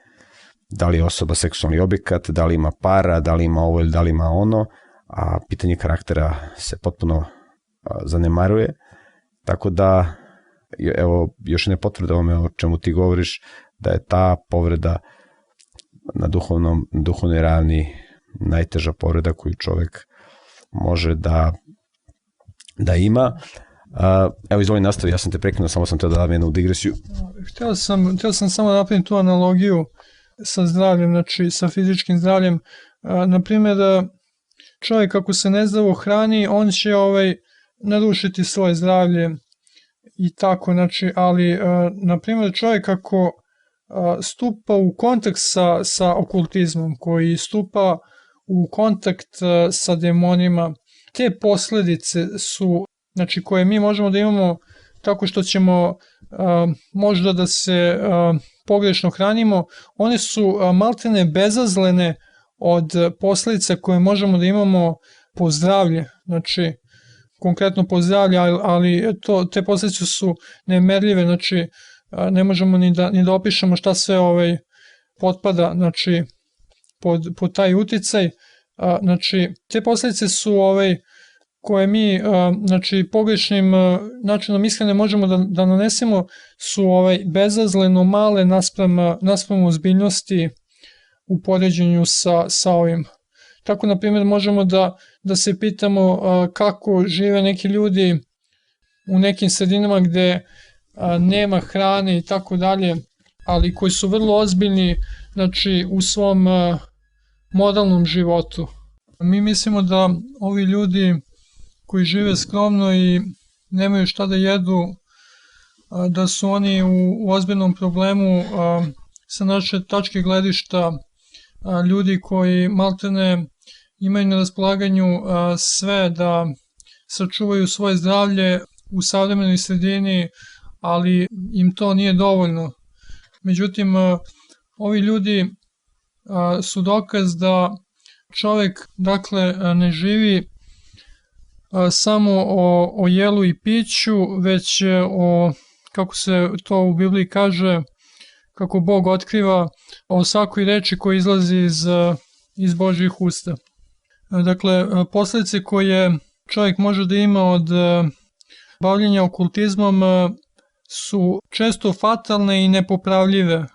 da li je osoba seksualni objekat, da li ima para, da li ima ovo ili da li ima ono, a pitanje karaktera se potpuno zanemaruje, tako da evo još ne potvrda ome o čemu ti govoriš, da je ta povreda na duhovnom, duhovnoj ravni najteža povreda koju čovek može da, da ima. Evo izvoli nastavi, ja sam te prekinuo, samo sam te da dam jednu digresiju. Htio sam, htio sam samo da napravim tu analogiju sa zdravljem, znači sa fizičkim zdravljem. Naprimjer, čovjek ako se nezdravo hrani, on će ovaj, narušiti svoje zdravlje i tako, znači, ali, na primjer, čovjek ako stupa u kontakt sa, sa okultizmom, koji stupa u kontakt sa demonima, te posledice su, znači, koje mi možemo da imamo tako što ćemo možda da se pogrešno hranimo, one su maltene bezazlene od posledica koje možemo da imamo po zdravlje. Znači, konkretno po zdravlje, ali to, te posledice su nemerljive, znači ne možemo ni da, ni da opišemo šta sve ovaj, potpada znači, pod, pod taj uticaj. Znači, te posledice su ovaj, koje mi znači, pogrešnim načinom ishrane možemo da, da nanesemo su ovaj, bezazleno male naspram, naspram ozbiljnosti u poređenju sa, sa ovim Tako, na primjer, možemo da, da se pitamo kako žive neki ljudi u nekim sredinama gde nema hrane i tako dalje, ali koji su vrlo ozbiljni znači, u svom modalnom životu. Mi mislimo da ovi ljudi koji žive skromno i nemaju šta da jedu, da su oni u ozbiljnom problemu sa naše tačke gledišta ljudi koji maltene imaju na raspolaganju sve da sačuvaju svoje zdravlje u savremenoj sredini, ali im to nije dovoljno. Međutim, ovi ljudi su dokaz da čovek dakle ne živi samo o, o jelu i piću, već o, kako se to u Bibliji kaže, kako Bog otkriva o svakoj reči koja izlazi iz, iz Božih usta. Dakle, posledice koje čovjek može da ima od bavljenja okultizmom su često fatalne i nepopravljive.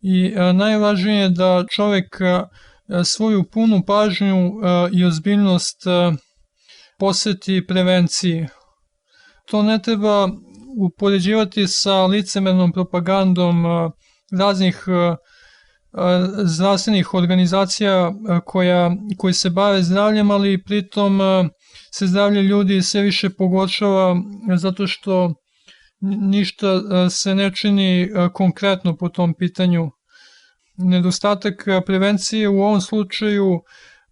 I najvažnije je da čovjek svoju punu pažnju i ozbiljnost poseti prevenciji. To ne treba upoređivati sa licemernom propagandom raznih zdravstvenih organizacija koja, koji se bave zdravljem, ali pritom se zdravlje ljudi sve više pogoršava zato što ništa se ne čini konkretno po tom pitanju. Nedostatak prevencije u ovom slučaju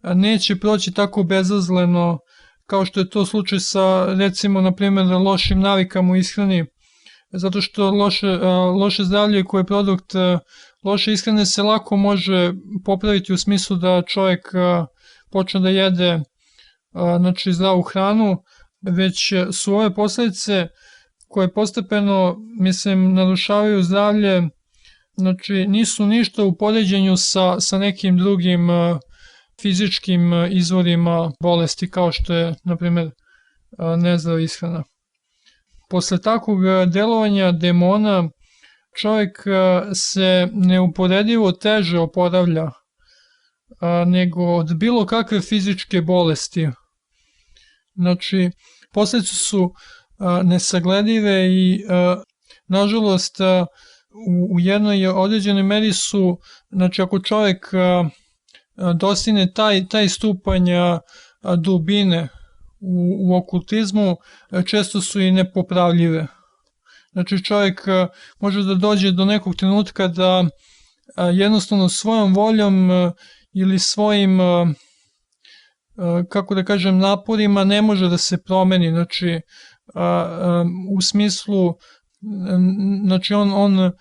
neće proći tako bezazleno kao što je to slučaj sa recimo na primjer lošim navikama u ishrani zato što loše, loše zdravlje koje je produkt loše ishrane se lako može popraviti u smislu da čovjek počne da jede znači zdravu hranu, već su ove posledice koje postepeno, mislim, narušavaju zdravlje, znači nisu ništa u poređenju sa, sa nekim drugim fizičkim izvorima bolesti kao što je, na primjer, nezdrava ishrana. Posle takvog delovanja demona čovjek se neuporedivo teže oporavlja nego od bilo kakve fizičke bolesti. Znači, posledice su nesagledive i nažalost u jednoj određenoj meri su, znači ako čovjek dostine taj, taj stupanj dubine u, u okultizmu, često su i nepopravljive. Znači čovjek može da dođe do nekog trenutka da jednostavno svojom voljom ili svojim kako da kažem naporima ne može da se promeni znači u smislu znači on, on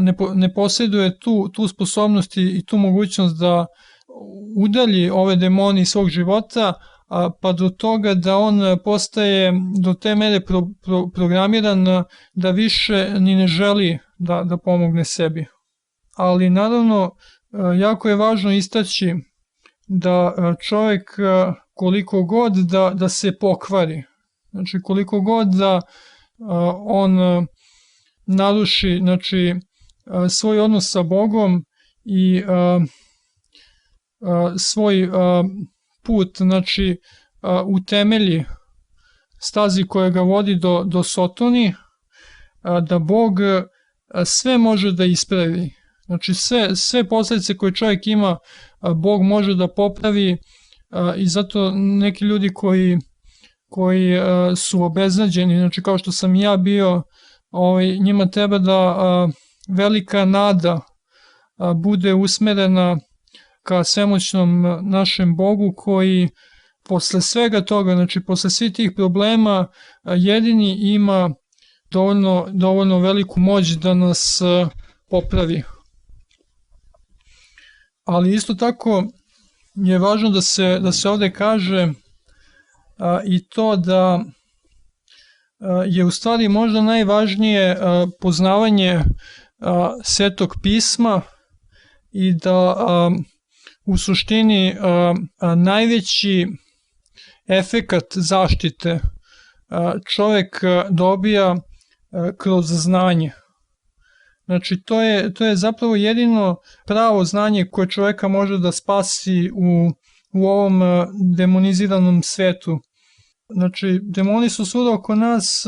ne, ne posjeduje tu, tu sposobnost i tu mogućnost da udalji ove demoni iz svog života, a, pa do toga da on postaje do te mere pro, pro, programiran da više ni ne želi da, da pomogne sebi. Ali naravno jako je važno istaći da čovjek koliko god da, da se pokvari, znači koliko god da on naruši znači, svoj odnos sa Bogom i svoj put znači u temelji stazi koja ga vodi do, do Sotoni, da Bog sve može da ispravi. Znači sve, sve posledice koje čovjek ima, Bog može da popravi i zato neki ljudi koji, koji su obeznađeni, znači kao što sam ja bio, ovaj, njima treba da velika nada bude usmerena ka svemoćnom našem Bogu koji posle svega toga, znači posle svih tih problema jedini ima dovoljno, dovoljno veliku moć da nas popravi. Ali isto tako je važno da se, da se ovde kaže i to da je u stvari možda najvažnije poznavanje svetog pisma i da u suštini najveći efekat zaštite čovek dobija kroz znanje. Znači, to je, to je zapravo jedino pravo znanje koje čoveka može da spasi u, u ovom demoniziranom svetu. Znači, demoni su svuda oko nas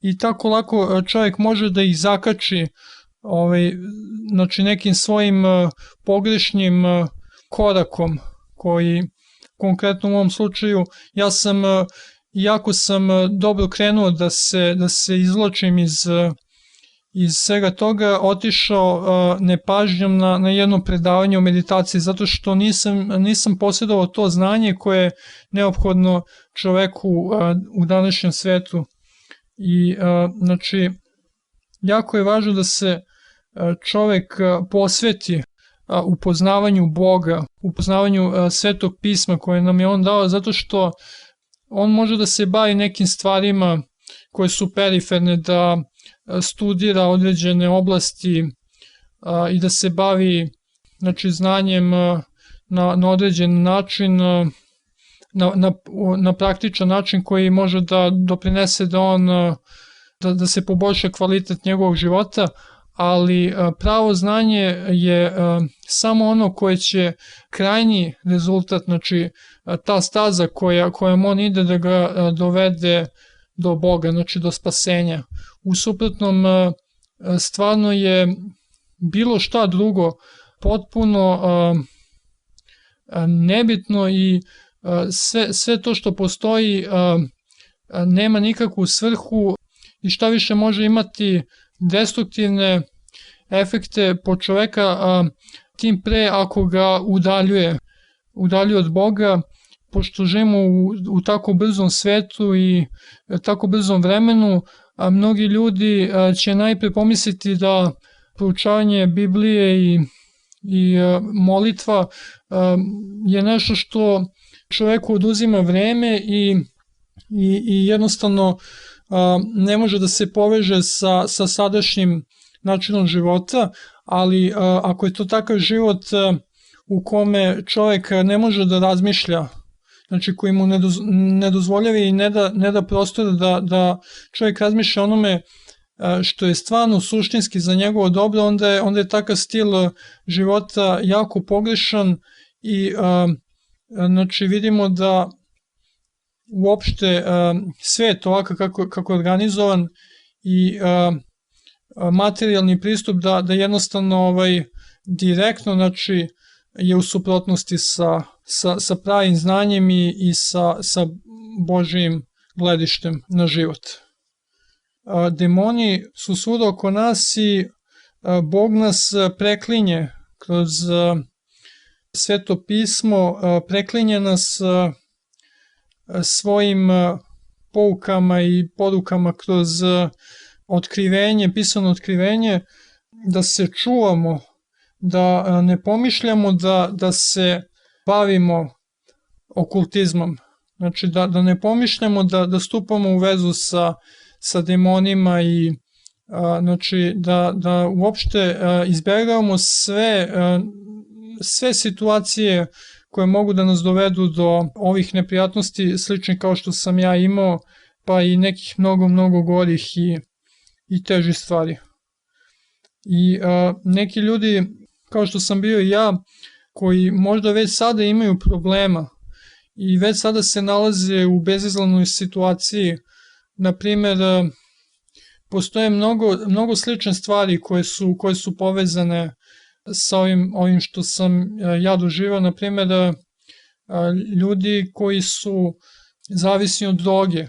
i tako lako čovjek može da ih zakači ovaj, znači nekim svojim pogrešnim korakom koji konkretno u ovom slučaju ja sam jako sam dobro krenuo da se da se izločim iz iz svega toga otišao nepažnjom na, na jedno predavanje o meditaciji zato što nisam, nisam posjedovao to znanje koje je neophodno čoveku u današnjem svetu. I znači jako je važno da se čovek posveti upoznavanju Boga, upoznavanju svetog pisma koje nam je on dao, zato što on može da se bavi nekim stvarima koje su periferne, da studira određene oblasti i da se bavi znači, znanjem na, na određen način, na, na, na praktičan način koji može da doprinese da on da, da se poboljša kvalitet njegovog života, ali pravo znanje je samo ono koje će krajnji rezultat, znači ta staza koja, kojom on ide da ga dovede do Boga, znači do spasenja. U suprotnom stvarno je bilo šta drugo potpuno nebitno i sve, sve to što postoji nema nikakvu svrhu i šta više može imati destruktivne efekte po čoveka, tim pre ako ga udaljuje, udaljuje od Boga, pošto živimo u, u tako brzom svetu i tako brzom vremenu, a mnogi ljudi će najpre pomisliti da proučavanje Biblije i, i molitva je nešto što čoveku oduzima vreme i, i, i jednostavno ne može da se poveže sa, sa sadašnjim načinom života, ali ako je to takav život u kome čovek ne može da razmišlja, znači koji mu ne, doz, ne dozvoljava i ne da, ne da prostora da, da čovjek razmišlja onome što je stvarno suštinski za njegovo dobro, onda je, onda je takav stil života jako pogrešan i znači vidimo da uopšte svet ovako kako, kako je organizovan i materijalni pristup da, da jednostavno ovaj, direktno znači, je u suprotnosti sa, sa, sa pravim znanjem i, i sa, sa Božijim gledištem na život. Demoni su svuda oko nas i Bog nas preklinje kroz sveto pismo, preklinje nas svojim poukama i porukama kroz otkrivenje, pisano otkrivenje, da se čuvamo, da ne pomišljamo da, da se bavimo okultizmom. Znači da, da ne pomišljamo da, da stupamo u vezu sa, sa demonima i a, znači da, da uopšte a, izbjegavamo sve, a, sve situacije koje mogu da nas dovedu do ovih neprijatnosti sličnih kao što sam ja imao, pa i nekih mnogo, mnogo gorih i, i težih stvari. I a, neki ljudi, kao što sam bio i ja, koji možda već sada imaju problema i već sada se nalaze u bezizlanoj situaciji, na primer, postoje mnogo, mnogo slične stvari koje su, koje su povezane sa ovim, ovim što sam ja doživao, na primjer, ljudi koji su zavisni od droge.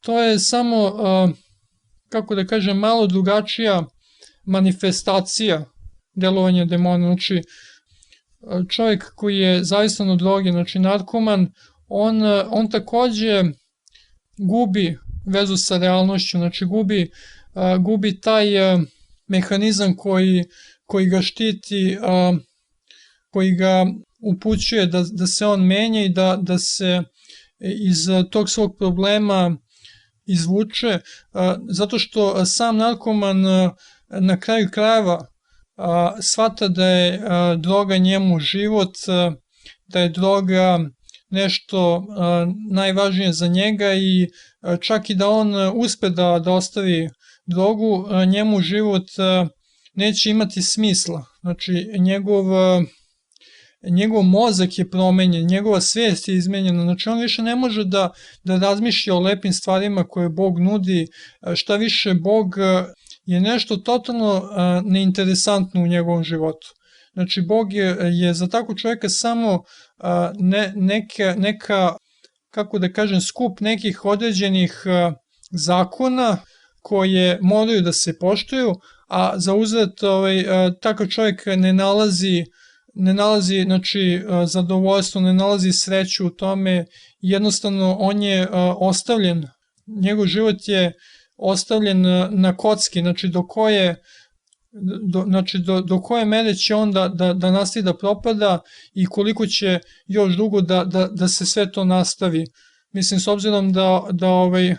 To je samo, kako da kažem, malo drugačija manifestacija delovanja demona. Znači, čovjek koji je zavistan od droge, znači narkoman, on, on takođe gubi vezu sa realnošću, znači gubi, gubi taj mehanizam koji, koji ga štiti, koji ga upućuje da, da se on menja i da, da se iz tog svog problema izvuče, zato što sam narkoman na kraju krajeva shvata da je droga njemu život, da je droga nešto najvažnije za njega i čak i da on uspe da, da ostavi drogu, njemu život neće imati smisla. Znači, njegov, njegov mozak je promenjen, njegova svijest je izmenjena, znači on više ne može da, da razmišlja o lepim stvarima koje Bog nudi, šta više Bog je nešto totalno neinteresantno u njegovom životu. Znači, Bog je, je za takvu čovjeka samo ne, neka, neka, kako da kažem, skup nekih određenih zakona koje moraju da se poštuju, a za uzet ovaj, takav čovjek ne nalazi ne nalazi znači, zadovoljstvo, ne nalazi sreću u tome, jednostavno on je ostavljen, njegov život je ostavljen na kocki, znači do koje do, znači do, do koje mere će on da, da, da nastavi da propada i koliko će još dugo da, da, da se sve to nastavi. Mislim, s obzirom da, da ovaj,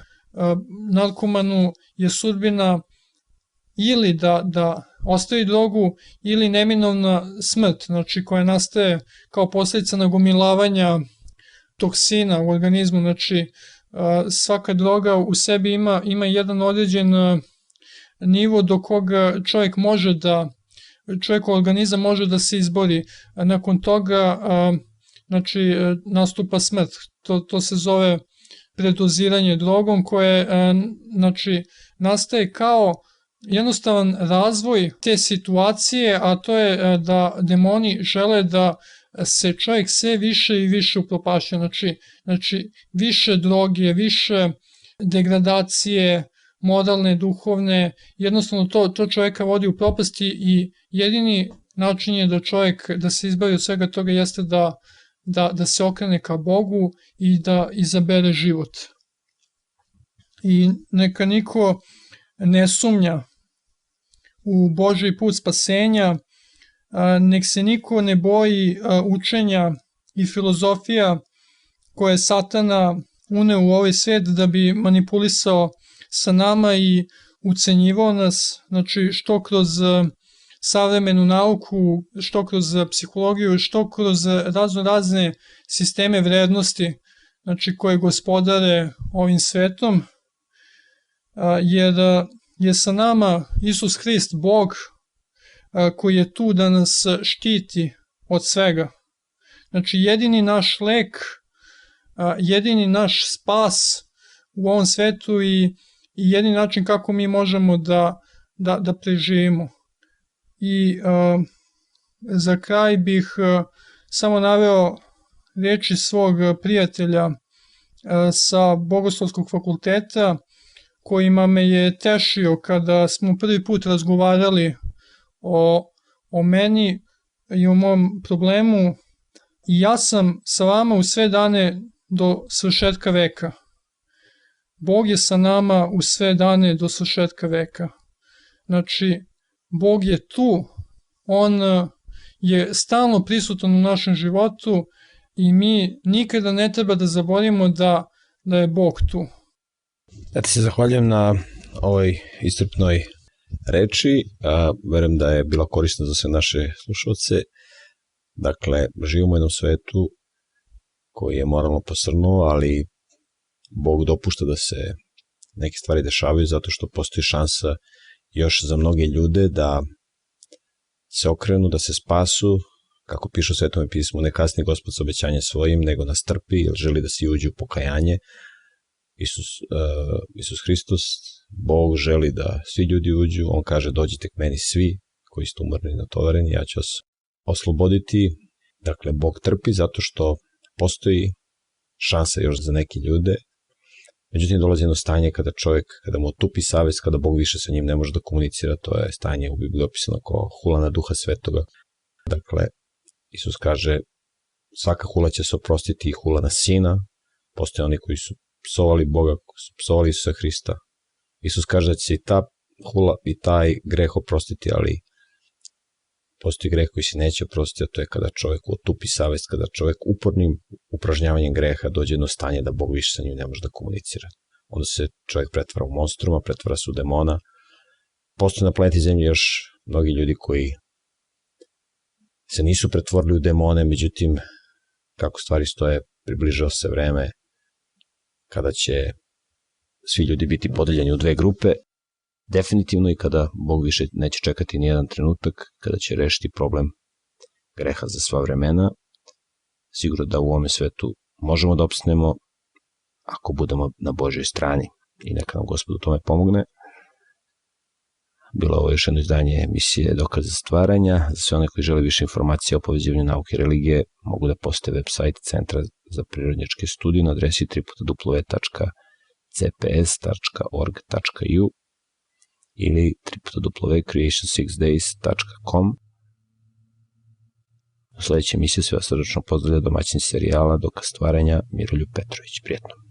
narkomanu je sudbina ili da, da ostavi drogu ili neminovna smrt, znači koja nastaje kao posljedica nagomilavanja toksina u organizmu, znači svaka droga u sebi ima, ima jedan određen nivo do koga čovjek može da čovjekov organizam može da se izbori. Nakon toga znači, nastupa smrt. To, to se zove predoziranje drogom koje znači, nastaje kao jednostavan razvoj te situacije, a to je e, da demoni žele da se čovjek sve više i više upropašća, znači, znači više droge, više degradacije, moralne, duhovne, jednostavno to, to čovjeka vodi u propasti i jedini način je da čovjek, da se izbavi od svega toga jeste da, da, da se okrene ka Bogu i da izabere život. I neka niko ne sumnja u Božji put spasenja, nek se niko ne boji učenja i filozofija koje je satana uneo u ovaj svet da bi manipulisao sa nama i ucenjivao nas, znači što kroz savremenu nauku, što kroz psihologiju, što kroz razno razne sisteme vrednosti, znači koje gospodare ovim svetom, jer je sa nama Isus Hrist, Bog, koji je tu da nas štiti od svega. Znači jedini naš lek, jedini naš spas u ovom svetu i, i jedini način kako mi možemo da, da, da preživimo. I za kraj bih samo naveo reči svog prijatelja sa Bogoslovskog fakulteta, kojima me je tešio kada smo prvi put razgovarali o, o meni i o mom problemu i ja sam sa vama u sve dane do svršetka veka. Bog je sa nama u sve dane do svršetka veka. Znači, Bog je tu, On e, je stalno prisutan u našem životu i mi nikada ne treba da zaborimo da, da je Bog tu. Ja ti se zahvaljujem na ovoj istrpnoj reči, a verujem da je bila korisna za sve naše slušalce. Dakle, živimo u jednom svetu koji je moralno posrnuo, ali Bog dopušta da se neke stvari dešavaju zato što postoji šansa još za mnoge ljude da se okrenu, da se spasu, kako piše u Svetom pismu, ne kasni gospod sa obećanje svojim, nego nas trpi, jer želi da se uđu u pokajanje. Isus, uh, Isus Hristos, Bog želi da svi ljudi uđu, on kaže dođite k meni svi koji ste umrni na tovareni, ja ću vas osloboditi. Dakle, Bog trpi zato što postoji šansa još za neke ljude, Međutim, dolazi jedno stanje kada čovjek, kada mu tupi savest, kada Bog više sa njim ne može da komunicira, to je stanje u Bibliji opisano kao hulana duha svetoga. Dakle, Isus kaže, svaka hula će se oprostiti i hula na sina, postoje oni koji su psovali Boga, koji su psovali Isusa Hrista. Isus kaže da će se i ta hula i taj greh oprostiti, ali postoji greh koji se neće oprostiti, a to je kada čovjek otupi savest, kada čovjek upornim upražnjavanjem greha dođe jedno stanje da Bog više sa njim ne može da komunicira. Onda se čovjek pretvara u monstruma, pretvara se u demona. Postoje na planeti Zemlji još mnogi ljudi koji se nisu pretvorili u demone, međutim, kako stvari stoje, približao se vreme kada će svi ljudi biti podeljeni u dve grupe definitivno i kada Bog više neće čekati nijedan trenutak, kada će rešiti problem greha za sva vremena, sigurno da u ovome svetu možemo da opsnemo ako budemo na Božoj strani i neka nam Gospod u tome pomogne. Bilo ovo još jedno izdanje emisije Dokaze stvaranja. Za sve one koji žele više informacija o povezivanju nauke i religije mogu da poste website Centra za prirodnjačke studije na adresi www.cps.org.u ili www.creation6days.com U sledećoj emisiji sve vas srdečno pozdravlja domaćin serijala Doka stvaranja Miroljub Petrović. Prijetno.